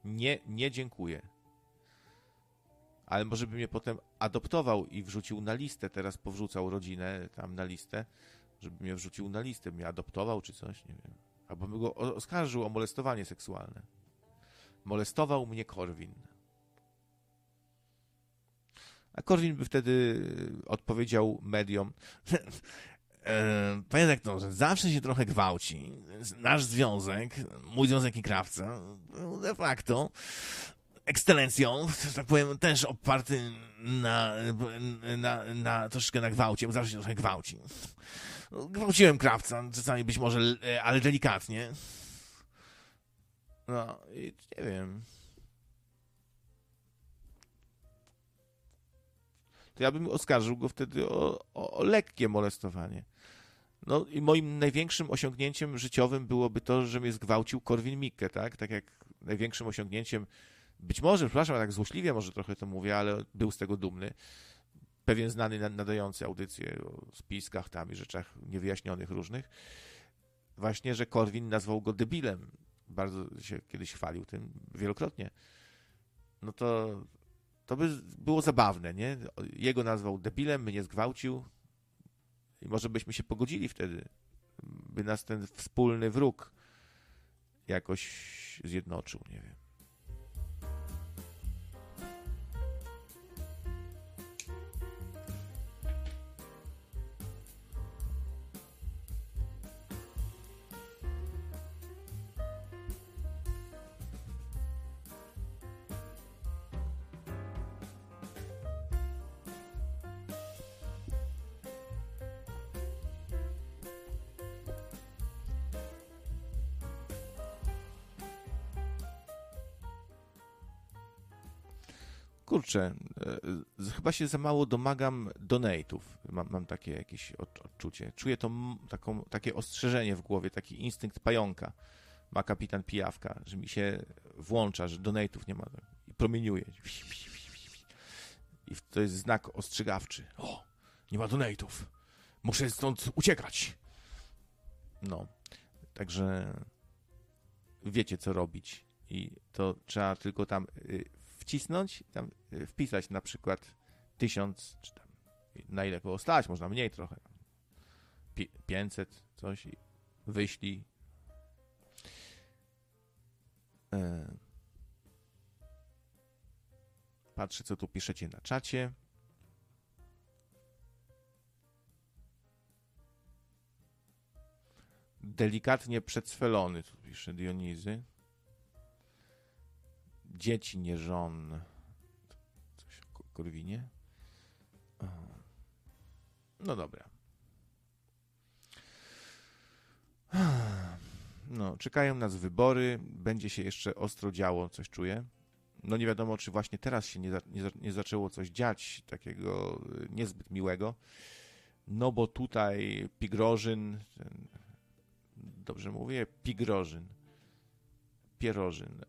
Nie, nie dziękuję. Ale może by mnie potem adoptował i wrzucił na listę, teraz powrzucał rodzinę tam na listę, żeby mnie wrzucił na listę, mnie adoptował czy coś, nie wiem. Albo by go oskarżył o molestowanie seksualne. Molestował mnie Korwin. A Korwin by wtedy odpowiedział mediom, e, panie rektorze, zawsze się trochę gwałci. Nasz związek, mój związek i krawca, był de facto ekscelencją, tak powiem, też oparty na, na, na troszeczkę na gwałcie, bo zawsze się trochę gwałci. Gwałciłem krawca, czasami być może, e, ale delikatnie. No, i nie wiem. To ja bym oskarżył go wtedy o, o, o lekkie molestowanie. No i moim największym osiągnięciem życiowym byłoby to, że mnie zgwałcił Korwin Mikke, tak? Tak jak największym osiągnięciem, być może, przepraszam, tak złośliwie może trochę to mówię, ale był z tego dumny. Pewien znany na- nadający audycję o spiskach tam i rzeczach niewyjaśnionych różnych. Właśnie, że Korwin nazwał go debilem. Bardzo się kiedyś chwalił tym wielokrotnie. No to to by było zabawne, nie? Jego nazwał debilem, mnie zgwałcił i może byśmy się pogodzili wtedy, by nas ten wspólny wróg jakoś zjednoczył, nie wiem. Kurczę, e, chyba się za mało domagam donate'ów. Mam, mam takie jakieś od- odczucie. Czuję to taką, takie ostrzeżenie w głowie, taki instynkt pająka. Ma kapitan Pijawka, że mi się włącza, że donate'ów nie ma. I promieniuje. I to jest znak ostrzegawczy. O, nie ma donate'ów. Muszę stąd uciekać. No, także wiecie, co robić. I to trzeba tylko tam y, wcisnąć, tam y, wpisać na przykład tysiąc, czy tam na ile koło stać, można mniej trochę. Pi- 500, coś wyślij. E, Patrzę, co tu piszecie na czacie. Delikatnie przedswelony, tu pisze Dionizy. Dzieci nie żon. Coś o Ko- Korwinie. No dobra. No, czekają nas wybory. Będzie się jeszcze ostro działo, coś czuję. No nie wiadomo, czy właśnie teraz się nie, za, nie, nie zaczęło coś dziać takiego y, niezbyt miłego. No bo tutaj Pigrożyn, ten, dobrze mówię, Pigrożyn, Pierożyn,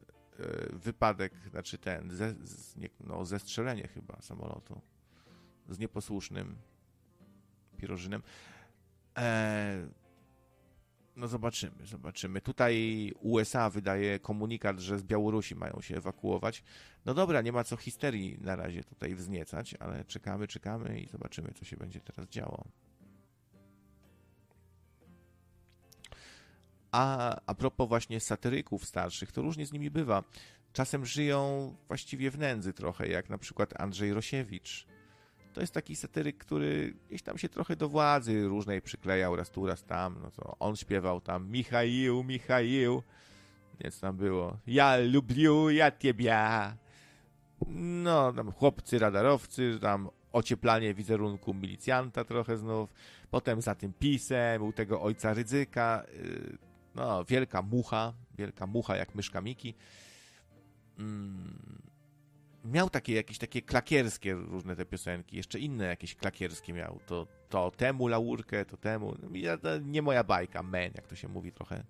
wypadek, znaczy ten, ze, z, nie, no, zestrzelenie chyba samolotu z nieposłusznym Pierożynem. E, No zobaczymy, zobaczymy. Tutaj USA wydaje komunikat, że z Białorusi mają się ewakuować. No dobra, nie ma co histerii na razie tutaj wzniecać, ale czekamy, czekamy i zobaczymy, co się będzie teraz działo. A, a propos właśnie satyryków starszych, to różnie z nimi bywa. Czasem żyją właściwie w nędzy trochę, jak na przykład Andrzej Rosiewicz. To jest taki satyryk, który gdzieś tam się trochę do władzy różnej przyklejał, raz tu, raz tam. No to on śpiewał tam Michaił, Michaił. Więc tam było Ja lubię, ja ciebie. No, tam chłopcy radarowcy, tam ocieplanie wizerunku milicjanta trochę znów. Potem za tym pisem u tego ojca Rydzyka. Yy, no, wielka mucha, wielka mucha jak myszka Miki. Mm, miał takie jakieś takie klakierskie różne te piosenki, jeszcze inne jakieś klakierskie miał. To, to temu laurkę, to temu. Ja, to nie moja bajka, men, jak to się mówi trochę.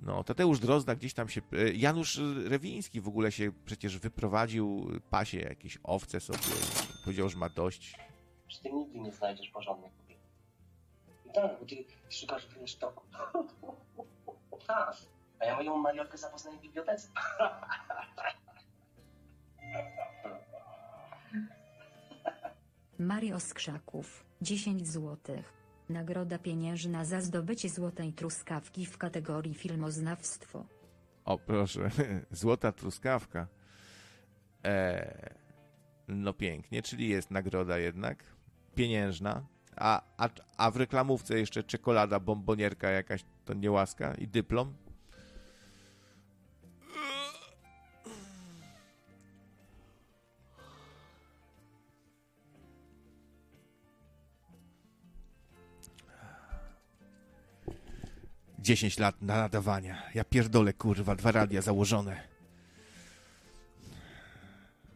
No, Tadeusz Drozda gdzieś tam się... Janusz Rewiński w ogóle się przecież wyprowadził, pasie jakieś owce sobie, powiedział, że ma dość. Że ty nigdy nie znajdziesz kobiety. Tak, bo ty szukasz w sztoku. tak. A ja moją Mariolkę zapoznaję w bibliotece. Mario z Krzaków, 10 złotych. Nagroda pieniężna za zdobycie złotej truskawki w kategorii filmoznawstwo. O, proszę, złota truskawka. Eee, no pięknie, czyli jest nagroda jednak, pieniężna, a, a, a w reklamówce jeszcze czekolada, bombonierka jakaś, to niełaska i dyplom. Dziesięć lat nadawania. Ja pierdolę, kurwa, dwa radia założone.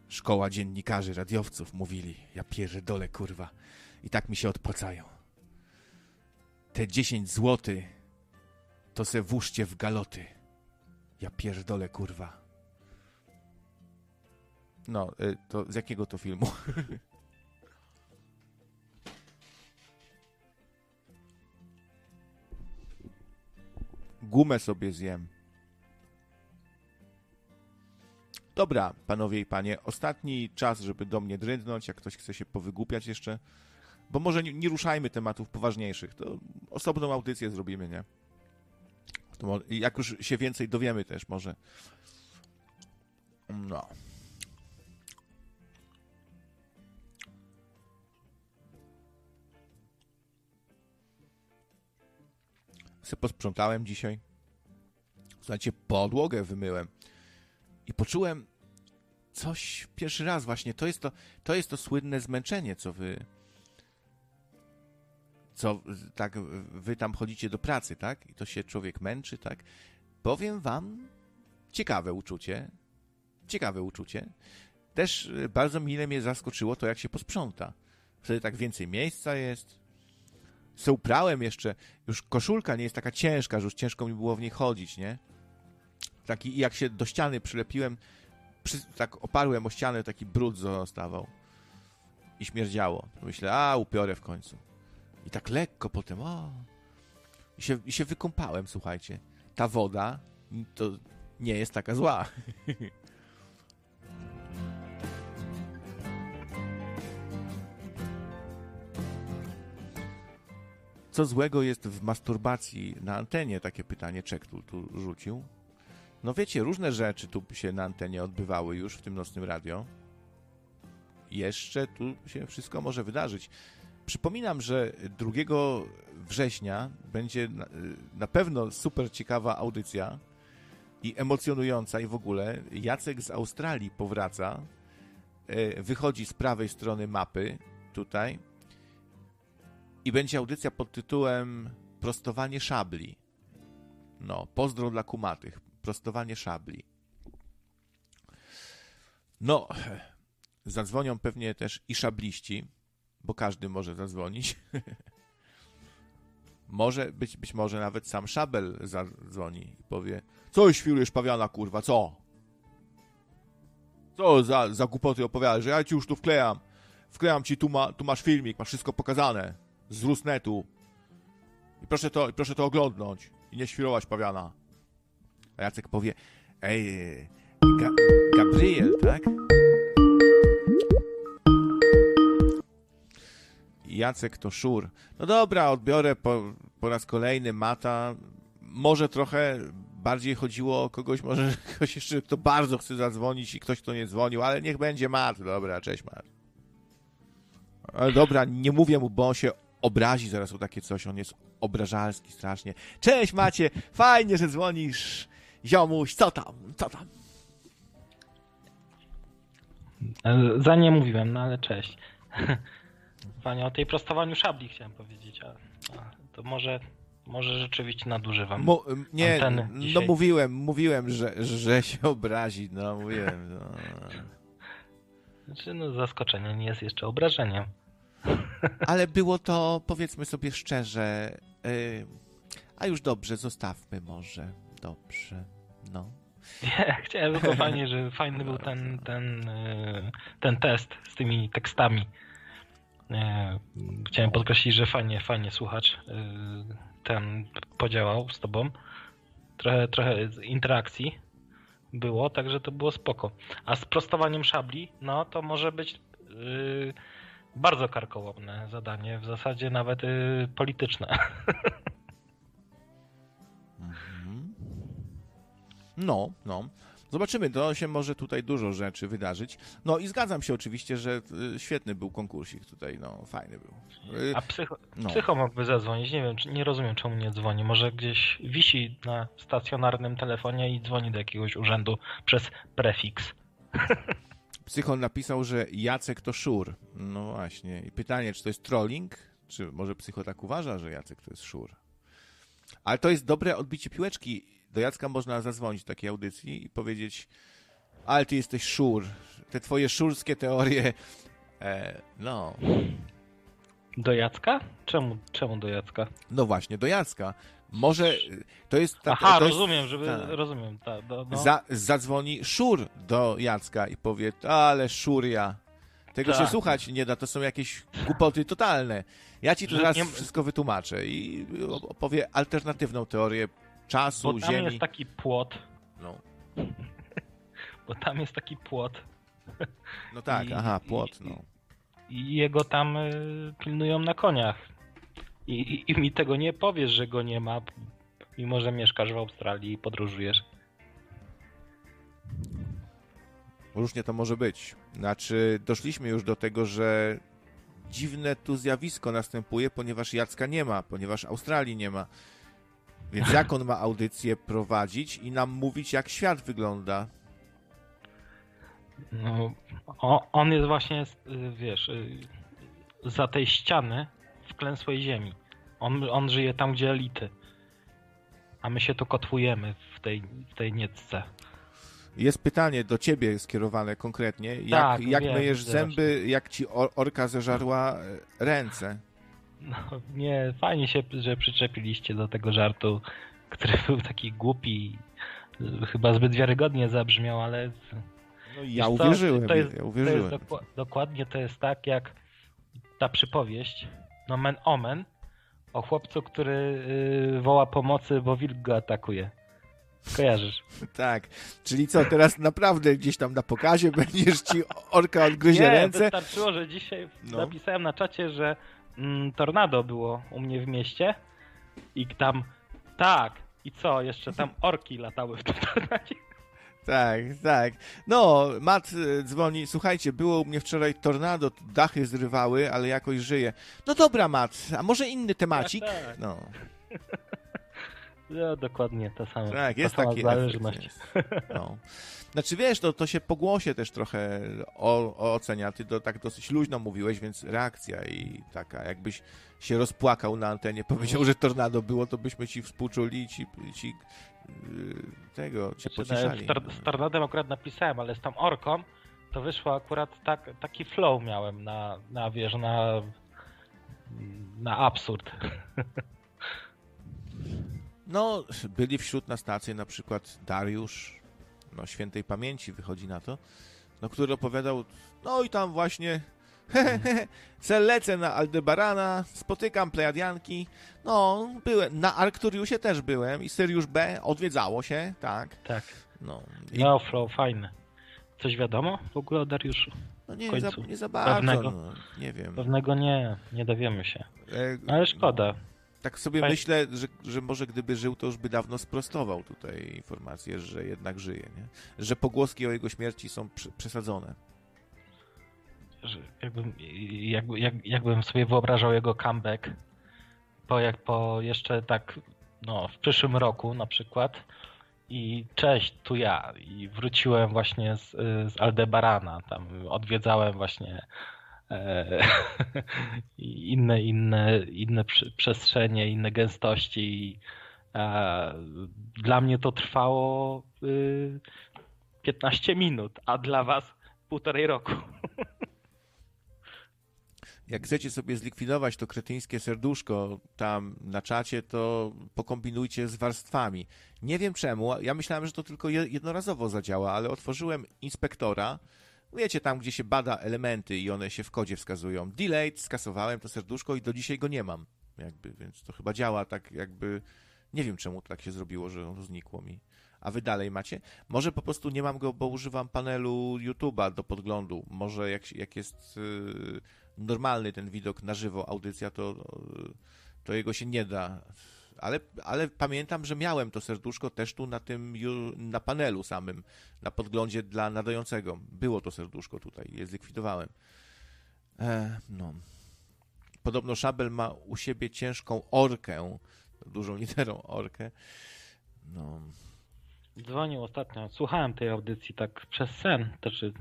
Szkoła dziennikarzy, radiowców mówili. Ja pierdolę, kurwa. I tak mi się odpłacają. Te 10 złoty to se włóżcie w galoty. Ja pierdolę, kurwa. No, y, to z jakiego to filmu? Gumę sobie zjem. Dobra, panowie i panie, ostatni czas, żeby do mnie drędnąć, jak ktoś chce się powygłupiać jeszcze, bo może nie, nie ruszajmy tematów poważniejszych, to osobną audycję zrobimy, nie? To jak już się więcej dowiemy też może. No. Se posprzątałem dzisiaj. Słuchajcie, podłogę wymyłem. I poczułem coś pierwszy raz właśnie. To jest to, to jest to słynne zmęczenie, co wy co tak wy tam chodzicie do pracy, tak? I to się człowiek męczy, tak? Powiem wam ciekawe uczucie. Ciekawe uczucie. Też y, bardzo mile mnie zaskoczyło to, jak się posprząta. Wtedy tak więcej miejsca jest. Se uprałem jeszcze. Już koszulka nie jest taka ciężka, że już ciężko mi było w niej chodzić, nie? Taki, jak się do ściany przylepiłem, przy, tak oparłem o ścianę, taki brud zostawał. I śmierdziało. Myślę, a upiorę w końcu. I tak lekko potem, o. I się, I się wykąpałem, słuchajcie. Ta woda to nie jest taka zła. Co złego jest w masturbacji na antenie? Takie pytanie Czek tu, tu rzucił. No wiecie, różne rzeczy tu się na antenie odbywały już w tym nocnym radio. Jeszcze tu się wszystko może wydarzyć. Przypominam, że 2 września będzie na, na pewno super ciekawa audycja i emocjonująca i w ogóle. Jacek z Australii powraca, e, wychodzi z prawej strony mapy tutaj i będzie audycja pod tytułem Prostowanie szabli. No, pozdro dla kumatych. Prostowanie szabli. No, zadzwonią pewnie też i szabliści, bo każdy może zadzwonić. może być, być może nawet sam Szabel zadzwoni i powie co świrujesz pawiana, kurwa, co? Co za, za głupoty opowiadasz, że ja ci już tu wklejam. Wklejam ci, tu, ma, tu masz filmik, masz wszystko pokazane. Z Rusnetu. I proszę to, proszę to oglądnąć. I nie świrować pawiana. A Jacek powie, ej, Ga Gabriel, tak? Jacek to szur. No dobra, odbiorę po, po raz kolejny Mata. Może trochę bardziej chodziło o kogoś, może ktoś jeszcze, kto bardzo chce zadzwonić i ktoś, kto nie dzwonił, ale niech będzie Mat. Dobra, cześć Mat. Ale dobra, nie mówię mu, bo on się obrazi zaraz o takie coś. On jest obrażalski strasznie. Cześć Macie, fajnie, że dzwonisz. Ziomuś, co tam, co tam? Za nie mówiłem, no ale cześć. Panie, o tej prostowaniu szabli chciałem powiedzieć, a, a to może, może rzeczywiście nadużywam. Mu, nie, no mówiłem, mówiłem, że, że się obrazi, no mówiłem. No. Znaczy, no zaskoczenie nie jest jeszcze obrażeniem. Ale było to, powiedzmy sobie szczerze, y, a już dobrze, zostawmy może. Dobrze, no. Nie, chciałem tylko fajnie, że fajny był ten, ten, e, ten test z tymi tekstami. E, Chciałem podkreślić, że fajnie, fajnie słuchacz e, ten podziałał z tobą. Trochę, trochę interakcji było, także to było spoko. A z prostowaniem szabli, no to może być e, bardzo karkołomne zadanie, w zasadzie nawet e, polityczne. Mhm. No, no. Zobaczymy, to się może tutaj dużo rzeczy wydarzyć. No i zgadzam się oczywiście, że y, świetny był konkursik tutaj, no fajny był. Y, A psycho, no. psycho mógłby zadzwonić, nie wiem, nie rozumiem czemu nie dzwoni. Może gdzieś wisi na stacjonarnym telefonie i dzwoni do jakiegoś urzędu przez prefiks. Psychol napisał, że Jacek to szur. No właśnie. I pytanie, czy to jest trolling? Czy może Psycho tak uważa, że Jacek to jest szur? Ale to jest dobre odbicie piłeczki. Do Jacka można zadzwonić w takiej audycji i powiedzieć ale ty jesteś szur. Te twoje szurskie teorie e, no, Do Jacka? Czemu, czemu do Jacka? no właśnie, do Jacka. Może to jest... tak- Aha, to jest- rozumiem, żeby, tak. rozumiem. Ta, do, no. Za, zadzwoni szur do Jacka i powie, ale szuria. Tego Tak. się słuchać nie da, to są jakieś głupoty totalne. Ja ci teraz nie- wszystko wytłumaczę i opowie alternatywną teorię czasu, Bo tam ziemi. jest taki płot. No. Bo tam jest taki płot. No tak, I- aha, płot, no. I jego tam y, pilnują na koniach. I, i, I mi tego nie powiesz, że go nie ma, mimo że mieszkasz w Australii i podróżujesz. Różnie to może być. Znaczy, doszliśmy już do tego, że dziwne tu zjawisko następuje, ponieważ Jacka nie ma, ponieważ Australii nie ma. Więc jak on ma audycję prowadzić i nam mówić, jak świat wygląda? No, on jest właśnie, y, wiesz, y, za tej ściany wklęsłej ziemi. On, on żyje tam, gdzie elity. A my się tu kotwujemy w tej, w tej niecce. Jest pytanie do ciebie skierowane konkretnie. Jak, Tak, jak wiem, myjesz zęby, jak ci or- orka zeżarła e, ręce? No, nie, fajnie się, że przyczepiliście do tego żartu, który był taki głupi. Chyba zbyt wiarygodnie zabrzmiał, ale. No, ja co, uwierzyłem, To jest, ja uwierzyłem. To jest doku- dokładnie to jest tak, jak ta przypowieść, no men omen, o chłopcu, który y, woła pomocy, bo wilk go atakuje. Kojarzysz? Tak, czyli co, teraz naprawdę gdzieś tam na pokazie będziesz ci orka odgryzie Nie, ręce? wystarczyło, że dzisiaj No. napisałem na czacie, że tornado było u mnie w mieście i tam tak, i co, jeszcze tam orki latały w tym tornadzie. Tak, tak. No, Mat e, dzwoni, słuchajcie, było u mnie wczoraj tornado, dachy zrywały, ale jakoś żyje. No dobra, Mat, a może inny temacik? Tak, tak. No, No, dokładnie to samo. tak, jest ta sama taki zależność. efekt, jest. No. Znaczy wiesz, to, to się po głosie też trochę o, o ocenia. Ty to tak dosyć luźno mówiłeś, więc reakcja i taka, jakbyś się rozpłakał na antenie, powiedział, że tornado było, to byśmy ci współczuli i ci, ci yy, tego, cię Znaczy, pocieszali. Z, tor- z tornadem akurat napisałem, ale z tą orką to wyszło akurat tak, taki flow miałem na, na wiesz, na, na absurd. No, byli wśród nas tacy, na przykład Dariusz, no świętej pamięci wychodzi na to, no, który opowiadał, no i tam właśnie Se lecę na Aldebarana, spotykam Plejadianki. No, byłem. Na Arkturiusie też byłem i Syriusz B odwiedzało się, tak. Tak. No, i, No, flow, fajne. Coś wiadomo w ogóle o Dariuszu? no nie, za, nie za bardzo, Pewnego. no, nie wiem. Pewnego nie, nie dowiemy się. E, Ale szkoda. Tak sobie myślę, że, że może gdyby żył, to już by dawno sprostował tutaj informację, że jednak żyje, nie? Że pogłoski o jego śmierci są przesadzone. jakbym, jakby, jak, jakbym sobie wyobrażał jego comeback, po, jak, po jeszcze tak, no, w przyszłym roku na przykład i cześć, tu ja i wróciłem właśnie z, z Aldebarana, tam odwiedzałem właśnie inne, inne, inne przy- przestrzenie, inne gęstości e, dla mnie to trwało y, 15 minut, a dla was półtorej roku. Jak chcecie sobie zlikwidować to kretyńskie serduszko tam na czacie, to pokombinujcie z warstwami. Nie wiem czemu, ja myślałem, że to tylko je- jednorazowo zadziała, ale otworzyłem inspektora, wiecie, tam gdzie się bada elementy i one się w kodzie wskazują. Delayed, skasowałem to serduszko i do dzisiaj go nie mam. Jakby, więc to chyba działa tak jakby... Nie wiem czemu tak się zrobiło, że ono znikło mi. A wy dalej macie? Może po prostu nie mam go, bo używam panelu YouTube'a do podglądu. Może jak, jak jest yy, normalny ten widok na żywo, audycja, to, yy, to jego się nie da. Ale, ale pamiętam, że miałem to serduszko też tu na tym, na panelu samym, na podglądzie dla nadającego. Było to serduszko tutaj, je zlikwidowałem. E, no. Podobno Szabel ma u siebie ciężką orkę, dużą literą orkę. No, Dzwonił ostatnio. Słuchałem tej audycji tak przez sen. Znaczy,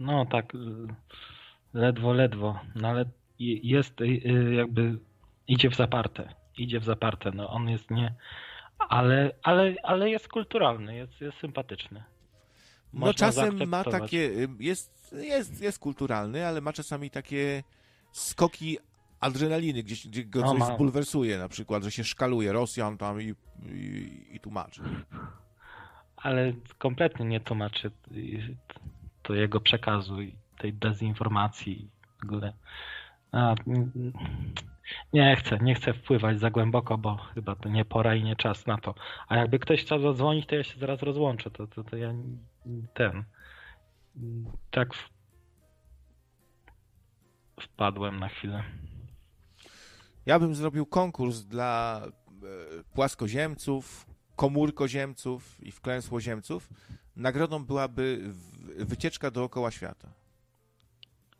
no tak ledwo, ledwo. No ale jest y, jakby idzie w zaparte. Idzie w zaparte. No on jest nie. Ale, ale, ale jest kulturalny, jest, jest sympatyczny. No Można czasem ma takie, jest, jest, jest kulturalny, ale ma czasami takie skoki adrenaliny, gdzieś, gdzie go No, coś zbulwersuje, na przykład, że się szkaluje Rosjan tam i, i, i tłumaczy. Ale kompletnie nie tłumaczy to jego przekazu i tej dezinformacji w ogóle. A, nie chcę, nie chcę wpływać za głęboko, bo chyba to nie pora i nie czas na to. A jakby ktoś chciał zadzwonić, to ja się zaraz rozłączę. To, to, to ja ten. Tak w... wpadłem na chwilę. Ja bym zrobił konkurs dla e, płaskoziemców, komórkoziemców i wklęsłoziemców. Nagrodą byłaby wycieczka dookoła świata.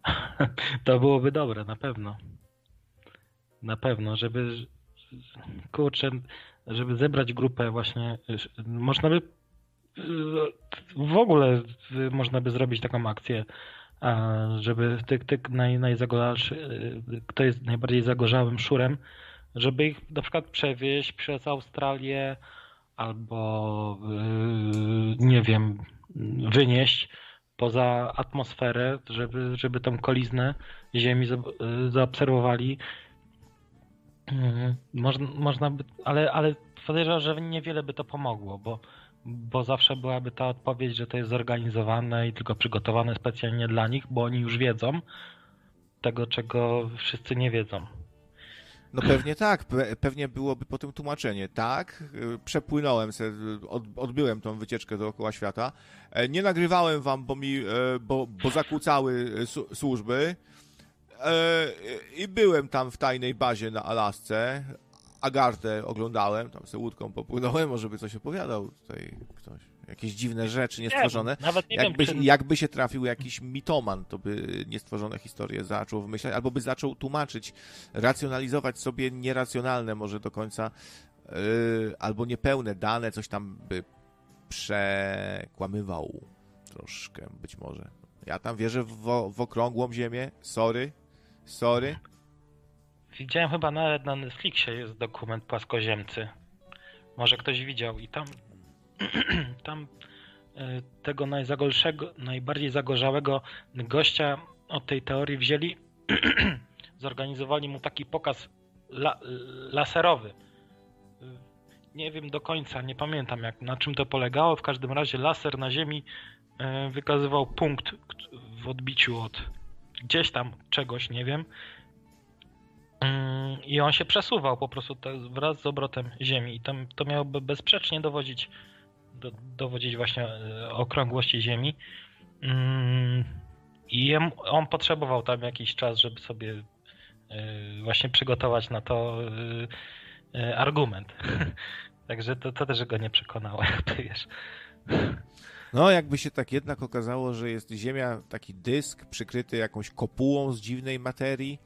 To byłoby dobre, na pewno. Na pewno, żeby kurczę, żeby zebrać grupę właśnie, można by w ogóle można by zrobić taką akcję, żeby tych, tych naj, y, kto jest najbardziej zagorzałym szurem, żeby ich na przykład przewieźć przez Australię albo y, nie wiem, wynieść poza atmosferę, żeby, żeby tą koliznę Ziemi y, zaobserwowali. Mhm. Można, można by, ale, ale podejrzewam, że niewiele by to pomogło, bo, bo zawsze byłaby ta odpowiedź, że to jest zorganizowane i tylko przygotowane specjalnie dla nich, bo oni już wiedzą tego, czego wszyscy nie wiedzą. No pewnie tak, pe- pewnie byłoby potem tłumaczenie. Tak, y, przepłynąłem, se, y, od, odbyłem tą wycieczkę dookoła świata. E, Nie nagrywałem wam, bo mi, e, bo, bo zakłócały su- służby. E, I byłem tam w tajnej bazie na Alasce. Agartę oglądałem, tam se łódką popłynąłem, może by coś opowiadał tutaj ktoś. Jakieś dziwne rzeczy niestworzone. nawet nie wiem, jakby, czy- jakby się trafił jakiś mitoman, to by niestworzone historie zaczął wymyślać, albo by zaczął tłumaczyć, racjonalizować sobie nieracjonalne może do końca, yy, albo niepełne dane, coś tam by przekłamywał troszkę, być może. Ja tam wierzę w, w okrągłą ziemię, sorry, sorry. Widziałem chyba nawet na Netflixie jest dokument Płaskoziemcy. Może ktoś widział i tam tam e, tego najzagorszego, najbardziej zagorzałego gościa od tej teorii wzięli, zorganizowali mu taki pokaz la, laserowy. Nie wiem do końca, nie pamiętam jak, na czym to polegało. W każdym razie laser na Ziemi e, wykazywał punkt w odbiciu od gdzieś tam czegoś, nie wiem. Mm, I on się przesuwał po prostu wraz z obrotem Ziemi. I tam, to miałoby bezsprzecznie dowodzić, do, dowodzić właśnie e, okrągłości Ziemi. Mm, I on potrzebował tam jakiś czas, żeby sobie e, właśnie przygotować na to e, argument. Także to, to też go nie przekonało, jak to wiesz. No, jakby się tak jednak okazało, że jest Ziemia taki dysk przykryty jakąś kopułą z dziwnej materii.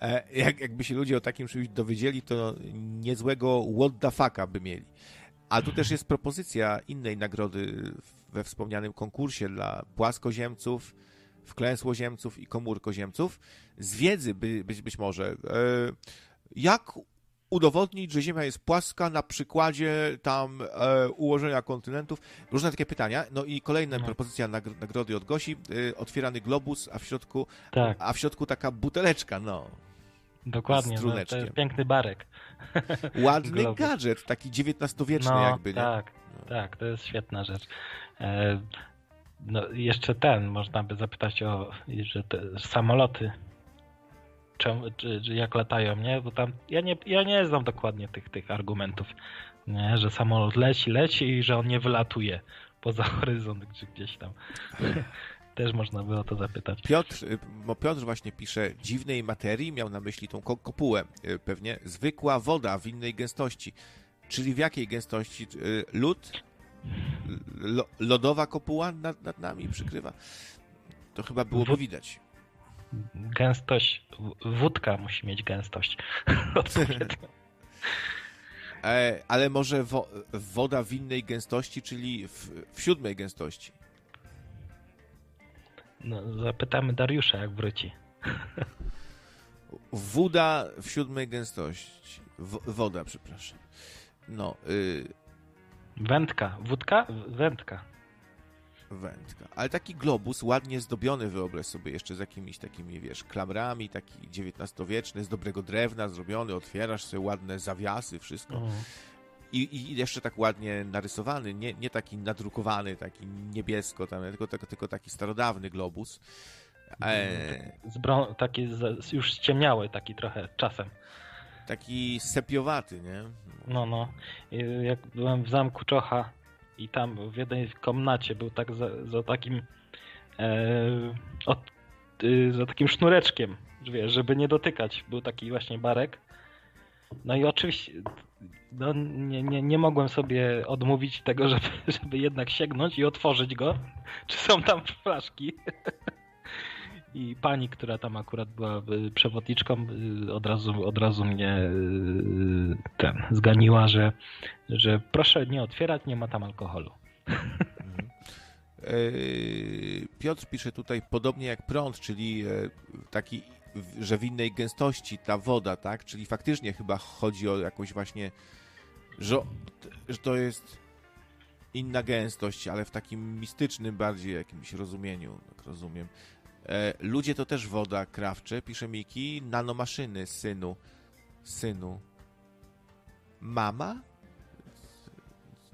E, jak, jakby się ludzie o takim czymś dowiedzieli, to niezłego what the fucka by mieli. A tu też jest propozycja innej nagrody we wspomnianym konkursie dla płaskoziemców, wklęsłoziemców i komórkoziemców. Z wiedzy by, być, być może. E, jak udowodnić, że Ziemia jest płaska na przykładzie tam e, ułożenia kontynentów? Różne takie pytania. No i kolejna No. propozycja nagr- nagrody od Gosi. E, otwierany globus, a w środku Tak. a w środku taka buteleczka, no. Dokładnie, Z no, to jest piękny barek. Ładny Globus. gadżet, taki XIX-wieczny no, jakby, nie? Tak, tak, to jest świetna rzecz. E, no, jeszcze ten, można by zapytać o że te samoloty. Czemu, czy, czy jak latają, nie? Bo tam ja nie, ja nie znam dokładnie tych, tych argumentów, nie? że samolot leci, leci i że on nie wylatuje poza horyzont czy gdzieś tam. Też można by o to zapytać. Piotr, y, bo Piotr właśnie pisze dziwnej materii, miał na myśli tą ko- kopułę y, pewnie. Zwykła woda w innej gęstości. Czyli w jakiej gęstości? Y, Lód? Lo, lodowa kopuła nad, nad nami przykrywa? To chyba byłoby widać. Gęstość, wódka musi mieć gęstość. Odpowiednią. E, ale może wo, woda w innej gęstości, czyli w, w siódmej gęstości. No, zapytamy Dariusza, jak wróci. Woda w siódmej gęstości. W, woda, przepraszam. No, y, Wędka. Wódka? Wędka. Wędka. Ale taki globus ładnie zdobiony, wyobraź sobie, jeszcze z jakimiś takimi, wiesz, klamrami, taki XIX-wieczny, z dobrego drewna zrobiony, otwierasz sobie ładne zawiasy, wszystko. I, I jeszcze tak ładnie narysowany, nie, nie taki nadrukowany, taki niebiesko, tam, tylko, tylko, tylko taki starodawny globus. E, Z brą- taki z, już ściemniały, taki trochę czasem. taki sepiowaty, nie? No, no. Jak byłem w zamku Czocha i tam w jednej komnacie był tak za, za takim e, od, y, za takim sznureczkiem, wiesz, żeby nie dotykać. Był taki właśnie barek. No i oczywiście no, nie, nie, nie mogłem sobie odmówić tego, żeby, żeby jednak sięgnąć i otworzyć go. Czy są tam flaszki? I pani, która tam akurat była y, przewodniczką, y, od razu, od razu mnie y, ten zganiła, że, że proszę nie otwierać, nie ma tam alkoholu. Yy, Piotr pisze tutaj podobnie jak prąd, czyli e, taki, że w innej gęstości ta woda, tak? Czyli faktycznie chyba chodzi o jakąś właśnie, że, że to jest inna gęstość, ale w takim mistycznym bardziej jakimś rozumieniu, rozumiem. E, Ludzie to też woda krawcze, pisze Miki, nanomaszyny, synu, synu. Mama?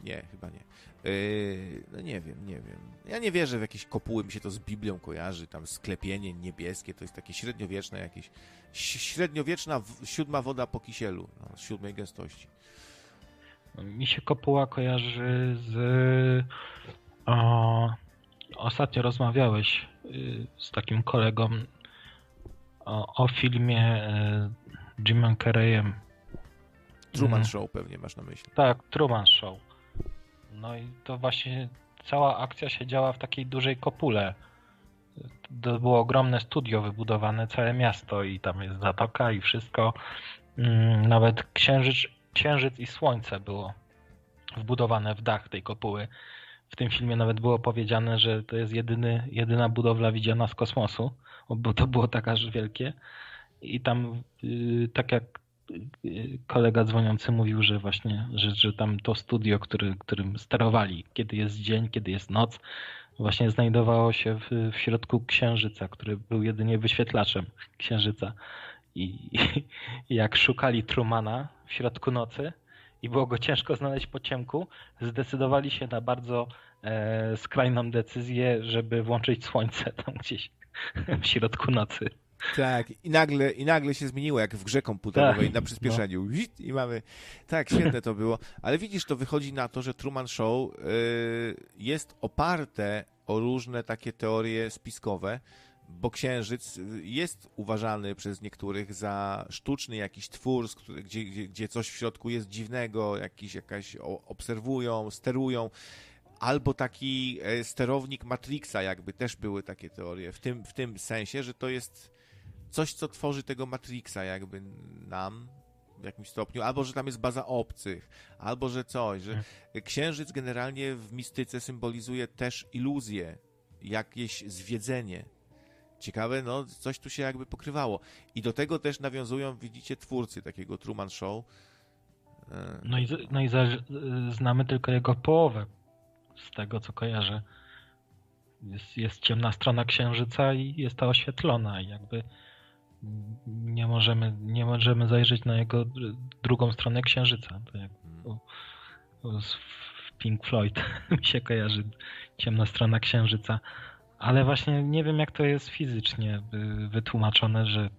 Nie, chyba nie. Yy, no nie wiem, nie wiem. Ja nie wierzę w jakieś kopuły, mi się to z Biblią kojarzy, tam sklepienie niebieskie, to jest takie średniowieczne jakieś, średniowieczna siódma woda po kisielu, no, siódmej gęstości. Mi się kopuła kojarzy z. O, ostatnio rozmawiałeś z takim kolegą o, o filmie y, Jimem Carreyem. Truman Mhm. Show pewnie masz na myśli. Tak, Truman Show. No i to właśnie cała akcja się działa w takiej dużej kopule. To było ogromne studio wybudowane, całe miasto i tam jest zatoka i wszystko. Mm, Nawet księżyc, księżyc i słońce było wbudowane w dach tej kopuły. W tym filmie nawet było powiedziane, że to jest jedyny, jedyna budowla widziana z kosmosu, bo to było tak aż wielkie. I tam, y, tak jak y, kolega dzwoniący mówił, że właśnie, że, że tam to studio, który, którym sterowali, kiedy jest dzień, kiedy jest noc, właśnie znajdowało się w, w środku księżyca, który był jedynie wyświetlaczem księżyca. I, i jak szukali Trumana w środku nocy i było go ciężko znaleźć po ciemku, zdecydowali się na bardzo e, skrajną decyzję, żeby włączyć słońce tam gdzieś w środku nocy. Tak, i nagle, i nagle się zmieniło, jak w grze komputerowej, Tak. na przyspieszeniu. Wit, I mamy. Tak, świetne to było. Ale widzisz, to wychodzi na to, że Truman Show y, jest oparte o różne takie teorie spiskowe, bo Księżyc jest uważany przez niektórych za sztuczny jakiś twór, gdzie, gdzie, coś w środku jest dziwnego, jakiś, jakaś obserwują, sterują. Albo taki e, sterownik Matrixa, jakby też były takie teorie, w tym, w tym sensie, że to jest coś, co tworzy tego Matrixa jakby nam w jakimś stopniu, albo że tam jest baza obcych, albo że coś, że księżyc generalnie w mistyce symbolizuje też iluzję, jakieś zwiedzenie. Ciekawe, no coś tu się jakby pokrywało. I do tego też nawiązują, widzicie, twórcy takiego Truman Show. E, No i, no i za, znamy tylko jego połowę z tego, co kojarzę. Jest, jest ciemna strona księżyca i jest ta oświetlona i jakby nie możemy, nie możemy zajrzeć na jego dr- drugą stronę księżyca. To jak o, z Pink Floyd mi się kojarzy ciemna strona księżyca. Ale właśnie nie wiem, jak to jest fizycznie y, wytłumaczone, że,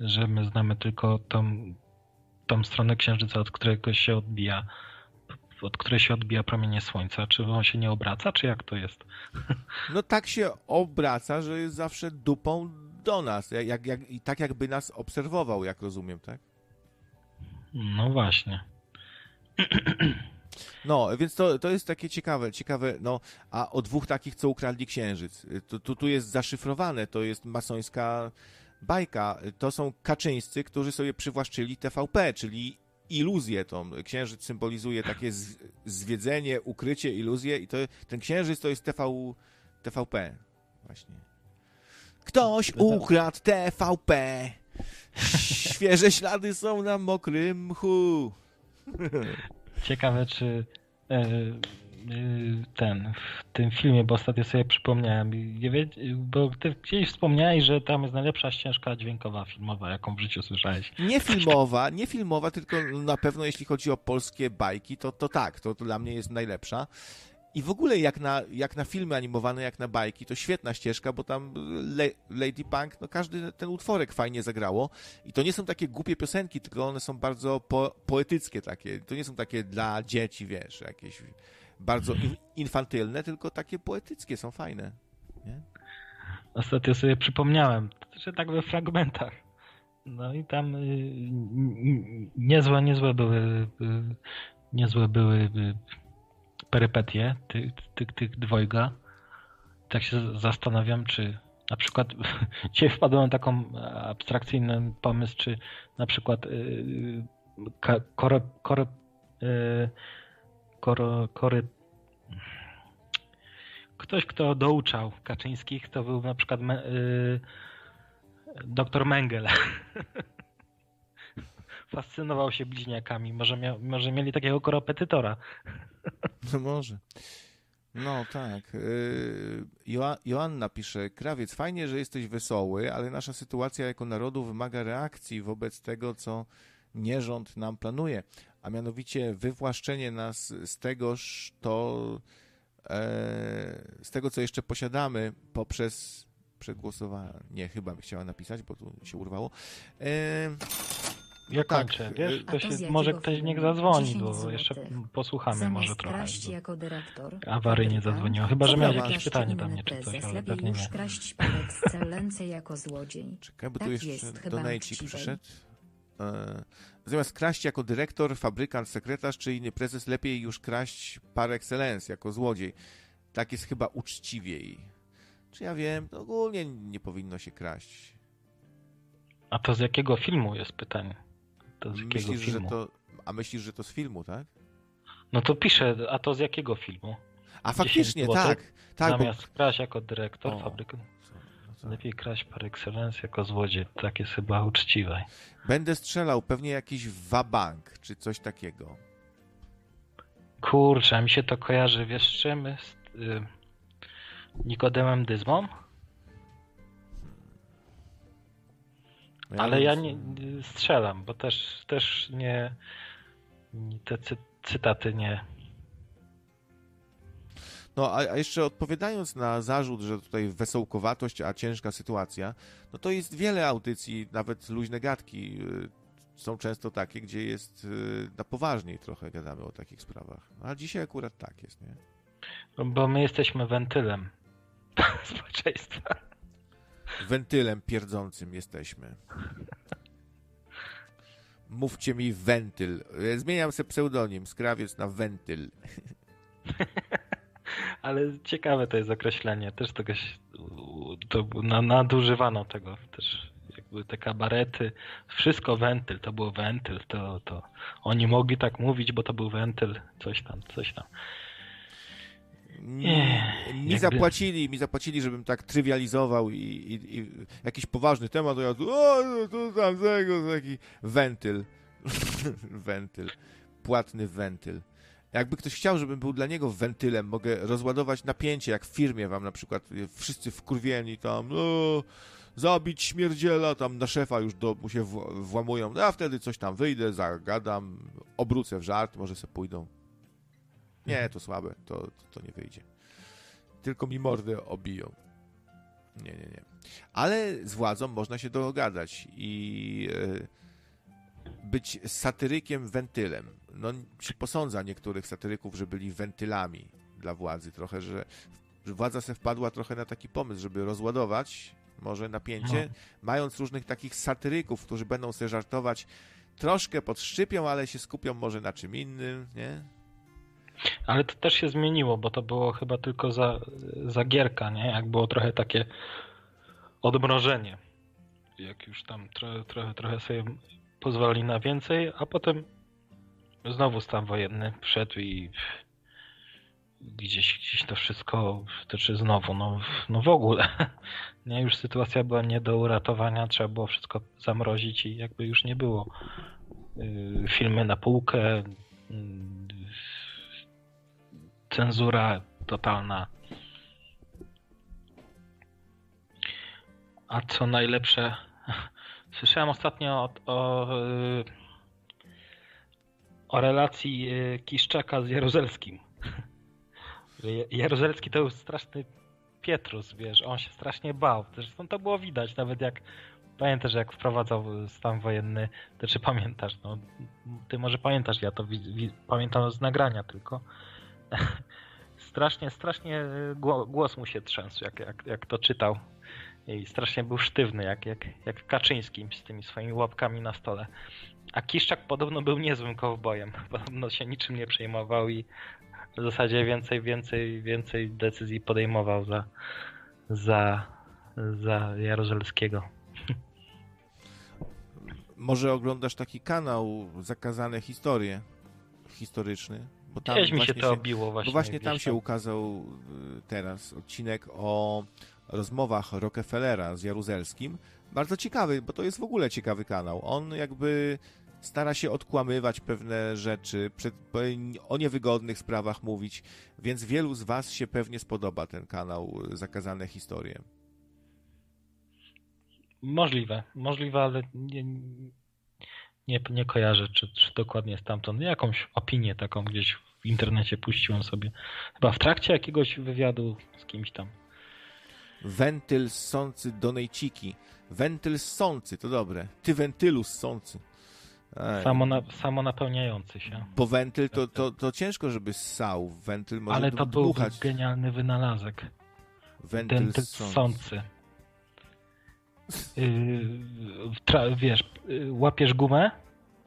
że my znamy tylko tą, tą stronę księżyca, od którego się odbija od której się odbija promienie słońca. Czy on się nie obraca, czy jak to jest? No tak się obraca, że jest zawsze dupą do nas, jak, jak, jak, i tak jakby nas obserwował, jak rozumiem, tak? No właśnie. No, więc to, to jest takie ciekawe, ciekawe, no, a o dwóch takich, co ukradli księżyc. Tu, tu, tu jest zaszyfrowane, to jest masońska bajka. To są Kaczyńscy, którzy sobie przywłaszczyli TVP, czyli iluzję tą. Księżyc symbolizuje takie z, zwiedzenie, ukrycie, iluzję i to, ten księżyc to jest TV, TVP. Właśnie. Ktoś ukradł TVP. Świeże ślady są na mokrym mchu. Ciekawe, czy e, e, ten, w tym filmie, bo ostatnio sobie przypomniałem, bo ty gdzieś wspomniałeś, że tam jest najlepsza ścieżka dźwiękowa filmowa, jaką w życiu słyszałeś. Nie filmowa, nie filmowa, tylko na pewno jeśli chodzi o polskie bajki, to, to tak, to, to dla mnie jest najlepsza. I w ogóle jak na, jak na filmy animowane, jak na bajki, to świetna ścieżka, bo tam Le Lady Punk, no każdy ten utworek fajnie zagrało. I to nie są takie głupie piosenki, tylko one są bardzo po poetyckie takie. To nie są takie dla dzieci, wiesz, jakieś bardzo in infantylne, tylko takie poetyckie, są fajne. Nie? Ostatnio sobie przypomniałem, że tak we fragmentach. No i tam y, niezłe, niezłe były y, niezłe były y, perypetie tych, tych, tych dwojga. Tak się zastanawiam, czy na przykład dzisiaj wpadłem na taką abstrakcyjny pomysł, czy na przykład yy, kore, kore, ktoś, kto douczał Kaczyńskich, to był na przykład me, yy, doktor Mengel. Fascynował się bliźniakami. Może, mia, może mieli takiego korepetytora. No może. No tak. Jo Joanna pisze, Krawiec, fajnie, że jesteś wesoły, ale nasza sytuacja jako narodu wymaga reakcji wobec tego, co nierząd nam planuje, a mianowicie wywłaszczenie nas z tegoż to e, z tego, co jeszcze posiadamy poprzez przegłosowanie. Nie, chyba chciała napisać, bo tu się urwało. E, ja kończę, wiesz, to się, może ktoś niech zadzwoni, bo jeszcze posłuchamy Zamiast może trochę. kraść jako dyrektor. Awaryjnie zadzwoniło, chyba, że miał jakieś pytanie do mnie czy prezes, coś, ale lepiej pewnie już nie. kraść jako złodziej. Czekaj, bo tak tu jeszcze jest chyba donajcik przyszedł. E, zamiast kraść jako dyrektor, fabrykant, sekretarz czy inny prezes, lepiej już kraść par excellence jako złodziej. Tak jest chyba uczciwiej. Czy ja wiem, no ogólnie nie powinno się kraść. A to z jakiego filmu jest pytanie? To z jakiego Myślisz, że filmu? to, a myślisz, że to z filmu, tak? No to piszę, a to z jakiego filmu? A 10 faktycznie, tak. tak bo... Zamiast kraść jako dyrektor, O, fabrykant. no tak. Lepiej kraść par excellence jako złodziej. Tak jest chyba uczciwe. Będę strzelał pewnie jakiś wabank, czy coś takiego. Kurczę, a mi się to kojarzy, wiesz czym? Z y, Nikodemem Dyzmą? No Ale ja nie strzelam, bo też, też nie, te cy, cytaty nie. No No, a, a jeszcze odpowiadając na zarzut, że tutaj wesołkowatość, a ciężka sytuacja, no to jest wiele audycji, nawet luźne gadki y, są często takie, gdzie jest y, na poważniej trochę gadamy o takich sprawach. No, a dzisiaj akurat tak jest, nie? Bo my jesteśmy wentylem społeczeństwa. Wentylem pierdzącym jesteśmy. Mówcie mi wentyl. Zmieniam sobie pseudonim z krawiec na wentyl. Ale ciekawe to jest określenie. Też tego się, to na, nadużywano tego też. Jakby te kabarety, wszystko wentyl, to był wentyl, to, to oni mogli tak mówić, bo to był wentyl, coś tam, coś tam. Mi, mi zapłacili, mi zapłacili, żebym tak trywializował i, i, i jakiś poważny temat, to ja tu, o, no to tamtego, taki wentyl. wentyl. Płatny wentyl. Jakby ktoś chciał, żebym był dla niego wentylem, mogę rozładować napięcie, jak w firmie wam na przykład, y, wszyscy wkurwieni tam, no, zabić śmierdziela, tam na szefa już do, mu się włamują, a wtedy coś tam wyjdę, zagadam, obrócę w żart, może se pójdą. Nie, to słabe, to, to nie wyjdzie. Tylko mi mordę obiją. Nie, nie, nie. Ale z władzą można się dogadać i e, być satyrykiem wentylem. No, się posądza niektórych satyryków, że byli wentylami dla władzy. Trochę, że, że władza se wpadła trochę na taki pomysł, żeby rozładować może napięcie, No. mając różnych takich satyryków, którzy będą sobie żartować troszkę podszczypią, ale się skupią może na czym innym, nie? Ale to też się zmieniło, bo to było chyba tylko za, za gierka, nie? Jak było trochę takie odmrożenie. Jak już tam trochę, trochę, trochę sobie pozwolili na więcej, a potem znowu stan wojenny wszedł i gdzieś, gdzieś to wszystko, to czy znowu, no, no w ogóle. Nie, już sytuacja była nie do uratowania, trzeba było wszystko zamrozić i jakby już nie było y, filmy na półkę, y, cenzura totalna. A co najlepsze, słyszałem ostatnio o, o, y, o relacji y, Kiszczaka z Jaruzelskim. Jaruzelski to był straszny Pietrus, wiesz, on się strasznie bał. Zresztą to było widać, nawet jak pamiętasz, jak wprowadzał stan wojenny, to czy pamiętasz, no, ty może pamiętasz, ja to pamiętam z nagrania tylko. Strasznie, strasznie gło- głos mu się trzęsł, jak, jak, jak to czytał. I strasznie był sztywny, jak, jak, jak Kaczyński z tymi swoimi łapkami na stole. A Kiszczak podobno był niezłym kowbojem. Podobno się niczym nie przejmował i w zasadzie więcej, więcej, więcej decyzji podejmował za, za, za Jaruzelskiego. Może oglądasz taki kanał Zakazane Historie historyczny? Bo tam Gdzieś mi się to obiło właśnie Bo właśnie tam się tam. ukazał y, teraz odcinek o rozmowach Rockefellera z Jaruzelskim. Bardzo ciekawy, bo to jest w ogóle ciekawy kanał. On jakby stara się odkłamywać pewne rzeczy, przed, o niewygodnych sprawach mówić, więc wielu z was się pewnie spodoba ten kanał y, Zakazane Historie. Możliwe, możliwe, ale nie, nie, nie kojarzę, czy, czy dokładnie stamtąd. Jakąś opinię taką gdzieś w internecie puściłem sobie. Chyba w trakcie jakiegoś wywiadu z kimś tam. Wentyl ssący donejciki. Wentyl ssący, to dobre. Ty wentylu ssący. Samo, na, samo napełniający się. Bo wentyl to, to, to ciężko, żeby ssał. Wentyl może Ale to był dmuchać. genialny wynalazek. Wentyl Wentyl ssący. Yy, wiesz, yy, łapiesz gumę,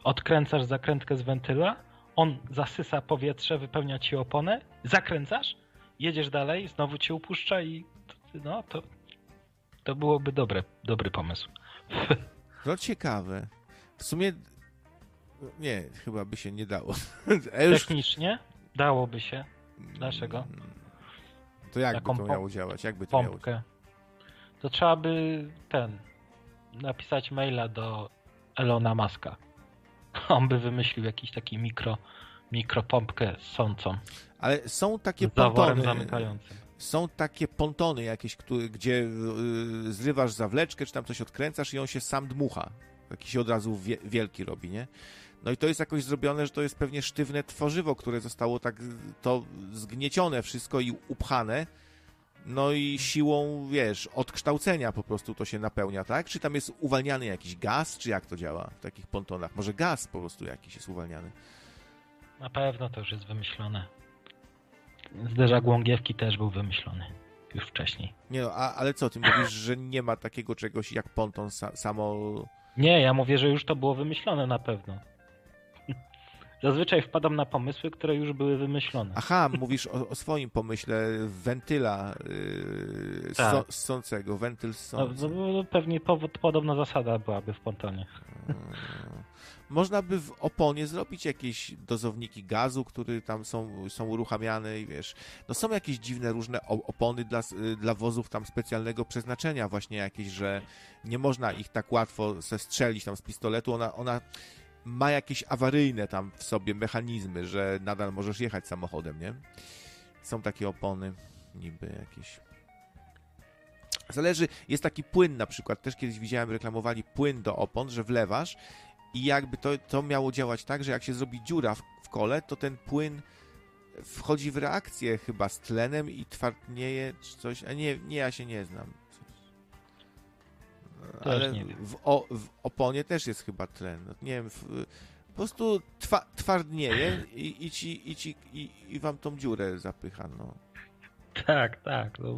odkręcasz zakrętkę z wentyla, on zasysa powietrze, wypełnia ci oponę, zakręcasz, jedziesz dalej, znowu cię upuszcza i no to, to byłoby dobre, dobry pomysł. No ciekawe. W sumie nie, chyba by się nie dało. Już- Technicznie dałoby się. Dlaczego? To jakby Taką to miało działać? Jakby to miało Pompkę. To trzeba by ten napisać maila do Elona Muska. On by wymyślił jakiś taki mikro, mikropompkę sącą. Ale są takie pontony. zamykającym. Są takie pontony jakieś, które, gdzie y, zrywasz zawleczkę, czy tam coś odkręcasz i on się sam dmucha. Taki się od razu wie, wielki robi, nie? No i to jest jakoś zrobione, że to jest pewnie sztywne tworzywo, które zostało tak to zgniecione wszystko i upchane. No i siłą, wiesz, odkształcenia po prostu to się napełnia, tak? Czy tam jest uwalniany jakiś gaz, czy jak to działa w takich pontonach? Może gaz po prostu jakiś jest uwalniany. Na pewno to już jest wymyślone. Zderzak Łągiewki też był wymyślony już wcześniej. Nie no, a, ale co, ty mówisz, że nie ma takiego czegoś jak ponton sa, samo... Nie, ja mówię, że już to było wymyślone na pewno. Zazwyczaj wpadam na pomysły, które już były wymyślone. Aha, mówisz o, o swoim pomyśle wentyla yy, Tak. so, ssącego, wentyl No, ssący. no, pewnie powód, podobna zasada byłaby w pontonie. Można by w oponie zrobić jakieś dozowniki gazu, które tam są, są uruchamiane i wiesz, no są jakieś dziwne różne opony dla, y, dla wozów tam specjalnego przeznaczenia właśnie jakieś, że nie można ich tak łatwo sestrzelić tam z pistoletu, ona, ona ma jakieś awaryjne tam w sobie mechanizmy, że nadal możesz jechać samochodem, nie? Są takie opony niby jakieś. Zależy, jest taki płyn na przykład, też kiedyś widziałem, reklamowali płyn do opon, że wlewasz i jakby to, to miało działać tak, że jak się zrobi dziura w, w kole, to ten płyn wchodzi w reakcję chyba z tlenem i twardnieje czy coś, a nie, nie ja się nie znam. Ale w, o, w oponie też jest chyba tlen. No, nie wiem, w, po prostu twa, twardnieje i, i, ci, i, ci, i, i wam tą dziurę zapycha, no. Tak, tak. No,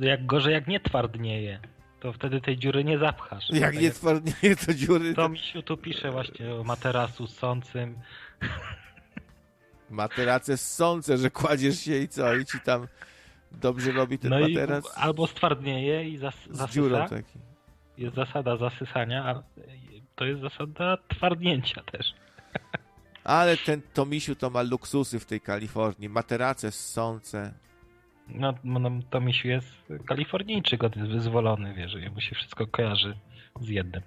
jak gorzej, jak nie twardnieje, to wtedy tej dziury nie zapchasz. Jak Tak nie twardnieje, to dziury... To misiu tu pisze właśnie o materasu ssącym. Materace ssące, że kładziesz się i co, i ci tam dobrze robi ten No i materac albo stwardnieje i zas, z dziurą taki. Jest zasada zasysania, a to jest zasada twardnięcia też. Ale ten Tomisiu to ma luksusy w tej Kalifornii. Materace ssące. No, no to misiu jest kalifornijczyk, on jest wyzwolony, wiesz, jemu się wszystko kojarzy z jednym.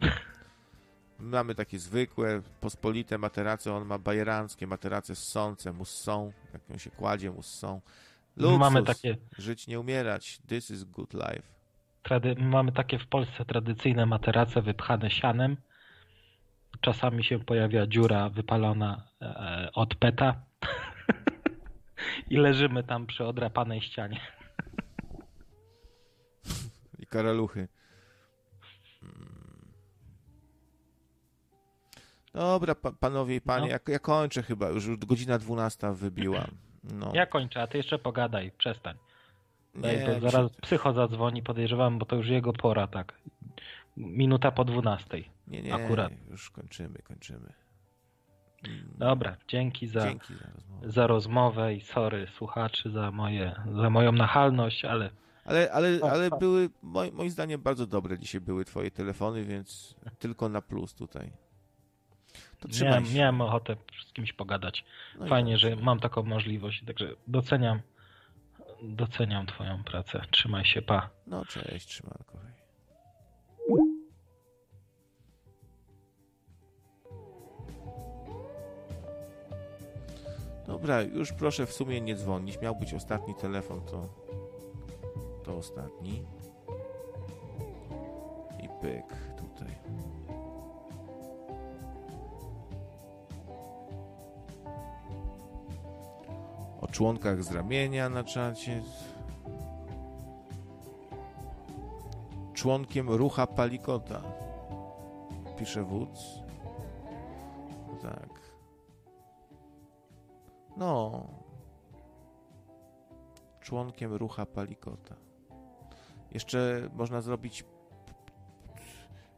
Mamy takie zwykłe, pospolite materace, on ma bajeranckie materace ssące, mu ssą, jak on się kładzie, mu ssą. Luksus. Mamy takie- Żyć, nie umierać. This is good life. Trady mamy takie w Polsce tradycyjne materace wypchane sianem. Czasami się pojawia dziura wypalona e, od peta. I leżymy tam przy odrapanej ścianie. I karaluchy. Dobra, pa, panowie i panie, No. ja, ja kończę chyba, już godzina 12 wybiła. No. Ja kończę, a ty jeszcze pogadaj, przestań. Nie, bo zaraz psycho zadzwoni, podejrzewam, bo to już jego pora, tak. Minuta po 12. Nie, nie, Akurat. już kończymy, kończymy. Dobra, dzięki za, Dzięki za rozmowę. za rozmowę i sorry słuchaczy za, moje, za moją nachalność, ale Ale, ale, ale były, moim, moim zdaniem, bardzo dobre dzisiaj były twoje telefony, więc tylko na plus tutaj. To miałem, się. miałem ochotę z kimś pogadać. No Fajnie, że mam taką możliwość, także doceniam doceniam twoją pracę. Trzymaj się, pa. No cześć, trzymanko. Dobra, już proszę w sumie nie dzwonić. Miał być ostatni telefon, to to ostatni. I pyk tutaj. Członkach z ramienia na czacie. Członkiem rucha Palikota. Pisze wódz. Tak. No. Członkiem rucha Palikota. Jeszcze można zrobić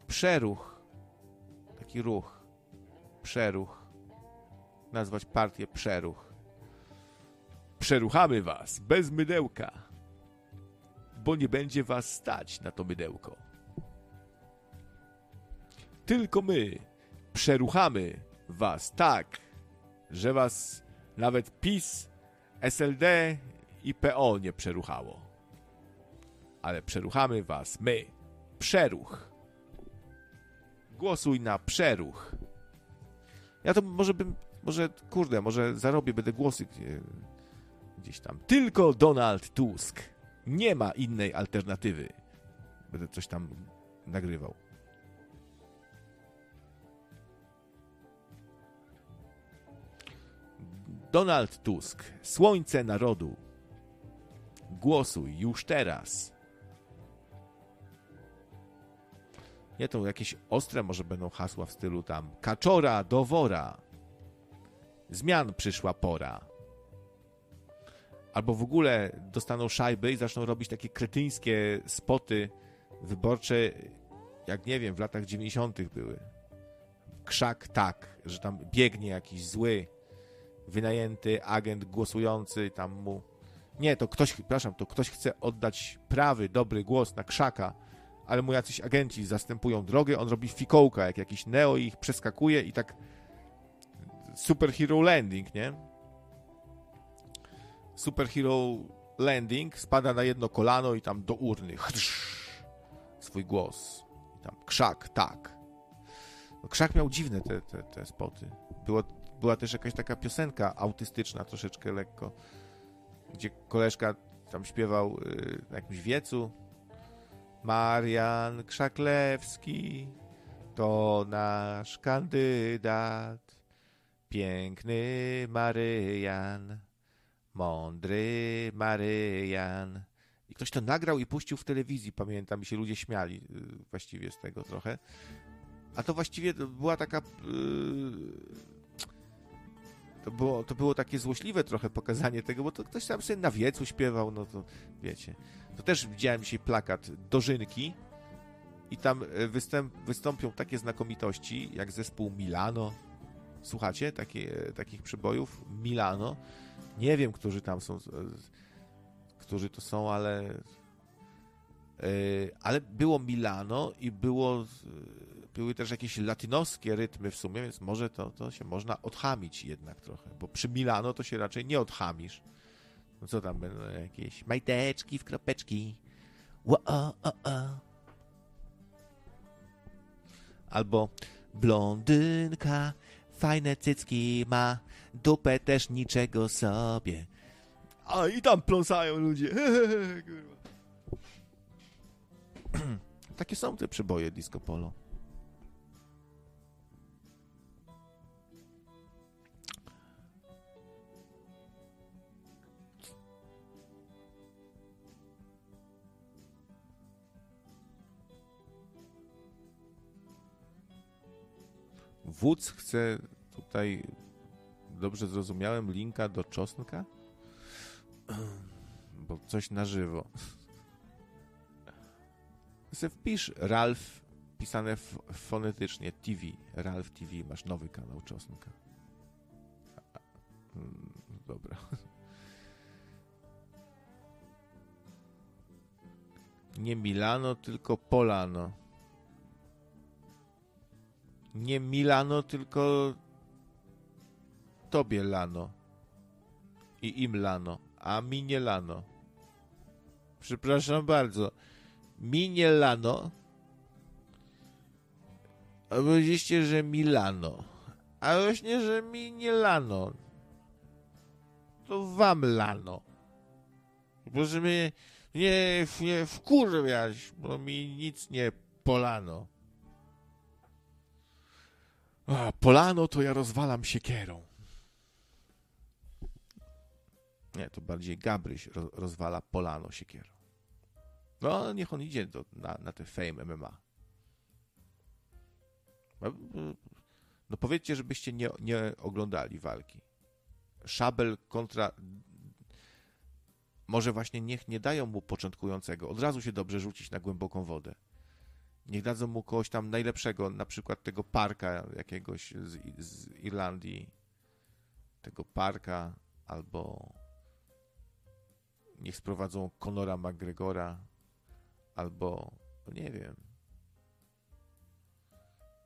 przeruch. Taki ruch. Przeruch. Nazwać partię przeruch. Przeruchamy was bez mydełka, bo nie będzie was stać na to mydełko. Tylko my przeruchamy was tak, że was nawet PiS, SLD i PO nie przeruchało. Ale przeruchamy was my. Przeruch. Głosuj na przeruch. Ja to może bym, może, kurde, może zarobię, będę głosy gdzieś tam. Tylko Donald Tusk. Nie ma innej alternatywy. Będę coś tam nagrywał. Donald Tusk, Słońce Narodu. Głosuj już teraz. Nie, to jakieś ostre może będą hasła w stylu tam Kaczora do wora. Zmian przyszła pora. Albo w ogóle dostaną szajby i zaczną robić takie kretyńskie spoty wyborcze, jak nie wiem, w latach 90. były. Krzak tak, że tam biegnie jakiś zły, wynajęty agent głosujący tam mu. Nie, to ktoś, przepraszam, to ktoś chce oddać prawy, dobry głos na krzaka, ale mu jacyś agenci zastępują drogę, on robi fikołka, jak jakiś Neo ich przeskakuje i tak superhero landing, nie? Superhero landing spada na jedno kolano i tam do urny chrz, swój głos. I tam krzak, tak. No, krzak miał dziwne te, te, te spoty. Było, była też jakaś taka piosenka autystyczna troszeczkę lekko, gdzie koleżka tam śpiewał y, na jakimś wiecu Marian Krzaklewski to nasz kandydat. Piękny Maryjan, mądry Maryjan. I ktoś to nagrał i puścił w telewizji, pamiętam, i się ludzie śmiali y, właściwie z tego trochę. A to właściwie była taka. Yy, to było, to było takie złośliwe trochę pokazanie tego, bo to ktoś tam sobie na wiecu śpiewał, no to wiecie. To też widziałem dzisiaj plakat Dożynki i tam e, występ, wystąpią takie znakomitości jak zespół Milano. Słuchacie takie, takich przybojów? Milano. Nie wiem, którzy tam są, e, którzy to są, ale ale było Milano i było były też jakieś latynoskie rytmy w sumie, więc może to, to się można odchamić jednak trochę, bo przy Milano to się raczej nie odchamisz. No co tam będą jakieś majteczki w kropeczki. Ło, o, o, o. Albo blondynka, fajne cycki ma, dupę też niczego sobie. A i tam pląsają ludzie. Takie są te przyboje disco polo. Wódz chce tutaj, dobrze zrozumiałem, linka do czosnka? Bo coś na żywo. Se wpisz Ralf, pisane fonetycznie, TV, Ralf TV, masz nowy kanał czosnka. Mm, dobra. Nie Milano, tylko Polano. Nie Milano, tylko tobie lano. I im lano, a mi nie lano. Przepraszam bardzo. Mi nie lano. A powiedzieliście, że Milano. A właśnie, że mi nie lano. To wam lano. Proszę mnie nie, nie wkurwiać, bo mi nic nie polano. A, polano to ja rozwalam siekierą. Nie, to bardziej Gabryś rozwala polano siekierą. No, niech on idzie do, na, na te Fame MMA. No, no powiedzcie, żebyście nie, nie oglądali walki. Szabel kontra... Może właśnie niech nie dają mu początkującego. Od razu się dobrze rzucić na głęboką wodę. Niech dadzą mu kogoś tam najlepszego, na przykład tego parka jakiegoś z, z Irlandii, tego parka, albo niech sprowadzą Conora McGregora, albo no nie wiem.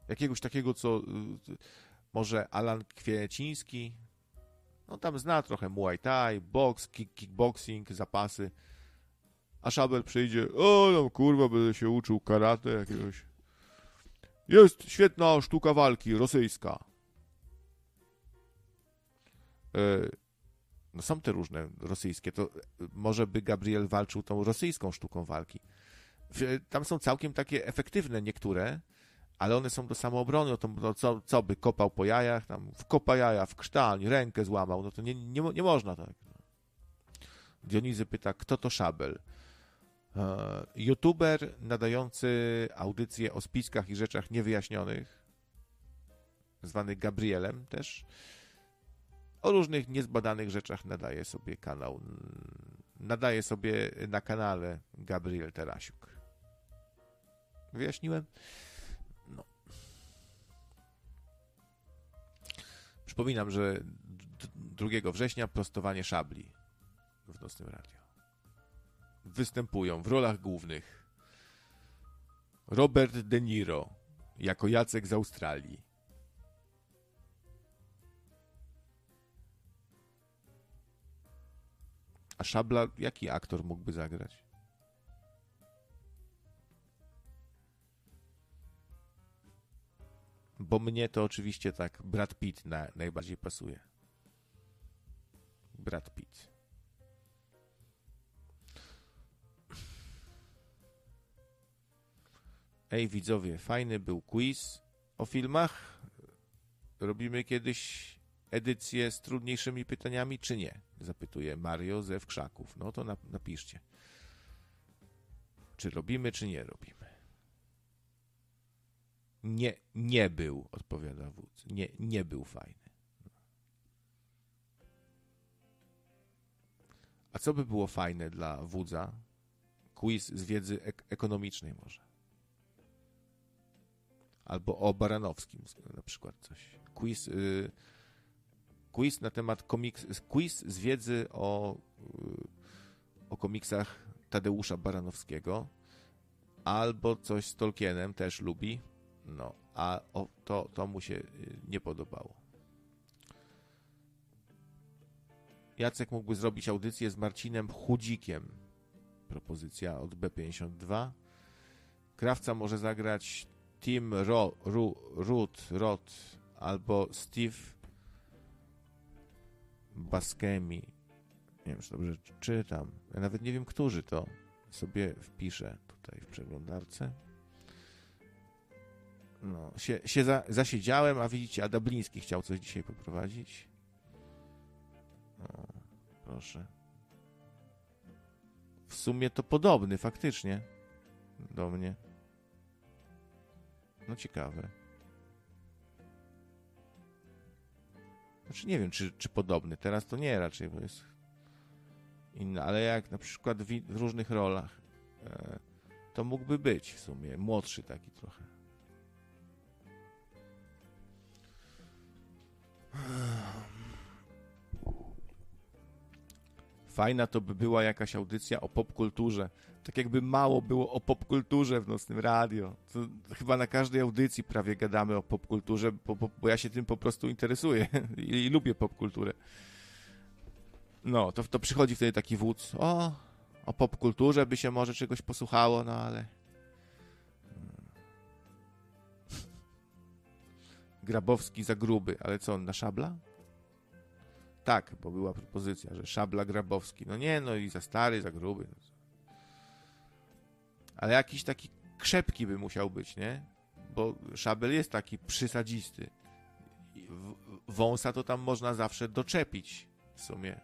Jakiegoś takiego, co y, może Alan Kwieciński, no tam zna trochę Muay Thai, box, kick, kickboxing, zapasy a Szabel przyjdzie, o no kurwa, będę się uczył karate jakiegoś. Jest świetna sztuka walki, rosyjska. E, no są te różne rosyjskie, to może by Gabriel walczył tą rosyjską sztuką walki. Tam są całkiem takie efektywne niektóre, ale one są do samoobrony, no to no co, co by kopał po jajach, tam wkopa jaja w krztań, rękę złamał, no to nie, nie, nie można tak. Dionizy pyta, kto to Szabel? E, YouTuber nadający audycje o spiskach i rzeczach niewyjaśnionych, zwany Gabrielem też, o różnych niezbadanych rzeczach nadaje sobie kanał. Nadaje sobie na kanale Gabriel Terasiuk. Wyjaśniłem? No. Przypominam, że d- 2 września prostowanie szabli w Nocnym Radio. Występują w rolach głównych Robert De Niro jako Jacek z Australii. A Szabla, jaki aktor mógłby zagrać? Bo mnie to oczywiście tak Brad Pitt na, najbardziej pasuje. Brad Pitt. Ej, widzowie, fajny był quiz o filmach. Robimy kiedyś edycję z trudniejszymi pytaniami, czy nie? Zapytuje Mario ze Wkrzaków. No to nap- napiszcie. Czy robimy, czy nie robimy? Nie, nie był, odpowiada wódz. Nie, nie był fajny. A co by było fajne dla wódza? Quiz z wiedzy ek- ekonomicznej może. Albo o Baranowskim na przykład coś. Quiz, y, quiz na temat komiks, quiz z wiedzy o, y, o komiksach Tadeusza Baranowskiego. Albo coś z Tolkienem, też lubi. No, a o, to, to mu się y, nie podobało. Jacek mógłby zrobić audycję z Marcinem Chudzikiem. Propozycja od B52. Krawca może zagrać Tim Ro, Ru, Roth albo Steve Baskemi. Nie wiem, czy dobrze czytam. Ja nawet nie wiem, którzy to sobie wpiszę tutaj w przeglądarce. No, się, się za, zasiedziałem, a widzicie, a Dabliński chciał coś dzisiaj poprowadzić. O, proszę. W sumie to podobny faktycznie do mnie. No ciekawe. Znaczy nie wiem, czy, czy podobny. Teraz to nie raczej, bo jest inny, ale jak na przykład w, w różnych rolach, e, to mógłby być w sumie. Młodszy taki trochę. Fajna to by była jakaś audycja o popkulturze. Tak jakby mało było o popkulturze w nocnym radio. To chyba na każdej audycji prawie gadamy o popkulturze, bo, bo, bo ja się tym po prostu interesuję i, i lubię popkulturę. No, to, to przychodzi wtedy taki wódz. O, o popkulturze by się może czegoś posłuchało, no ale. Grabowski za gruby, ale co, na szabla? Tak, bo była propozycja, że szabla Grabowski. No nie, no i za stary, za gruby. Ale jakiś taki krzepki by musiał być, nie? Bo szabel jest taki przysadzisty. Wąsa to tam można zawsze doczepić w sumie.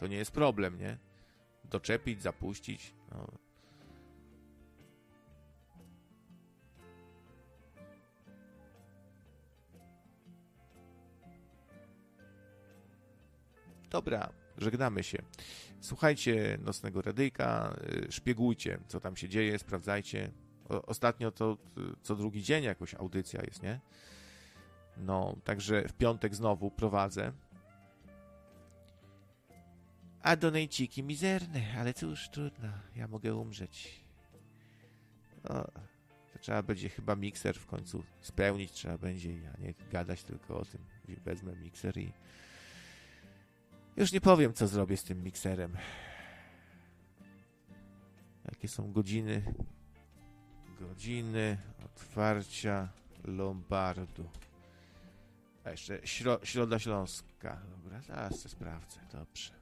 To nie jest problem, nie? Doczepić, zapuścić. No. Dobra, żegnamy się. Słuchajcie nocnego radyjka, y, szpiegujcie, co tam się dzieje, sprawdzajcie. O, ostatnio to y, co drugi dzień jakoś audycja jest, nie? No, także w piątek znowu prowadzę. A donejciki mizerne, ale cóż, trudno, ja mogę umrzeć. O, to trzeba będzie chyba mikser w końcu spełnić, trzeba będzie, a nie gadać tylko o tym. Wezmę mikser i już nie powiem, co zrobię z tym mikserem. Jakie są godziny? Godziny otwarcia Lombardu. A jeszcze śro Środa Śląska. Dobra, zaraz to sprawdzę. Dobrze.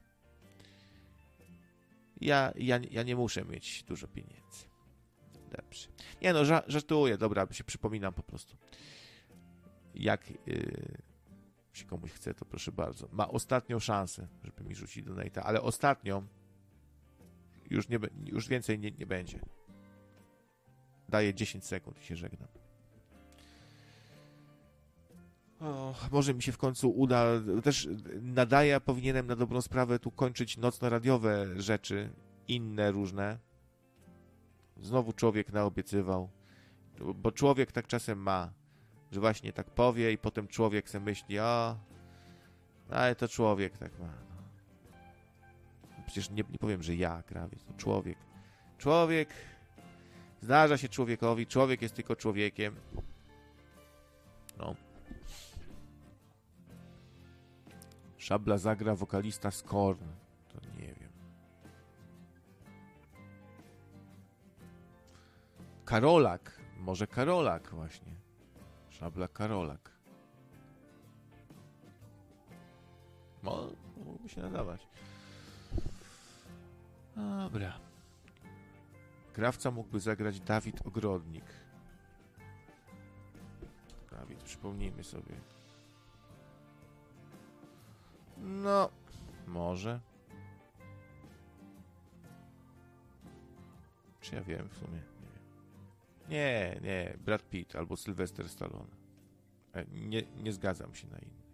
Ja, ja, ja nie muszę mieć dużo pieniędzy. Dobrze. Nie no, ża- żartuję, dobra, się przypominam po prostu. Jak yy, się komuś chce, to proszę bardzo. Ma ostatnią szansę, żeby mi rzucić donate'a, ale ostatnią już, nie, już więcej nie, nie będzie. Daję 10 sekund i się żegnam. O, może mi się w końcu uda. Też nadaję, powinienem na dobrą sprawę tu kończyć nocno-radiowe rzeczy, inne różne. Znowu człowiek naobiecywał. Bo człowiek tak czasem ma, że właśnie tak powie i potem człowiek sobie myśli, o, ale to człowiek tak ma. No. Przecież nie, nie powiem, że ja, krawiec, to człowiek. Człowiek, zdarza się człowiekowi, człowiek jest tylko człowiekiem. No. Szabla zagra wokalista z Korn. To nie wiem. Karolak. Może Karolak właśnie. Szabla Karolak. No, mógłby się nadawać. Dobra. Krawca mógłby zagrać Dawid Ogrodnik. Dawid, przypomnijmy sobie. No, może. Czy ja wiem w sumie? Nie. Nie, Brad Pitt albo Sylvester Stallone. E, Nie, nie zgadzam się na innych.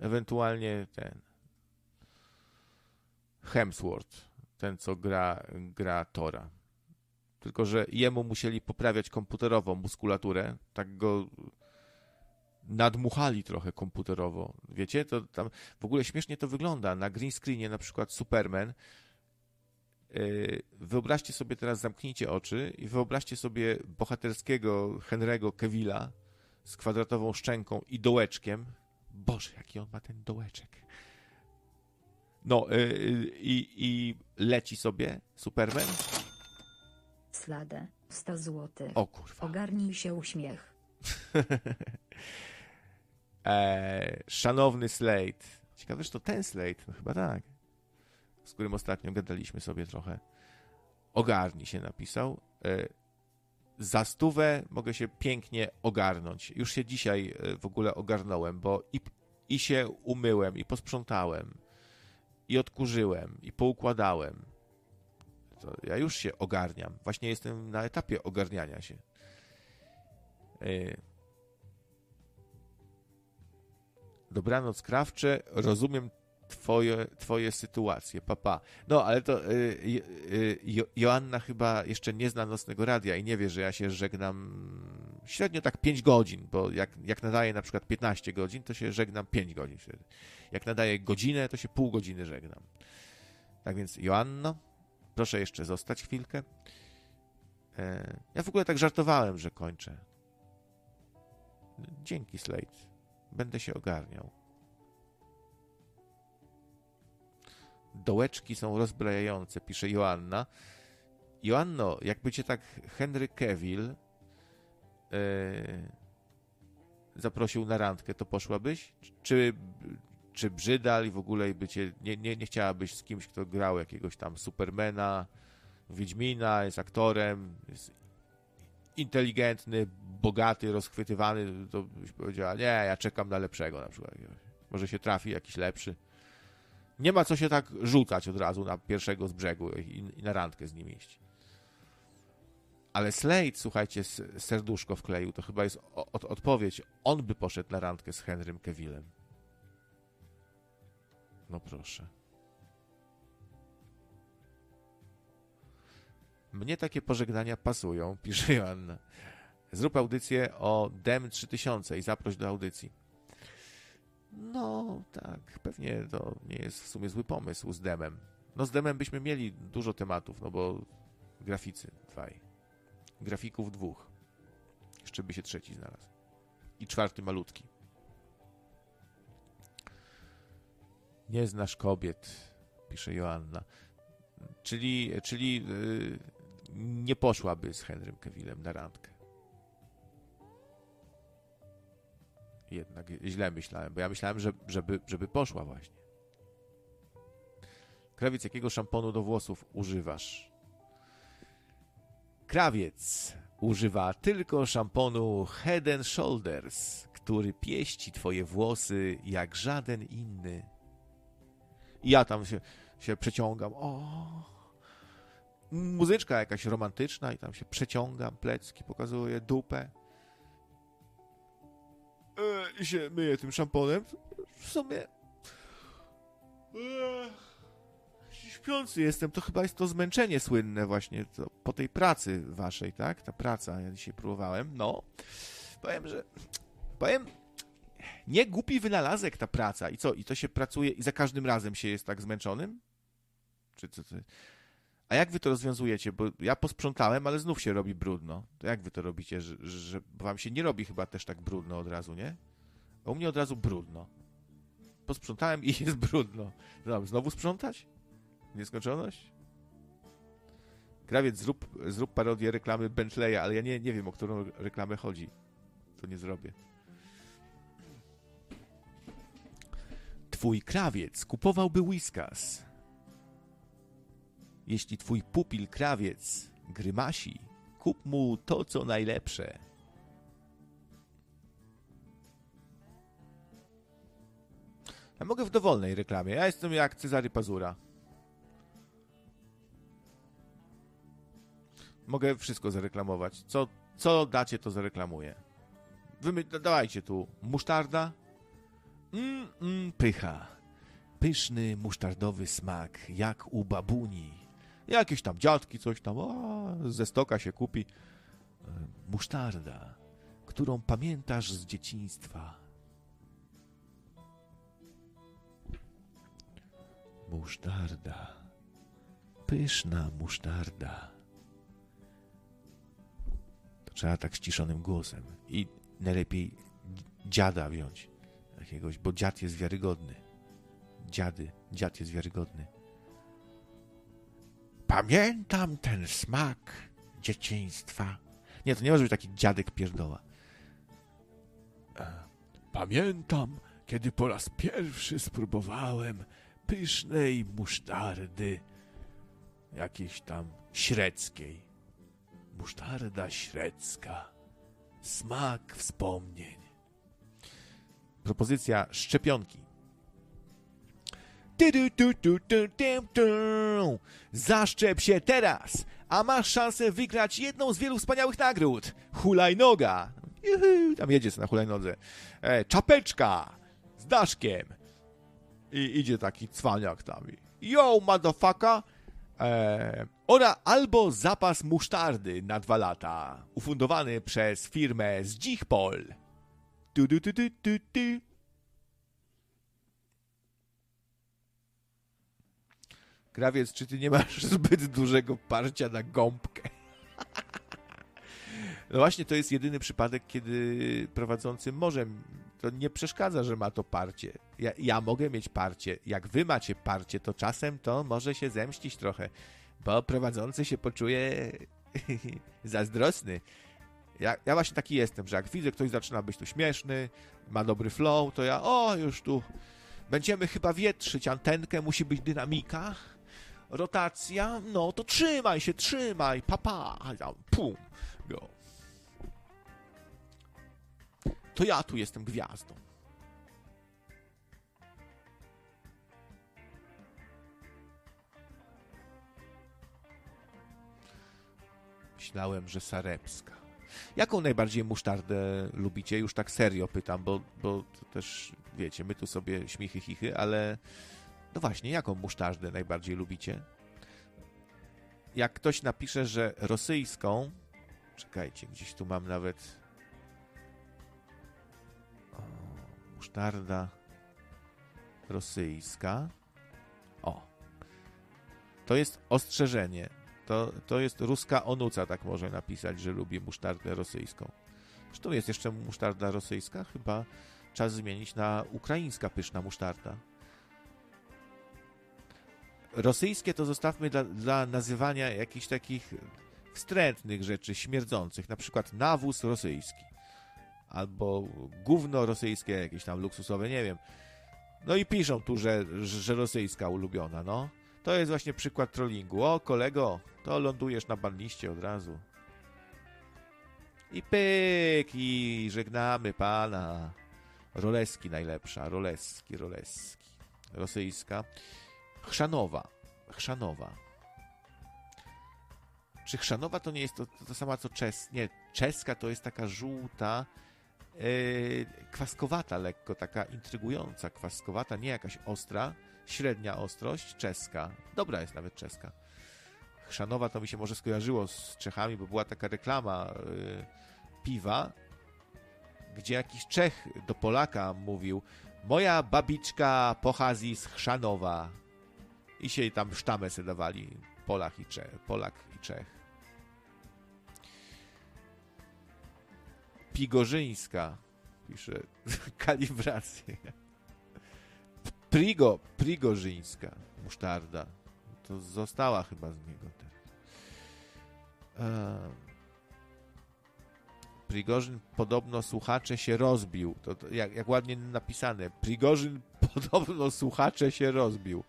Ewentualnie ten Hemsworth, ten co gra, gra Tora. Tylko, że jemu musieli poprawiać komputerowo muskulaturę, tak go nadmuchali trochę komputerowo. Wiecie, to tam w ogóle śmiesznie to wygląda. Na green screenie na przykład Superman. Yy, wyobraźcie sobie teraz, zamknijcie oczy i wyobraźcie sobie bohaterskiego Henry'ego Kevilla z kwadratową szczęką i dołeczkiem. Boże, jaki on ma ten dołeczek. No yy, i, i leci sobie Superman. Sladę, 100 zł. O kurwa. Ogarnij się uśmiech. e, szanowny Slate. Ciekawe, że to ten Slate, no chyba tak. Z którym ostatnio gadaliśmy sobie trochę. Ogarnij się napisał. E, za stówę mogę się pięknie ogarnąć. Już się dzisiaj e, w ogóle ogarnąłem, bo i, i się umyłem, i posprzątałem, i odkurzyłem, i poukładałem. To ja już się ogarniam. Właśnie jestem na etapie ogarniania się. E, Dobranoc krawcze, rozumiem twoje, twoje sytuacje, papa. No, ale to y, y, jo, Joanna chyba jeszcze nie zna Nocnego Radia i nie wie, że ja się żegnam średnio tak 5 godzin, bo jak, jak nadaję na przykład 15 godzin, to się żegnam 5 godzin. Jak nadaję godzinę, to się pół godziny żegnam. Tak więc, Joanno, proszę jeszcze zostać chwilkę. E, ja w ogóle tak żartowałem, że kończę. Dzięki, Slate. Będę się ogarniał. Dołeczki są rozbrajające, pisze Joanna. Joanno, jakby cię tak Henry Cavill yy, zaprosił na randkę, to poszłabyś? Czy, czy Brzydal i w ogóle by cię, nie, nie, nie chciałabyś z kimś, kto grał jakiegoś tam Supermana, Wiedźmina, jest aktorem, jest inteligentny, bogaty, rozchwytywany, to byś powiedziała, nie, ja czekam na lepszego na przykład. Może się trafi jakiś lepszy. Nie ma co się tak rzucać od razu na pierwszego z brzegu i, i na randkę z nim iść. Ale Slade, słuchajcie, serduszko wkleił, to chyba jest od, odpowiedź. On by poszedł na randkę z Henrym Kevillem. No proszę. Mnie takie pożegnania pasują, pisze Joanna. Zrób audycję o DEM 3000 i zaproś do audycji. No, tak, pewnie to nie jest w sumie zły pomysł z demem. No z demem byśmy mieli dużo tematów, no bo graficy dwaj. Grafików dwóch. Jeszcze by się trzeci znalazł. I czwarty malutki. Nie znasz kobiet, pisze Joanna. Czyli, czyli yy, nie poszłaby z Henrym Kevillem na randkę. Jednak źle myślałem, bo ja myślałem, że, żeby, żeby poszła właśnie. Krawiec, jakiego szamponu do włosów używasz? Krawiec używa tylko szamponu Head and Shoulders, który pieści twoje włosy jak żaden inny. I ja tam się, się przeciągam. O! Muzyczka jakaś romantyczna i tam się przeciągam, plecki pokazuję, dupę. E, I się myję tym szamponem. W sumie... E, śpiący jestem, to chyba jest to zmęczenie słynne właśnie to, po tej pracy waszej, tak? Ta praca, ja dzisiaj próbowałem, no. Powiem, że... Powiem, nie głupi wynalazek ta praca. I co? I to się pracuje i za każdym razem się jest tak zmęczonym? Czy co? co? A jak wy to rozwiązujecie? Bo ja posprzątałem, ale znów się robi brudno. To jak wy to robicie? Że, że wam się nie robi chyba też tak brudno od razu, nie? A u mnie od razu brudno. Posprzątałem i jest brudno. No, znowu sprzątać? Nieskończoność? Krawiec, zrób, zrób parodię reklamy Bentleya, ale ja nie, nie wiem, o którą reklamę chodzi. To nie zrobię. Twój krawiec kupowałby whiskas. Jeśli twój pupil krawiec grymasi, kup mu to, co najlepsze. Ja mogę w dowolnej reklamie. Ja jestem jak Cezary Pazura. Mogę wszystko zareklamować. Co, co dacie, to zareklamuję. Wy dawajcie tu musztarda. Mmm, mm, pycha. Pyszny, musztardowy smak, jak u babuni. Jakieś tam dziadki, coś tam, o, ze stoka się kupi. Musztarda, którą pamiętasz z dzieciństwa. Musztarda. Pyszna musztarda. To trzeba tak ściszonym głosem. I najlepiej dziada wziąć. Jakiegoś, bo dziad jest wiarygodny. Dziady, dziad jest wiarygodny. Pamiętam ten smak dzieciństwa. Nie, to nie może być taki dziadek pierdoła. E, Pamiętam, kiedy po raz pierwszy spróbowałem pysznej musztardy jakiejś tam średzkiej. Musztarda średzka. Smak wspomnień. Propozycja szczepionki. Zaszczep się teraz, a masz szansę wygrać jedną z wielu wspaniałych nagród. Hulajnoga. Juhu, tam jedzie na hulajnodze. E, czapeczka z daszkiem. I idzie taki cwaniak tam. Yo, motherfucker. E, ora albo zapas musztardy na dwa lata, ufundowany przez firmę z Dzichpol. Krawiec, czy ty nie masz zbyt dużego parcia na gąbkę? No właśnie, to jest jedyny przypadek, kiedy prowadzący może. To nie przeszkadza, że ma to parcie. Ja, ja mogę mieć parcie. Jak wy macie parcie, to czasem to może się zemścić trochę, bo prowadzący się poczuje zazdrosny. Ja, ja właśnie taki jestem, że jak widzę, ktoś zaczyna być tu śmieszny, ma dobry flow, to ja, o, już tu będziemy chyba wietrzyć antenkę, musi być dynamika, rotacja, no to trzymaj się, trzymaj, papa, pa. pum, go. To ja tu jestem gwiazdą. Myślałem, że Sarepska. Jaką najbardziej musztardę lubicie? Już tak serio pytam, bo, bo też, wiecie, my tu sobie śmichy, chichy, ale no właśnie, jaką musztardę najbardziej lubicie? Jak ktoś napisze, że rosyjską, czekajcie, gdzieś tu mam nawet o, musztarda rosyjska. O. To jest ostrzeżenie. To, to jest ruska onuca, tak może napisać, że lubi musztardę rosyjską. Zresztą jest jeszcze musztarda rosyjska? Chyba czas zmienić na ukraińska pyszna musztarda. Rosyjskie to zostawmy dla, dla nazywania jakichś takich wstrętnych rzeczy, śmierdzących, na przykład nawóz rosyjski. Albo gówno rosyjskie, jakieś tam luksusowe, nie wiem. No i piszą tu, że, że rosyjska ulubiona, no. To jest właśnie przykład trollingu. O, kolego, to lądujesz na banliście od razu. I pyk, i żegnamy pana. Roleski najlepsza, Roleski, Roleski. Rosyjska. Chrzanowa. Chrzanowa. Czy chrzanowa to nie jest to, to, to sama co czes... Nie, czeska to jest taka żółta, yy, kwaskowata lekko, taka intrygująca kwaskowata, nie jakaś ostra, średnia ostrość, czeska. Dobra jest nawet czeska. Chrzanowa to mi się może skojarzyło z Czechami, bo była taka reklama yy, piwa, gdzie jakiś Czech do Polaka mówił moja babiczka pochodzi z Chrzanowa i się tam sztamę se dawali Polak i Czech. Polak i Czech. Pigorzyńska pisze kalibrację. Prigo, Prigorzyńska musztarda. To została chyba z niego. Ehm. Prigorzyn podobno słuchacze się rozbił. To, to jak, jak ładnie napisane. Prigorzyn podobno słuchacze się rozbił.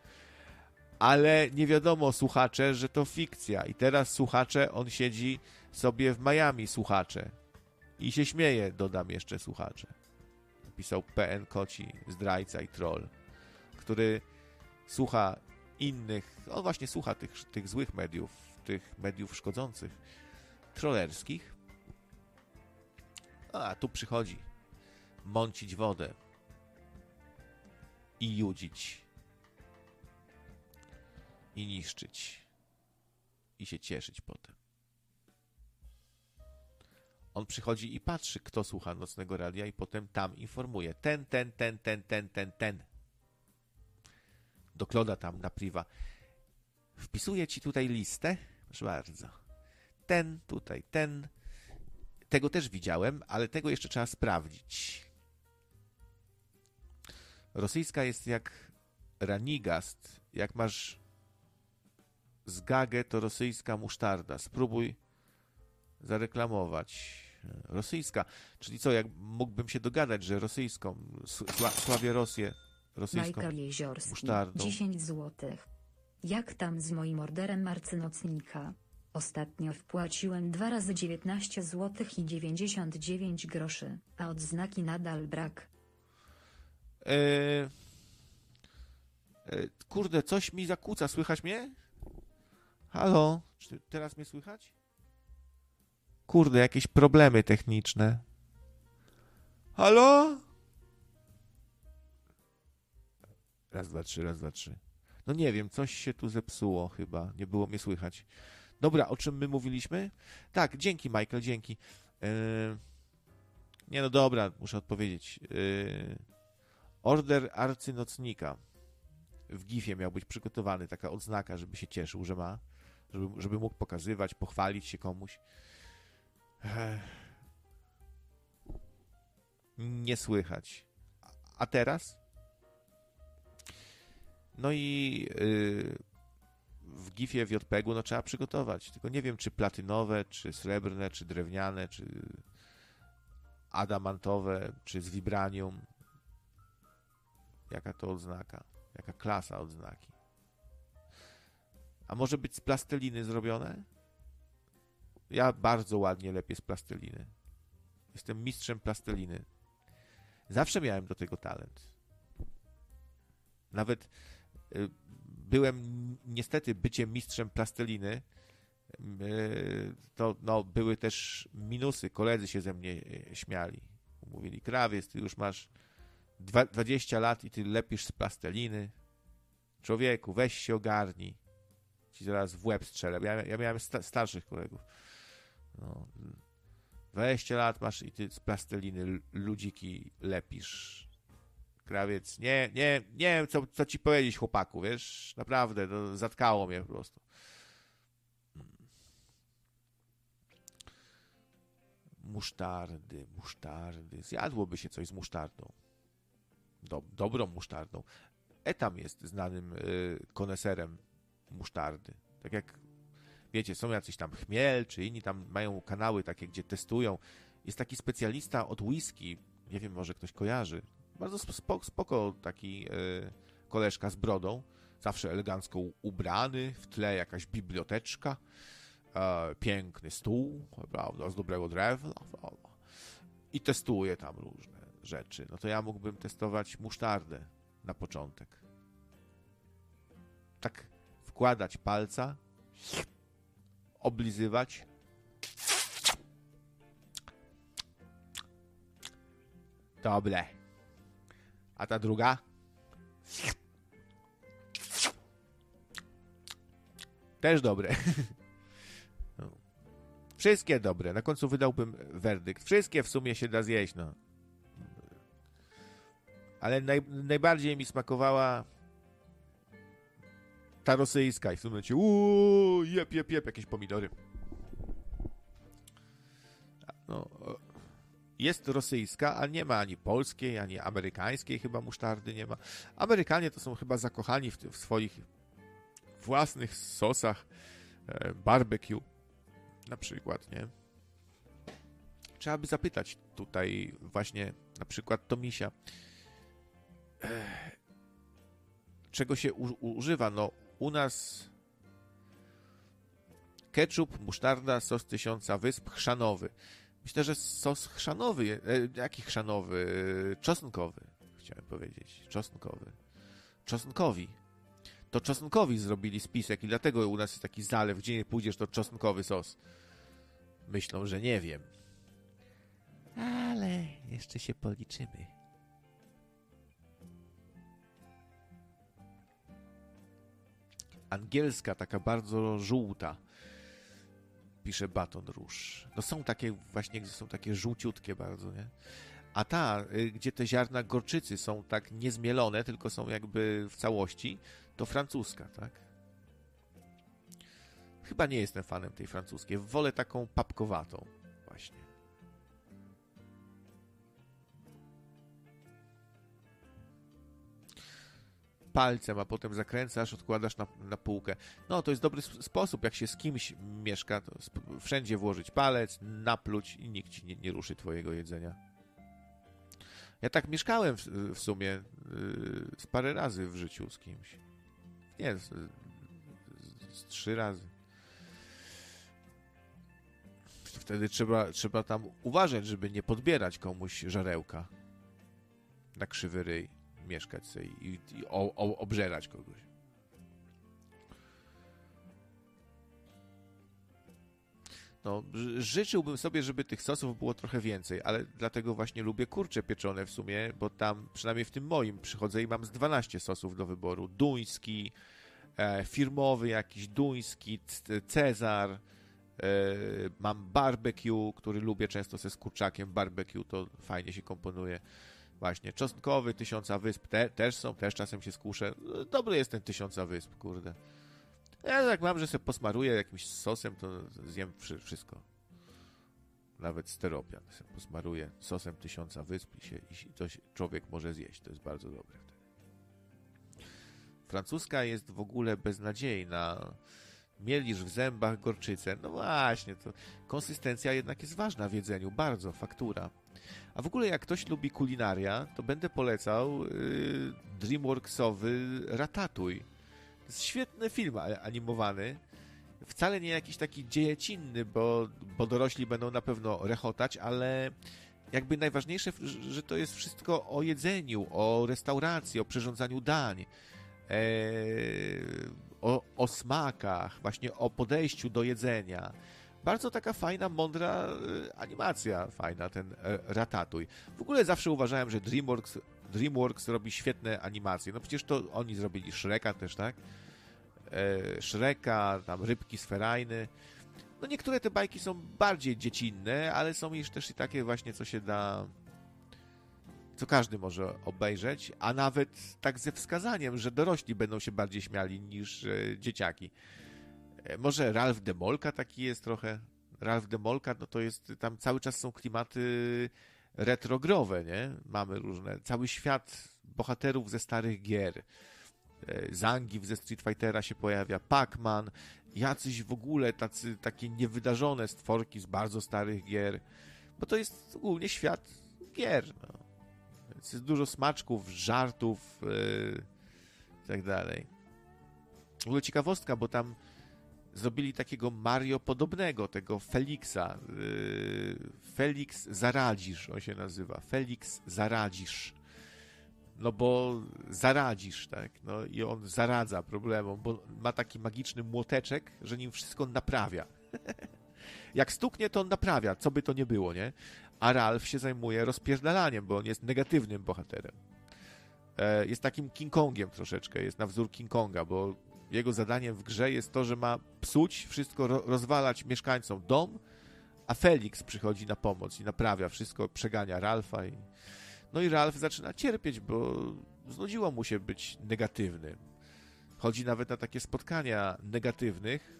Ale nie wiadomo słuchacze, że to fikcja. I teraz słuchacze, on siedzi sobie w Miami, słuchacze. I się śmieje, dodam jeszcze słuchacze. Napisał PN Koci, zdrajca i troll, który słucha innych, on właśnie słucha tych, tych złych mediów, tych mediów szkodzących, trollerskich. A, tu przychodzi mącić wodę i judzić i niszczyć i się cieszyć potem. On przychodzi i patrzy, kto słucha nocnego radia i potem tam informuje. Ten, ten, ten, ten, ten, ten, ten. Dokloda tam na priwa. Wpisuję ci tutaj listę. Proszę bardzo. Ten, tutaj, ten. Tego też widziałem, ale tego jeszcze trzeba sprawdzić. Rosyjska jest jak ranigast. Jak masz zgagę, to rosyjska musztarda. Spróbuj zareklamować. Rosyjska. Czyli co, jak mógłbym się dogadać, że rosyjską, sła, sławię Rosję, rosyjską Michael Jeziorski, musztardą. 10 złotych. Jak tam z moim orderem arcynocnika? Ostatnio wpłaciłem dwa razy 19 zł i 99 groszy, a odznaki nadal brak. E, e, kurde, coś mi zakłóca. Słychać mnie? Halo? Czy teraz mnie słychać? Kurde, jakieś problemy techniczne. Halo? Raz, dwa, trzy, raz, dwa, trzy. No nie wiem, coś się tu zepsuło chyba. Nie było mnie słychać. Dobra, o czym my mówiliśmy? Tak, dzięki Michael, dzięki. Yy... Nie no dobra, muszę odpowiedzieć. Yy... Order arcynocnika w GIF-ie miał być przygotowany, taka odznaka, żeby się cieszył, że ma, żeby, żeby mógł pokazywać, pochwalić się komuś. Nie słychać. A teraz? No i yy, w GIF-ie w JPEG-u no, trzeba przygotować. Tylko nie wiem, czy platynowe, czy srebrne, czy drewniane, czy adamantowe, czy z vibranium. Jaka to odznaka? Jaka klasa odznaki? A może być z plasteliny zrobione? Ja bardzo ładnie lepiej z plasteliny. Jestem mistrzem plasteliny. Zawsze miałem do tego talent. Nawet y, byłem niestety byciem mistrzem plasteliny. Y, to no, były też minusy. Koledzy się ze mnie y, śmiali. Mówili, krawiec, ty już masz 20 lat i ty lepisz z plasteliny. Człowieku, weź się ogarnij. Ci zaraz w łeb strzelę. Ja, ja miałem sta starszych kolegów. No, 20 lat masz i ty z plasteliny ludziki lepisz. Krawiec, nie, nie, nie wiem, co, co ci powiedzieć, chłopaku, wiesz? Naprawdę, to zatkało mnie po prostu. Musztardy, musztardy. Zjadłoby się coś z musztardą. Do, dobrą musztardą. Etam jest znanym y, koneserem musztardy. Tak jak wiecie, są jacyś tam chmiel, czy inni tam mają kanały takie, gdzie testują. Jest taki specjalista od whisky, nie wiem, może ktoś kojarzy. Bardzo spoko, spoko taki y, koleżka z brodą, zawsze elegancko ubrany, w tle jakaś biblioteczka. e, piękny stół, prawda, z dobrego drewna, prawda, i testuję tam różne rzeczy, no to ja mógłbym testować musztardę na początek. Tak wkładać palca, oblizywać. Dobre. A ta druga? Też dobre. No. Wszystkie dobre. Na końcu wydałbym werdykt. Wszystkie w sumie się da zjeść, no. Ale naj, najbardziej mi smakowała ta rosyjska i w tym momencie uuu, jep, jep, jep, jakieś pomidory. No, jest rosyjska, a nie ma ani polskiej, ani amerykańskiej chyba musztardy nie ma. Amerykanie to są chyba zakochani w, w swoich własnych sosach e, barbecue na przykład, nie? Trzeba by zapytać tutaj właśnie na przykład Tomisia, e, czego się u, używa. No, u nas ketchup, musztarda, sos tysiąca wysp, chrzanowy. Myślę, że sos chrzanowy, e, jaki chrzanowy? Czosnkowy, chciałem powiedzieć. Czosnkowy. Czosnkowi. To czosnkowi zrobili spisek i dlatego u nas jest taki zalew, gdzie nie pójdziesz, to czosnkowy sos. Myślą, że nie wiem. Ale jeszcze się policzymy. Angielska, taka bardzo żółta. Pisze baton róż. No są takie właśnie, gdzie są takie żółciutkie bardzo, nie? A ta, y, gdzie te ziarna gorczycy są tak niezmielone, tylko są jakby w całości, to francuska, tak? Chyba nie jestem fanem tej francuskiej. Wolę taką papkowatą właśnie. Palcem, a potem zakręcasz, odkładasz na, na półkę. No, to jest dobry sposób, jak się z kimś mieszka, to wszędzie włożyć palec, napluć i nikt ci nie, nie ruszy twojego jedzenia. Ja tak mieszkałem w, w sumie yy, parę razy w życiu z kimś. Nie, z, z, z trzy razy. Wtedy trzeba, trzeba tam uważać, żeby nie podbierać komuś żarełka na krzywy ryj mieszkać sobie i, i o, o, obżerać kogoś. No, życzyłbym sobie, żeby tych sosów było trochę więcej, ale dlatego właśnie lubię kurcze pieczone w sumie, bo tam, przynajmniej w tym moim, przychodzę i mam z 12 sosów do wyboru. Duński, e, firmowy jakiś, duński, Cezar, e, mam barbecue, który lubię często ze kurczakiem. Barbecue to fajnie się komponuje. Właśnie, czosnkowy, tysiąca wysp te, też są, też czasem się skuszę. Dobry jest ten tysiąca wysp, kurde. Ja tak mam, że sobie posmaruję jakimś sosem, to zjem wszystko. Nawet steropian sobie posmaruję sosem tysiąca wysp i, się, i to się człowiek może zjeść. To jest bardzo dobre. Francuska jest w ogóle beznadziejna. Mielisz w zębach gorczycę. No właśnie, to konsystencja jednak jest ważna w jedzeniu, bardzo, faktura. A w ogóle jak ktoś lubi kulinaria, to będę polecał yy, DreamWorksowy Ratatuj. Jest świetny film animowany. Wcale nie jakiś taki dziejecinny, bo, bo dorośli będą na pewno rechotać, ale jakby najważniejsze, że to jest wszystko o jedzeniu, o restauracji, o przyrządzaniu dań, e, o, o smakach, właśnie o podejściu do jedzenia bardzo taka fajna, mądra y, animacja, fajna, ten e, Ratatuj. W ogóle zawsze uważałem, że DreamWorks, DreamWorks robi świetne animacje. No przecież to oni zrobili Shreka też, tak? E, Shreka, tam Rybki Sferajny. No niektóre te bajki są bardziej dziecinne, ale są już też i takie właśnie, co się da co każdy może obejrzeć, a nawet tak ze wskazaniem, że dorośli będą się bardziej śmiali niż e, dzieciaki. E, może Ralph Demolka taki jest trochę. Ralph Demolka, no to jest, tam cały czas są klimaty retrogrowe, nie? Mamy różne, cały świat bohaterów ze starych gier. E, Zangief ze Street Fightera się pojawia, Pac-Man, jacyś w ogóle tacy, takie niewydarzone stworki z bardzo starych gier, bo to jest ogólnie świat gier, no. Więc jest dużo smaczków, żartów yy, i tak dalej. W ogóle ciekawostka, bo tam zrobili takiego Mario podobnego, tego Felixa. Yy, Felix Zaradzisz, on się nazywa. Felix Zaradzisz. No bo zaradzisz, tak? No i on zaradza problemom, bo ma taki magiczny młoteczek, że nim wszystko naprawia. Jak stuknie, to on naprawia, co by to nie było, nie? A Ralph się zajmuje rozpierdalaniem, bo on jest negatywnym bohaterem. E, jest takim King Kongiem troszeczkę, jest na wzór King Konga, bo jego zadaniem w grze jest to, że ma psuć wszystko, ro rozwalać mieszkańcom dom, a Felix przychodzi na pomoc i naprawia wszystko, przegania Ralfa i... No i Ralph zaczyna cierpieć, bo znudziło mu się być negatywnym. Chodzi nawet na takie spotkania negatywnych,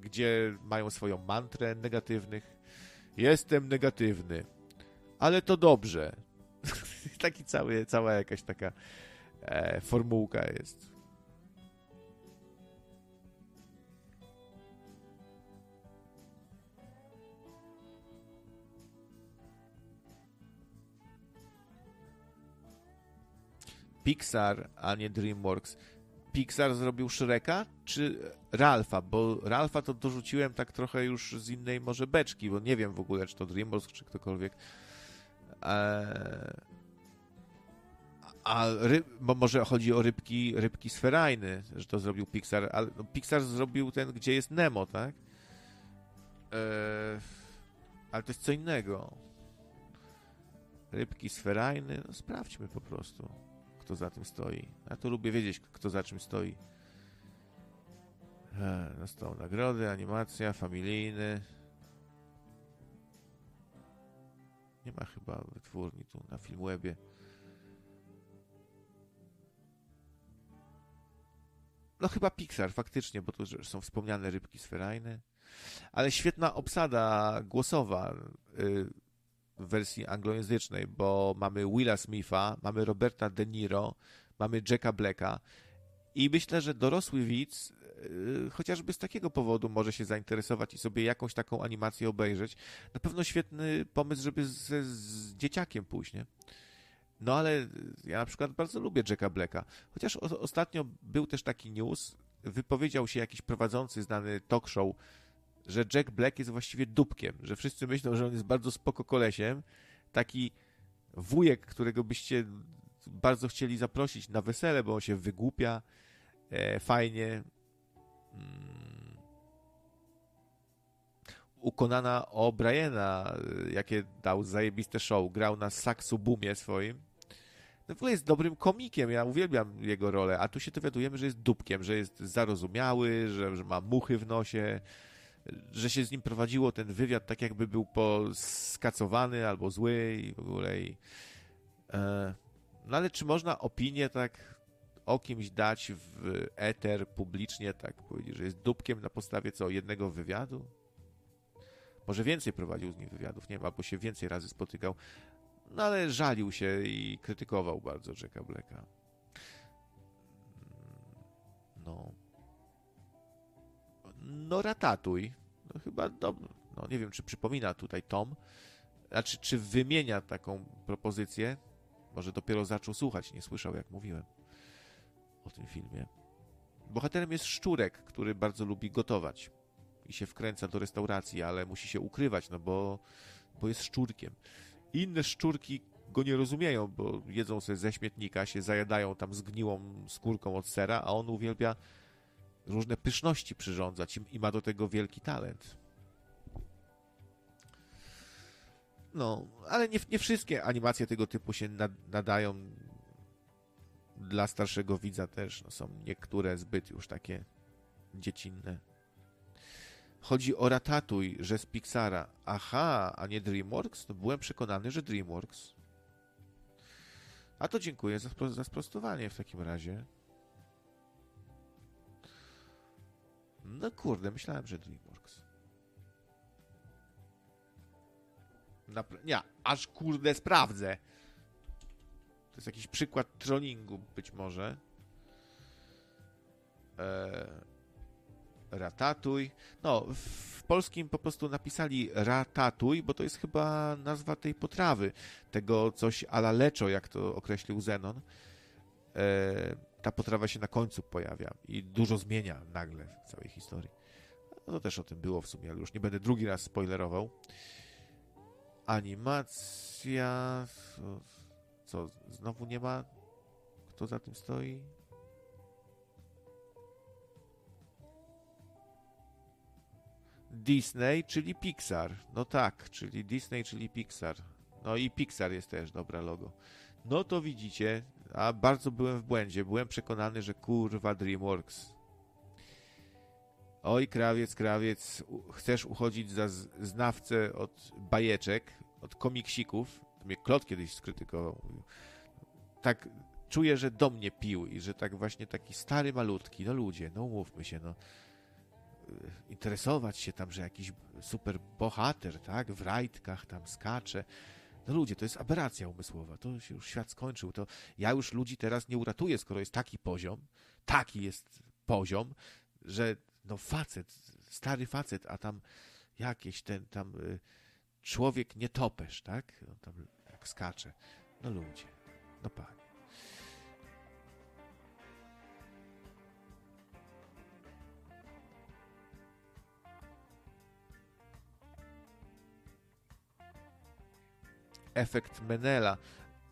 gdzie mają swoją mantrę negatywnych. Jestem negatywny, ale to dobrze. Taki cały, cała jakaś taka e, formułka jest. Pixar, a nie DreamWorks. Pixar zrobił Shreka, czy Ralfa? Bo Ralfa to dorzuciłem tak trochę już z innej może beczki, bo nie wiem w ogóle, czy to DreamWorks, czy ktokolwiek. Eee... A ryb, bo może chodzi o rybki, rybki sferajny, że to zrobił Pixar, ale no, Pixar zrobił ten, gdzie jest Nemo, tak? Eee... Ale to jest co innego. Rybki sferajny, no sprawdźmy po prostu kto za tym stoi. Ja to lubię wiedzieć, kto za czym stoi. Dostał nagrody, animacja, familijny. Nie ma chyba wytwórni tu na Filmwebie. No chyba Pixar, faktycznie, bo tu są wspomniane rybki sferajne. Ale świetna obsada głosowa. Y, w wersji anglojęzycznej, bo mamy Willa Smitha, mamy Roberta De Niro, mamy Jacka Blacka i myślę, że dorosły widz yy, chociażby z takiego powodu może się zainteresować i sobie jakąś taką animację obejrzeć. Na pewno świetny pomysł, żeby z, z dzieciakiem pójść, nie? No ale ja na przykład bardzo lubię Jacka Blacka. Chociaż o, ostatnio był też taki news, wypowiedział się jakiś prowadzący znany talk show że Jack Black jest właściwie dupkiem, że wszyscy myślą, że on jest bardzo spoko kolesiem, taki wujek, którego byście bardzo chcieli zaprosić na wesele, bo on się wygłupia e, fajnie. Mm. U Conana O'Briena, e, jakie dał zajebiste show, grał na saksu boomie swoim. No w ogóle jest dobrym komikiem, ja uwielbiam jego rolę, a tu się dowiadujemy, że jest dupkiem, że jest zarozumiały, że, że ma muchy w nosie, że się z nim prowadziło ten wywiad tak jakby był poskacowany albo zły i w ogóle i, e, no ale czy można opinię tak o kimś dać w eter publicznie, tak powiedzieć, że jest dupkiem na podstawie co, jednego wywiadu? Może więcej prowadził z nim wywiadów, nie wiem, albo się więcej razy spotykał. No ale żalił się i krytykował bardzo Jacka Blacka. No. No ratatuj. No chyba, no, no nie wiem, czy przypomina tutaj Tom, znaczy, czy wymienia taką propozycję. Może dopiero zaczął słuchać, nie słyszał, jak mówiłem o tym filmie. Bohaterem jest szczurek, który bardzo lubi gotować i się wkręca do restauracji, ale musi się ukrywać, no bo, bo jest szczurkiem. Inne szczurki go nie rozumieją, bo jedzą sobie ze śmietnika, się zajadają tam zgniłą skórką od sera, a on uwielbia różne pyszności przyrządzać i ma do tego wielki talent. No, ale nie, nie wszystkie animacje tego typu się nadają dla starszego widza też. No, są niektóre zbyt już takie dziecinne. Chodzi o Ratatuj, że z Pixara. Aha, a nie DreamWorks? To byłem przekonany, że DreamWorks. A to dziękuję za, za sprostowanie w takim razie. No kurde, myślałem, że DreamWorks. Napra nie, aż kurde sprawdzę. To jest jakiś przykład trollingu być może. Eee, ratatuj. No, w polskim po prostu napisali ratatuj, bo to jest chyba nazwa tej potrawy. Tego coś ala leczo, jak to określił Zenon. Eee, ta potrawa się na końcu pojawia i dużo zmienia nagle w całej historii. No to też o tym było w sumie, ale już nie będę drugi raz spoilerował. Animacja. Co, znowu nie ma? Kto za tym stoi? Disney, czyli Pixar. No tak, czyli Disney, czyli Pixar. No i Pixar jest też dobra logo. No to widzicie, a bardzo byłem w błędzie. Byłem przekonany, że kurwa DreamWorks. Oj, krawiec, krawiec, chcesz uchodzić za znawcę od bajeczek, od komiksików. To mnie Klot kiedyś skrytykował. Tak czuję, że do mnie pił i że tak właśnie taki stary, malutki. No ludzie, no umówmy się, no interesować się tam, że jakiś super bohater, tak, w rajtkach tam skacze. No ludzie, to jest aberracja umysłowa, to się już świat skończył, to ja już ludzi teraz nie uratuję, skoro jest taki poziom, taki jest poziom, że no facet, stary facet, a tam jakieś ten tam y, człowiek nietoperz, tak, on tam jak skacze. No ludzie, no panie. Efekt Menela.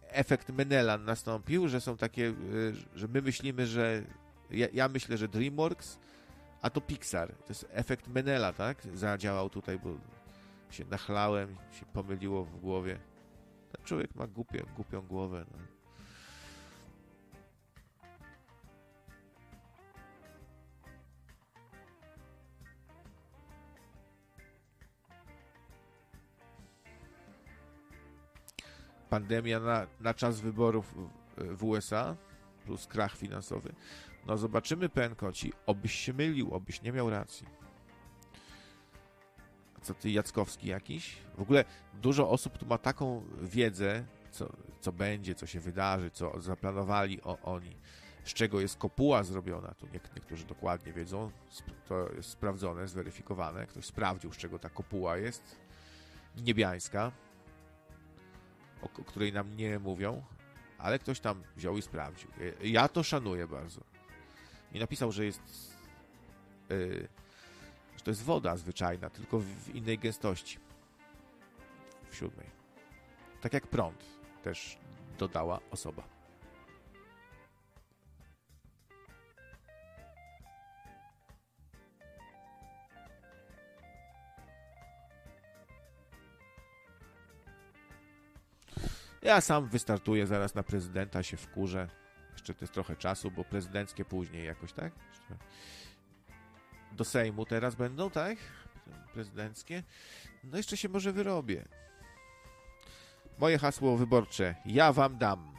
Efekt Menela nastąpił, że są takie, y, że my myślimy, że ja, ja myślę, że DreamWorks, a to Pixar. To jest efekt Menela, tak? Zadziałał tutaj, bo się nachlałem, się pomyliło w głowie. Ten człowiek ma głupie, głupią głowę. No. Pandemia na, na czas wyborów w, USA plus krach finansowy. No zobaczymy, Penkoci, obyś się mylił, obyś nie miał racji. Co ty, Jackowski jakiś? W ogóle dużo osób tu ma taką wiedzę, co, co będzie, co się wydarzy, co zaplanowali o, oni, z czego jest kopuła zrobiona. Tu nie, niektórzy dokładnie wiedzą, to jest sprawdzone, zweryfikowane. Ktoś sprawdził, z czego ta kopuła jest. Niebiańska o której nam nie mówią, ale ktoś tam wziął i sprawdził. Ja to szanuję bardzo. I napisał, że jest. Yy, że to jest woda zwyczajna, tylko w innej gęstości. W siódmej. Tak jak prąd też dodała osoba. Ja sam wystartuję zaraz na prezydenta, się wkurzę. Jeszcze to jest trochę czasu, bo prezydenckie później jakoś, tak? Do Sejmu teraz będą, tak? Prezydenckie. No jeszcze się może wyrobię. Moje hasło wyborcze. Ja wam dam.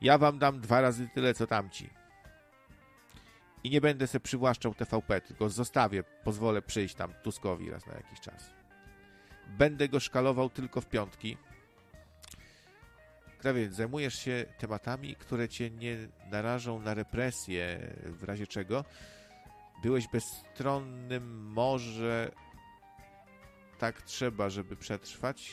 Ja wam dam dwa razy tyle, co tamci. I nie będę se przywłaszczał TVP, tylko zostawię, pozwolę przyjść tam Tuskowi raz na jakiś czas. Będę go szkalował tylko w piątki. Krawiec, zajmujesz się tematami, które cię nie narażą na represję, w razie czego byłeś bezstronnym, może tak trzeba, żeby przetrwać.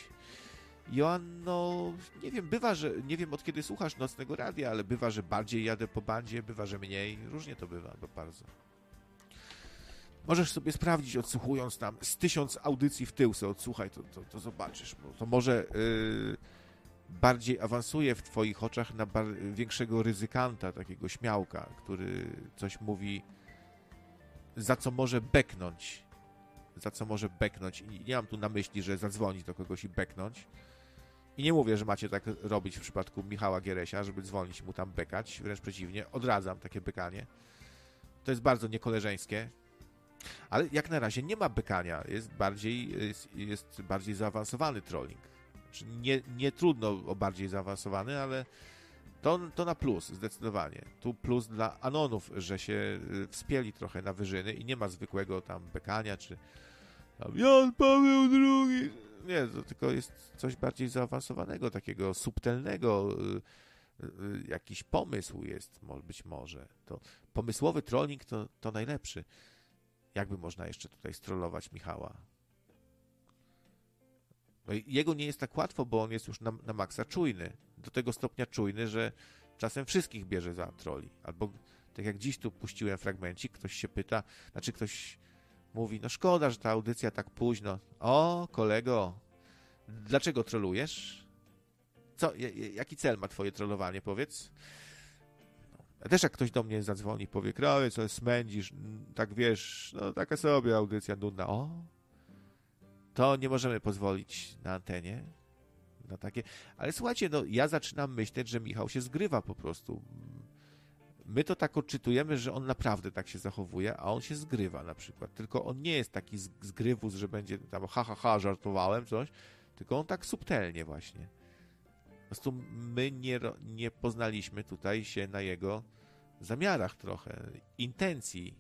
Joanno, nie wiem, bywa, że nie wiem od kiedy słuchasz nocnego radia, ale bywa, że bardziej jadę po bandzie, bywa, że mniej. Różnie to bywa, bo bardzo. Możesz sobie sprawdzić, odsłuchując tam z tysiąc audycji w tył, sobie odsłuchaj, to, to, to zobaczysz. To może yy, bardziej awansuje w twoich oczach na większego ryzykanta, takiego śmiałka, który coś mówi, za co może beknąć. Za co może beknąć. I nie mam tu na myśli, że zadzwonić do kogoś i beknąć. I nie mówię, że macie tak robić w przypadku Michała Gieresia, żeby dzwonić mu tam bekać. Wręcz przeciwnie, odradzam takie bekanie. To jest bardzo niekoleżeńskie. Ale jak na razie nie ma bekania. Jest bardziej, jest, jest bardziej zaawansowany trolling. Nie, nie trudno o bardziej zaawansowany, ale to, to na plus, zdecydowanie. Tu plus dla Anonów, że się y, wspięli trochę na wyżyny i nie ma zwykłego tam bekania, czy tam Jan Paweł II. Nie, to tylko jest coś bardziej zaawansowanego, takiego subtelnego. y, y, Jakiś pomysł jest, być może. To pomysłowy trolling to, to najlepszy. Jakby można jeszcze tutaj strollować Michała? No jego nie jest tak łatwo, bo on jest już na, na maksa czujny. Do tego stopnia czujny, że czasem wszystkich bierze za troli. Albo Tak jak dziś tu puściłem fragmencik, ktoś się pyta, znaczy ktoś mówi, no szkoda, że ta audycja tak późno. O, kolego, dlaczego trolujesz? Co, jaki cel ma twoje trollowanie, powiedz? A też jak ktoś do mnie zadzwoni, powie, krawie, co smędzisz, tak wiesz, no taka sobie audycja nudna. O, to nie możemy pozwolić na antenie na takie. Ale słuchajcie, no ja zaczynam myśleć, że Michał się zgrywa po prostu. My to tak odczytujemy, że on naprawdę tak się zachowuje, a on się zgrywa na przykład. Tylko on nie jest taki zgrywus, że będzie tam ha, ha, ha, żartowałem coś, tylko on tak subtelnie właśnie. Po prostu my nie, nie poznaliśmy tutaj się na jego zamiarach trochę, intencji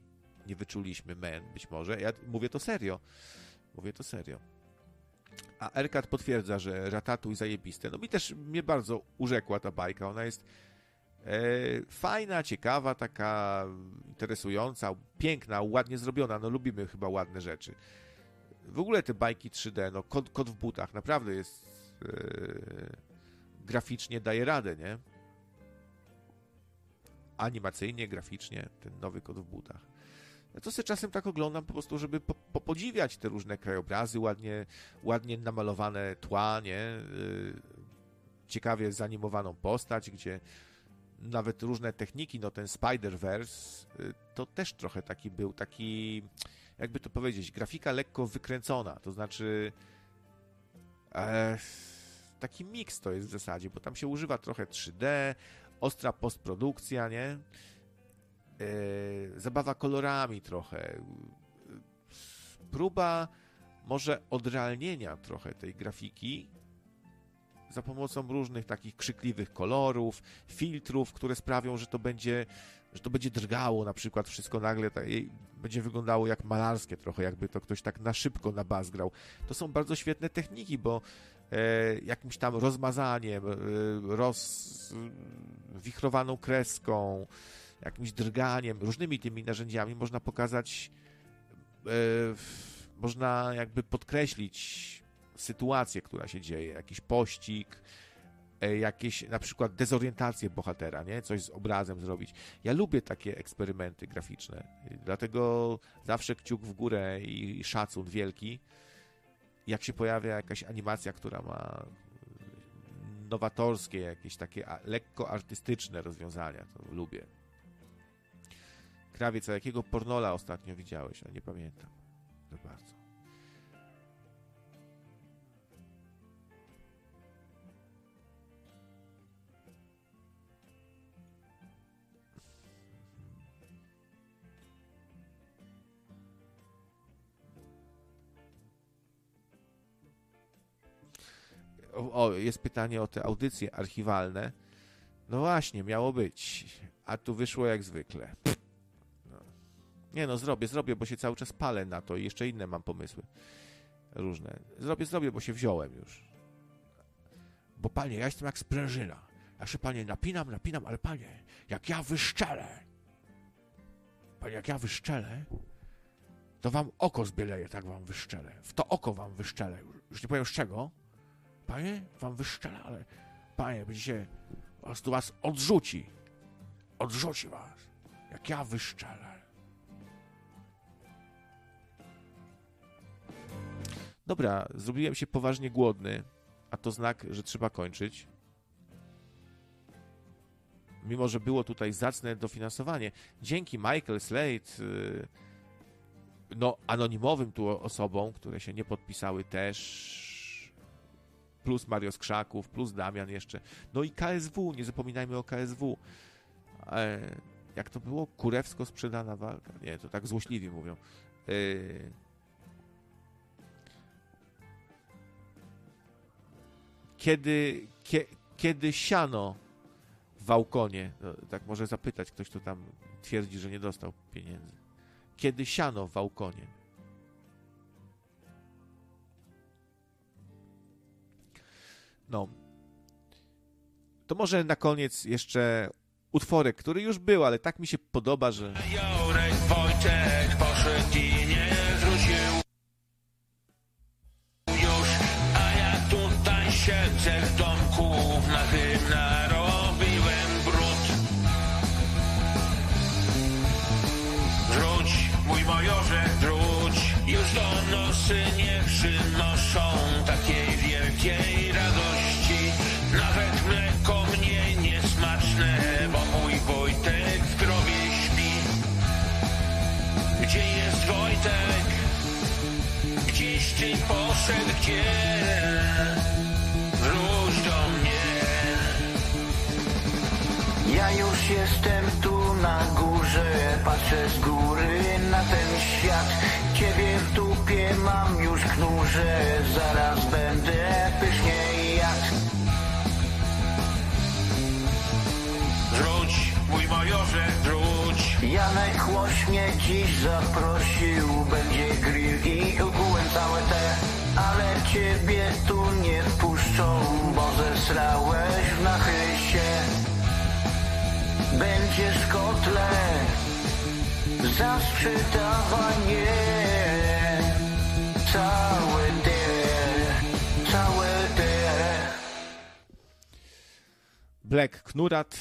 nie wyczuliśmy, men, być może. Ja mówię to serio. Mówię to serio. A Erkat potwierdza, że Ratatuj zajebiste. No mi też mnie bardzo urzekła ta bajka. Ona jest e, fajna, ciekawa, taka interesująca, piękna, ładnie zrobiona. No lubimy chyba ładne rzeczy. W ogóle te bajki 3D, no kod, kod w butach naprawdę jest e, graficznie daje radę, nie? Animacyjnie, graficznie, ten nowy kod w butach. To sobie czasem tak oglądam po prostu, żeby po, popodziwiać te różne krajobrazy, ładnie, ładnie namalowane tła, nie? Yy, ciekawie zanimowaną postać, gdzie nawet różne techniki, no ten Spider-Verse, yy, to też trochę taki był, taki, jakby to powiedzieć, grafika lekko wykręcona, to znaczy e, taki miks to jest w zasadzie, bo tam się używa trochę 3D, ostra postprodukcja, nie? E, zabawa kolorami trochę. Próba może odrealnienia trochę tej grafiki za pomocą różnych takich krzykliwych kolorów, filtrów, które sprawią, że to będzie, że to będzie drgało na przykład wszystko nagle tak, będzie wyglądało jak malarskie trochę, jakby to ktoś tak na szybko na bas grał. To są bardzo świetne techniki, bo e, jakimś tam rozmazaniem, e, rozwichrowaną kreską, jakimś drganiem, różnymi tymi narzędziami można pokazać, e, można jakby podkreślić sytuację, która się dzieje, jakiś pościg, e, jakieś na przykład dezorientację bohatera, nie? Coś z obrazem zrobić. Ja lubię takie eksperymenty graficzne, dlatego zawsze kciuk w górę i szacun wielki, jak się pojawia jakaś animacja, która ma nowatorskie, jakieś takie lekko artystyczne rozwiązania, to lubię. Krawiec, a jakiego pornola ostatnio widziałeś? A nie pamiętam za bardzo. O, o, jest pytanie o te audycje archiwalne. No właśnie, miało być. A tu wyszło jak zwykle. Nie no, zrobię, zrobię, bo się cały czas palę na to i jeszcze inne mam pomysły. Różne. Zrobię, zrobię, bo się wziąłem już. Bo panie, ja jestem jak sprężyna. Ja się panie napinam, napinam, ale panie, jak ja wyszczelę, panie, jak ja wyszczelę, to wam oko zbieleje, tak wam wyszczelę. W to oko wam wyszczelę. Już nie powiem z czego. Panie, wam wyszczelę, ale panie, będziecie, po prostu was odrzuci. Odrzuci was. Jak ja wyszczelę. Dobra, zrobiłem się poważnie głodny, a to znak, że trzeba kończyć. Mimo, że było tutaj zacne dofinansowanie. Dzięki Michael Slade, y, no, anonimowym tu osobom, które się nie podpisały też, plus Mario Skrzaków, plus Damian jeszcze. No i KSW, nie zapominajmy o KSW. E, jak to było? Kurewsko sprzedana walka. Nie, to tak złośliwi mówią. E, kiedy, kie, kiedy siano w Wałkonie, no, tak może zapytać ktoś, kto tam twierdzi, że nie dostał pieniędzy. Kiedy siano w Wałkonie? No. To może na koniec jeszcze utworek, który już był, ale tak mi się podoba, że... Jorek Wojtek poszedł siedzę w domku, na tym narobiłem brud. Wróć, mój majorze, wróć, już do nosy nie przynoszą takiej wielkiej radości. Nawet mleko mnie niesmaczne, bo mój Wojtek w grobie śpi. Gdzie jest Wojtek? Gdzieś ty poszedł, gdzie? Patrzę z góry na ten świat. Ciebie w dupie mam już knurze, zaraz będę pysznie jadł. Wróć, mój majorze, wróć. Janek Łoś mnie dziś zaprosił, będzie grill i ogółem całe te, ale ciebie tu nie wpuszczą, bo zesrałeś w nachysie. Będziesz kotlet za sprzedawanie. Całe te, całe te. Black Knurat,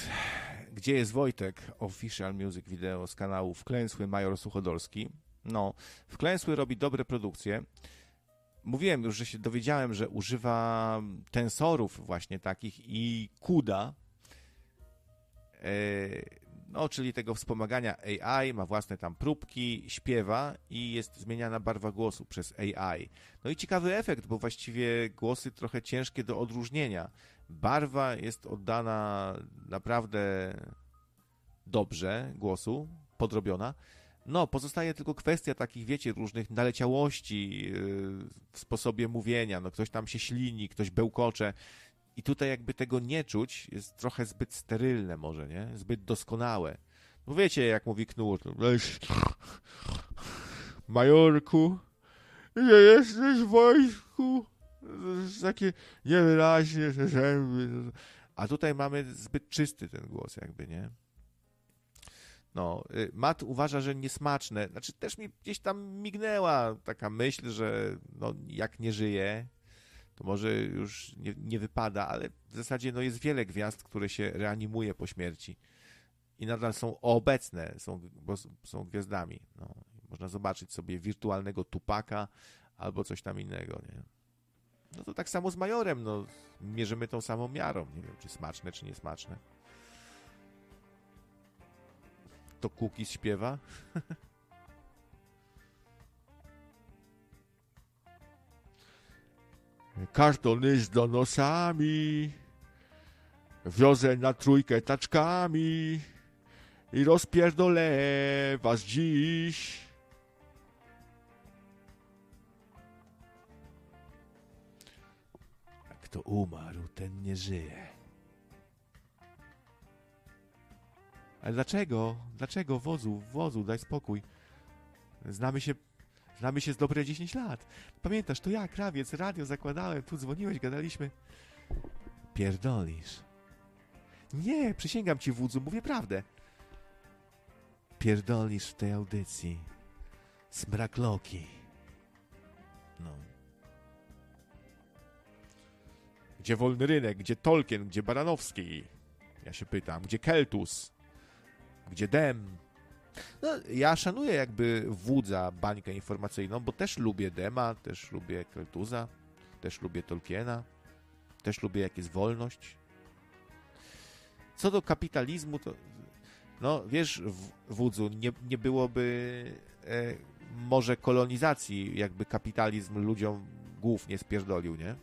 gdzie jest Wojtek? Official Music Video z kanału Wklęsły Major Suchodolski. No, Wklęsły robi dobre produkcje. Mówiłem już, że się dowiedziałem, że używa tensorów właśnie takich i CUDA, e, no, czyli tego wspomagania AI, ma własne tam próbki, śpiewa i jest zmieniana barwa głosu przez AI. No i ciekawy efekt, bo właściwie głosy trochę ciężkie do odróżnienia. Barwa jest oddana naprawdę dobrze głosu, podrobiona. No, pozostaje tylko kwestia takich, wiecie, różnych naleciałości yy, w sposobie mówienia. No, ktoś tam się ślini, ktoś bełkocze. I tutaj jakby tego nie czuć, jest trochę zbyt sterylne może, nie? Zbyt doskonałe. No wiecie, jak mówi Knur. no, Majorku, nie jesteś w wojsku? Takie niewyraźnie, te zęby. A tutaj mamy zbyt czysty ten głos jakby, nie? No, y, Matt uważa, że niesmaczne. Znaczy też mi gdzieś tam mignęła taka myśl, że no, jak nie żyje, to może już nie, nie wypada, ale w zasadzie no, jest wiele gwiazd, które się reanimuje po śmierci i nadal są obecne, są, bo są gwiazdami. No, można zobaczyć sobie wirtualnego Tupaka albo coś tam innego, nie? No to tak samo z Majorem, no, mierzymy tą samą miarą. Nie wiem, czy smaczne, czy niesmaczne. To Cookies śpiewa? Kartony z donosami wiozę na trójkę taczkami i rozpierdolę was dziś. Kto umarł, ten nie żyje. Ale dlaczego? Dlaczego wozu? Wozu, daj spokój. Znamy się, znamy się z dobre 10 lat. Pamiętasz, to ja, krawiec, radio zakładałem, tu dzwoniłeś, gadaliśmy. Pierdolisz. Nie, przysięgam ci, wódzu, mówię prawdę. Pierdolisz w tej audycji. Smrakloki. No. Gdzie wolny rynek? Gdzie Tolkien? Gdzie Baranowski? Ja się pytam. Gdzie Keltus? Gdzie Dem? No, ja szanuję jakby wódza bańkę informacyjną, bo też lubię Dema, też lubię Keltuza, też lubię Tolkiena, też lubię jak jest wolność. Co do kapitalizmu, to no wiesz, w- wódzu, nie, nie byłoby e, może kolonizacji, jakby kapitalizm ludziom głów nie spierdolił, nie?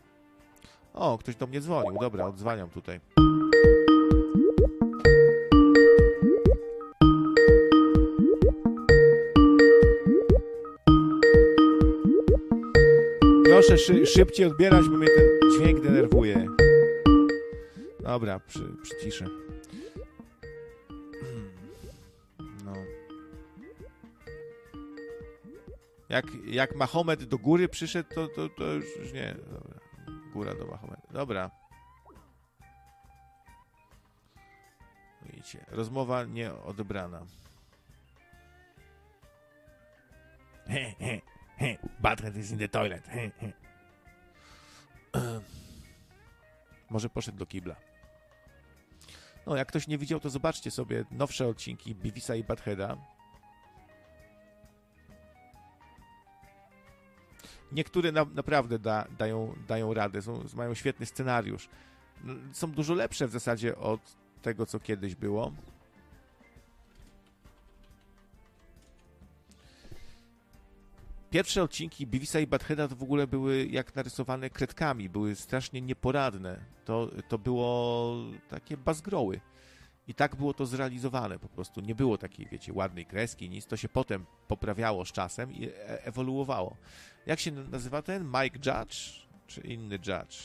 O, ktoś do mnie dzwonił. Dobra, odzwaniam tutaj. Proszę szy, szybciej odbierać, bo mnie ten dźwięk denerwuje. Dobra, przy, przyciszę. No. Jak, jak Mahomet do góry przyszedł, to, to, to już, nie. Dobra. Góra do Mahometa. Dobra. Widzicie, rozmowa nie odebrana. He, he, he. Butthead is in the toilet. He. Może poszedł do kibla. No, jak ktoś nie widział, to zobaczcie sobie nowsze odcinki Bivisa i Buttheada. Niektóre na, naprawdę da, dają, dają radę, są, mają świetny scenariusz. No, Są dużo lepsze w zasadzie od tego, co kiedyś było. Pierwsze odcinki Beavisa i Buttheada to w ogóle były jak narysowane kredkami, były strasznie nieporadne. To, to było takie bazgroły. I tak było to zrealizowane po prostu. Nie było takiej, wiecie, ładnej kreski, nic. To się potem poprawiało z czasem i e- ewoluowało. Jak się nazywa ten? Mike Judge? Czy inny Judge?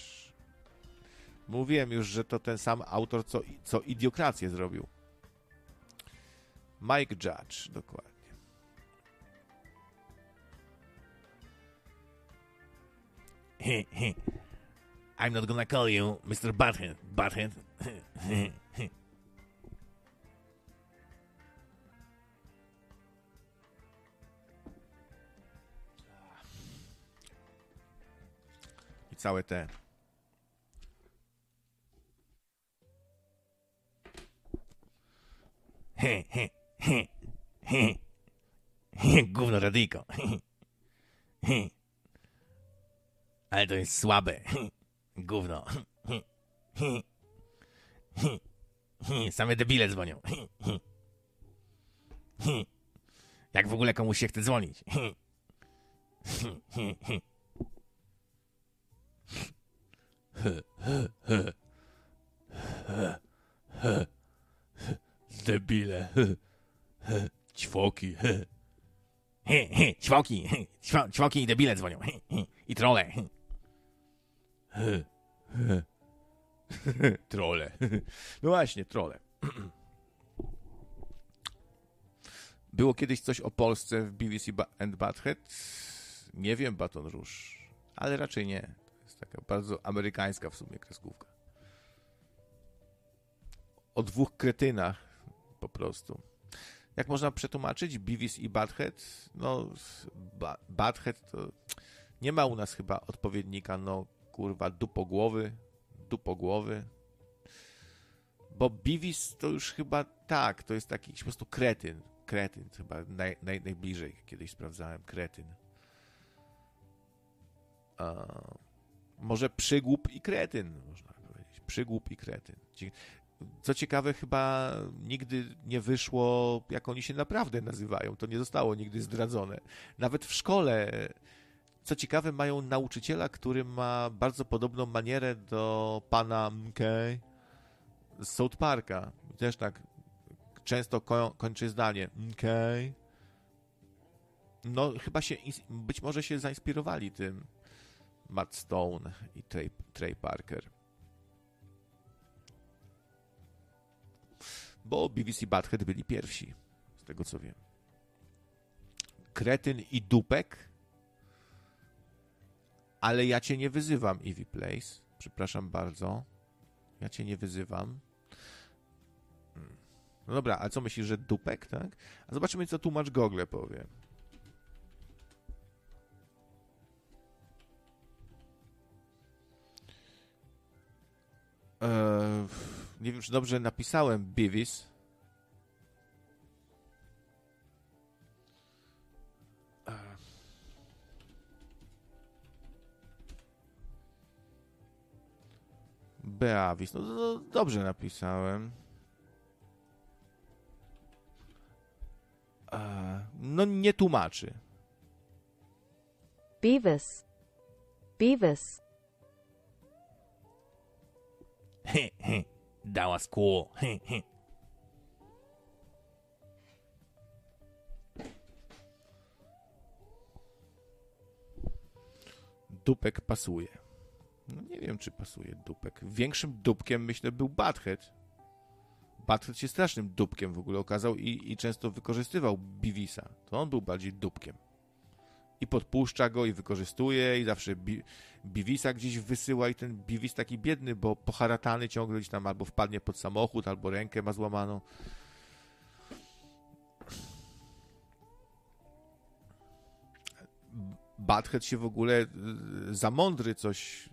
Mówiłem już, że to ten sam autor, co, co Idiokrację zrobił. Mike Judge, dokładnie. I'm not gonna call you Mr. Butthead, Butthead. I całe te. He, he, he, he. He, Gówno radyjko. He, he. Ale to jest słabe. Gówno. Same debile dzwonią. Jak w ogóle komuś się chce dzwonić. Debile. Ćwoki. Ćwoki, ćwoki i debile dzwonią. I trole. Trole. No właśnie, trole. Było kiedyś coś o Polsce w BBC and Butthead? Nie wiem, Baton Rouge, ale raczej nie. To jest taka bardzo amerykańska w sumie kreskówka. O dwóch kretynach po prostu. Jak można przetłumaczyć Beavis i Butthead? No, ba Butthead to nie ma u nas chyba odpowiednika, no kurwa, dupogłowy, dupogłowy. Bo Beavis to już chyba tak, to jest taki po prostu kretyn. Kretyn chyba naj, naj, najbliżej kiedyś sprawdzałem, kretyn. A, może przygłup i kretyn, można powiedzieć. Przygłup i kretyn. Co ciekawe, chyba nigdy nie wyszło, jak oni się naprawdę nazywają. To nie zostało nigdy zdradzone. Nawet w szkole, co ciekawe, mają nauczyciela, który ma bardzo podobną manierę do pana Mkej z South Parka. Też tak często ko- kończy zdanie Mkej. No, chyba się, być może się zainspirowali tym Matt Stone i Trey, Trey Parker. Bo BBC Butthead byli pierwsi, z tego co wiem. Kretyn i Dupek. Ale ja cię nie wyzywam, Ivy Place. Przepraszam bardzo. Ja cię nie wyzywam. Hmm. No dobra, a co myślisz, że Dupek, tak? A zobaczymy, co tłumacz Google powie. Eee, nie wiem, czy dobrze napisałem Beavis. Beavis. No, no dobrze napisałem. Eee, no nie tłumaczy. Beavis. Beavis. He, he. That was cool. He, he. Dupek pasuje. No nie wiem, czy pasuje dupek. Większym dupkiem, myślę, był Butthead. Butthead się strasznym dupkiem w ogóle okazał i, i często wykorzystywał Bivisa. To on był bardziej dupkiem. I podpuszcza go, i wykorzystuje, i zawsze bi Bivisa gdzieś wysyła, i ten Bivis taki biedny, bo poharatany ciągle gdzieś tam albo wpadnie pod samochód, albo rękę ma złamaną. Butthead się w ogóle y, za mądry coś y,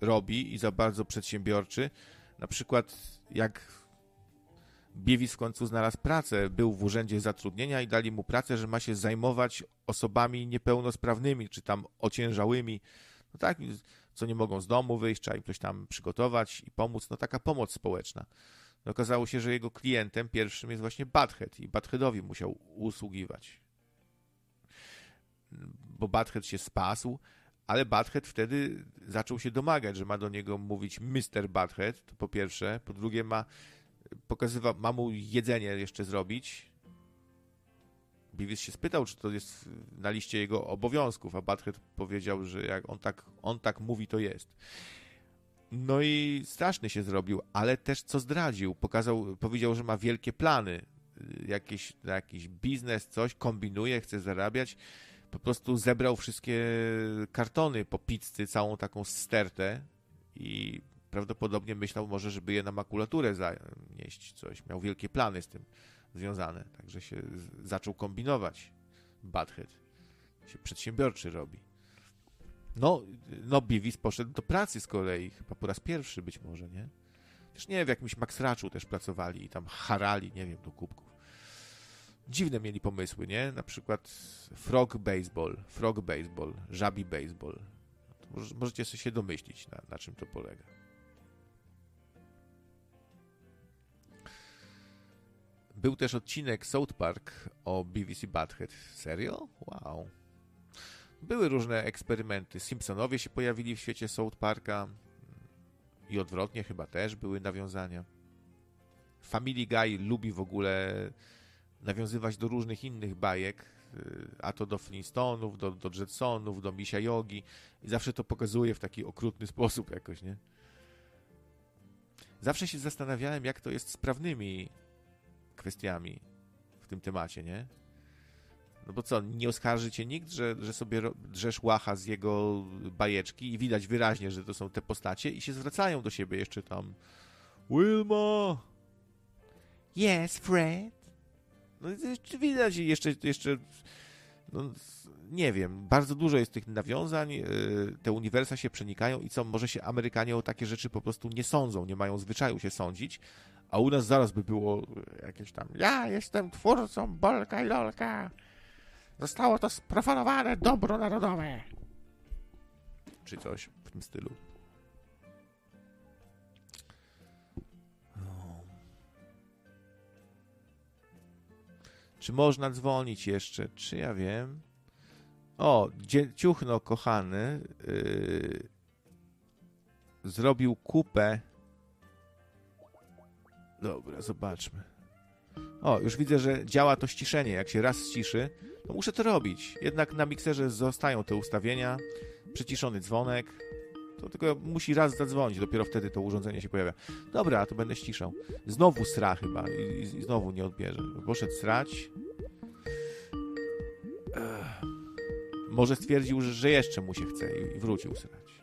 robi i za bardzo przedsiębiorczy. Na przykład jak Bievis w końcu znalazł pracę, był w urzędzie zatrudnienia i dali mu pracę, że ma się zajmować osobami niepełnosprawnymi, czy tam ociężałymi, no tak, co nie mogą z domu wyjść, trzeba im coś tam przygotować i pomóc, no taka pomoc społeczna. No, okazało się, że jego klientem pierwszym jest właśnie Butthead i Buttheadowi musiał usługiwać bo Butthead się spasł, ale Butthead wtedy zaczął się domagać, że ma do niego mówić Mr. Butthead, to po pierwsze. Po drugie ma pokazywa, ma mu jedzenie jeszcze zrobić. Beavis się spytał, czy to jest na liście jego obowiązków, a Butthead powiedział, że jak on tak, on tak mówi, to jest. No i straszny się zrobił, ale też co zdradził. Pokazał, powiedział, że ma wielkie plany. Jakieś, jakiś biznes, coś, kombinuje, chce zarabiać. Po prostu zebrał wszystkie kartony po pizzy, całą taką stertę i prawdopodobnie myślał może, żeby je na makulaturę zanieść coś. Miał wielkie plany z tym związane, także się zaczął kombinować. Butthead się przedsiębiorczy robi. No, no Beavis poszedł do pracy z kolei, chyba po raz pierwszy być może, nie? Też nie, w jakimś Max Ratchu też pracowali i tam harali, nie wiem, do kubków. Dziwne mieli pomysły, nie? Na przykład frog baseball, frog baseball, żabi baseball. Możecie sobie się domyślić, na, na czym to polega. Był też odcinek South Park o i Butthead. Serio? Wow. Były różne eksperymenty. Simpsonowie się pojawili w świecie South Parka i odwrotnie chyba też były nawiązania. Family Guy lubi w ogóle nawiązywać do różnych innych bajek, y, a to do Flintstoneów, do, do Jetsonów, do Misia Yogi i zawsze to pokazuje w taki okrutny sposób jakoś, nie? Zawsze się zastanawiałem, jak to jest z prawnymi kwestiami w tym temacie, nie? No bo co, nie oskarży cię nikt, że, że sobie drzesz łacha z jego bajeczki i widać wyraźnie, że to są te postacie i się zwracają do siebie jeszcze tam Wilma! Yes, Fred? No widać jeszcze, jeszcze no, nie wiem, bardzo dużo jest tych nawiązań, yy, te uniwersa się przenikają i co, może się Amerykanie o takie rzeczy po prostu nie sądzą, nie mają zwyczaju się sądzić, a u nas zaraz by było jakieś tam ja jestem twórcą Bolka i Lolka. Zostało to sprofanowane dobro narodowe. Czy coś w tym stylu. Czy można dzwonić jeszcze? Czy ja wiem? O, ciuchno kochany yy, zrobił kupę. Dobra, zobaczmy. O, już widzę, że działa to ściszenie. Jak się raz ściszy, to muszę to robić. Jednak na mikserze zostają te ustawienia. Przyciszony dzwonek. To tylko musi raz zadzwonić, dopiero wtedy to urządzenie się pojawia. Dobra, to będę ściszał. Znowu sra chyba i, i znowu nie odbierze. Poszedł srać. Może stwierdził, że, jeszcze mu się chce i, wrócił srać.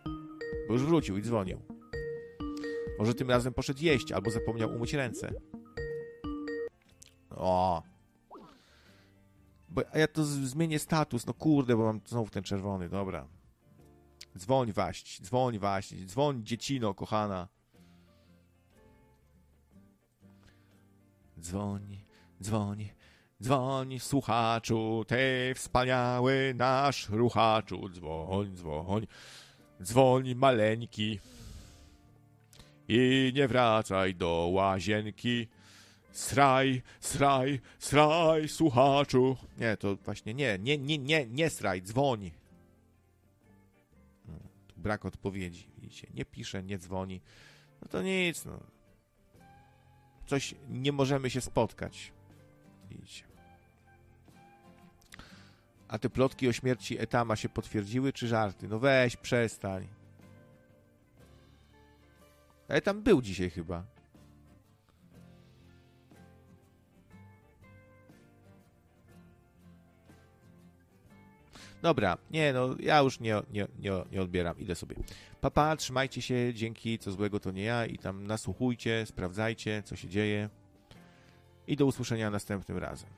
Bo już wrócił i dzwonił. Może tym razem poszedł jeść albo zapomniał umyć ręce. O. Bo, ja to zmienię status. No kurde, bo mam znowu ten czerwony. Dobra. Dzwoń waść, dzwoń waść, dzwoń dziecino, kochana. Dzwoń, dzwoń, dzwoń, słuchaczu, ty wspaniały nasz ruchaczu. Dzwoń, dzwoń, dzwoń maleńki. I nie wracaj do łazienki. Sraj, sraj, sraj, słuchaczu. Nie, to właśnie nie, nie, nie, nie, nie sraj, dzwoń. Brak odpowiedzi, widzicie. Nie pisze, nie dzwoni. No to nic, no. Coś, nie możemy się spotkać. Widzicie. A te plotki o śmierci Etama się potwierdziły, czy żarty? No weź, przestań. Etam był dzisiaj chyba. Dobra, nie no, ja już nie, nie, nie, nie odbieram, idę sobie. Papa, trzymajcie się, dzięki, co złego to nie ja i tam nasłuchujcie, sprawdzajcie, co się dzieje. I do usłyszenia następnym razem.